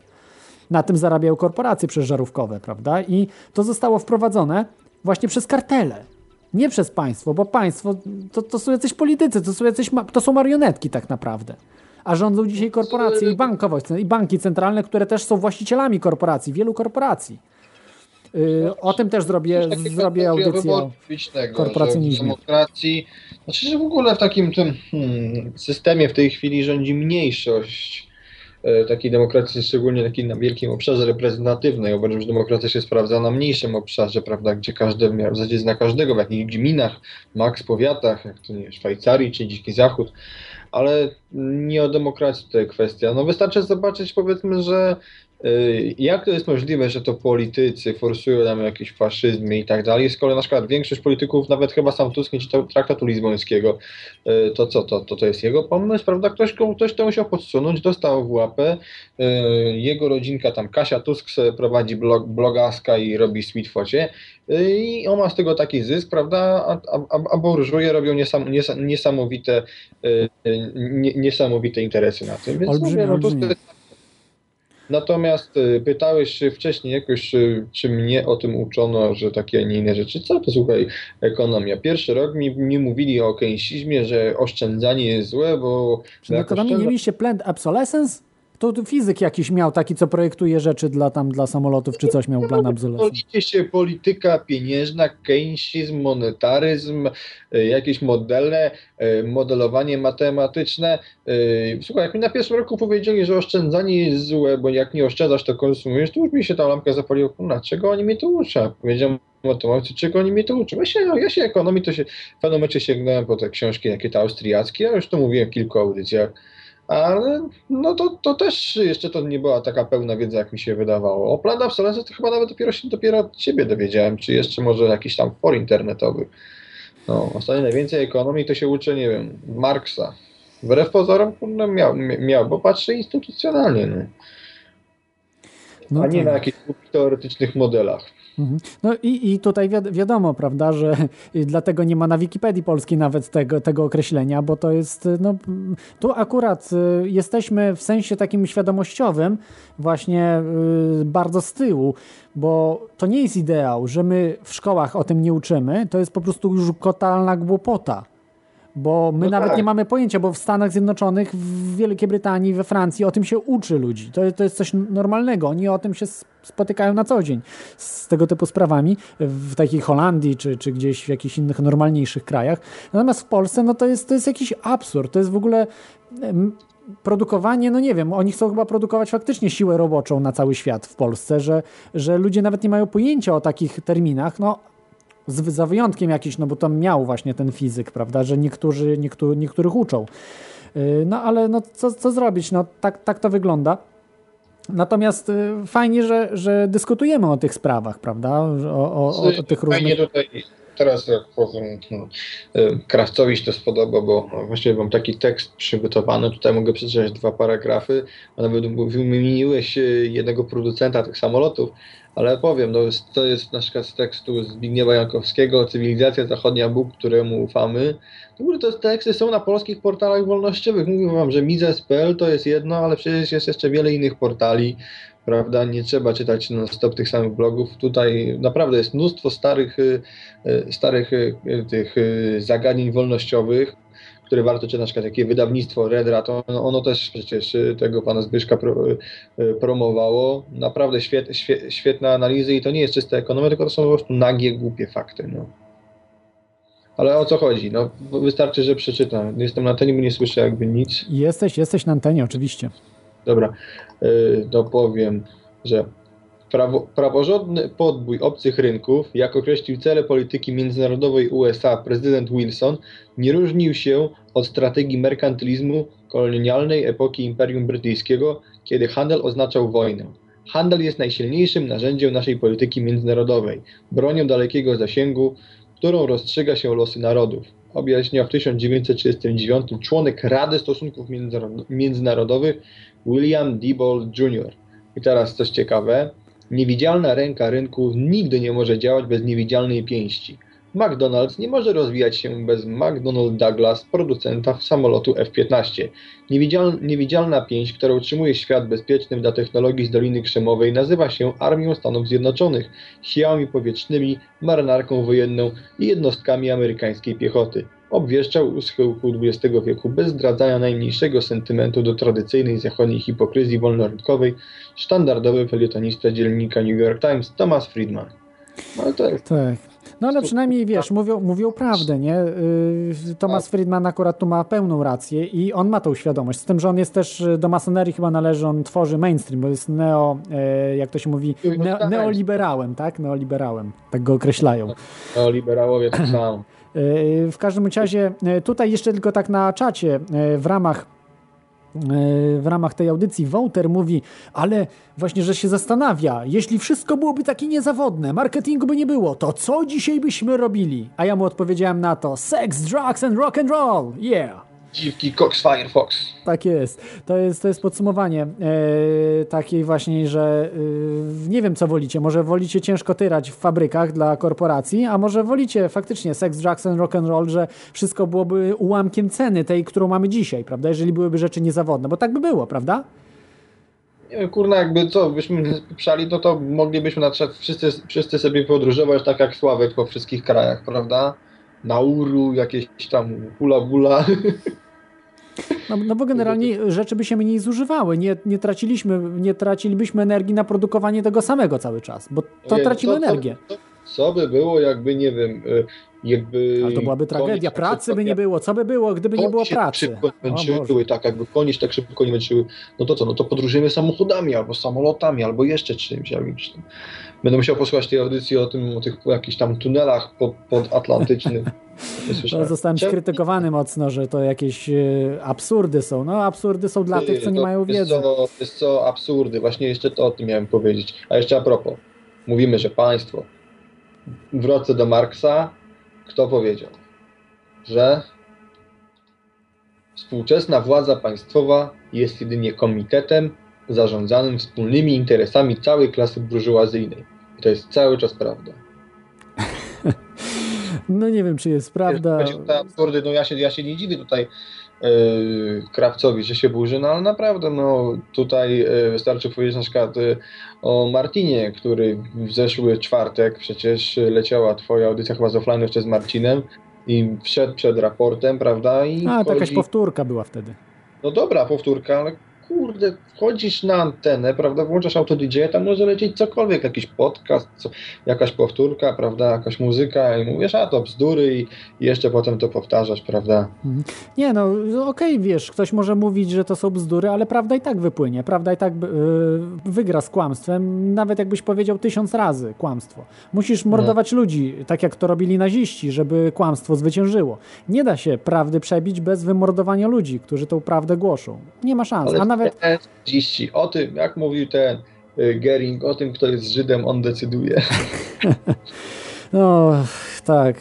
Na tym zarabiają korporacje przeżarówkowe, prawda? I to zostało wprowadzone właśnie przez kartele. Nie przez państwo, bo państwo to, to są jacyś politycy, to są, jacyś, to są marionetki tak naprawdę. a rządzą dzisiaj korporacje i bankowość, i banki centralne, które też są właścicielami korporacji, wielu korporacji. Yy, o tym też zrobię, zrobię audycję o korporacjonizmie. demokracji, znaczy, że w ogóle w takim tym hmm, systemie w tej chwili rządzi mniejszość e, takiej demokracji, szczególnie takiej na wielkim obszarze reprezentatywnej. Uważam, że demokracja się sprawdza na mniejszym obszarze, prawda, gdzie każdy w zasadzie zna każdego, w jakich gminach, maks powiatach, jak to nie wiem, Szwajcarii czy Dziki Zachód, ale nie o demokracji tutaj kwestia. No wystarczy zobaczyć, powiedzmy, że y, jak to jest możliwe, że to politycy forsują nam jakieś faszyzmy i tak dalej, skoro na przykład większość polityków, nawet chyba sam Tusk nie czytał traktatu lizbońskiego, y, to co, to, to, to jest jego pomysł, prawda? Ktoś, ktoś to musiał podsunąć, dostał w łapę, y, jego rodzinka tam, Kasia Tusk prowadzi blog, blogaska i robi sweetfocie y, i on ma z tego taki zysk, prawda? A, a, a- burżuje robią niesam, niesa- niesamowite, y, y, nie, niesamowite interesy na tym. Więc Olbrzymie, mówię, no, Tusk olbrzymie. Natomiast y, pytałeś się wcześniej jakoś, y, czy mnie o tym uczono, że takie, a nie inne rzeczy. Co to słuchaj, ekonomia. Pierwszy rok mi, mi mówili o keynesizmie, że oszczędzanie jest złe, bo... Czy ekonomii nie oszczędza- mieliście planned obsolescence? To fizyk jakiś miał taki, co projektuje rzeczy dla tam dla samolotów, czy coś miał plan obsolescence. Liczy się polityka pieniężna, keynesizm, monetaryzm, y, jakieś modele, y, modelowanie matematyczne. Y, Słuchaj, jak mi na pierwszym roku powiedzieli, że oszczędzanie jest złe, bo jak nie oszczędzasz, to konsumujesz, to już mi się ta lampka zapaliła. Kurna, czego oni mnie to uczą? Powiedziałem matematyce, czego oni mnie to uczą? Ja się, ja się ekonomii, to się w pewnym momencie sięgnąłem po te książki, jakie te austriackie, ja już to mówiłem w kilku audycjach. Ale no to, to też jeszcze to nie była taka pełna wiedza, jak mi się wydawało. O plan obsolescence to chyba nawet dopiero się dopiero od ciebie dowiedziałem, czy jeszcze może jakiś tam for internetowych. No, ostatnio najwięcej ekonomii to się uczy, nie wiem, Marksa. Wbrew pozorom kurde, miał, miał, bo patrzy instytucjonalnie, no. No a nie tak. na jakichś teoretycznych modelach. Mhm. No i, i tutaj wiad- wiadomo, prawda, że dlatego nie ma na Wikipedii polskiej nawet tego, tego określenia, bo to jest, no, tu akurat y, jesteśmy w sensie takim świadomościowym właśnie y, bardzo z tyłu, bo to nie jest ideał, że my w szkołach o tym nie uczymy, to jest po prostu już totalna głupota. Bo my No nawet tak. nie mamy pojęcia, bo w Stanach Zjednoczonych, w Wielkiej Brytanii, we Francji o tym się uczy ludzi. To, to jest coś normalnego. Oni o tym się spotykają na co dzień z tego typu sprawami w takiej Holandii czy, czy gdzieś w jakichś innych normalniejszych krajach. Natomiast w Polsce no to, jest, to jest jakiś absurd. To jest w ogóle produkowanie, no nie wiem, oni chcą chyba produkować faktycznie siłę roboczą na cały świat w Polsce, że, że ludzie nawet nie mają pojęcia o takich terminach. No, z, za wyjątkiem jakiś, no bo tam miał właśnie ten fizyk, prawda, że niektórzy, niektóry, niektórych uczą. Yy, No ale no co, co zrobić, no tak, tak to wygląda. Natomiast y, fajnie, że, że dyskutujemy o tych sprawach, prawda, o, o, o, o tych Fajnie różnych... tutaj, teraz jak powiem, no, y, Krawcowi się to spodoba, bo właściwie mam taki tekst przygotowany, tutaj mogę przeczytać dwa paragrafy, a nawet wymieniłeś y, jednego producenta tych samolotów, ale powiem, no, to jest na przykład z tekstu Zbigniewa Jankowskiego, Cywilizacja Zachodnia Bóg, któremu ufamy. W ogóle te teksty są na polskich portalach wolnościowych. Mówię wam, że Mises.pl to jest jedno, ale przecież jest jeszcze wiele innych portali, prawda? Nie trzeba czytać non stop tych samych blogów. Tutaj naprawdę jest mnóstwo starych, y, y, starych y, tych zagadnień wolnościowych, które warto czytać, na przykład takie wydawnictwo Red Rat, ono, ono też przecież tego pana Zbyszka pro, promowało. Naprawdę świet, świe- świetne analizy i to nie jest czysta ekonomia, tylko to są po prostu nagie, głupie fakty. No. Ale o co chodzi? No, wystarczy, że przeczytam. Jestem na antenie, bo nie słyszę jakby nic. Jesteś, jesteś na antenie, oczywiście. Dobra, yy, to powiem, że prawo, praworządny podbój obcych rynków, jak określił cele polityki międzynarodowej USA prezydent Wilson, nie różnił się od strategii merkantylizmu kolonialnej epoki Imperium Brytyjskiego, kiedy handel oznaczał wojnę. Handel jest najsilniejszym narzędziem naszej polityki międzynarodowej, bronią dalekiego zasięgu, którą rozstrzyga się losy narodów. Objaśniał w 1939 członek Rady Stosunków Międzynaro- Międzynarodowych William Diebold Jr. I teraz coś ciekawe. Niewidzialna ręka rynku nigdy nie może działać bez niewidzialnej pięści. McDonald's nie może rozwijać się bez McDonnell Douglas, producenta samolotu F-15. Niewidzial, niewidzialna pięść, która utrzymuje świat bezpiecznym dla technologii z Doliny Krzemowej, nazywa się Armią Stanów Zjednoczonych, siłami powietrznymi, marynarką wojenną i jednostkami amerykańskiej piechoty. Obwieszczał u schyłku XX wieku bez zdradzania najmniejszego sentymentu do tradycyjnej zachodniej hipokryzji wolnorynkowej sztandardowy felietonista dziennika New York Times Thomas Friedman. No to jest Tak. No ale przynajmniej wiesz, mówią, mówią prawdę, nie? Yy, Thomas Friedman akurat tu ma pełną rację i on ma tą świadomość. Z tym, że on jest też y, do masonerii chyba należy, on tworzy mainstream, bo jest neo, e, jak to się mówi, neo, neoliberałem, tak? Neoliberałem, tak go określają. no, liberałowie tak samo. E, W każdym razie, e, tutaj jeszcze tylko tak na czacie, e, w ramach w ramach tej audycji Wołter mówi, ale właśnie, że się zastanawia, jeśli wszystko byłoby takie niezawodne, marketingu by nie było, to co dzisiaj byśmy robili? A ja mu odpowiedziałem na to, sex, drugs and rock and roll, yeah! Dziwki Cox Firefox. Tak jest. To jest, to jest podsumowanie e, takiej właśnie, że e, nie wiem co wolicie. Może wolicie ciężko tyrać w fabrykach dla korporacji, a może wolicie faktycznie sex, drugs and rock and roll, że wszystko byłoby ułamkiem ceny tej, którą mamy dzisiaj, prawda? Jeżeli byłyby rzeczy niezawodne, bo tak by było, prawda? Kurna, jakby co, byśmy spieprzali, no to moglibyśmy na przykład wszyscy, wszyscy sobie podróżować tak jak Sławek po wszystkich krajach, prawda? Nauru, jakieś tam hula bula. No, no bo generalnie rzeczy by się mniej zużywały. Nie, nie, traciliśmy, nie tracilibyśmy energii na produkowanie tego samego cały czas, bo to Nie, tracimy co- energię. Co, co by było, jakby, nie wiem, y, jakby... Ale to byłaby tragedia. Pracy by nie było. Co by było, gdyby nie było pracy? szybko męczyły, tak jakby konie tak szybko nie męczyły, no to co, no to podróżujemy samochodami, albo samolotami, albo jeszcze czymś. jakimś tam. Będę musiał posłuchać tej audycji o tym, o tych jakichś tam tunelach pod, podatlantycznych. No, zostałem Czemu- skrytykowany mocno, że to jakieś e, absurdy są. No absurdy są dla tych, co nie to mają jest wiedzy. Co, jest co absurdy, właśnie jeszcze to o tym miałem powiedzieć. A jeszcze a propos, mówimy, że państwo. Wrócę do Marksa. Kto powiedział, że współczesna władza państwowa jest jedynie komitetem zarządzanym wspólnymi interesami całej klasy burżuazyjnej. I to jest cały czas prawda. No nie wiem, czy jest prawda. Absurdy, no ja się, ja się nie dziwię tutaj yy, Krawcowi, że się burzy, no ale naprawdę, no tutaj yy, wystarczy powiedzieć na przykład yy, o Martinie, który w zeszły czwartek przecież leciała twoja audycja chyba z offline jeszcze z Marcinem i wszedł przed raportem, prawda? I A, to jakaś wchodzi- powtórka była wtedy. No dobra, powtórka, ale kurde, wchodzisz na antenę, prawda, włączasz auto DJ, tam może lecieć cokolwiek, jakiś podcast, co, jakaś powtórka, prawda, jakaś muzyka i mówisz, a to bzdury i, i jeszcze potem to powtarzasz, prawda. Mhm. Nie, no okej, wiesz, ktoś może mówić, że to są bzdury, ale prawda i tak wypłynie. Prawda i tak yy, wygra z kłamstwem, nawet jakbyś powiedział tysiąc razy kłamstwo. Musisz mordować ludzi, tak jak to robili naziści, żeby kłamstwo zwyciężyło. Nie da się prawdy przebić bez wymordowania ludzi, którzy tą prawdę głoszą. Nie ma szans. Ale A nawet dziści, o tym, jak mówił ten y, Gering, o tym, kto jest Żydem, on decyduje. No, tak.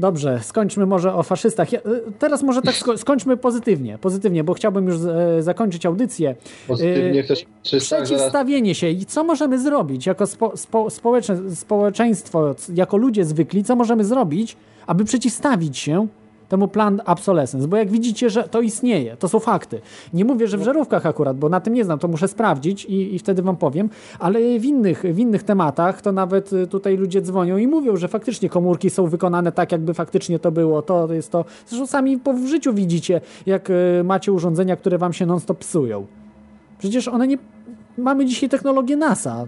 Dobrze, skończmy może o faszystach. Ja, y, teraz może tak sko- skończmy pozytywnie, pozytywnie, bo chciałbym już e, zakończyć audycję. Pozytywnie zaraz. Przeciwstawienie się i co możemy zrobić jako spo, spo, społecze, społeczeństwo, jako ludzie zwykli, co możemy zrobić, aby przeciwstawić się temu plan obsolescence, bo jak widzicie, że to istnieje, to są fakty. Nie mówię, że w żarówkach akurat, bo na tym nie znam, to muszę sprawdzić i, i wtedy wam powiem, ale w innych, w innych tematach to nawet y, tutaj ludzie dzwonią i mówią, że faktycznie komórki są wykonane tak, jakby faktycznie to było. To jest to. Zresztą sami w życiu widzicie, jak y, macie urządzenia, które wam się non-stop psują. Przecież one nie. Mamy dzisiaj technologię NASA.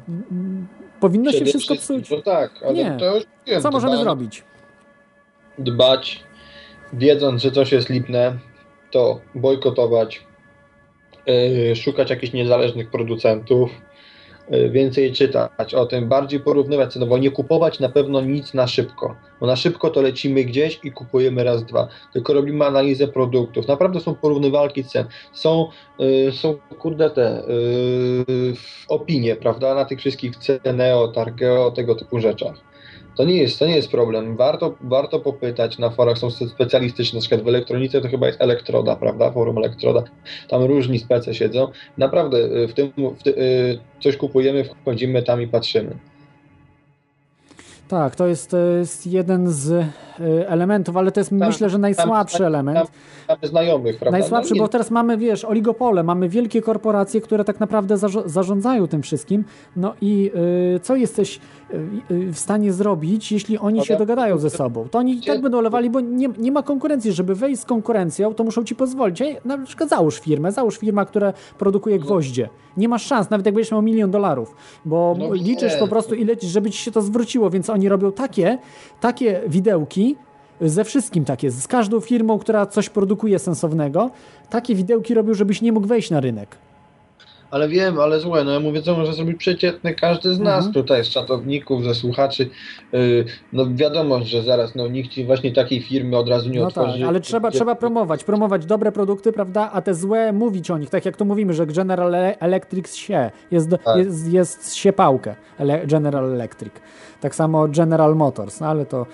Powinno się wszystko psuć. No tak, ale Nie. to już wiem, Co możemy dbać- zrobić? Dbać, wiedząc, że coś jest lipne, to bojkotować, yy, szukać jakichś niezależnych producentów, yy, więcej czytać o tym, bardziej porównywać cenowo, nie kupować na pewno nic na szybko, bo na szybko to lecimy gdzieś i kupujemy raz, dwa, tylko robimy analizę produktów, naprawdę są porównywalki cen, są, yy, są kurde te yy, opinie, prawda, na tych wszystkich Ceneo, Targeo, tego typu rzeczach. To nie jest, to nie jest problem. Warto, warto popytać na forach, są specjalistyczne, na przykład w elektronice to chyba jest Elektroda, prawda? Forum Elektroda. Tam różni spece siedzą. Naprawdę y, w tym w ty, y, coś kupujemy, wchodzimy tam i patrzymy. Tak, to jest, to jest jeden z elementów, ale to jest myślę, że najsłabszy tam, element. Tam, tam znajomych, prawda? Najsłabszy, No bo teraz mamy, wiesz, oligopole, mamy wielkie korporacje, które tak naprawdę zarządzają tym wszystkim. No i y, co jesteś y, y, w stanie zrobić, jeśli oni się dogadają ze sobą? To oni i tak będą lewali, bo nie, nie ma konkurencji. Żeby wejść z konkurencją, to muszą ci pozwolić. Ej, Na przykład załóż firmę, załóż firma, która produkuje gwoździe. Nie masz szans, nawet jak będziesz miał milion dolarów, bo No liczysz nie. po prostu ile ci, żeby ci się to zwróciło, więc oni robią takie, takie widełki, ze wszystkim tak jest. Z każdą firmą, która coś produkuje sensownego, takie widełki robią, żebyś nie mógł wejść na rynek. Ale wiem, ale słuchaj, no ja mówię, co może zrobić przeciętny każdy z nas Mhm. tutaj, z czatowników, ze słuchaczy. Yy, no wiadomo, że zaraz no, nikt ci właśnie takiej firmy od razu nie No tak, otworzy. ale trzeba, trzeba promować, promować dobre produkty, prawda, a te złe mówić o nich, tak jak to mówimy, że General Ele- Electric się, jest, Tak. jest, jest siepałkę, General Electric. Tak samo General Motors, no ale to,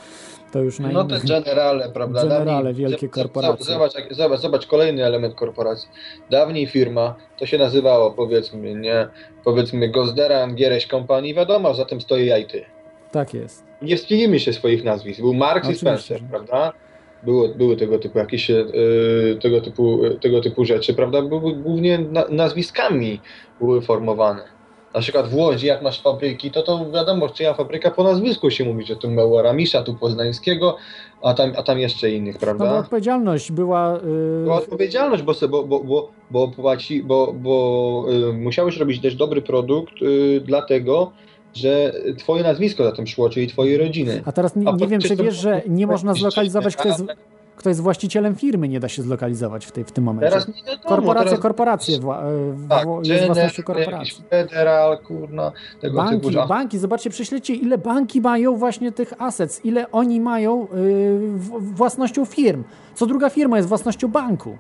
to już No te generale, prawda? Generale, Dawniej- wielkie korporacje. Zobacz, zobacz, zobacz, kolejny element korporacji. Dawniej firma, to się nazywało, powiedzmy, nie, powiedzmy Gozderan, Giereś Company, wiadomo, za tym stoi ja i ty. Tak jest. Nie wstydźmy się swoich nazwisk. Był Marx i Spencer, że- prawda? Były, były tego typu jakieś e, tego, typu, e, tego typu rzeczy, prawda? Były głównie na, nazwiskami były formowane. Na przykład w Łodzi, jak masz fabryki, to to wiadomo, czyja fabryka po nazwisku się mówi, że tu Mełoramisza, tu Poznańskiego, a tam, a tam jeszcze innych, No prawda? odpowiedzialność była... Yy, Była odpowiedzialność, bo, bo, bo, bo, bo, płaci, bo, bo y, musiałeś robić też dobry produkt y, dlatego, że twoje nazwisko za tym szło, czyli twojej rodziny. A teraz nie, A nie wiem, czy wiesz, że nie można zlokalizować, kto jest, kto jest właścicielem firmy, nie da się zlokalizować w, tej, w tym momencie. Teraz nie wiadomo, korporacja, teraz- korporacje wła, w- Tak, jest własnością korporacji. Federal, kurna, tego Banki, typu banki, zobaczcie, prześledźcie, ile banki mają właśnie tych assets, ile oni mają yy, w- własnością firm. Co druga firma jest własnością banku.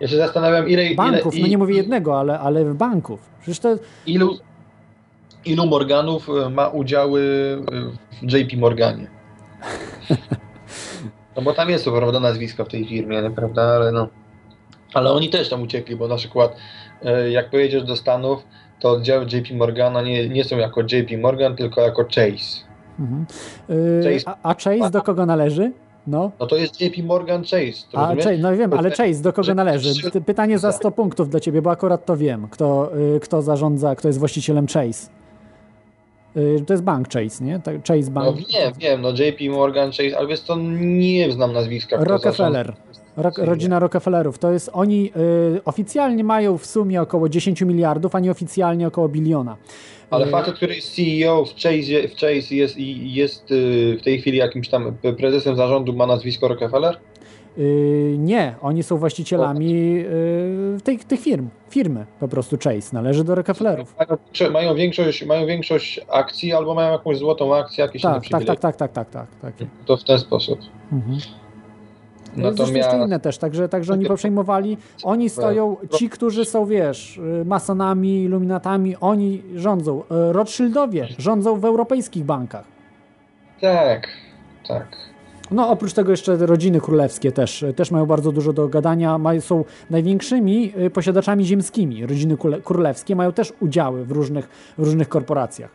Ja się zastanawiam, ile, Banków, ile, no nie mówię jednego, ale, ale banków. Przecież to ilu, ilu Morganów y, ma udziały y, w JP Morganie. No bo tam jest to prawda nazwisko w tej firmie, prawda, ale no. Ale oni też tam uciekli, bo na przykład y, jak pojedziesz do Stanów, to oddziały JP Morgana nie, nie są jako JP Morgan, tylko jako Chase. Mhm. Yy, Chase- a, a Chase do kogo należy? No. No to jest JP Morgan Chase. A? Chase, no wiem, ale Chase do kogo należy? Pytanie za 100 punktów dla ciebie, bo akurat to wiem, kto, y, kto zarządza, kto jest właścicielem Chase. Y, To jest bank Chase, nie? Tak, Chase No Bank. wiem, wiem, no JP Morgan Chase, ale wiesz co, nie znam nazwiska. Rockefeller. Ro rodzina Rockefellerów. To jest, oni y, oficjalnie mają w sumie około 10 miliardów, a nieoficjalnie około biliona. Ale Y, facet, który jest CEO w Chase, w Chase jest, i jest y, w tej chwili jakimś tam prezesem zarządu, ma nazwisko Rockefeller? Y, nie, oni są właścicielami y, tych, tych firm. Firmy po prostu Chase. Należy do Rockefellerów. Mają, większość, mają większość akcji albo mają jakąś złotą akcję, jakieś inne Tak, tak, tak, tak, tak, tak, tak. tak. To w ten sposób. Mhm. Natomiast... Natomiast jeszcze inne też, także, także oni poprzejmowali. Oni stoją, ci, którzy są, wiesz, masonami, iluminatami, oni rządzą. Y, Rothschildowie rządzą w europejskich bankach. tak, tak. No, oprócz tego jeszcze rodziny królewskie też, też mają bardzo dużo do gadania, mają, są największymi y, posiadaczami ziemskimi. Rodziny króle- królewskie mają też udziały w różnych, w różnych korporacjach.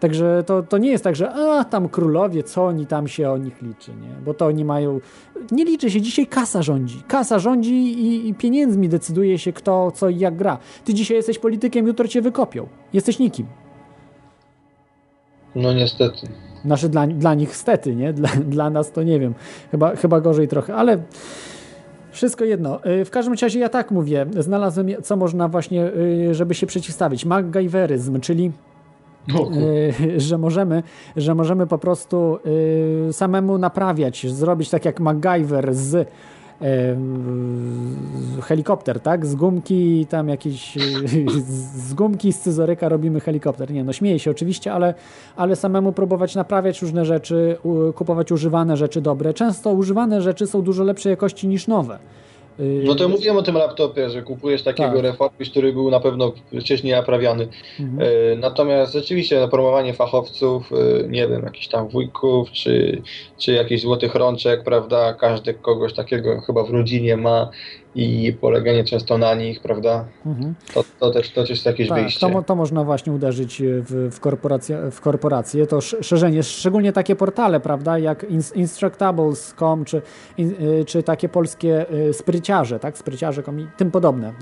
Także to, to nie jest tak, że a, tam królowie, co oni tam się o nich liczy, nie? Bo to oni mają... Nie liczy się, dzisiaj kasa rządzi. Kasa rządzi i, i pieniędzmi decyduje się kto, co i jak gra. Ty dzisiaj jesteś politykiem, jutro cię wykopią. Jesteś nikim. No niestety. Znaczy dla, dla nich stety, nie? Dla, dla nas to nie wiem. Chyba, chyba gorzej trochę, ale wszystko jedno. Y, W każdym razie ja tak mówię. Znalazłem, co można właśnie, y, żeby się przeciwstawić. MacGyveryzm, czyli y, że możemy, że możemy po prostu samemu naprawiać, zrobić tak jak MacGyver z helikopter, tak? Z gumki tam jakiś z gumki, z scyzoryka robimy helikopter. Nie, no śmieję się oczywiście, ale, ale samemu próbować naprawiać różne rzeczy, kupować używane rzeczy dobre. Często używane rzeczy są dużo lepszej jakości niż nowe. Y, No to mówiłem o tym laptopie, że kupujesz takiego Tak. który był na pewno wcześniej naprawiany. Mhm. E, Natomiast rzeczywiście no, promowanie fachowców, e, nie wiem, jakichś tam wujków, czy, czy jakichś złotych rączek, prawda, każdy kogoś takiego chyba w rodzinie ma i poleganie często na nich, prawda? Mhm. To, to, też, to też jest jakieś Tak, wyjście. to, to można właśnie uderzyć w, w, korporacje, w korporacje. To sz- szerzenie, szczególnie takie portale, prawda, jak ins- instructables.com, czy, in, y, czy takie polskie y, spryciarze, tak, spryciarze.com i tym podobne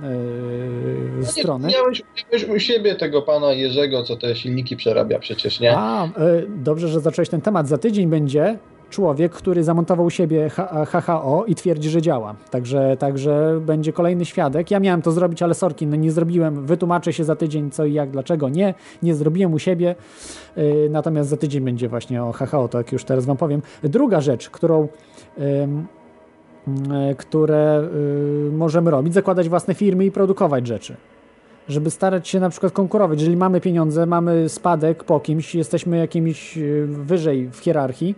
y, strony. Miałeś, miałeś u siebie tego pana Jerzego, co te silniki przerabia przecież, nie? A, y, dobrze, że zacząłeś ten temat. Za tydzień będzie człowiek, który zamontował u siebie HHO i twierdzi, że działa. Także, także będzie kolejny świadek. Ja miałem to zrobić, ale sorki, no nie zrobiłem. Wytłumaczę się za tydzień co i jak, dlaczego nie. Nie zrobiłem u siebie. Y, Natomiast za tydzień będzie właśnie o HHO, to jak już teraz wam powiem. Druga rzecz, którą ym, y, które y, możemy robić, zakładać własne firmy i produkować rzeczy żeby starać się na przykład konkurować. Jeżeli mamy pieniądze, mamy spadek po kimś, jesteśmy jakimś y, wyżej w hierarchii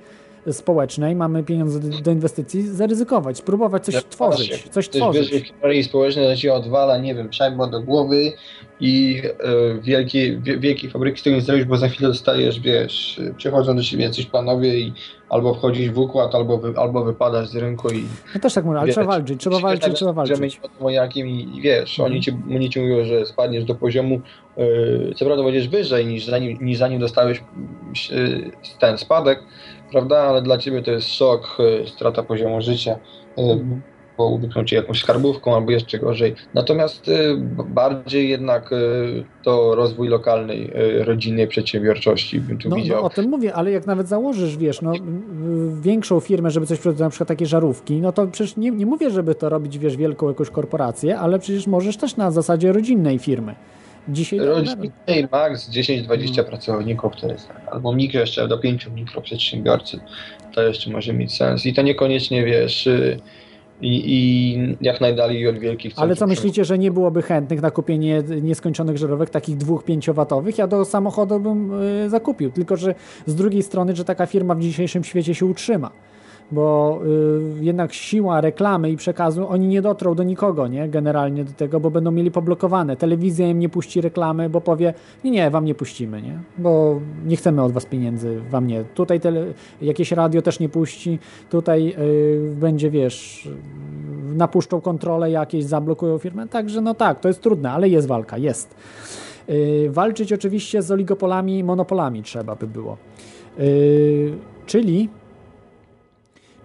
społecznej, mamy pieniądze do, inwestycji, zaryzykować, spróbować coś tworzyć, coś Ktoś tworzyć. wyżej w hierarchii społecznej, że ci odwala, nie wiem, szajbą do głowy i e, wielkie, wie, wielkie fabryki z tego nie zrobisz, bo za chwilę dostajesz, wiesz, przychodzą do siebie jacyś panowie i albo wchodzisz w układ, albo, wy, albo wypadasz z rynku i No też tak mówię, ale wiesz, trzeba walczyć, trzeba walczyć, tak, trzeba walczyć. nie wiadomo jakim i, i wiesz, Mhm. oni, ci, oni ci mówią, że spadniesz do poziomu, yy, co prawda będziesz wyżej niż zanim, niż zanim dostałeś yy, ten spadek, prawda, ale dla ciebie to jest szok, yy, strata poziomu życia. Yy, Mhm. bo udupną cię jakąś skarbówką albo jeszcze gorzej. Natomiast y, bardziej jednak y, to rozwój lokalnej, y, rodzinnej przedsiębiorczości bym tu No, widział. no o tym mówię, ale jak nawet założysz, wiesz, no, y, większą firmę, żeby coś produkować, na przykład takie żarówki, no to przecież nie, nie mówię, żeby to robić, wiesz, wielką jakąś korporację, ale przecież możesz też na zasadzie rodzinnej firmy. Dzisiaj Rodzinnej max 10-20 pracowników to jest tak. albo mikro jeszcze do 5 mikroprzedsiębiorcy to jeszcze może mieć sens i to niekoniecznie wiesz y, i, i jak najdalej od wielkich Ale co myślicie, że nie byłoby chętnych na kupienie nieskończonych żarówek, takich dwóch, pięciowatowych? Ja do samochodu bym y, zakupił, tylko że z drugiej strony, że taka firma w dzisiejszym świecie się utrzyma. Bo y, jednak siła reklamy i przekazu, oni nie dotrą do nikogo, nie? Generalnie do tego, bo będą mieli poblokowane. Telewizja im nie puści reklamy, bo powie, nie, nie, wam nie puścimy, nie? Bo nie chcemy od was pieniędzy, wam nie. Tutaj tele, jakieś radio też nie puści, tutaj y, będzie, wiesz, napuszczą kontrolę jakieś, zablokują firmę. Także no tak, to jest trudne, ale jest walka, jest. Y, walczyć oczywiście z oligopolami, monopolami trzeba by było. Y, czyli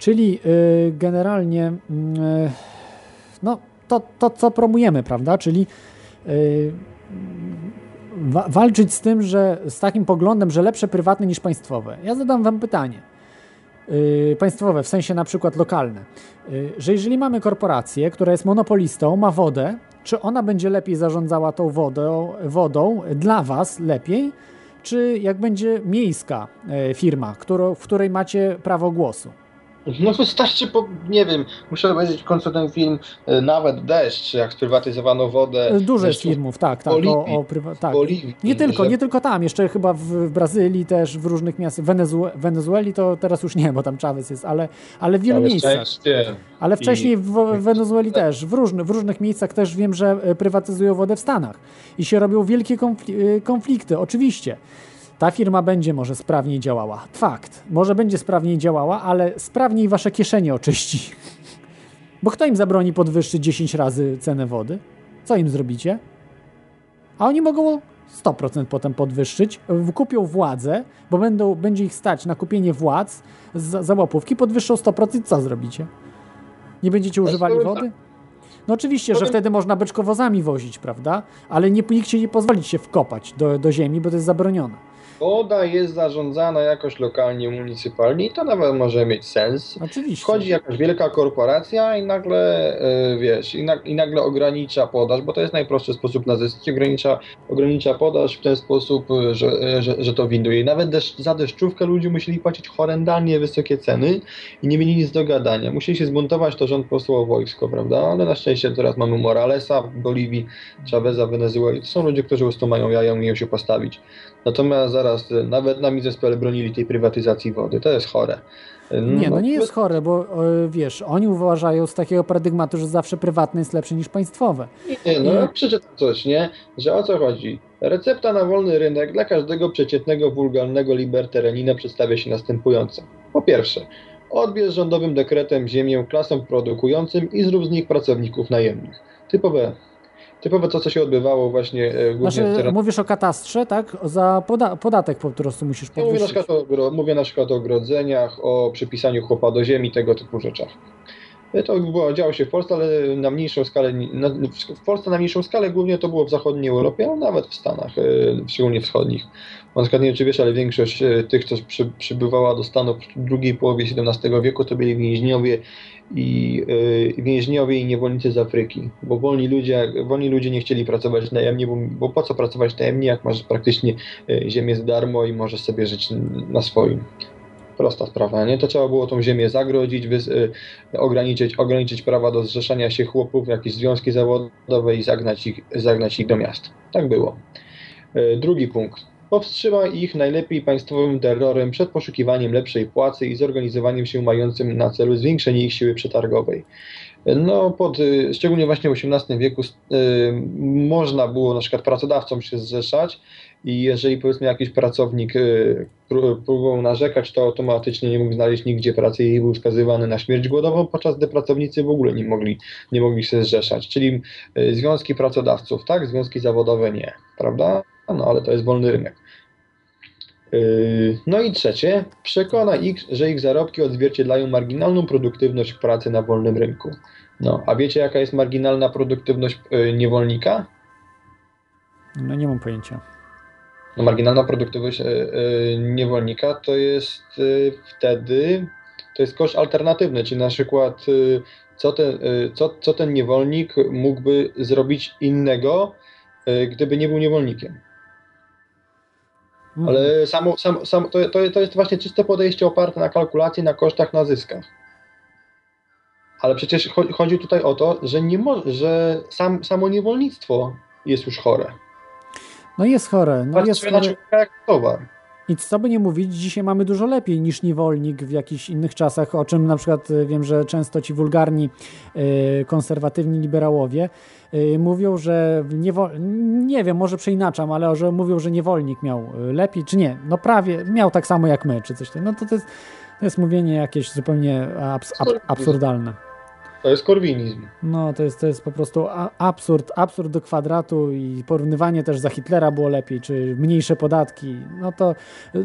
Czyli y, generalnie mm, y, no, to, to, co promujemy, prawda? Czyli y, wa- walczyć z tym, że z takim poglądem, że lepsze prywatne niż państwowe. Ja zadam Wam pytanie. Państwowe, w sensie na przykład lokalne. Że jeżeli mamy korporację, która jest monopolistą, ma wodę, czy ona będzie lepiej zarządzała tą wodą, wodą dla Was lepiej, czy jak będzie miejska firma, którą, w której macie prawo głosu? No wystarczy, po, nie wiem, muszę obejrzeć w końcu ten film y, Nawet deszcz, jak sprywatyzowano wodę. Dużo jest filmów, tak, tak. Boliwii, o, o prywa- tak. Boliwii, nie tylko, że- nie tylko tam, jeszcze chyba w, w Brazylii też, w różnych miastach, Wenezue- Wenezueli to teraz już nie, bo tam Chavez jest, ale, ale w wielu Całe miejscach. szczęście. Ale I- wcześniej w, w Wenezueli też, w, różny, w różnych miejscach też wiem, że e, prywatyzują wodę w Stanach i się robią wielkie konfli- e, konflikty, oczywiście. Ta firma będzie może sprawniej działała. Fakt. Może będzie sprawniej działała, ale sprawniej wasze kieszenie oczyści. Bo kto im zabroni podwyższyć 10 razy cenę wody? Co im zrobicie? A oni mogą 100% potem podwyższyć, kupią władzę, bo będą, będzie ich stać na kupienie władz za, za łapówki, podwyższą 100%, co zrobicie? Nie będziecie używali powiem wody? No oczywiście, że wtedy można beczkowozami wozić, prawda? Ale nie, nikt się nie pozwoli się wkopać do, do ziemi, bo to jest zabronione. Woda jest zarządzana jakoś lokalnie, municypalnie i to nawet może mieć sens. Oczywiście. Wchodzi jakaś wielka korporacja i nagle, e, wiesz, i, na, i nagle ogranicza podaż, bo to jest najprostszy sposób na zyski, ogranicza, ogranicza podaż w ten sposób, e, że, e, że, że to winduje. I nawet deszcz, za deszczówkę ludzie musieli płacić horrendalnie wysokie ceny i nie mieli nic do gadania. Musieli się zbuntować, to rząd posłał wojsko, prawda? Ale na szczęście teraz mamy Moralesa w Boliwii, Chaveza Wenezueli. To są ludzie, którzy po prostu mają jaja, umieją się postawić. Natomiast zaraz, e, nawet nami zespole bronili tej prywatyzacji wody. To jest chore. E, Nie, no nie jest chore, bo e, wiesz, oni uważają z takiego paradygmatu, że zawsze prywatne jest lepsze niż państwowe. Nie, no I- przeczytam coś, nie? Że o co chodzi? Recepta na wolny rynek dla każdego przeciętnego, wulgarnego libertarianina przedstawia się następująco. Po pierwsze, Odbierz rządowym dekretem ziemię klasom produkującym i zrób z nich pracowników najemnych. Typowe, typowe to, co się odbywało właśnie e, głównie w Znaczy, terenach mówisz o katastrze, tak? Za poda podatek po prostu musisz Ja mówię na, podwyższyć. przykład o, mówię na przykład o ogrodzeniach, o przypisaniu chłopa do ziemi, tego typu rzeczach. E, To było, działo się w Polsce, ale na mniejszą skalę, na, w Polsce na mniejszą skalę, głównie to było w zachodniej Europie, ale nawet w Stanach, e, szczególnie wschodnich. Na przykład nie wiem, czy wiesz, ale większość tych, co przy, przybywała do Stanów w drugiej połowie XVII wieku, to byli więźniowie i e, więźniowie i niewolnicy z Afryki, bo wolni ludzie, wolni ludzie nie chcieli pracować najemnie, bo, bo po co pracować najemnie, jak masz praktycznie e, ziemię za darmo i możesz sobie żyć na swoim. Prosta sprawa, nie? To trzeba było tą ziemię zagrodzić, y, ograniczyć, ograniczyć prawa do zrzeszania się chłopów, jakieś związki zawodowe i zagnać ich, zagnać ich do miast. Tak było. Y, Drugi punkt. Powstrzyma ich najlepiej państwowym terrorem przed poszukiwaniem lepszej płacy i zorganizowaniem się mającym na celu zwiększenie ich siły przetargowej. No, pod, y, szczególnie właśnie w XVIII wieku y, można było na przykład pracodawcom się zrzeszać i jeżeli powiedzmy jakiś pracownik y, pró- próbował narzekać, to automatycznie nie mógł znaleźć nigdzie pracy i był skazywany na śmierć głodową, podczas gdy pracownicy w ogóle nie mogli, nie mogli się zrzeszać. Czyli związki pracodawców, tak, związki zawodowe nie, prawda? No ale to jest wolny rynek. Yy, No i trzecie, przekona ich, że ich zarobki odzwierciedlają marginalną produktywność pracy na wolnym rynku. No, a wiecie jaka jest marginalna produktywność y, niewolnika? No nie mam pojęcia. No, marginalna produktywność y, y, niewolnika to jest wtedy, to jest koszt alternatywny, czyli na przykład co ten, co, co ten niewolnik mógłby zrobić innego, gdyby nie był niewolnikiem. Mhm. Ale samo, samo, samo, to, to, to jest właśnie czyste podejście oparte na kalkulacji, na kosztach, na zyskach. Ale przecież cho- chodzi tutaj o to, że, nie mo- że sam, samo niewolnictwo jest już chore. No jest chore. No jest na chore. człowieka jak towar. I co by nie mówić, dzisiaj mamy dużo lepiej niż niewolnik w jakichś innych czasach, o czym na przykład y, wiem, że często ci wulgarni y, konserwatywni liberałowie y, mówią, że niewol... nie wiem, może przeinaczam, ale że mówią, że niewolnik miał lepiej, czy nie, no prawie, miał tak samo jak my, czy coś takiego. No to, to, jest, to jest mówienie jakieś zupełnie abs ab absurdalne. To jest korwinizm. No, to jest, to jest po prostu absurd, absurd do kwadratu i porównywanie też za Hitlera było lepiej, czy mniejsze podatki. No to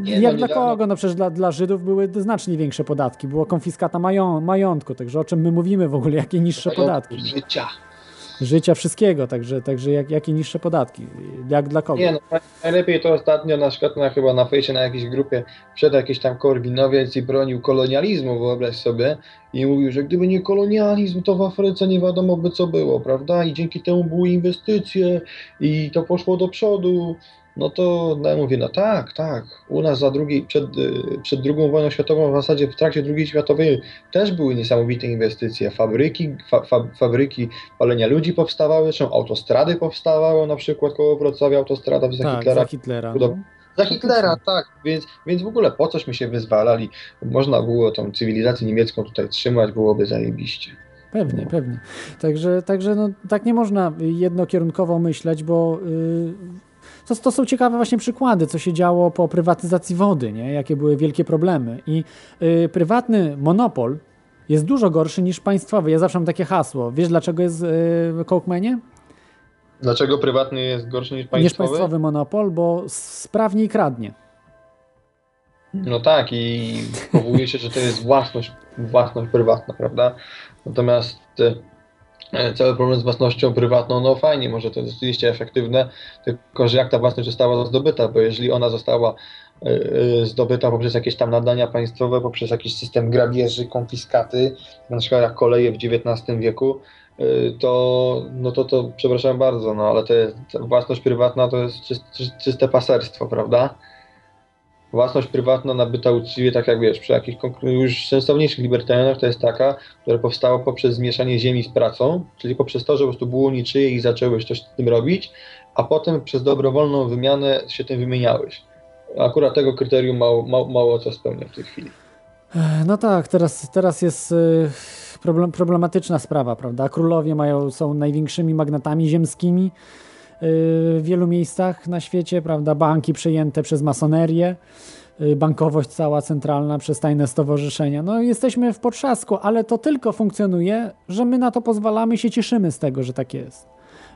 Nie, jak no, dla kogo? No przecież dla, dla Żydów były znacznie większe podatki. Była konfiskata mają, majątku, także o czym my mówimy w ogóle, jakie niższe podatki? Życia. Życia wszystkiego, także, także jak, jakie niższe podatki? Jak dla kogo? Nie, no, najlepiej to ostatnio na przykład na, chyba na fejsie, na jakiejś grupie przed jakiś tam korwinowiec i bronił kolonializmu, wyobraź sobie, i mówił, że gdyby nie kolonializm, to w Afryce nie wiadomo by co było, prawda? I dzięki temu były inwestycje i to poszło do przodu. No to no, ja mówię, no tak, tak. U nas za drugiej, przed, y, przed drugą wojną światową, w zasadzie w trakcie II światowej też były niesamowite inwestycje. Fabryki, fa, fa, fabryki palenia ludzi powstawały, zresztą autostrady powstawały, na przykład koło Wrocławia autostrada za tak, Hitlera. za Hitlera. No. Za Hitlera, tak. Więc, więc w ogóle po cośmy się wyzwalali? Można było tą cywilizację niemiecką tutaj trzymać, byłoby zajebiście. Pewnie, pewnie. Także, także no, tak nie można jednokierunkowo myśleć, bo yy, to, to są ciekawe właśnie przykłady, co się działo po prywatyzacji wody, nie? jakie były wielkie problemy. I yy, prywatny monopol jest dużo gorszy niż państwowy. Ja zawsze mam takie hasło. Wiesz dlaczego jest yy, Coke-Manie? Dlaczego prywatny jest gorszy niż państwowy? Niż państwowy monopol, bo sprawniej kradnie. No tak i powołuje się, że to jest własność, własność prywatna, prawda? Natomiast e, cały problem z własnością prywatną, no fajnie, może to jest rzeczywiście efektywne, tylko że jak ta własność została zdobyta, bo jeżeli ona została e, e, zdobyta poprzez jakieś tam nadania państwowe, poprzez jakiś system grabieży, konfiskaty, na przykład jak koleje w XIX wieku, e, to, no to, to przepraszam bardzo, no ale to jest, własność prywatna to jest czyste, czyste paserstwo, prawda? Własność prywatna nabyta uczciwie, tak jak wiesz, przy jakichś już sensowniejszych libertarianach to jest taka, która powstała poprzez zmieszanie ziemi z pracą, czyli poprzez to, że po prostu było niczyje i zaczęłeś coś z tym robić, a potem przez dobrowolną wymianę się tym wymieniałeś. Akurat tego kryterium mało, mało, mało co spełnia w tej chwili. No tak, teraz, teraz jest y, problem, problematyczna sprawa, prawda? Królowie mają, są największymi magnatami ziemskimi w wielu miejscach na świecie, prawda? Banki przejęte przez masonerię. y, bankowość cała centralna przez tajne stowarzyszenia. No jesteśmy w potrzasku, ale to tylko funkcjonuje, że my na to pozwalamy i się cieszymy z tego, że tak jest.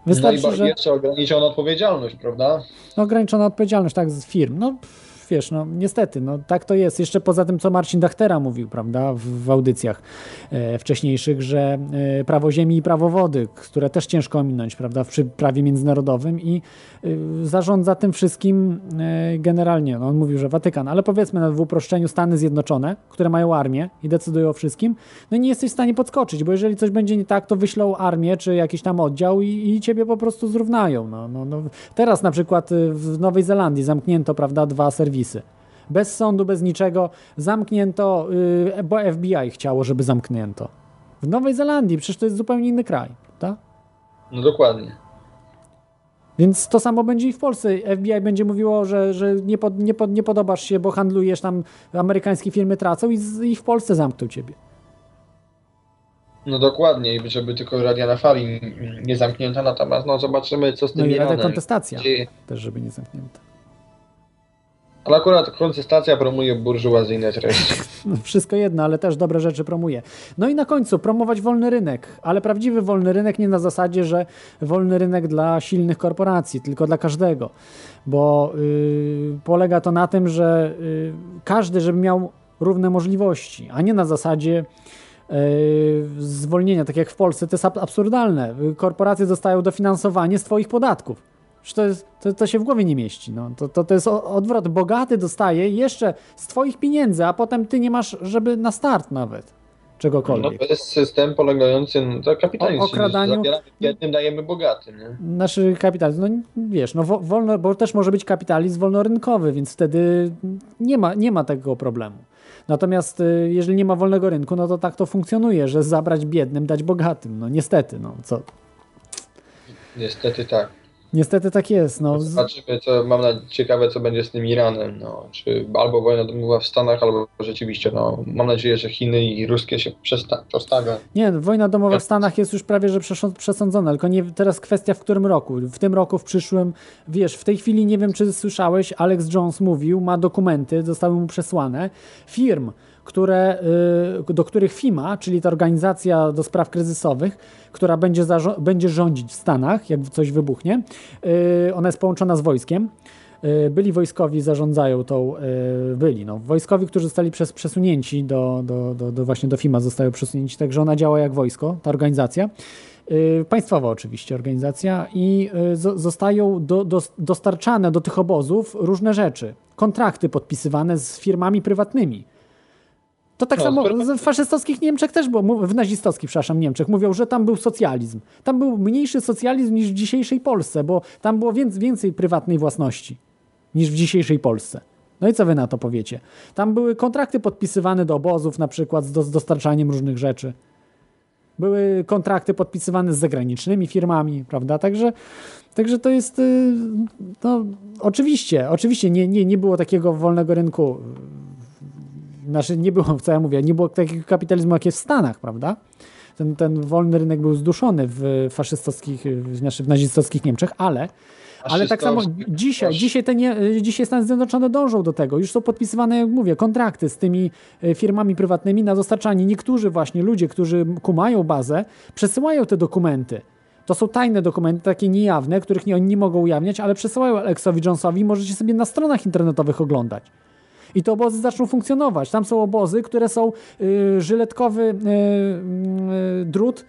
Wystarczy, no i że jeszcze ograniczoną odpowiedzialność, prawda? no, ograniczona odpowiedzialność tak z firm. No pff, wiesz, no niestety, no tak to jest. Jeszcze poza tym, co Marcin Dachtera mówił, prawda, w, w audycjach e, wcześniejszych, że e, prawo ziemi i prawo wody, które też ciężko ominąć, prawda, przy prawie międzynarodowym i e, zarządza tym wszystkim e, generalnie, no on mówił, że Watykan, ale powiedzmy na w uproszczeniu Stany Zjednoczone, które mają armię i decydują o wszystkim, no i nie jesteś w stanie podskoczyć, bo jeżeli coś będzie nie tak, to wyślą armię czy jakiś tam oddział i, i ciebie po prostu zrównają. No, no, no. Teraz na przykład y, w Nowej Zelandii zamknięto, prawda, dwa serwisy. Bez sądu, bez niczego. Zamknięto, y, bo FBI chciało, żeby zamknięto. W Nowej Zelandii, przecież to jest zupełnie inny kraj, tak? No dokładnie. Więc to samo będzie i w Polsce. FBI będzie mówiło, że, że nie, pod, nie, pod, nie podobasz się, bo handlujesz tam, amerykańskie firmy tracą i, z, i w Polsce zamkną ciebie. No dokładnie, i żeby tylko radia na fali nie zamknięta, natomiast no zobaczymy co z tym No i rada kontestacja Gdzie- też, żeby nie zamknięta. Ale akurat kontestacja promuje burżuazyjne treści. No, Wszystko jedno, ale też dobre rzeczy promuje. No i na końcu promować wolny rynek, ale prawdziwy wolny rynek nie na zasadzie, że wolny rynek dla silnych korporacji, tylko dla każdego, bo y, polega to na tym, że y, każdy, żeby miał równe możliwości, a nie na zasadzie y, zwolnienia, tak jak w Polsce, to jest ab- absurdalne. Korporacje dostają dofinansowanie z twoich podatków. To, jest, to, to się w głowie nie mieści. No. To, to, to jest odwrot. Bogaty dostaje jeszcze z twoich pieniędzy, a potem ty nie masz, żeby na start nawet No czegokolwiek. to jest system polegający na to kapitalizm. O- okradaniu- Zabieramy biednym, dajemy bogatym. Nie? Nasz kapitalizm, no wiesz, no wo- wolno, bo też może być kapitalizm wolnorynkowy, więc wtedy nie ma, nie ma tego problemu. Natomiast y, jeżeli nie ma wolnego rynku, no to tak to funkcjonuje, że zabrać biednym, dać bogatym. No niestety, no co. Niestety tak. Niestety tak jest. No, Zobaczymy, co, mam na ciekawe, co będzie z tym Iranem. No, czy albo wojna domowa w Stanach, albo rzeczywiście, no, mam nadzieję, że Chiny i ruskie się przesta- postawią. Nie, wojna domowa w Stanach jest już prawie że przesądzona, tylko nie, teraz kwestia w którym roku. W tym roku, w przyszłym, wiesz, w tej chwili nie wiem, czy słyszałeś, Alex Jones mówił, ma dokumenty, zostały mu przesłane, firm, które, y, do których FIMA, czyli ta organizacja do spraw kryzysowych, która będzie, będzie rządzić w Stanach, jak coś wybuchnie, y, ona jest połączona z wojskiem, Y, byli wojskowi, zarządzają tą, byli, no, wojskowi, którzy zostali przez, przesunięci do, do, do, do właśnie do FIMA, zostają przesunięci, także ona działa jak wojsko, ta organizacja. Państwowa oczywiście organizacja i zo- zostają do, do, dostarczane do tych obozów różne rzeczy. Kontrakty podpisywane z firmami prywatnymi. To tak No, samo w faszystowskich Niemczech też było, w nazistowskich, przepraszam, Niemczech mówią, że tam był socjalizm. Tam był mniejszy socjalizm niż w dzisiejszej Polsce, bo tam było więcej, więcej prywatnej własności niż w dzisiejszej Polsce. No i co wy na to powiecie? Tam były kontrakty podpisywane do obozów na przykład z, do, z dostarczaniem różnych rzeczy. Były kontrakty podpisywane z zagranicznymi firmami, prawda? Także, także to jest, y, no oczywiście, oczywiście nie, nie, nie było takiego wolnego rynku znaczy nie było, co ja mówię, nie było takiego kapitalizmu, jak jest w Stanach, prawda? Ten, ten wolny rynek był zduszony w faszystowskich, znaczy w nazistowskich Niemczech, ale, ale tak samo dzisiaj, dzisiaj, te nie, dzisiaj Stany Zjednoczone dążą do tego. Już są podpisywane, jak mówię, kontrakty z tymi e, firmami prywatnymi na dostarczanie. Niektórzy właśnie ludzie, którzy kumają bazę, przesyłają te dokumenty. To są tajne dokumenty, takie niejawne, których nie, oni nie mogą ujawniać, ale przesyłają Alexowi Jonesowi możecie sobie na stronach internetowych oglądać. I te obozy zaczną funkcjonować. Tam są obozy, które są y, żyletkowy y, y, drut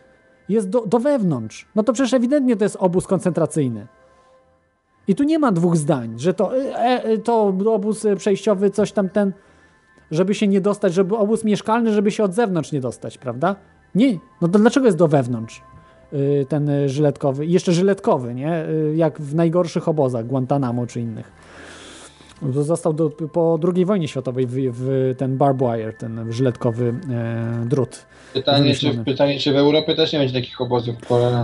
jest do, do wewnątrz. No to przecież ewidentnie to jest obóz koncentracyjny. I tu nie ma dwóch zdań, że to, e, to obóz przejściowy, coś tam ten, żeby się nie dostać, żeby obóz mieszkalny, żeby się od zewnątrz nie dostać, prawda? Nie. No to dlaczego jest do wewnątrz ten żyletkowy? Jeszcze żyletkowy, nie? Jak w najgorszych obozach, Guantanamo czy innych. Został do, po II wojnie światowej w, w ten barbed wire, ten żyletkowy e, drut. Pytanie czy, pytanie, czy w Europie też nie będzie takich obozów?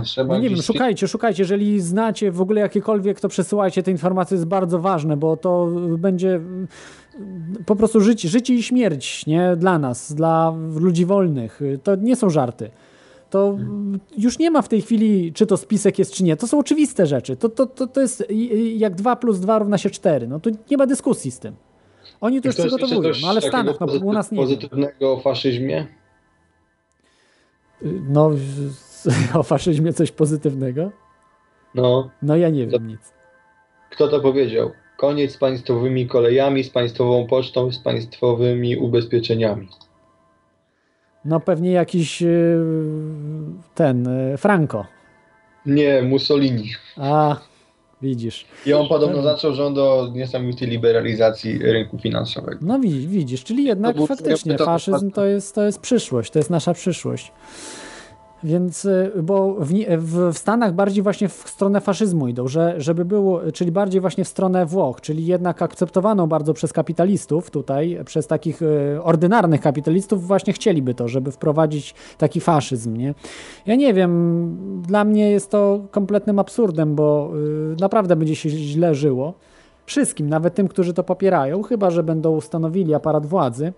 Trzeba No nie wiem, szukajcie, szukajcie. Jeżeli znacie w ogóle jakiekolwiek, to przesyłajcie te informacje, jest bardzo ważne, bo to będzie mm, po prostu życie, życie i śmierć nie? dla nas, dla ludzi wolnych. To nie są żarty. To już nie ma w tej chwili, czy to spisek jest, czy nie. To są oczywiste rzeczy. To, to, to, to jest jak 2 plus 2 równa się 4. No to nie ma dyskusji z tym. Oni to już przygotowują, no ale w Stanach, no u nas nie. Pozytywnego o faszyzmie? No, o faszyzmie coś pozytywnego? No. No ja nie wiem nic. Kto to powiedział? Koniec z państwowymi kolejami, z państwową pocztą, z państwowymi ubezpieczeniami. No pewnie jakiś yy, ten, yy, Franco. Nie, Mussolini. A, widzisz. I on podobno zaczął rząd do niesamowitej liberalizacji rynku finansowego. No widzisz, czyli jednak faktycznie faszyzm to jest, to jest przyszłość, to jest nasza przyszłość. Więc, y, bo w, w, Stanach bardziej właśnie w stronę faszyzmu idą, że, żeby było, czyli bardziej właśnie w stronę Włoch, czyli jednak akceptowaną bardzo przez kapitalistów tutaj, przez takich y, ordynarnych kapitalistów właśnie chcieliby to, żeby wprowadzić taki faszyzm, nie? Ja nie wiem, dla mnie jest to kompletnym absurdem, bo y, naprawdę będzie się źle żyło. Wszystkim, nawet tym, którzy to popierają, chyba że będą ustanowili aparat władzy.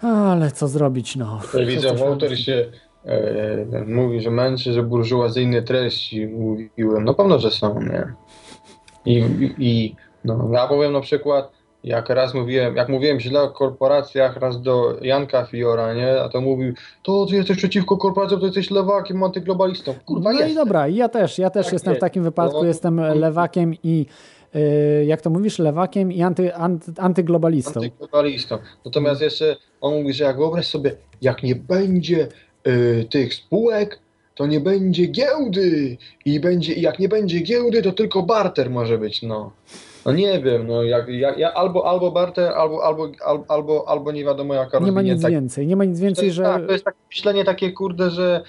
Ale co zrobić, no. Wszyscy Wolter się mówi, że męczy, że burżuazyjne treści mówiłem. No pewno, że są, nie? I, i, i no, ja powiem na przykład, jak raz mówiłem, jak mówiłem źle o korporacjach, raz do Janka Fiora, nie? A to mówił, to ty jesteś przeciwko korporacjom, to jesteś lewakiem, antyglobalistą. Kurwa, No i jest. dobra, i ja też, ja też Tak jestem w jest. takim wypadku, No. jestem lewakiem i y, jak to mówisz, lewakiem i anty, anty, antyglobalistą. Antyglobalistą. Natomiast jeszcze on mówi, że jak wyobraź sobie, jak nie będzie y, tych spółek, to nie będzie giełdy. I będzie, jak nie będzie giełdy, to tylko barter może być, no. No nie wiem, no jak, jak, ja, albo, albo barter, albo, albo, albo, albo, nie wiadomo jaka Nie ma nic rozwinięta więcej, nie ma nic więcej, że... tak, to jest takie myślenie takie, kurde, że,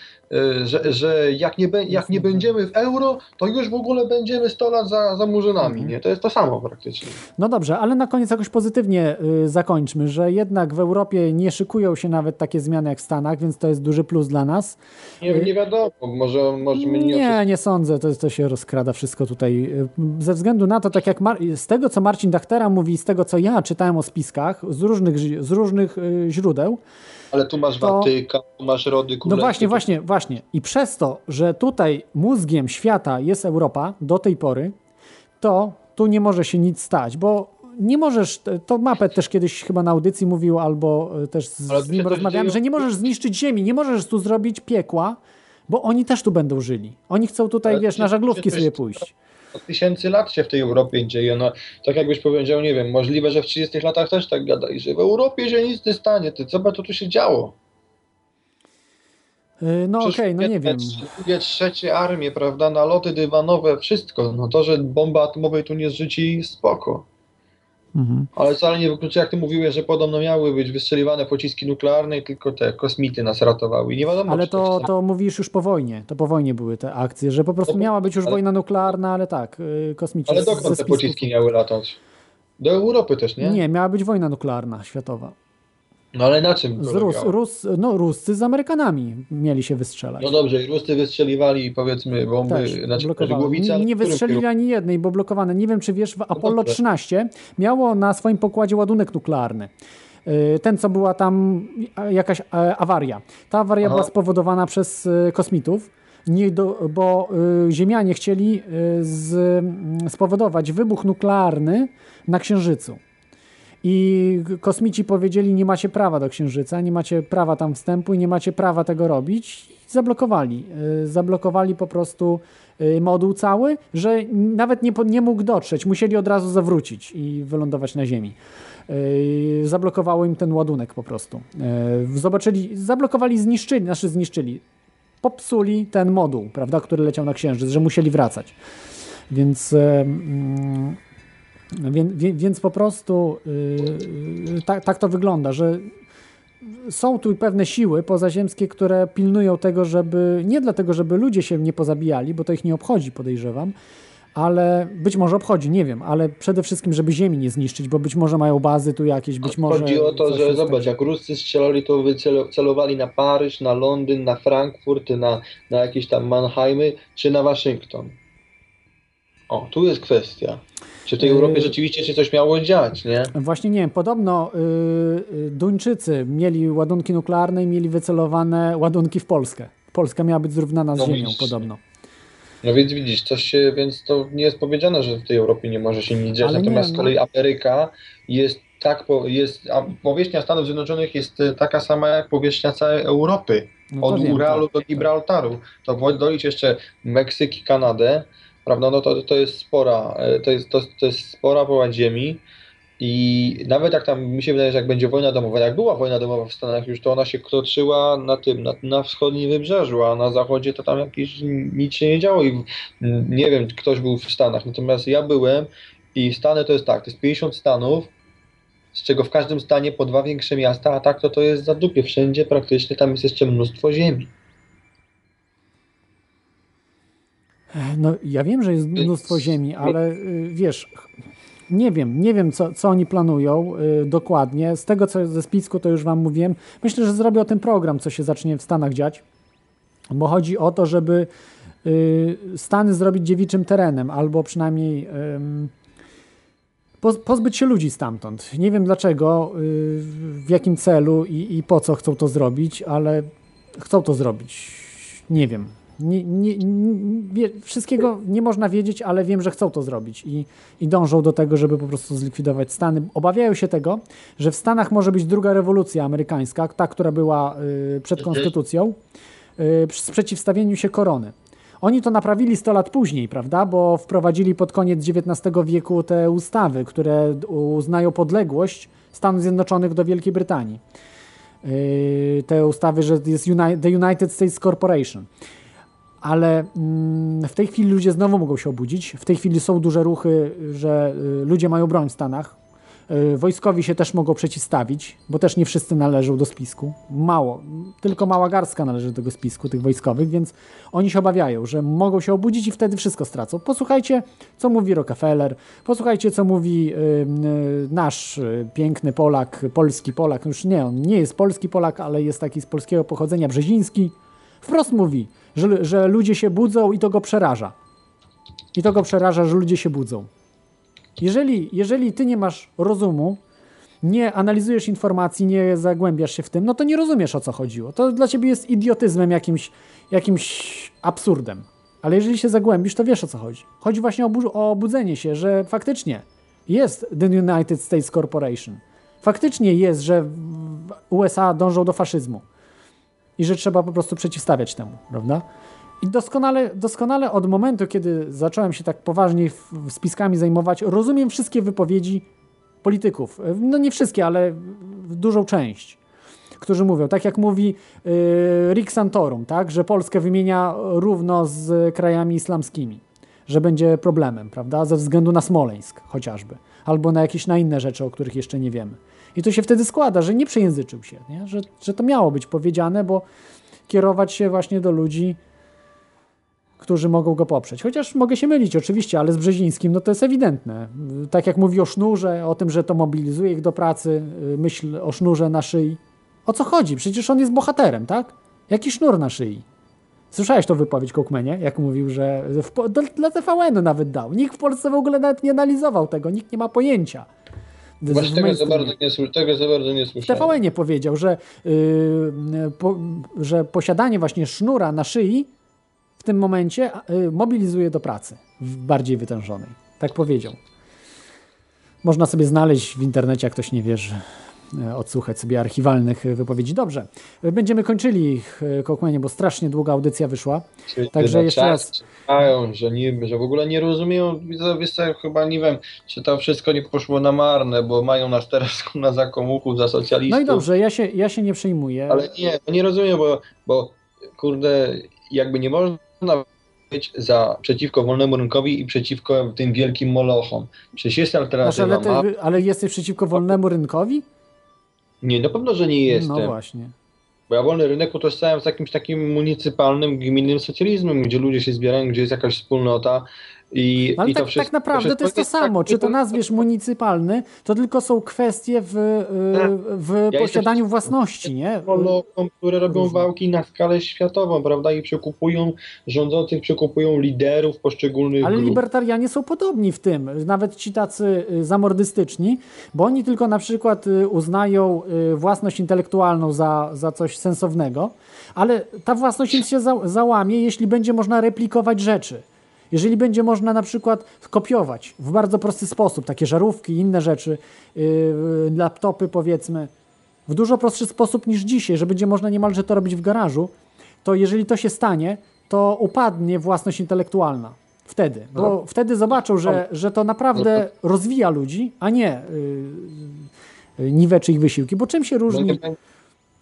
że, że jak, nie, be- jak nie będziemy w euro, to już w ogóle będziemy 100 lat za, za murzynami, nie? To jest to samo praktycznie. No dobrze, ale na koniec jakoś pozytywnie y, zakończmy, że jednak w Europie nie szykują się nawet takie zmiany jak w Stanach, więc to jest duży plus dla nas. Nie, nie wiadomo, może, może my nie, Nie, nie sądzę, to, to się rozkrada wszystko tutaj. Y, Ze względu na to, tak jak Mar- z tego, co Marcin Dachtera mówi, z tego, co ja czytałem o spiskach, z różnych, z różnych y, źródeł, Ale tu masz to- Watykan, tu masz rody no królewskie. właśnie, właśnie, właśnie. I przez to, że tutaj mózgiem świata jest Europa do tej pory, to tu nie może się nic stać, bo nie możesz, to Mapet też kiedyś chyba na audycji mówił, albo y, też z, Ale z nim rozmawiałem, że nie możesz zniszczyć ziemi, nie możesz tu zrobić piekła, bo oni też tu będą żyli. Oni chcą tutaj, Ale wiesz, na żaglówki sobie pójść. Od tysięcy lat się w tej Europie dzieje. No, tak jakbyś powiedział, nie wiem, możliwe, że w 30 latach też tak gadali, że w Europie się nic nie stanie. Ty, co by to tu się działo? Y, No okej, Przecież no nie wiem. Drugie, trzecie armie, prawda, naloty dywanowe, wszystko. No to, że bomba atomowej tu nie zrzuci, spoko. Mhm. Ale wcale nie wyklucza, jak ty mówiłeś, że podobno miały być wystrzeliwane pociski nuklearne i tylko te kosmity nas ratowały. I nie wiadomo, Ale to, samo. to mówisz już po wojnie. To po wojnie były te akcje, że po prostu miała być już ale- wojna nuklearna, ale tak, y, kosmici. Ale dokąd te pociski miały latać? Do Europy też, nie? Nie, miała być wojna nuklearna światowa. No ale na czym Z? Rus, Rus, no, Ruscy z Amerykanami mieli się wystrzelać. No dobrze, i Ruscy wystrzeliwali powiedzmy bomby, Też znaczy blokowali. głowice, ale Nie, nie wystrzelili kierunku? ani jednej, bo blokowane. Nie wiem, czy wiesz, w Apollo dobrze. 13 miało na swoim pokładzie ładunek nuklearny. Y, Ten, co była tam a, jakaś e, awaria. Ta awaria Aha. była spowodowana przez y, kosmitów, nie do, bo y, Ziemianie chcieli y, z, mm, spowodować wybuch nuklearny na Księżycu. I kosmici powiedzieli, nie macie prawa do Księżyca, nie macie prawa tam wstępu i nie macie prawa tego robić. Zablokowali. Y, Zablokowali po prostu y, moduł cały, że nawet nie, nie mógł dotrzeć. Musieli od razu zawrócić i wylądować na Ziemi. Y, Zablokowało im ten ładunek po prostu. Zobaczyli, zablokowali, zniszczyli, znaczy zniszczyli. Popsuli ten moduł, prawda, który leciał na Księżyc, że musieli wracać. Więc... mm, więc, więc po prostu yy, tak, tak to wygląda, że są tu pewne siły pozaziemskie, które pilnują tego, żeby nie dlatego, żeby ludzie się nie pozabijali, bo to ich nie obchodzi, podejrzewam, ale być może obchodzi, nie wiem, ale przede wszystkim, żeby Ziemi nie zniszczyć, bo być może mają bazy tu jakieś, być może. Chodzi o to, że zobacz, jak Ruscy strzelali, to celowali na Paryż, na Londyn, na Frankfurt, na, na jakieś tam Mannheimy, czy na Waszyngton. O, tu jest kwestia. Czy w tej. Europie rzeczywiście się coś miało dziać, nie? Właśnie nie wiem, podobno yy, Duńczycy mieli ładunki nuklearne i mieli wycelowane ładunki w Polskę. Polska miała być zrównana z No Ziemią, widzisz. podobno. No więc widzisz, coś się, więc to nie jest powiedziane, że w tej Europie nie może się nic dziać, Ale nie, natomiast z no. kolei Ameryka jest tak, jest, a powierzchnia Stanów Zjednoczonych jest e, taka sama jak powierzchnia całej Europy. No Od wiem, Uralu tak, do Gibraltaru. To dolicz jeszcze Meksyk i Kanadę, prawda, no to, to jest spora, e, to jest, to, to jest spora połać ziemi i nawet jak tam, mi się wydaje, że jak będzie wojna domowa, jak była wojna domowa w Stanach już, to ona się toczyła na tym, na, na wschodnim wybrzeżu, a na zachodzie to tam jakieś nic się nie działo i nie wiem, ktoś był w Stanach, natomiast ja byłem i Stany to jest tak, to jest 50 stanów, z czego w każdym stanie po dwa większe miasta, a tak to to jest za dupie, wszędzie praktycznie tam jest jeszcze mnóstwo ziemi. No, ja wiem, że jest mnóstwo ziemi, ale y, wiesz, nie wiem, nie wiem, co, co oni planują y, dokładnie. Z tego, co ze spisku, to już wam mówiłem. Myślę, że zrobię o tym program, co się zacznie w Stanach dziać, bo chodzi o to, żeby y, Stany zrobić dziewiczym terenem, albo przynajmniej pozbyć się ludzi stamtąd. Nie wiem dlaczego, w jakim celu i, i po co chcą to zrobić, ale chcą to zrobić. Nie wiem. Nie, nie, nie, wszystkiego nie można wiedzieć, ale wiem, że chcą to zrobić i, i dążą do tego, żeby po prostu zlikwidować Stany. Obawiają się tego, że w Stanach może być druga rewolucja amerykańska, ta, która była y, przed konstytucją, y, przy sprzeciwstawieniu się korony. Oni to naprawili 100 lat później, prawda? Bo wprowadzili pod koniec XIX wieku te ustawy, które uznają podległość Stanów Zjednoczonych do Wielkiej Brytanii. Yy, te ustawy, że jest Uni- The United States Corporation. Ale mm, w tej chwili ludzie znowu mogą się obudzić. W tej chwili są duże ruchy, że y, ludzie mają broń w Stanach. Y, Wojskowi się też mogą przeciwstawić, bo też nie wszyscy należą do spisku. Mało, tylko mała garstka należy do tego spisku, tych wojskowych, więc oni się obawiają, że mogą się obudzić i wtedy wszystko stracą. Posłuchajcie, co mówi Rockefeller, posłuchajcie, co mówi y, nasz piękny Polak, polski Polak. Już nie, on nie jest polski Polak, ale jest taki z polskiego pochodzenia, Brzeziński. Wprost mówi, że, że ludzie się budzą i to go przeraża. I to go przeraża, że ludzie się budzą. Jeżeli, jeżeli ty nie masz rozumu, nie analizujesz informacji, nie zagłębiasz się w tym, no to nie rozumiesz o co chodziło. To dla ciebie jest idiotyzmem, jakimś, jakimś absurdem. Ale jeżeli się zagłębisz, to wiesz o co chodzi. Chodzi właśnie o, bu- o obudzenie się, że faktycznie jest The United States Corporation. Faktycznie jest, że USA dążą do faszyzmu i że trzeba po prostu przeciwstawiać temu, prawda? I doskonale, doskonale od momentu, kiedy zacząłem się tak poważniej w- w spiskami zajmować, rozumiem wszystkie wypowiedzi polityków. No nie wszystkie, ale dużą część, którzy mówią, tak jak mówi y, Rick Santorum, tak, że Polskę wymienia równo z krajami islamskimi, że będzie problemem, prawda, ze względu na Smoleńsk chociażby, albo na jakieś na inne rzeczy, o których jeszcze nie wiemy. I to się wtedy składa, że nie przejęzyczył się, nie? Że, że to miało być powiedziane, bo kierować się właśnie do ludzi, którzy mogą go poprzeć. Chociaż mogę się mylić oczywiście, ale z Brzezińskim no to jest ewidentne. Tak jak mówi o sznurze, o tym, że to mobilizuje ich do pracy, y, myśl o sznurze na szyi. O co chodzi? Przecież on jest bohaterem, tak? Jaki sznur na szyi? Słyszałeś tą wypowiedź Kołkmenie, jak mówił, że w, dla, dla TVN-u nawet dał. Nikt w Polsce w ogóle nawet nie analizował tego, nikt nie ma pojęcia. Właśnie tego za, bardzo nie, sły- tego za bardzo nie słyszałem. TVN powiedział, że, yy, po, że posiadanie właśnie sznura na szyi w tym momencie yy, mobilizuje do pracy w bardziej wytężonej. Tak powiedział. Można sobie znaleźć w internecie, jak ktoś nie wierzy, odsłuchać sobie archiwalnych wypowiedzi. Dobrze, będziemy kończyli yy, Kołkmenie, bo strasznie długa audycja wyszła. Także jeszcze raz Czekają, że, nie, że w ogóle nie rozumieją, widzowie chyba nie wiem, czy to wszystko nie poszło na marne, bo mają nas teraz na zakomuchów, za socjalistów. No i dobrze, ja się, ja się nie przejmuję. Ale nie, no nie rozumiem, bo, bo kurde, jakby nie można być za, przeciwko wolnemu rynkowi i przeciwko tym wielkim molochom. Przecież jest alternatywa. ale, ma... ty, ale jesteś przeciwko wolnemu rynkowi? Nie, na pewno, że nie jestem. No właśnie. Bo ja wolny rynek utożsamiam z jakimś takim municypalnym, gminnym socjalizmem, gdzie ludzie się zbierają, gdzie jest jakaś wspólnota i, Ale i to tak, wszystko. tak naprawdę to jest to samo. Czy to nazwiesz municypalny, to tylko są kwestie w, y, w jestem posiadaniu własności, nie? Molochom, które robią wałki na skalę światową, prawda? I przekupują rządzących, przekupują liderów poszczególnych Ale grup. libertarianie są podobni w tym, nawet ci tacy y, zamordystyczni, bo oni tylko na przykład y, uznają y, własność intelektualną za, za coś sensownego, ale ta własność im się za, załamie, jeśli będzie można replikować rzeczy. Jeżeli będzie można na przykład kopiować w bardzo prosty sposób takie żarówki i inne rzeczy, yy, laptopy powiedzmy, w dużo prostszy sposób niż dzisiaj, że będzie można niemalże to robić w garażu, to jeżeli to się stanie, to upadnie własność intelektualna. Wtedy. Bo No. wtedy zobaczą, że, że to naprawdę rozwija ludzi, a nie yy, yy, niweczy ich wysiłki. Bo czym się różni?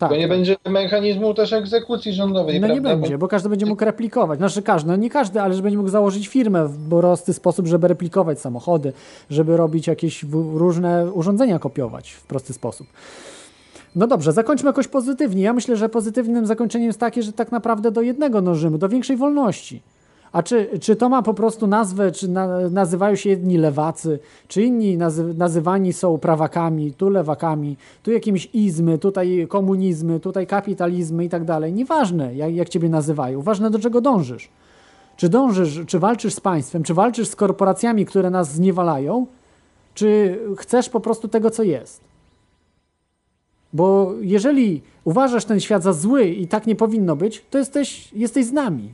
Nie, Tak, bo nie tak. będzie mechanizmu też egzekucji rządowej, No nie prawda? będzie, bo każdy będzie mógł replikować. Znaczy każdy, no nie każdy, ale że będzie mógł założyć firmę w prosty sposób, żeby replikować samochody, żeby robić jakieś różne urządzenia kopiować w prosty sposób. No dobrze, zakończmy jakoś pozytywnie. Ja myślę, że pozytywnym zakończeniem jest takie, że tak naprawdę do jednego dążymy, do większej wolności. A czy, czy to ma po prostu nazwę, czy na, nazywają się jedni lewacy, czy inni nazy, nazywani są prawakami, tu lewakami, tu jakimiś izmy, tutaj komunizmy, tutaj kapitalizmy i tak dalej. Nieważne, jak, jak ciebie nazywają, ważne do czego dążysz. Czy dążysz, czy walczysz z państwem, czy walczysz z korporacjami, które nas zniewalają, czy chcesz po prostu tego, co jest. Bo jeżeli uważasz ten świat za zły i tak nie powinno być, to jesteś, jesteś z nami.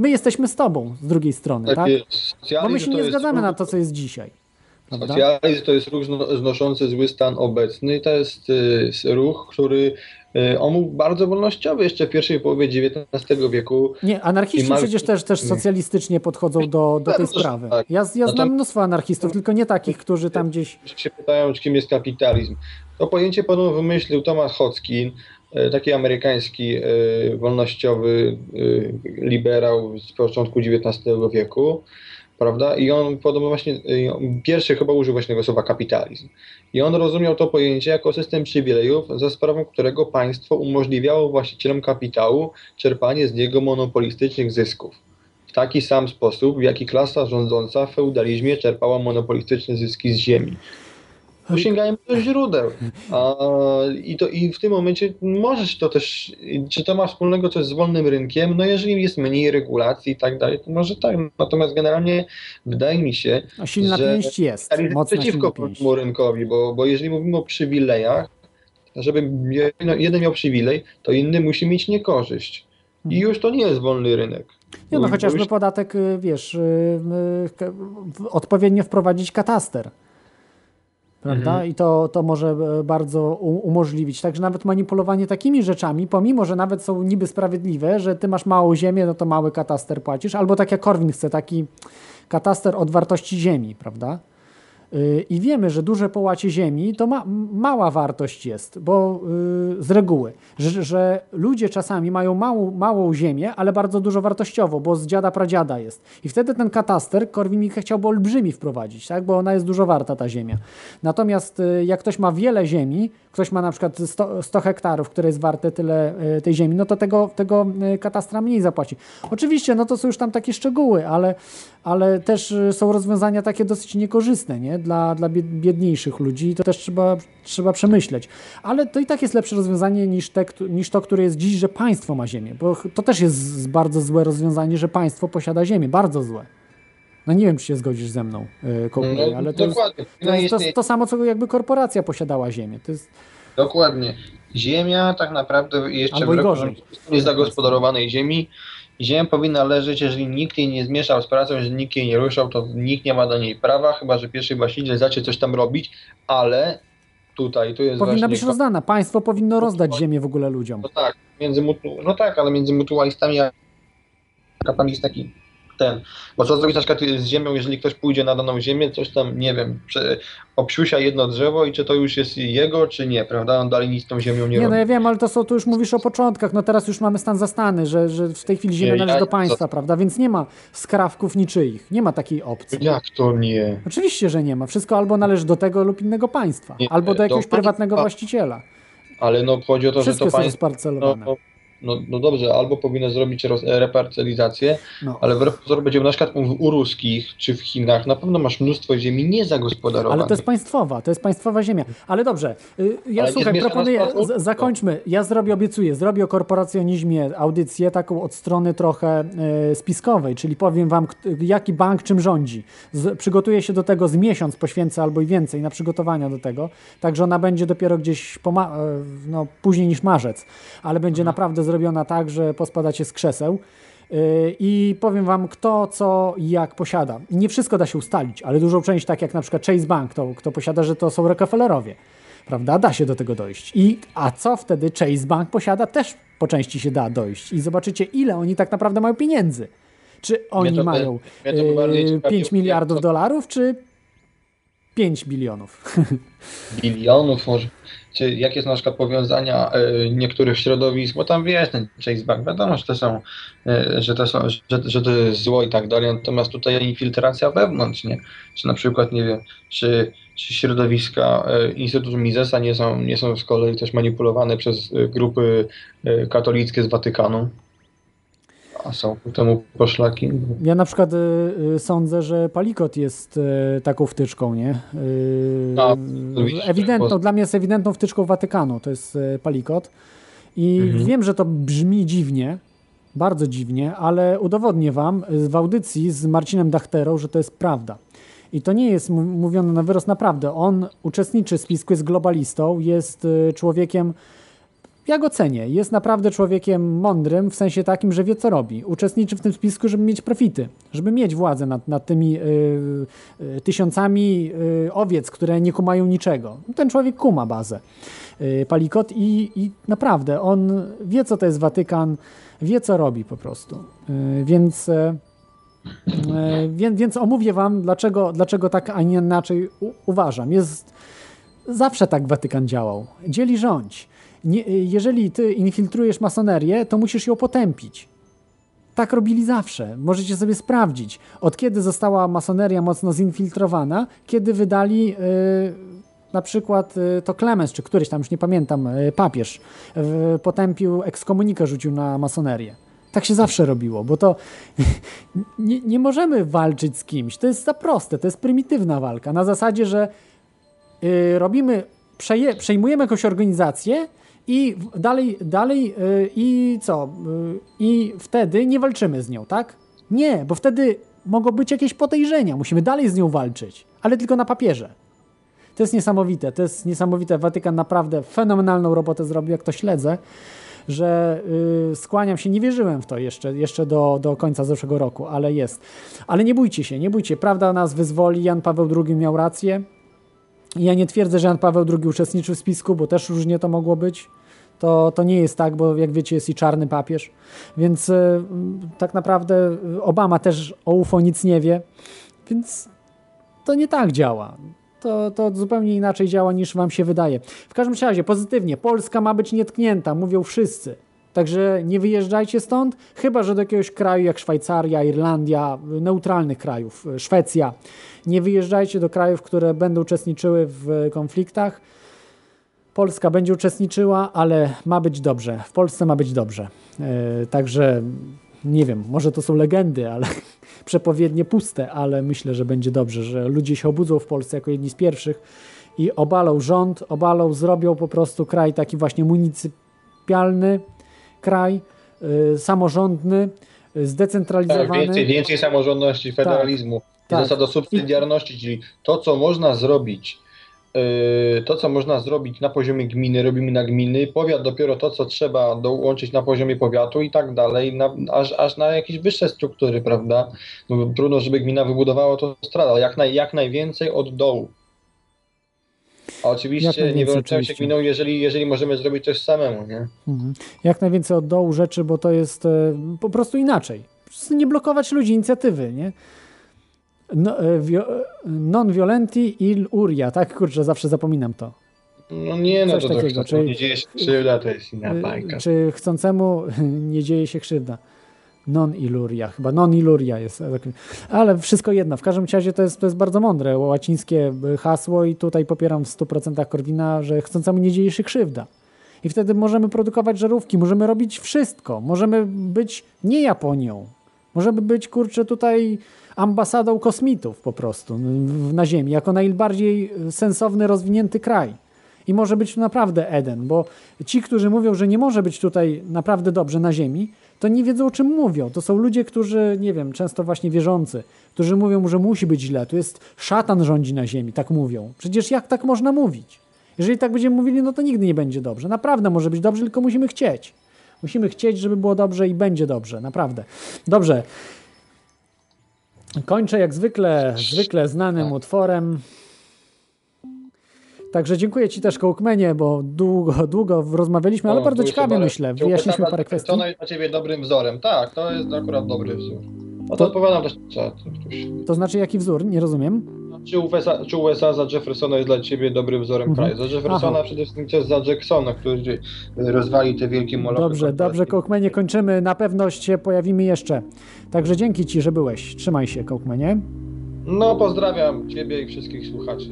My jesteśmy z tobą z drugiej strony, Tak tak? Bo my się nie zgadzamy na to, co jest dzisiaj. Socjalizm to jest ruch zno- znoszący zły stan obecny. To jest y, ruch, który y, on był bardzo wolnościowy jeszcze w pierwszej połowie XIX wieku. Nie, anarchiści przecież też, też socjalistycznie podchodzą do, do tej Też sprawy. tak. Ja, ja znam mnóstwo anarchistów, tylko nie takich, którzy tam gdzieś... się pytają, kim jest kapitalizm. To pojęcie podobno wymyślił Thomas Hotkin, e, taki amerykański e, wolnościowy e, liberał z początku XIX wieku, prawda? I on podobno właśnie, e, pierwszy chyba użył właśnie tego słowa kapitalizm. I on rozumiał to pojęcie jako system przywilejów, za sprawą którego państwo umożliwiało właścicielom kapitału czerpanie z niego monopolistycznych zysków. W taki sam sposób, w jaki klasa rządząca w feudalizmie czerpała monopolistyczne zyski z ziemi. Tu sięgajmy do źródeł. A, i, to, I w tym momencie możesz to też, czy to ma wspólnego coś z wolnym rynkiem? No jeżeli jest mniej regulacji i tak dalej, to może tak. Natomiast generalnie wydaje mi się, A silna że pięść jest, mocna przeciwko wolnemu rynkowi, bo, bo jeżeli mówimy o przywilejach, żeby jeden miał przywilej, to inny musi mieć niekorzyść. I już to nie jest wolny rynek. Nie no, chociażby podatek, y, wiesz, y, odpowiednio wprowadzić kataster. Prawda? Mhm. I to, to może e, bardzo umożliwić. Także nawet manipulowanie takimi rzeczami, pomimo, że nawet są niby sprawiedliwe, że ty masz małą ziemię, no to mały kataster płacisz, albo tak jak Korwin chce, taki kataster od wartości ziemi, prawda? I wiemy, że duże połacie ziemi to ma, mała wartość jest, bo y, z reguły, że, że ludzie czasami mają małą, małą ziemię, ale bardzo dużo wartościowo, bo z dziada pradziada jest. I wtedy ten kataster Korwin-Mikke chciałby olbrzymi wprowadzić, tak? bo ona jest dużo warta, ta ziemia. Natomiast y, jak ktoś ma wiele ziemi, ktoś ma na przykład 100, 100 hektarów, które jest warte tyle y, tej ziemi, no to tego, tego y, katastra mniej zapłaci. Oczywiście, no to są już tam takie szczegóły, ale, ale też y, są rozwiązania takie dosyć niekorzystne nie? Dla, dla bied- biedniejszych ludzi i to też trzeba, trzeba przemyśleć. Ale to i tak jest lepsze rozwiązanie niż, te, niż to, które jest dziś, że państwo ma ziemię, bo to też jest bardzo złe rozwiązanie, że państwo posiada ziemię, bardzo złe. No nie wiem, czy się zgodzisz ze mną, yy, Kołkunie, No, ale to jest, dokładnie. to jest to, istnieje- to samo, co jakby korporacja posiadała ziemię. To jest, Dokładnie. Ziemia tak naprawdę jeszcze Albo w roku niezagospodarowanej ziemi. Ziemia powinna leżeć, jeżeli nikt jej nie zmieszał z pracą, jeżeli nikt jej nie ruszał, to nikt nie ma do niej prawa, chyba że pierwszy właściciel zacznie coś tam robić, ale tutaj to jest powinna właśnie... być rozdana. Państwo powinno rozdać ziemię w ogóle ludziom. No tak, między mutu... no tak, ale między mutualistami a jest taki ten. Bo co zrobić na przykład z ziemią, jeżeli ktoś pójdzie na daną ziemię, coś tam, nie wiem, obsiusia jedno drzewo i czy to już jest jego, czy nie, prawda? On dalej nic z tą ziemią nie, Nie, robi. no ja wiem, ale to są, tu już mówisz o początkach, no teraz już mamy stan zastany, że, że w tej chwili ziemia Nie, należy ja- do państwa, co- prawda, więc nie ma skrawków niczyich, nie ma takiej opcji. Jak to nie? Oczywiście, że nie ma. Wszystko albo należy do tego lub innego państwa, Nie, albo do jakiegoś do prywatnego właściciela. Ale no chodzi o to, że to państwo. No, rozparcelowane. no, no, no dobrze, albo powinno zrobić roz, reparcelizację, No. ale wbrew pozorom będzie na przykład u, u ruskich czy w Chinach na pewno masz mnóstwo ziemi niezagospodarowanej. Ale to jest państwowa, to jest państwowa ziemia. Ale dobrze, y, ja Ale słuchaj, proponuję, z- zakończmy. Ja zrobię, obiecuję, zrobię o korporacjonizmie audycję taką od strony trochę y, spiskowej, czyli powiem wam, jaki bank czym rządzi. Z, przygotuję się do tego z miesiąc, poświęcę albo i więcej na przygotowania do tego, także ona będzie dopiero gdzieś y, no, później niż marzec, ale będzie naprawdę zrobiona tak, że pospadacie z krzeseł. Yy, I powiem wam, kto, co i jak posiada. Nie wszystko da się ustalić, ale dużą część, tak jak na przykład Chase Bank, to kto posiada, że to są Rockefellerowie. Prawda? Da się do tego dojść. I, a co wtedy Chase Bank posiada, też po części się da dojść. I zobaczycie, ile oni tak naprawdę mają pieniędzy. Czy oni mają by bardziej yy, ciekawiło, 5 miliardów dolarów, czy 5 bilionów? bilionów może. Czy jakie są na przykład powiązania e, niektórych środowisk, bo tam wiesz, ten Chase Bank, wiadomo, że to są, e, że to są, że, że to jest zło i tak dalej, natomiast tutaj infiltracja wewnątrz, nie? Czy na przykład, nie wiem, czy, czy środowiska e, Instytutu Misesa nie są, nie są z kolei też manipulowane przez grupy katolickie z Watykanu, a są ku temu poszlaki. Ja na przykład y, y, sądzę, że Palikot jest y, taką wtyczką, nie? Y, oczywiście, ewidentną, bo- dla mnie jest ewidentną wtyczką Watykanu, to jest y, Palikot. I Mhm. wiem, że to brzmi dziwnie, bardzo dziwnie, ale udowodnię wam y, w audycji z Marcinem Dachterą, że to jest prawda. I to nie jest mówione na wyrost naprawdę. On uczestniczy w spisku, jest globalistą, jest y, człowiekiem ja go cenię. Jest naprawdę człowiekiem mądrym, w sensie takim, że wie, co robi. Uczestniczy w tym spisku, żeby mieć profity, żeby mieć władzę nad, nad tymi y, y, tysiącami y, owiec, które nie kumają niczego. Ten człowiek kuma bazę. Palikot i, i naprawdę on wie, co to jest Watykan, wie, co robi po prostu. Więc. Więc, więc omówię wam, dlaczego, dlaczego tak, a nie inaczej u, uważam. Jest, zawsze tak Watykan działał. Dzieli rządź. Nie, jeżeli ty infiltrujesz masonerię, to musisz ją potępić. Tak robili zawsze. Możecie sobie sprawdzić, od kiedy została masoneria mocno zinfiltrowana, kiedy wydali y, na przykład y, to Klemens, czy któryś tam, już nie pamiętam, y, papież y, potępił, ekskomunikę rzucił na masonerię. Tak się zawsze robiło, bo to nie, nie możemy walczyć z kimś. To jest za proste, to jest prymitywna walka. Na zasadzie, że y, robimy, przeje, przejmujemy jakąś organizację i dalej, dalej y, i co? Y, I wtedy nie walczymy z nią, tak? Nie, bo wtedy mogą być jakieś podejrzenia. Musimy dalej z nią walczyć, ale tylko na papierze. To jest niesamowite, to jest niesamowite. Watykan naprawdę fenomenalną robotę zrobił, jak to śledzę, że y, skłaniam się, nie wierzyłem w to jeszcze, jeszcze do, do końca zeszłego roku, ale jest. Ale nie bójcie się, nie bójcie, prawda nas wyzwoli, Jan Paweł II miał rację. Ja nie twierdzę, że Jan Paweł II uczestniczył w spisku, bo też różnie to mogło być. To, to nie jest tak, bo jak wiecie, jest i czarny papież. Więc y, tak naprawdę Obama też o UFO nic nie wie. Więc to nie tak działa. To, to zupełnie inaczej działa niż wam się wydaje. W każdym razie, pozytywnie, Polska ma być nietknięta, mówią wszyscy. Także nie wyjeżdżajcie stąd, chyba że do jakiegoś kraju jak Szwajcaria, Irlandia, neutralnych krajów, y, Szwecja. Nie wyjeżdżajcie do krajów, które będą uczestniczyły w konfliktach. Polska będzie uczestniczyła, ale ma być dobrze. W Polsce ma być dobrze. E, Także nie wiem, może to są legendy, ale przepowiednie puste, ale myślę, że będzie dobrze, że ludzie się obudzą w Polsce jako jedni z pierwszych i obalą rząd, obalą, zrobią po prostu kraj taki właśnie municypialny, kraj y, samorządny, y, Tak, zdecentralizowany. więcej, więcej samorządności, federalizmu Tak. i zasada subsydiarności, czyli to, co można zrobić, yy, to, co można zrobić na poziomie gminy, robimy na gminy, powiat dopiero to, co trzeba dołączyć na poziomie powiatu i tak dalej, na, aż, aż na jakieś wyższe struktury, prawda? No, trudno, żeby gmina wybudowała to strada, ale jak, naj, jak najwięcej od dołu. A oczywiście nie wyłączamy się gminą, jeżeli, jeżeli możemy zrobić coś samemu, nie? Mhm. Jak najwięcej od dołu rzeczy, bo to jest e, po prostu inaczej. Po nie blokować ludzi inicjatywy, nie? No, e, wio, e, non violenti il uria, tak? Kurczę, zawsze zapominam to. No nie, no Coś to, takiego, czyli- nie dzieje się krzywda, to jest inna Y, bajka. Czy chcącemu nie dzieje się krzywda? Non iluria, chyba non iluria jest. Ale wszystko jedno. W każdym razie to jest, to jest bardzo mądre łacińskie hasło i tutaj popieram w 100% Korwina, że chcącemu nie dzieje się krzywda. I wtedy możemy produkować żarówki, możemy robić wszystko. Możemy być nie Japonią. Możemy być, kurczę, tutaj ambasadą kosmitów po prostu na Ziemi, jako najbardziej sensowny, rozwinięty kraj. I może być tu naprawdę Eden, bo ci, którzy mówią, że nie może być tutaj naprawdę dobrze na Ziemi, to nie wiedzą o czym mówią. To są ludzie, którzy, nie wiem, często właśnie wierzący, którzy mówią, że musi być źle. Tu jest szatan rządzi na Ziemi, tak mówią. Przecież jak tak można mówić? Jeżeli tak będziemy mówili, no to nigdy nie będzie dobrze. Naprawdę może być dobrze, tylko musimy chcieć. Musimy chcieć, żeby było dobrze i będzie dobrze, naprawdę. Dobrze. Kończę jak zwykle, zwykle znanym utworem. Także dziękuję Ci też, Kołkmenie, bo długo, długo rozmawialiśmy, ale O, bardzo ciekawie myślę. Wyjaśniliśmy parę kwestii. To jest dla Ciebie dobrym wzorem. Tak, to jest akurat dobry wzór. No to, To- odpowiadam też na. To znaczy jaki wzór? Nie rozumiem. Czy USA, czy USA za Jeffersona jest dla Ciebie dobrym wzorem Mhm. kraju? Za Jeffersona Aha. przede wszystkim też za Jacksona, który rozwali te wielkie molochy. Dobrze, dobrze, Kołkmenie, kończymy. Na pewno się pojawimy jeszcze. Także dzięki Ci, że byłeś. Trzymaj się, Kołkmenie. No, pozdrawiam Ciebie i wszystkich słuchaczy.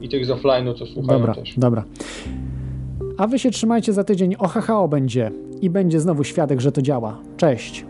I tych z offline'u, co słuchają Dobra, też. dobra. A Wy się trzymajcie za tydzień. O HHO będzie. I będzie znowu świadek, że to działa. Cześć.